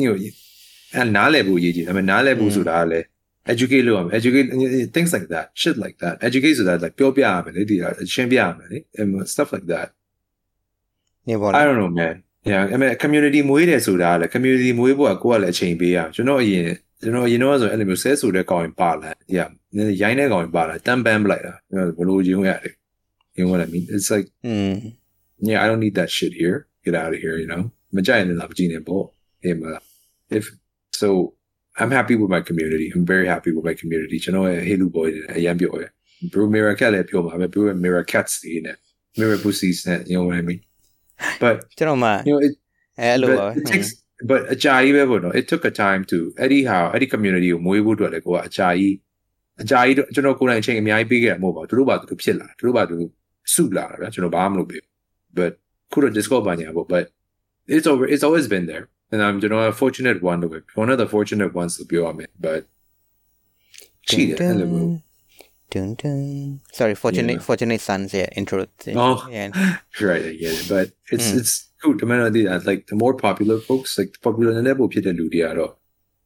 Speaker 2: ညို့ အဲ့နားလည်ဖို့အရေးကြီးတယ်ဒါပေမဲ့နားလည်ဖို့ဆိုတာကလည်း educate လုပ်ရမယ် educate things like that shit like that educate ဆိုတာ like ပြောပြရမယ်လေဒီရှင်းပြရမယ်လေ stuff like that
Speaker 1: နေပေါ့
Speaker 2: I don't know man yeah အမေ community မွေးတယ်ဆိုတာကလည်း community မွေးဖို့ကကိုယ်ကလည်းအချိန်ပေးရအောင်ကျွန်တော်အရင်ကျွန်တော်အရင်တော့ဆိုအဲ့လိုမျိုးဆဲဆိုတဲ့ကောင်ရင်ပါလာ yeah ရိုင်းတဲ့ကောင်ရင်ပါလာတန်ပန်းပလိုက်တာဘလို့ယုံရတယ် you know what I mean it's like
Speaker 1: อืม
Speaker 2: yeah I don't need that shit here get out of here you know မကြိုက်ရင်လည်းမကြည့်နဲ့ပေါ့ hey man if so I'm happy with my community I'm very happy with my community ကျွန်တော်ရဲ့ Halo boy တွေအရင်ပြောရ bro mirror cat လည်းပြောမှာပဲ bro mirror cats တွေနဲ့ mirror pussies နဲ့ you know what I mean but
Speaker 1: ကျွန်တော်မှ
Speaker 2: you know it
Speaker 1: အဲ့လိုပါ
Speaker 2: but it takes but အကြာကြီးပဲပေါ့နော် it took a time to အဲ့ဒီဟာအဲ့ဒီ community ကိုမွေးဖို့အတွက်လည်းကိုကအကြာကြီးအကြာကြီးကျွန်တော်ကိုယ်တိုင်အချိန်အများကြီးပေးခဲ့ရမှာမဟုတ်ပါဘူးသူတို့ဘာသူတို့ဖြစ်လာသူတို့ဘာသူစုလာတာဗျာကျွန်တော်ဘာမှမလုပ်ဘူး but ခုတော့ discord ဘာညာပေါ့ but it's over it's always been there and I'm you know a fortunate one to be one of the fortunate ones to be on it, but dun, dun,
Speaker 1: dun, dun. Sorry, fortunate yeah. fortunate sons, yeah, intro.
Speaker 2: Oh,
Speaker 1: yeah.
Speaker 2: right, I get it. But it's
Speaker 1: mm.
Speaker 2: it's cool. The man that uh, like the more popular folks, like the popular and level people do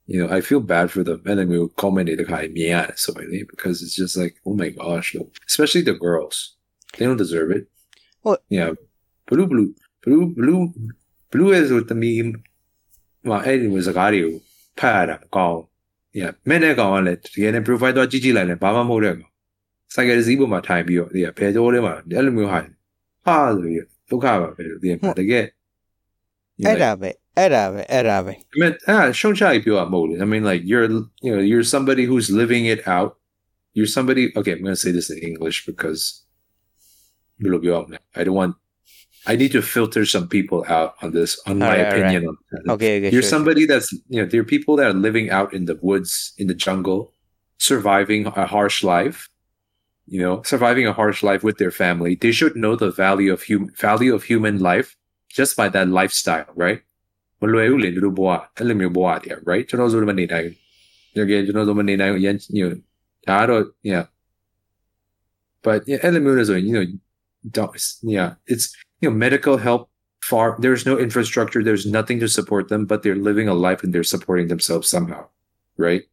Speaker 2: you know, I feel bad for them. And then we'll comment it so because it's just like, oh my gosh, look. especially the girls. They don't deserve it.
Speaker 1: What?
Speaker 2: Yeah. Blue blue blue blue blue is with the meme ဟိုအဲ့ဒီစကားတွေကိုဖတ်ရတာမကောင်း။ yeah မင်းနဲ့ကောင်ကလည်းတကယ်နဲ့ profile တော့ကြည့်ကြည့်လိုက်လဲဘာမှမဟုတ်တဲ့ကောင်။ cycle စီးပေါ်မှာထိုင်ပြီးတော့ဒီကဘယ်ကြောထဲမှာအဲ့လိုမျိုးဟာဟာဆိုပြီးဒုက္ခပါပဲဒီကတကယ်
Speaker 1: အဲ့ဒါပဲအဲ့ဒါပဲအဲ့ဒါပဲ
Speaker 2: I mean, ah, ရှုံချပြောရမဟုတ်လေ I mean, like you're, you know, you're somebody who's living it out. You're somebody. Okay, I'm gonna say this in English because I don't want. I need to filter some people out on this, on my
Speaker 1: Alright, alright.
Speaker 2: opinion on that.
Speaker 1: okay okay
Speaker 2: you're
Speaker 1: sure,
Speaker 2: somebody that's, you know, there are people that are living out in the woods, in the jungle, surviving a harsh life. You know, surviving a harsh life with their family. They should know the value of human value of human life just by that lifestyle, right? မလွယ်ဘူးလေသူတို့ဘဝအဲ့လိုမျိုးဘဝတည်း right ကျွန်တော်ဆိုမနေနိုင်ဘူးတကယ်ကျွန်တော်ဆိုမနေနိုင်ဘူးအရင် you know ဒါကတော့ yeah but yeah အဲ့လိုမျိုးလဲဆိုရင် you know don't yeah it's you know medical help far there's no infrastructure there's nothing to support them but they're living a life and they're supporting themselves somehow right?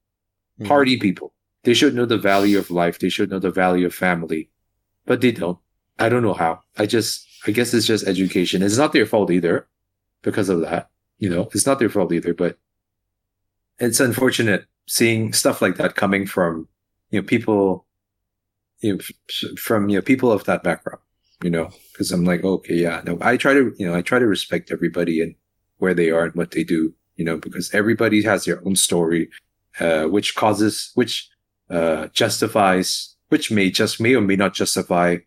Speaker 1: Mhm.
Speaker 2: party people. They should know the value of life. They should know the value of family. But they don't. I don't know how. I just i guess it's just education. It's not their fault either because of that you know? It's not their fault either but it's unfortunate seeing stuff like that coming from you know people you know from you know people of that background you know because i'm like okay yeah no i try to you know i try to respect everybody and where they are and what they do you know because everybody has their own story uh which causes which uh justifies which may just may or may not justify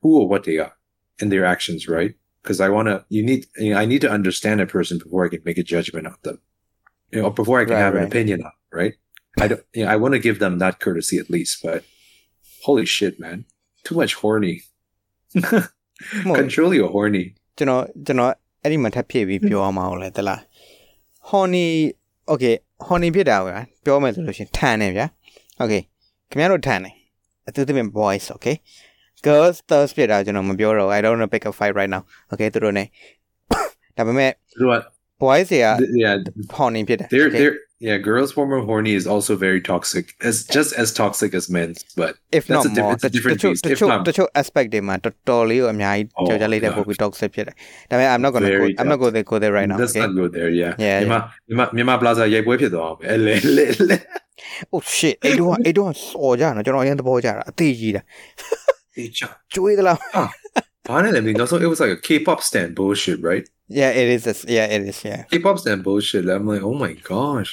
Speaker 2: who or what they are and their actions right because I want to, you need, you know, I need to understand a person before I can make a judgment on them, you know, before I can
Speaker 1: Right,
Speaker 2: have an opinion on, right? I don't, you know, I want to give them that courtesy at least, but holy shit, man, too much horny.
Speaker 1: မဟုတ်
Speaker 2: Control your horny.
Speaker 1: ကျွန်တော်ကျွန်တော်အဲ့ဒီမှာထပ်ဖြည့်ပြီးပြောအောင်မအောင်လဲတလား honey okay honey ဖြစ်တာကွာပြောမယ်ဆိုလို့ရှရင်ထန်တယ်ဗျာ okay ခင်ဗျားတို့ထန်တယ်အတူတူပဲ boys okay girls thirst ဖြစ်တာကျွန်တော်မပြောတော့ဘူး I don't want to pick a fight right now okay သူတို့ ਨੇ ဒါပေမဲ့
Speaker 2: You know what?
Speaker 1: boys တွေက
Speaker 2: Th- Yeah,
Speaker 1: honey ဖြစ်တယ်
Speaker 2: they're,
Speaker 1: okay?
Speaker 2: they're, yeah, girls form of horny is also very toxic, as just as toxic as men, but
Speaker 1: if
Speaker 2: That's
Speaker 1: not
Speaker 2: a diff-
Speaker 1: more
Speaker 2: it's a different
Speaker 1: တချို့
Speaker 2: beast.
Speaker 1: တ
Speaker 2: If
Speaker 1: ချို့
Speaker 2: not-
Speaker 1: တချို့ aspect တွေမှာတော်တော်လေးကိုအများကြီး
Speaker 2: Oh,
Speaker 1: ကြောက်ကြလိုက်တဲ့
Speaker 2: God.
Speaker 1: ပုံပြီး toxic ဖြစ်တယ်ဒါပေမဲ့ I'm not going to go
Speaker 2: Very
Speaker 1: I'm not going to go there right now
Speaker 2: let's
Speaker 1: okay
Speaker 2: not go there. Yeah,
Speaker 1: Yeah,
Speaker 2: Myanmar, Myanmar, Myanmar Plaza, yeah, boy,ဖြစ်သွားအောင်ပဲအဲ့လေလေလေ
Speaker 1: oh shit အဲ့တော့အဲ့တော့စော်ကြနော်ကျွန်တော်အရင်သဘောကျတာအသေးကြီးတာ
Speaker 2: အေးချာ
Speaker 1: ကျွေးသလား
Speaker 2: ဘာနဲ့လဲမင်းတော့ so it was like a K-pop stand bullshit right
Speaker 1: yeah it is yeah it is yeah
Speaker 2: K-pop stand bullshit I'm like oh my gosh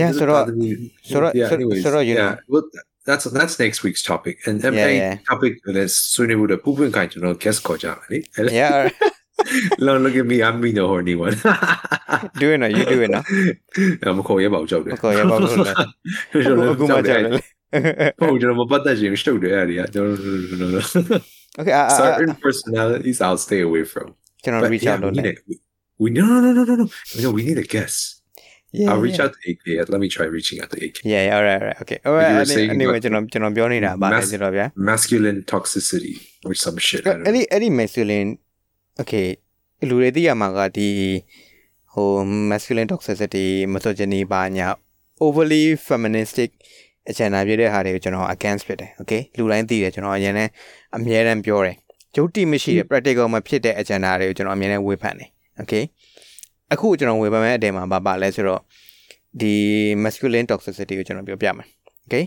Speaker 1: Yeah, so do- so do-
Speaker 2: yeah
Speaker 1: so-
Speaker 2: anyways
Speaker 1: so do you
Speaker 2: yeah
Speaker 1: know.
Speaker 2: well that's that's next week's topic and
Speaker 1: Yeah,
Speaker 2: every
Speaker 1: yeah.
Speaker 2: topic that's ဆွေးနွေးဖို့တော့ပူပွင့်ခိုင်ကျွန်တော် guest ခေါ်ကြမယ်လေ
Speaker 1: yeah
Speaker 2: Look, look at me I'm being the horny one
Speaker 1: do it နော် you do it နော်
Speaker 2: မခေါ်ရပါဘူးကြောက်တယ်
Speaker 1: မခေါ်ရပါဘူးလားအခုမှကြောက်တယ်လေ
Speaker 2: ဟုတ်ကျွန်တော်မပတ်သက်ခြင်းရှုပ်တယ်အဲ့ဒီကကျွန်တော်
Speaker 1: okay I, I,
Speaker 2: certain personalities I'll stay away from
Speaker 1: ကျွန်တော်
Speaker 2: But
Speaker 1: reach
Speaker 2: yeah,
Speaker 1: out
Speaker 2: we
Speaker 1: လုပ်လို
Speaker 2: need
Speaker 1: က်
Speaker 2: a, we no no no no no no no we need a guest.
Speaker 1: yeah
Speaker 2: I'll reach
Speaker 1: yeah.
Speaker 2: out to AK. Let me try reaching out to AK.
Speaker 1: yeah yeah alright alright okay
Speaker 2: you were
Speaker 1: alright
Speaker 2: saying
Speaker 1: anyway
Speaker 2: about-
Speaker 1: ကျွန်တော်ကျွန်တော်ပြောနေတာဗာလဲ
Speaker 2: Mass-
Speaker 1: ဆိုတော့ဗျာ
Speaker 2: Masculine toxicity or some shit. I don't
Speaker 1: အဲ့ဒီ
Speaker 2: know.
Speaker 1: အဲ့ဒီ masculine okay လူတွေသိရမှာကဒီဟို masculine toxicity misogyny ဘာညာ overly feministic အချန်နာပြတဲ့ဟာတွေကိုကျွန်တော် against ဖြစ်တယ် okay လူတိုင်းသိတယ်ကျွန်တော်အရင်နဲ့အမြဲတမ်းပြောတယ်ကျုပ်တိမရှိတဲ့ practical မှာဖြစ်တဲ့အချန်နာတွေကိုကျွန်တော်အမြဲတမ်းဝေဖန်တယ် okay အခုကျွန်တော်ဝေဖန်မဲ့အတဲမှာဘာပါလဲဆိုတော့ဒီ masculine toxicity ကိုကျွန်တော်ပြောပြမယ် okay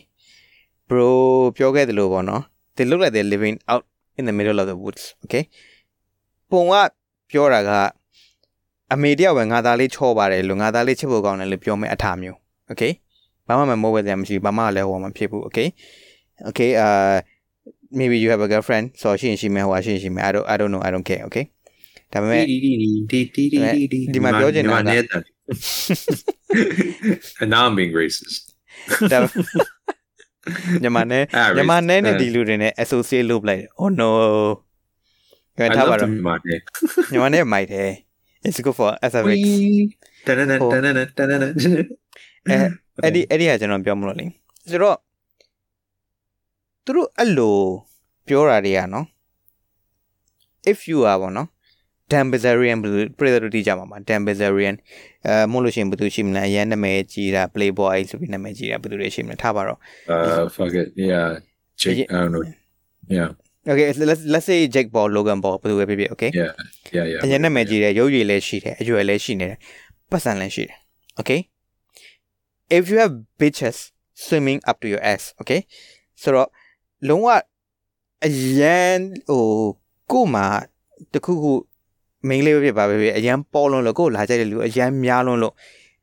Speaker 1: bro ပြောခဲ့သလိုပေါ့နော် they look like they're living out in the middle of the woods okay ပုံကပြောတာကအမေတယောက်ပဲငါသားလေးချောပါတယ်လို့ငါသားလေးချစ်ဖို့ကောင်းတယ်လို့ပြောမဲ့အထာမျိုး okay ဘာမှမမိုးဝဲတယ်မရှိဘူးဘာမှလည်းဟောမှာဖြစ်ဘူး okay okay uh maybe you have a girlfriend ဆိုရှိရင်ရှိမယ်ဟိုရှိရင်ရှိမယ် I don't I don't know I don't care okay ဒါပေမဲ့ဒီမှာပြောချင်တာက
Speaker 2: ဒီမှာနေတာ And now I'm being racist.
Speaker 1: ဒါညီမနဲ့
Speaker 2: Ah,
Speaker 1: ညီမ
Speaker 2: racist.
Speaker 1: နဲ့နဲ့
Speaker 2: Uh,
Speaker 1: ဒီလူတွေနဲ့ associate လုပ်လိုက်တယ် oh no ကဲ
Speaker 2: I
Speaker 1: ထားပါ
Speaker 2: love
Speaker 1: တော့
Speaker 2: to be my day.
Speaker 1: ညီမနဲ့မိုက်တယ် it's good for as a mix
Speaker 2: Wee. Da-da-da,
Speaker 1: Oh.
Speaker 2: da-da-da, da-da-da.
Speaker 1: အဲအဲ့ဒီအဲ့ဒီဟာကျွန်တော်ပြောမလို့လေဆိုတော့သူတို့အဲ့လိုပြောတာတွေကနော် if you are ပေါ့နော် Dan Bilzerian ပြည်သူတိကြမှာပါ Dan Bilzerian အဲမို့လို့ရှိရင်ဘယ်သူရှိမလဲအရန်နာမည်ကြီးတာ Playboy ဆိုပြီးနာမည်ကြီးတာဘယ်သူတွေရှိမလဲထားပါတော့
Speaker 2: Uh, fuck it. Yeah. Jake, I don't know. Yeah.
Speaker 1: Okay let's let's say Jake Paul Logan Paul ဘယ်လိုပဲဖြစ်ဖြစ် okay
Speaker 2: yeah yeah yeah
Speaker 1: အရင်နာမည်ကြီးတယ်ရုပ်ရည်လည်းရှိတယ်အရွယ်လည်းရှိနေတယ်ပတ်စံလည်းရှိတယ် okay if you have bitches swimming up to your ass okay ဆိုတော့လုံးဝအရန်ဟိုကို့မှာတခုခု main လေးပဲဖြစ်ပါပဲဖြစ်အရန်ပေါ်လွန်းလို့ကို့လာကြတဲ့လူအရန်များလွန်းလို့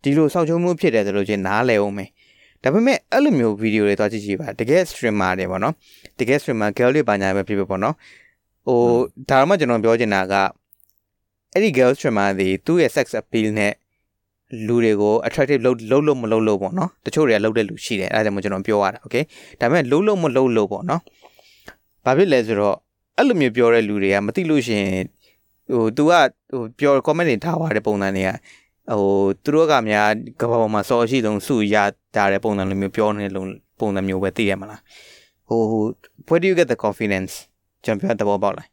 Speaker 1: ဒီလိုစောက်ချုံမှုဖြစ်တယ်ဆိုလို့ချင်းနားလဲအောင်မယ် ဒါပေမဲ့အဲ့လိုမျိုးဗီဒီယိုတွေသွားကြည့်ကြည့်ပါတကယ် streamer တွေပေါ့နော်တကယ် streamer girl တွေပါညာပဲဖြစ်ဖြစ်ပေါ့နော်ဟိုဒါမှကျွန်တော်ပြောချင်တာကအဲ့ဒီ girl streamer တွေသူ့ရဲ့ sex appeal နဲ့လူတွေကို attractive လုပ်လုပ်လို့မလုပ်လို့ပေါ့နော်တချို့တွေကလုပ်တဲ့လူရှိတယ်အဲဒါကြောင့်မို့ကျွန်တော်ပြောရတာ okay ဒါပေမဲ့လုပ်လို့မလုပ်လို့ပေါ့နော်ဘာဖြစ်လဲဆိုတော့အဲ့လိုမျိုးပြောတဲ့လူတွေကမသိလို့ရှိရင်ဟို तू ကဟိုပြော comment တွေထားသွားတဲ့ပုံစံတွေက ဟိုသူတို့ကများကဘာပေါ်မှာစော်ရှိဆုံးစုရတာတဲ့ပုံစံလိုမျိုးပြောနေလို့ပုံစံမျိုးပဲသိရမလားဟို where do you get the confidence ကျွန်တော်ပြောတဲ့ဘောပေါက်လား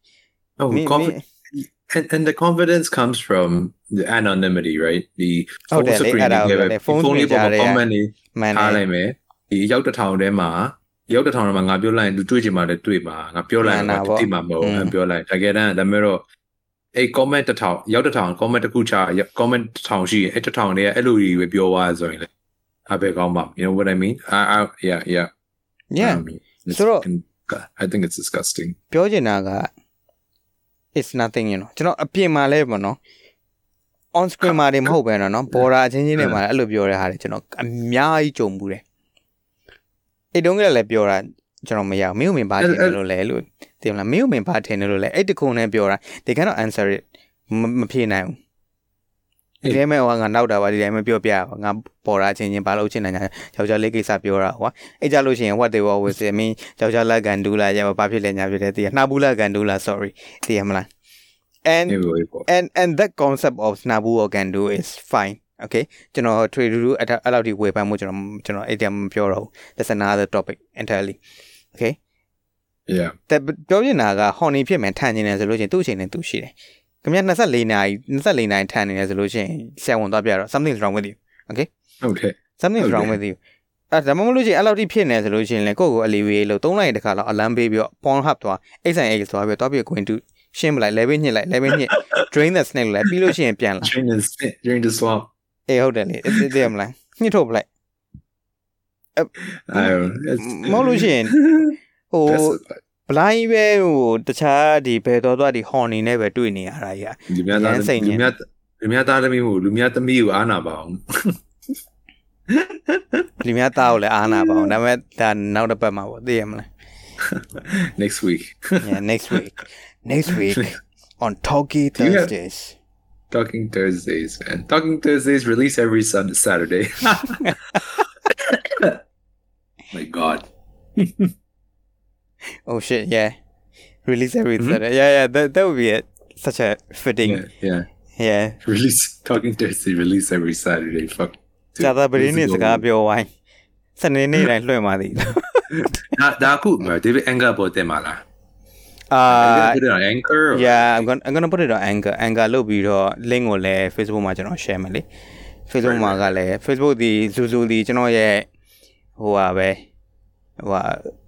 Speaker 2: oh
Speaker 1: မင်း
Speaker 2: confi- and, and the confidence comes from the anonymity right the
Speaker 1: ဟုတ်တယ်လေ
Speaker 2: screen
Speaker 1: အဲ့ဒါကို
Speaker 2: တွေ
Speaker 1: ပြောတယ် phone
Speaker 2: လေးပေါ်မှာ
Speaker 1: screen ကြား
Speaker 2: comment တွေ
Speaker 1: မှန်
Speaker 2: ထား
Speaker 1: တ
Speaker 2: လို
Speaker 1: ယ်
Speaker 2: က်မယ်ဒီရောက်တစ်ထောင်ထဲမှာရောက်တစ်ထောင်ထဲမှာငါပြောလိုက်ရင်သူတွေ့ချင်မှလည်းတွေ့မှာငါပြောလိုက်ရင်
Speaker 1: မှန်တာ
Speaker 2: တော့
Speaker 1: ပေါ့
Speaker 2: တိမှာမဟုတ်
Speaker 1: อืม
Speaker 2: ငါပြောလိုက်တကယ်တမ်းဒါပေမဲ့တော့ အဲ့ comment တစ်ထောင်ရောက်တစ်ထောင် comment တစ်ခုချ comment တစ်ထောင်ရှိရင်အဲ့တစ်ထောင်တည်းကအဲ့လိုကြီးပဲပြောသွားဆိုရင်လေအဘယ်ကောင်းပါ you know what i mean i, I yeah yeah
Speaker 1: yeah
Speaker 2: I mean, it's
Speaker 1: So-
Speaker 2: fucking- i think it's disgusting
Speaker 1: ပြောချင်တာက it's nothing you know ကျွန်တော်အပြင်မှာလဲပေါ့နော် on screen မှာတွေမဟုတ်ပဲနော်နော် border အချင်းချင်းတွေမှာအဲ့လိုပြောတဲ့ဟာတွေကျွန်တော်အများကြီးကြုံဘူးတယ်အဲ့တုန်းကလည်းပြောတာကျွန်တော်မရဘူးမင်းတို့မင်းဘာထင်တယ်လို့လဲ လို့သိမလားမင်းတို့မင်းဘာထင်တယ်လို့လဲအဲ့တခုနဲ့ပြောတာ they cannot answer it မမဖြေနိုင်ဘူးဒီထဲမှာဟိုငါနောက်တာပါဒီထဲမှာပြောပြပါငါပေါ်တာချင်းချင်းဘာလို့ချင်းနိုင်ညာယောက်ျားလေးကိစ္စပြောတာဟွာအဲ့ကြလို့ရှိရင် what they will always say I mean ယောက်ျားလက်ကန်ဒူးလာရမဘာဖြစ်လဲညာဖြစ်တယ်တည်နှာဘူးလက်ကန်ဒူးလာ sorry တည်ရမလား and
Speaker 2: anyway well,
Speaker 1: and and that concept of snabu or can do is fine okay ကျွန်တော် trade တူတူအဲ့ဒါအဲ့လောက်ဒီဝယ်ပန်းမှုကျွန်တော်ကျွန်တော်အဲ့တည်းမပြောတော့ဘူး that's another topic entirely okay
Speaker 2: yeah
Speaker 1: แต่ပြောပြနေတာက honey ဖြစ်မယ်ထန်နေတယ်ဆိုလို့ချင်းသူ့အချိန်နဲ့သူရှိတယ်ခင်ဗျာ24နာရီ24နာရီထန်နေတယ်ဆိုလို့ချင်းဆရာဝန်သွားပြတော့ something is wrong with you okay
Speaker 2: okay
Speaker 1: something is wrong
Speaker 2: Okay.
Speaker 1: with you အဲ့ဒါမှမဟုတ်လို့ချင်းအဲ့လောက်ထိဖြစ်နေဆိုလို့ချင်းလေကိုယ့်ကိုအလီဝေးလို့3နိုင်တခါလောက်အလန်းပေးပြီးတော့ porn hub သွား XNX သွားပြီးတော့သွားပြီး going to ရှင်းမလိုက် level ညစ်လိုက် level ညစ် drain the snake လိုက်ပြီးလို့ရှိရင်ပြန်လာ
Speaker 2: during the during the swamp
Speaker 1: အေးဟုတ်တယ်လေသိသိရမလားညှစ်ထုတ်ပလိုက်
Speaker 2: i don't it's
Speaker 1: မဟုတ်လို့ရှိရင် ဟို
Speaker 2: That's-
Speaker 1: ဘလိုင်းပဲဟိုတခြားဒီဘယ်တော်သွားဒီ horny နဲ့ပဲတွေ့နေရတာကြီး
Speaker 2: လူများသား
Speaker 1: ရမ်းစိတ်ညစ်
Speaker 2: လူများလူများသားသမီးမို့လူများသမီးကိုအားနာပါအောင်
Speaker 1: လူများသားကိုလည်းအားနာပါအောင်ဒါပေမဲ့ဒါနောက်တစ်ပတ်မှာပေါ့သိရမလား
Speaker 2: next week
Speaker 1: yeah next week next week on Talkie
Speaker 2: Do you have-
Speaker 1: Thursdays
Speaker 2: talking Thursdays man talking Thursdays release every Sunday Saturday my god
Speaker 1: Oh shit yeah release every Saturday yeah yeah that that would be it such a fitting
Speaker 2: yeah yeah
Speaker 1: yeah
Speaker 2: release talking Thursday release every Saturday fuck
Speaker 1: ဇာတာပရင်းနေစကားပြောဝိုင်းစနေနေ့တိုင်းလွှင့်ပါသည်
Speaker 2: ဒါဒါခု David Anger ပေါ်တင်ပါလား
Speaker 1: အာ
Speaker 2: put it on Anchor or-
Speaker 1: yeah i'm going to i'm going to put it on anchor anchor လုပ်ပြီးတော့ link ကိုလည်း facebook မှာကျွန်တော် share မယ်လေ facebook မှာကလည်း facebook ဒီ zuzu ဒီကျွန်တော်ရဲ့ဟိုဟာပဲဟိုဟာ
Speaker 2: Face-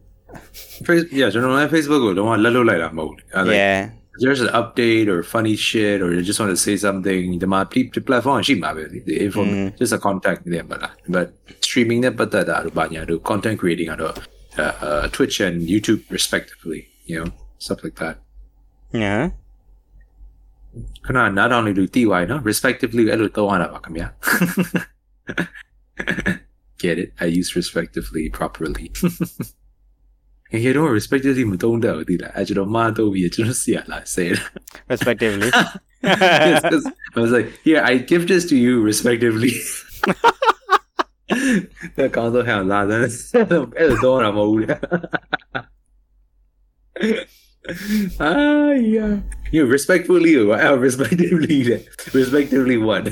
Speaker 2: yeah ကျွန်တော်လည်း Facebook ကိုလုံးဝလက်လွတ်လိုက်တာမဟုတ်ဘူး I like
Speaker 1: yeah
Speaker 2: there's an update or funny shit or you just want to say something the my platform ရှိမှာပဲ the info just a contact နေမှာလား but streaming နဲ့ပတ်သက်တာတို့ဘာညာတို့ content creating ကတော့ uh, uh, Twitch and YouTube respectively you know stuff like that
Speaker 1: yeah
Speaker 2: ခဏနားထောင်နေလို့တည်သွားရနော် respectively အဲ့လိုသုံးရတာပါခင်ဗျာ get it i use respectively properly ဟေးတော့ respectively မသုံးတော့ဘူးဒီလားအဲ့ကျွန်တော်မှားတော့ပြီးကျွန်တော်စီရလာဆဲ
Speaker 1: respectively
Speaker 2: yes, 'cause I was like, here, I give this to you respectively. the console has that. It's don't know what. Ah, yeah. You respectfully or uh, respectively, respectively what? uh,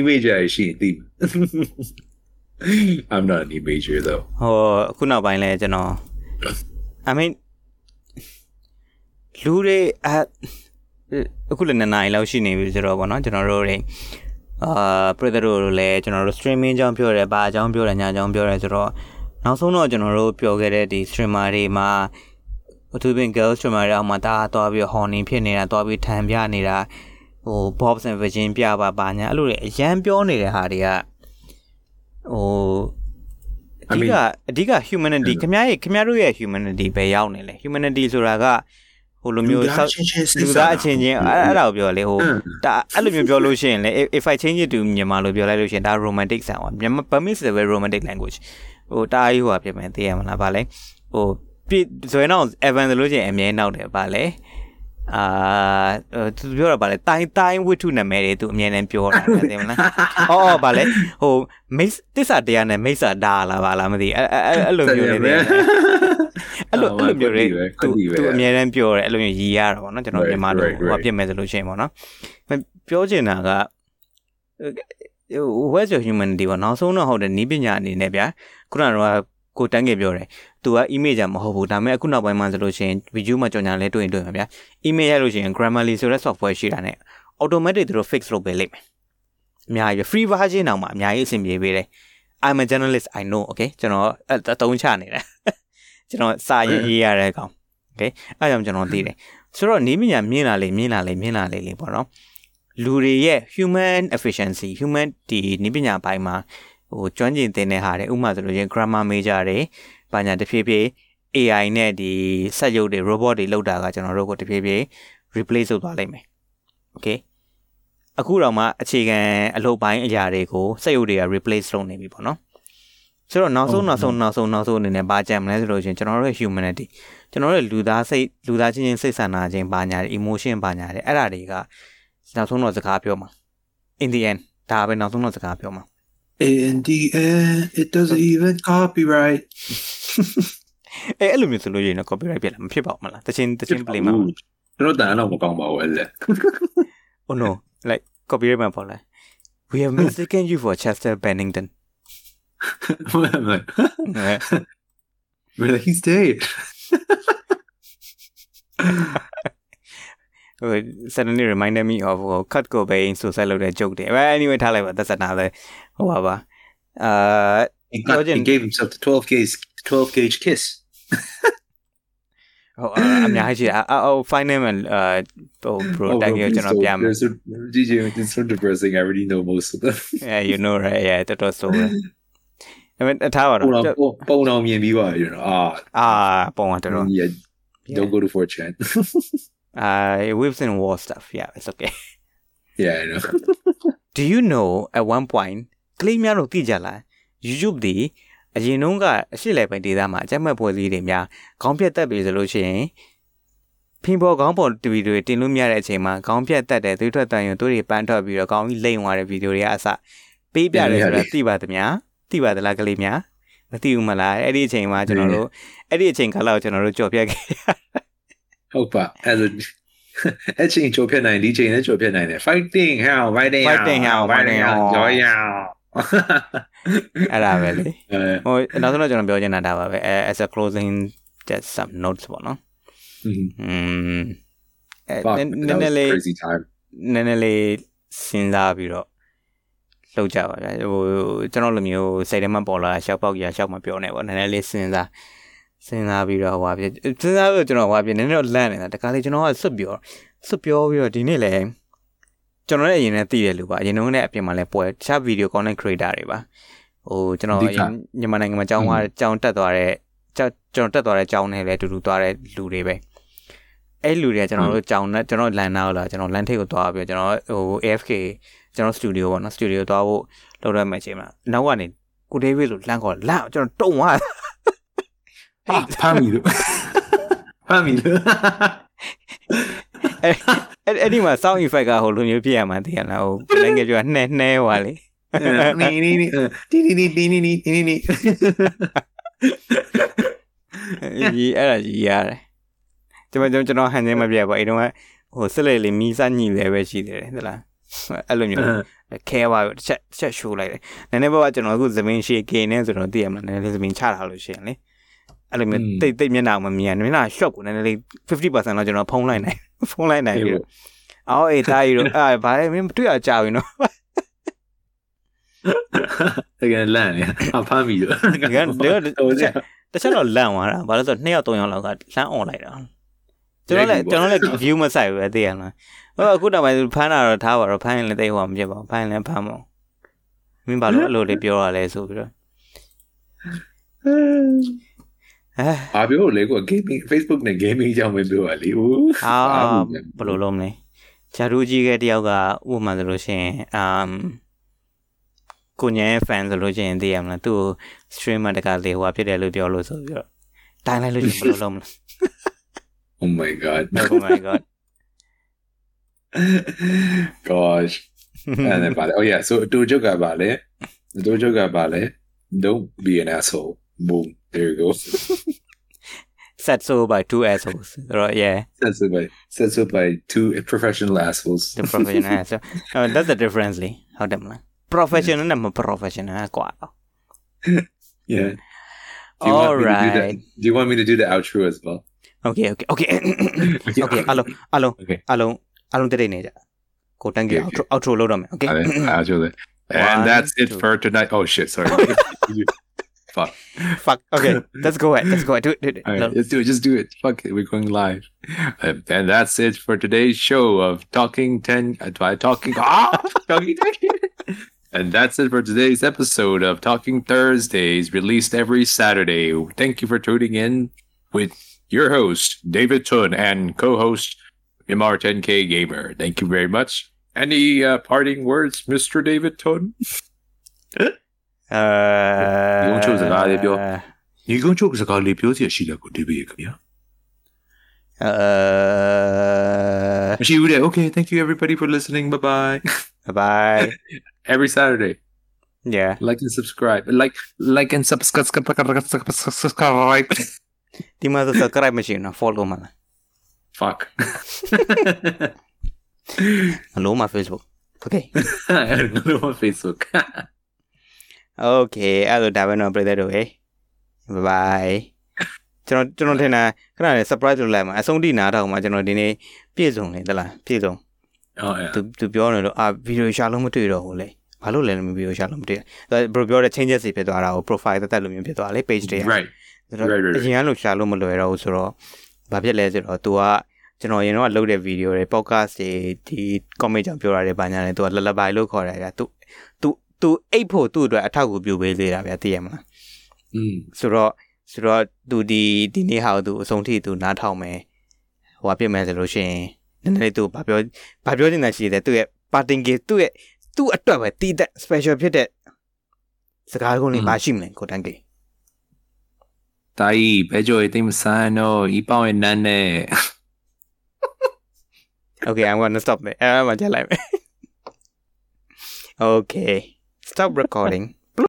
Speaker 2: imager is she theme. I'm not an imager though.
Speaker 1: ဟိုအခုနောက်ပိုင်းလဲကျွန်တော် I mean လူတွေအအခုလည်းနှစ်နာရီလောက်ရှိနေပြီဆိုတော့ဗောနော်ကျွန်တော်တို့တွေအာပြည်သူတို့လည်းကျွန်တော်တို့ streaming အကြောင်းပြောတယ်ဘာအကြောင်းပြောတယ်ညာအကြောင်းပြောတယ်ဆိုတော့နောက်ဆုံးတော့ကျွန်တော်တို့ပြောခဲ့တဲ့ဒီ streamer တွေမှာအထူးဖြင့် girl streamer တွေအောက်မှာဒါသွားပြီး horning ဖြစ်နေတာသွားပြီးထန်ပြနေတာဟို bobs and virgin ပြပါပါညာအဲ့လိုတွေအရန်ပြောနေတဲ့ဟာတွေက ဟိုအဓိကအဓိက humanity ခင်ဗျားရဲ့ခင်ဗျားတို့ရဲ့ humanity ပဲရောက်နေလေ humanity ဆိုတာကဟိုလိုမျိုးလူသားအချင်းချင်းအဲ့အဲ့ဒါကိုပြောလေဟိုဒါအဲ့လိုမျိုးပြောလို့ရှိရင်လေ if i change it to မြန်မာလိုပြောလိုက်လို့ရှိရင်ဒါ romantic sound ပါမြန်မာ Burmese is a very romantic language ဟိုတားကြီးဟိုဖြစ်မယ်သိရမလားဗာလဲဟိုပြဇွဲနောက် Evan ဆိုလို့ရှိရင်အမြဲနောက်တယ်ဗာလဲ အာသူပြောတာဗာလဲတိုင်းတိုင်းဝိထုနာမည်တွေသူအမြဲတမ်းပြောတာသိမလားအော်အော်ဗာလဲဟိုမိတ်တစ္ဆာတရားနဲ့မိတ်ဆာဒါလာဗာလားမသိအဲ့အဲ့လိုမျိုးတွေသိအဲ့လိုအဲ့လိုမျိုးတွေသူသူအမြဲတမ်းပြောတယ်အဲ့လိုမျိုးရည်ရတာပေါ့နော်ကျွန်တော်မြန်မာလိုဟိုပြစ်မယ်ဆိုလို့ရှိရင်ပေါ့နော်ပြောချင်တာက where's your humanity ပေါ့နောက်ဆုံးတော့ဟုတ်တယ်နီးပညာအနေနဲ့ဗျာခုနကတော့ ကိုတန်းကေပြောတယ်သူက image မဟုတ်ဘူးဒါပေမဲ့အခုနောက်ပိုင်းမှာဆိုလို့ရှိရင် video မှာကြော်ညာလဲတွေ့ရင်တွေ့မှာဗျာ image ရလို့ရှိရင် grammarly ဆိုတဲ့ software ရှိတာ ਨੇ automatic သူတို့ fix လုပ်ပေးလိမ့်မယ်အများကြီး free version တောင်မှအများကြီးအဆင်ပြေပေးတယ် I'm a journalist I know okay ကျွန်တော်အတုံးချနေတယ်ကျွန်တော်စာရင်ရေးရတဲ့ကောင် okay အဲကြောင့်ကျွန်တော်သိတယ်ဆိုတော့နီးပညာမြင်လာလေမြင်လာလေမြင်လာလေလေပေါ့နော်လူတွေရဲ့ human efficiency human ဒီနိပညာပိုင်းမှာ ဟိုကျွမ်းကျင်တဲ့ဟာတွေဥပမာဆိုလို့ချင်း grammar major တွေဘာညာတဖြည်းဖြည်း AI နဲ့ဒီစက်ရုပ်တွေ robot တွေလောက်တာကကျွန်တော်တို့ကိုတဖြည်းဖြည်း replace လုပ်သွားလိမ့်မယ် okay အခုတော့မှအခြေခံအလုပ်ပိုင်းအရာတွေကိုစက်ရုပ်တွေက replace လုပ်နေပြီပေါ့နော်ဆိုတော့နောက်ဆုံးနောက်ဆုံးနောက်ဆုံးနောက်ဆုံးအနေနဲ့ဘာကြံမလဲဆိုလို့ချင်းကျွန်တော်တို့ရဲ့ humanity ကျွန်တော်တို့ရဲ့လူသားစိတ်လူသားချင်းချင်းစိတ်ဆန္ဒချင်းဘာညာတွေ emotion ဘာညာတွေအဲ့ဒါတွေကနောက်ဆုံးတော့စကားပြောမှာ in the end ဒါပဲနောက်ဆုံးတော့စကားပြောမှာ
Speaker 2: in the end it doesn't even copyright
Speaker 1: အဲအဲ့လိုမျိုးဆိုလို့ရင်တော့ copyright ပြက်လာမဖြစ်ပါဘူးမလားတချင်းတချင်း play မှာ
Speaker 2: ကျွန်တော်တန်တော့မကောင်းပါဘူးအဲ့လေ
Speaker 1: oh no like copyright မှာပေါ်လာ we have mistaken you for Chester Bennington
Speaker 2: really he's dead
Speaker 1: suddenly reminded me of uh, cut Cobain suicide လုပ်တဲ့ joke တွေ but anyway ထားလိုက်ပါ that's another ဟိုပါပါအာ
Speaker 2: he, got, he gave himself the 12 gauge 12 gauge kiss
Speaker 1: ဟိုအများကြီးအအော် final မှာဟို bro တိုင်းရကျွန်တော်ပြမယ်
Speaker 2: DJ it's so depressing I already know most of them
Speaker 1: yeah you know right yeah တော်တော်ဆိုပဲအဲ့မဲ့ထားပါတော့
Speaker 2: ပုံတော်မြင်ပြီးပါရနော်အာ
Speaker 1: အာပုံတော်တော်
Speaker 2: yeah don't go to 4chan
Speaker 1: uh we've seen war stuff yeah it's okay
Speaker 2: yeah I know
Speaker 1: do you know at one point ကလေးများတို့သိကြလား YouTube ဒီအရင်တုန်းကအရှိလေပိုင်းဒေသမှာအကြက်မှတ်ပွဲစည်းတွေများခေါင်းပြတ်တက်ပြီဆိုလို့ရှိရင်ဖင်ပေါ်ခေါင်းပေါ်ဗီဒီယိုတင်လို့မရတဲ့အချိန်မှာခေါင်းပြတ်တက်တယ်သွေးထွက်တန်ရင်သူတွေပန်းထွက်ပြီးတော့ခေါင်းကြီးလိမ့်သွားတဲ့ဗီဒီယိုတွေကအစပေးပြတယ်ဆိုတာသိပါသမျှသိပါသလားကလေးများမသိဘူးမလားအဲ့ဒီအချိန်မှာကျွန်တော်တို့အဲ့ဒီအချိန်ခါလောက်ကျွန်တော်တို့ကြော်ပြတ်ခဲ့
Speaker 2: ဟုတ်ပါအဲ့လိုအချိန်ကြော်ပြတ်နိုင်ဒီချိန်လည်းကြော်ပြတ်နိုင်တယ် fighting how fighting
Speaker 1: fighting how fighting how
Speaker 2: ကြော်ရ
Speaker 1: အဲ့ ဒါပဲလေဟိုနောက်ဆုံးတော့ကျွန်တော်ပြောချင်တာဒါပါပဲ as a closing just some notes ပေါ့နော်อืมအဲနည်းနည်းလေး
Speaker 2: crazy time
Speaker 1: နည်းနည်းလေးစဉ်းစားပြီးတော့လှုပ်ကြပါဗျာဟိုကျွန်တော်လိုမျိုးစိတ်ထဲမှာပေါ်လာရှောက်ပေါက်ရရှောက်မပြောနဲ့ပေါ့နည်းနည်းလေးစဉ်းစားစဉ်းစားပြီးတော့ဟိုပါပြစဉ်းစားပြီးတော့ကျွန်တော်ဟိုပါပြနည်းနည်းတော့လန့်နေတာတခါလေကျွန်တော်ကစွတ်ပြောစွတ်ပြောပြီးတော့ဒီနေ့လည်း ကျွန်တော်လည်းအရင်နဲ့သိတယ်လို့ပါအရင်တုန်းကအပြင်မှာလည်းပွဲတခြား video content creator တွေပါဟိုကျွန်တော်မြန်မာနိုင်ငံမှာကြောင်းသွားကြောင်းတက်သွားတဲ့ကျွန်တော်တက်သွားတဲ့ကြောင်းနဲ့လည်းအတူတူသွားတဲ့လူတွေပဲအဲ့လူတွေကကျွန်တော်တို့ကြောင်းနဲ့ကျွန်တော်လန်နာကိုလာကျွန်တော်လန်ထိတ်ကိုသွားပြီးကျွန်တော်ဟို AFK ကျွန်တော်စတူဒီယိုပေါ့နော်စတူဒီယိုသွားဖို့လုပ်ရမယ့်အချိန်မှာနောက်ကနေကိုဒေးဗစ်လို့လန့်ခေါ်လန့်ကျွန်တော်တုံသွား
Speaker 2: ဟေးဖမ်းမိလို့ဖမ်းမိလို့
Speaker 1: အဲ့ အဲ့ဒီမှာ sound effect ကဟိုလိုမျိုးပြရမှန်းသိရလားဟို language ကနှဲနှဲဟွာလေ
Speaker 2: နီနီနီတီနီနီတီနီနီတီနီနီ
Speaker 1: ဒီအဲ့ဒါကြီးရတယ်ကျွန်တော်ကျွန်တော်ဟန်နေမပြပါအဲ့တော့ဟိုဆက်လေလေးမီးစညိလည်းပဲရှိသေးတယ်ဟုတ်လားအဲ့လိုမျိုးခဲပါတစ်ချက်တစ်ချက်ရှိုးလိုက်တယ်နည်းနည်းပါးကျွန်တော်အခုသမင်းရှေ့ကေနေဆိုတော့သိရမလားနည်းနည်းလေးသမင်းချတာလို့ရှိရင်လေအဲ့လိုမျိုးတိတ်တိတ်မျက်နှာမမြင်မျက်နှာ shot ကိုနည်းနည်းလေး50%တော့ကျွန်တော်ဖုံးလိုက်နိုင် ဖုံးလိုက်နိုင်ပြီးတော့အော်အေးတာကြီးတော့အာဘာလဲမင်းတွေ့ရကြပြီနော်
Speaker 2: တကယ်လန့်နေအဖမ်းပြီလို့
Speaker 1: ဒီကလေတစ်ချက်တစ်ချက်တော့လန့်သွားတာဘာလို့ဆိုတော့နှစ်ယောက်သုံးယောက်လောက်ကလမ်းអွန်လိုက်တာကျွန်တော်လည်းကျွန်တော်လည်း view မဆိုင်ဘူးပဲသိရလားဟိုအခုတော့မှဖမ်းတာတော့ထားပါတော့ဖမ်းရင်လည်းတိတ်ဟောမဖြစ်ပါဘူးဖမ်းရင်လည်းဖမ်းပါမင်းဘာလို့အဲ့လိုလေးပြောရလဲဆိုပြီးတော့ အဲ
Speaker 2: အာပြောလေကို gaming Facebook နဲ့ gaming ကြောင့်မပြောရလေဦး
Speaker 1: အာဘယ်လိုလုပ်မလဲဂျာဒူကြီးကတယောက်ကဥပမာဆိုလို့ရှိရင်အမ်ကိုညံ fan ဆိုလို့ရှိရင်သိရမလားသူ့ streamer တကလေးဟိုဖြစ်တယ်လို့ပြောလို့ဆိုပြီးတော့တိုင်းလိုက်လို့ရှိရင်ဘယ်လိုလုပ်မလဲ
Speaker 2: Oh my god
Speaker 1: Oh my god
Speaker 2: gosh အဲ့ဒါပါလေ Oh yeah so အတူချုပ်ကပါလေအတူချုပ်ကပါလေ don't be an asshole boom there you go
Speaker 1: set so by two assholes so yeah
Speaker 2: censored by censored by two professional assholes
Speaker 1: the professional so uh, that's the difference လေဟုတ်တယ်မလား professional နဲ့မ professional ကွာ
Speaker 2: yeah Do you, want me to do that?
Speaker 1: Alright.
Speaker 2: do you want me to do the outro as well?
Speaker 1: okay okay okay okay အလုံးအလုံး
Speaker 2: Okay.
Speaker 1: အလုံးအလုံးတိတ်နေကြကိုတန်းကြီး
Speaker 2: Okay,
Speaker 1: outro outro လုပ်တော့မယ် okay
Speaker 2: outro.
Speaker 1: One,
Speaker 2: And that's it
Speaker 1: two.
Speaker 2: for tonight. Oh shit, sorry. Fuck.
Speaker 1: fuck okay let's go ahead let's go ahead do it, do it.
Speaker 2: All right, let's do it. Just do it. Fuck it. We're going live. Um, and that's it for today's show of Talking 10 uh, by Talking ah, Talking 10. And that's it for today's episode of Talking Thursdays, released every Saturday. Thank you for tuning in with your host, David Tun, and co host, MR10K Gamer. Thank you very much. Any uh, parting words, Mr. David Tun?
Speaker 1: အဲ
Speaker 2: ဒီကုန်းချုပ်စကားလေးပြော You going to talk about Lipio? She like, David, come here.
Speaker 1: အဲ
Speaker 2: She would okay. Thank you everybody for listening. Bye bye.
Speaker 1: bye
Speaker 2: Every Saturday,
Speaker 1: yeah
Speaker 2: like and subscribe. Like, like and subscribe. subscribe.
Speaker 1: ဒီမှာ subscribe မရှိဘူးနော် follow မှာလား
Speaker 2: Fuck.
Speaker 1: အလုံးမှာ Facebook okay
Speaker 2: I don't know on Facebook.
Speaker 1: okay အဲ့တော့ဒါပဲတော့ပြည်သက်တို့ဟေး bye bye ကျွန်တော်ကျွန်တော်ထင်တာခဏလေး surprise လုပ်လိုက်မှာအဆုံးထိနားထောင်မှာကျွန်တော်ဒီနေ့ပြည့်စုံနေသလားပြည့်စုံ
Speaker 2: oh yeah.
Speaker 1: သူသူပြောနေလို့အာဗီဒီယိုရှာလို့မတွေ့တော့ဘူးလေဘာလို့လဲမဗီဒီယိုရှာလို့မတွေ့ဘယ်ပြောတဲ့ changes တွေဖြစ်သွားတာကို profile တက်တက်လို့မျိုးဖြစ်သွားလေ page တွေ
Speaker 2: Right.
Speaker 1: ဆိုတော့
Speaker 2: Right, right, right.
Speaker 1: အရင်ကလို့ရှာလို့မလွယ်တော့ဘူးဆိုတော့ဘာဖြစ်လဲဆိုတော့ तू ကကျွန်တော်ရင်တော့လုပ်တဲ့ဗီဒီယိုတွေ podcast တွေဒီ comment ကြောင့်ပြောတာတွေဘာညာလဲ तू ကလလပိုင်လို့ခေါ်တယ်ဗျာ तू तू သူအိတ်ဖို့သူ့အတွက်အထောက်အကူပြုပေးသေးတာဗျာသိရမလား
Speaker 2: อืม
Speaker 1: ဆိုတော့ဆိုတော့သူဒီဒီနေ့ဟာသူအဆုံးထိသူနားထောင်မယ်ဟိုပါပြမယ်ဆိုလို့ရှိရင်နည်းနည်းလေးသူဘာပြောဘာပြောနေတာရှိတယ်သူ့ရဲ့ parting gift သူ့ရဲ့သူ့အတွက်ပဲတီးတဲ့ special ဖြစ်တဲ့စကားကုန်လေးမရှိမလဲကိုတန်ကေ
Speaker 2: တာကြီးဘဲကြော်ရေးသိမဆန်းတော့ဤပေါင်းရဲ့နန်းနဲ့
Speaker 1: Okay I'm going to stop there. အဲ့မှာကြက်လိုက်မယ် Okay Stop recording.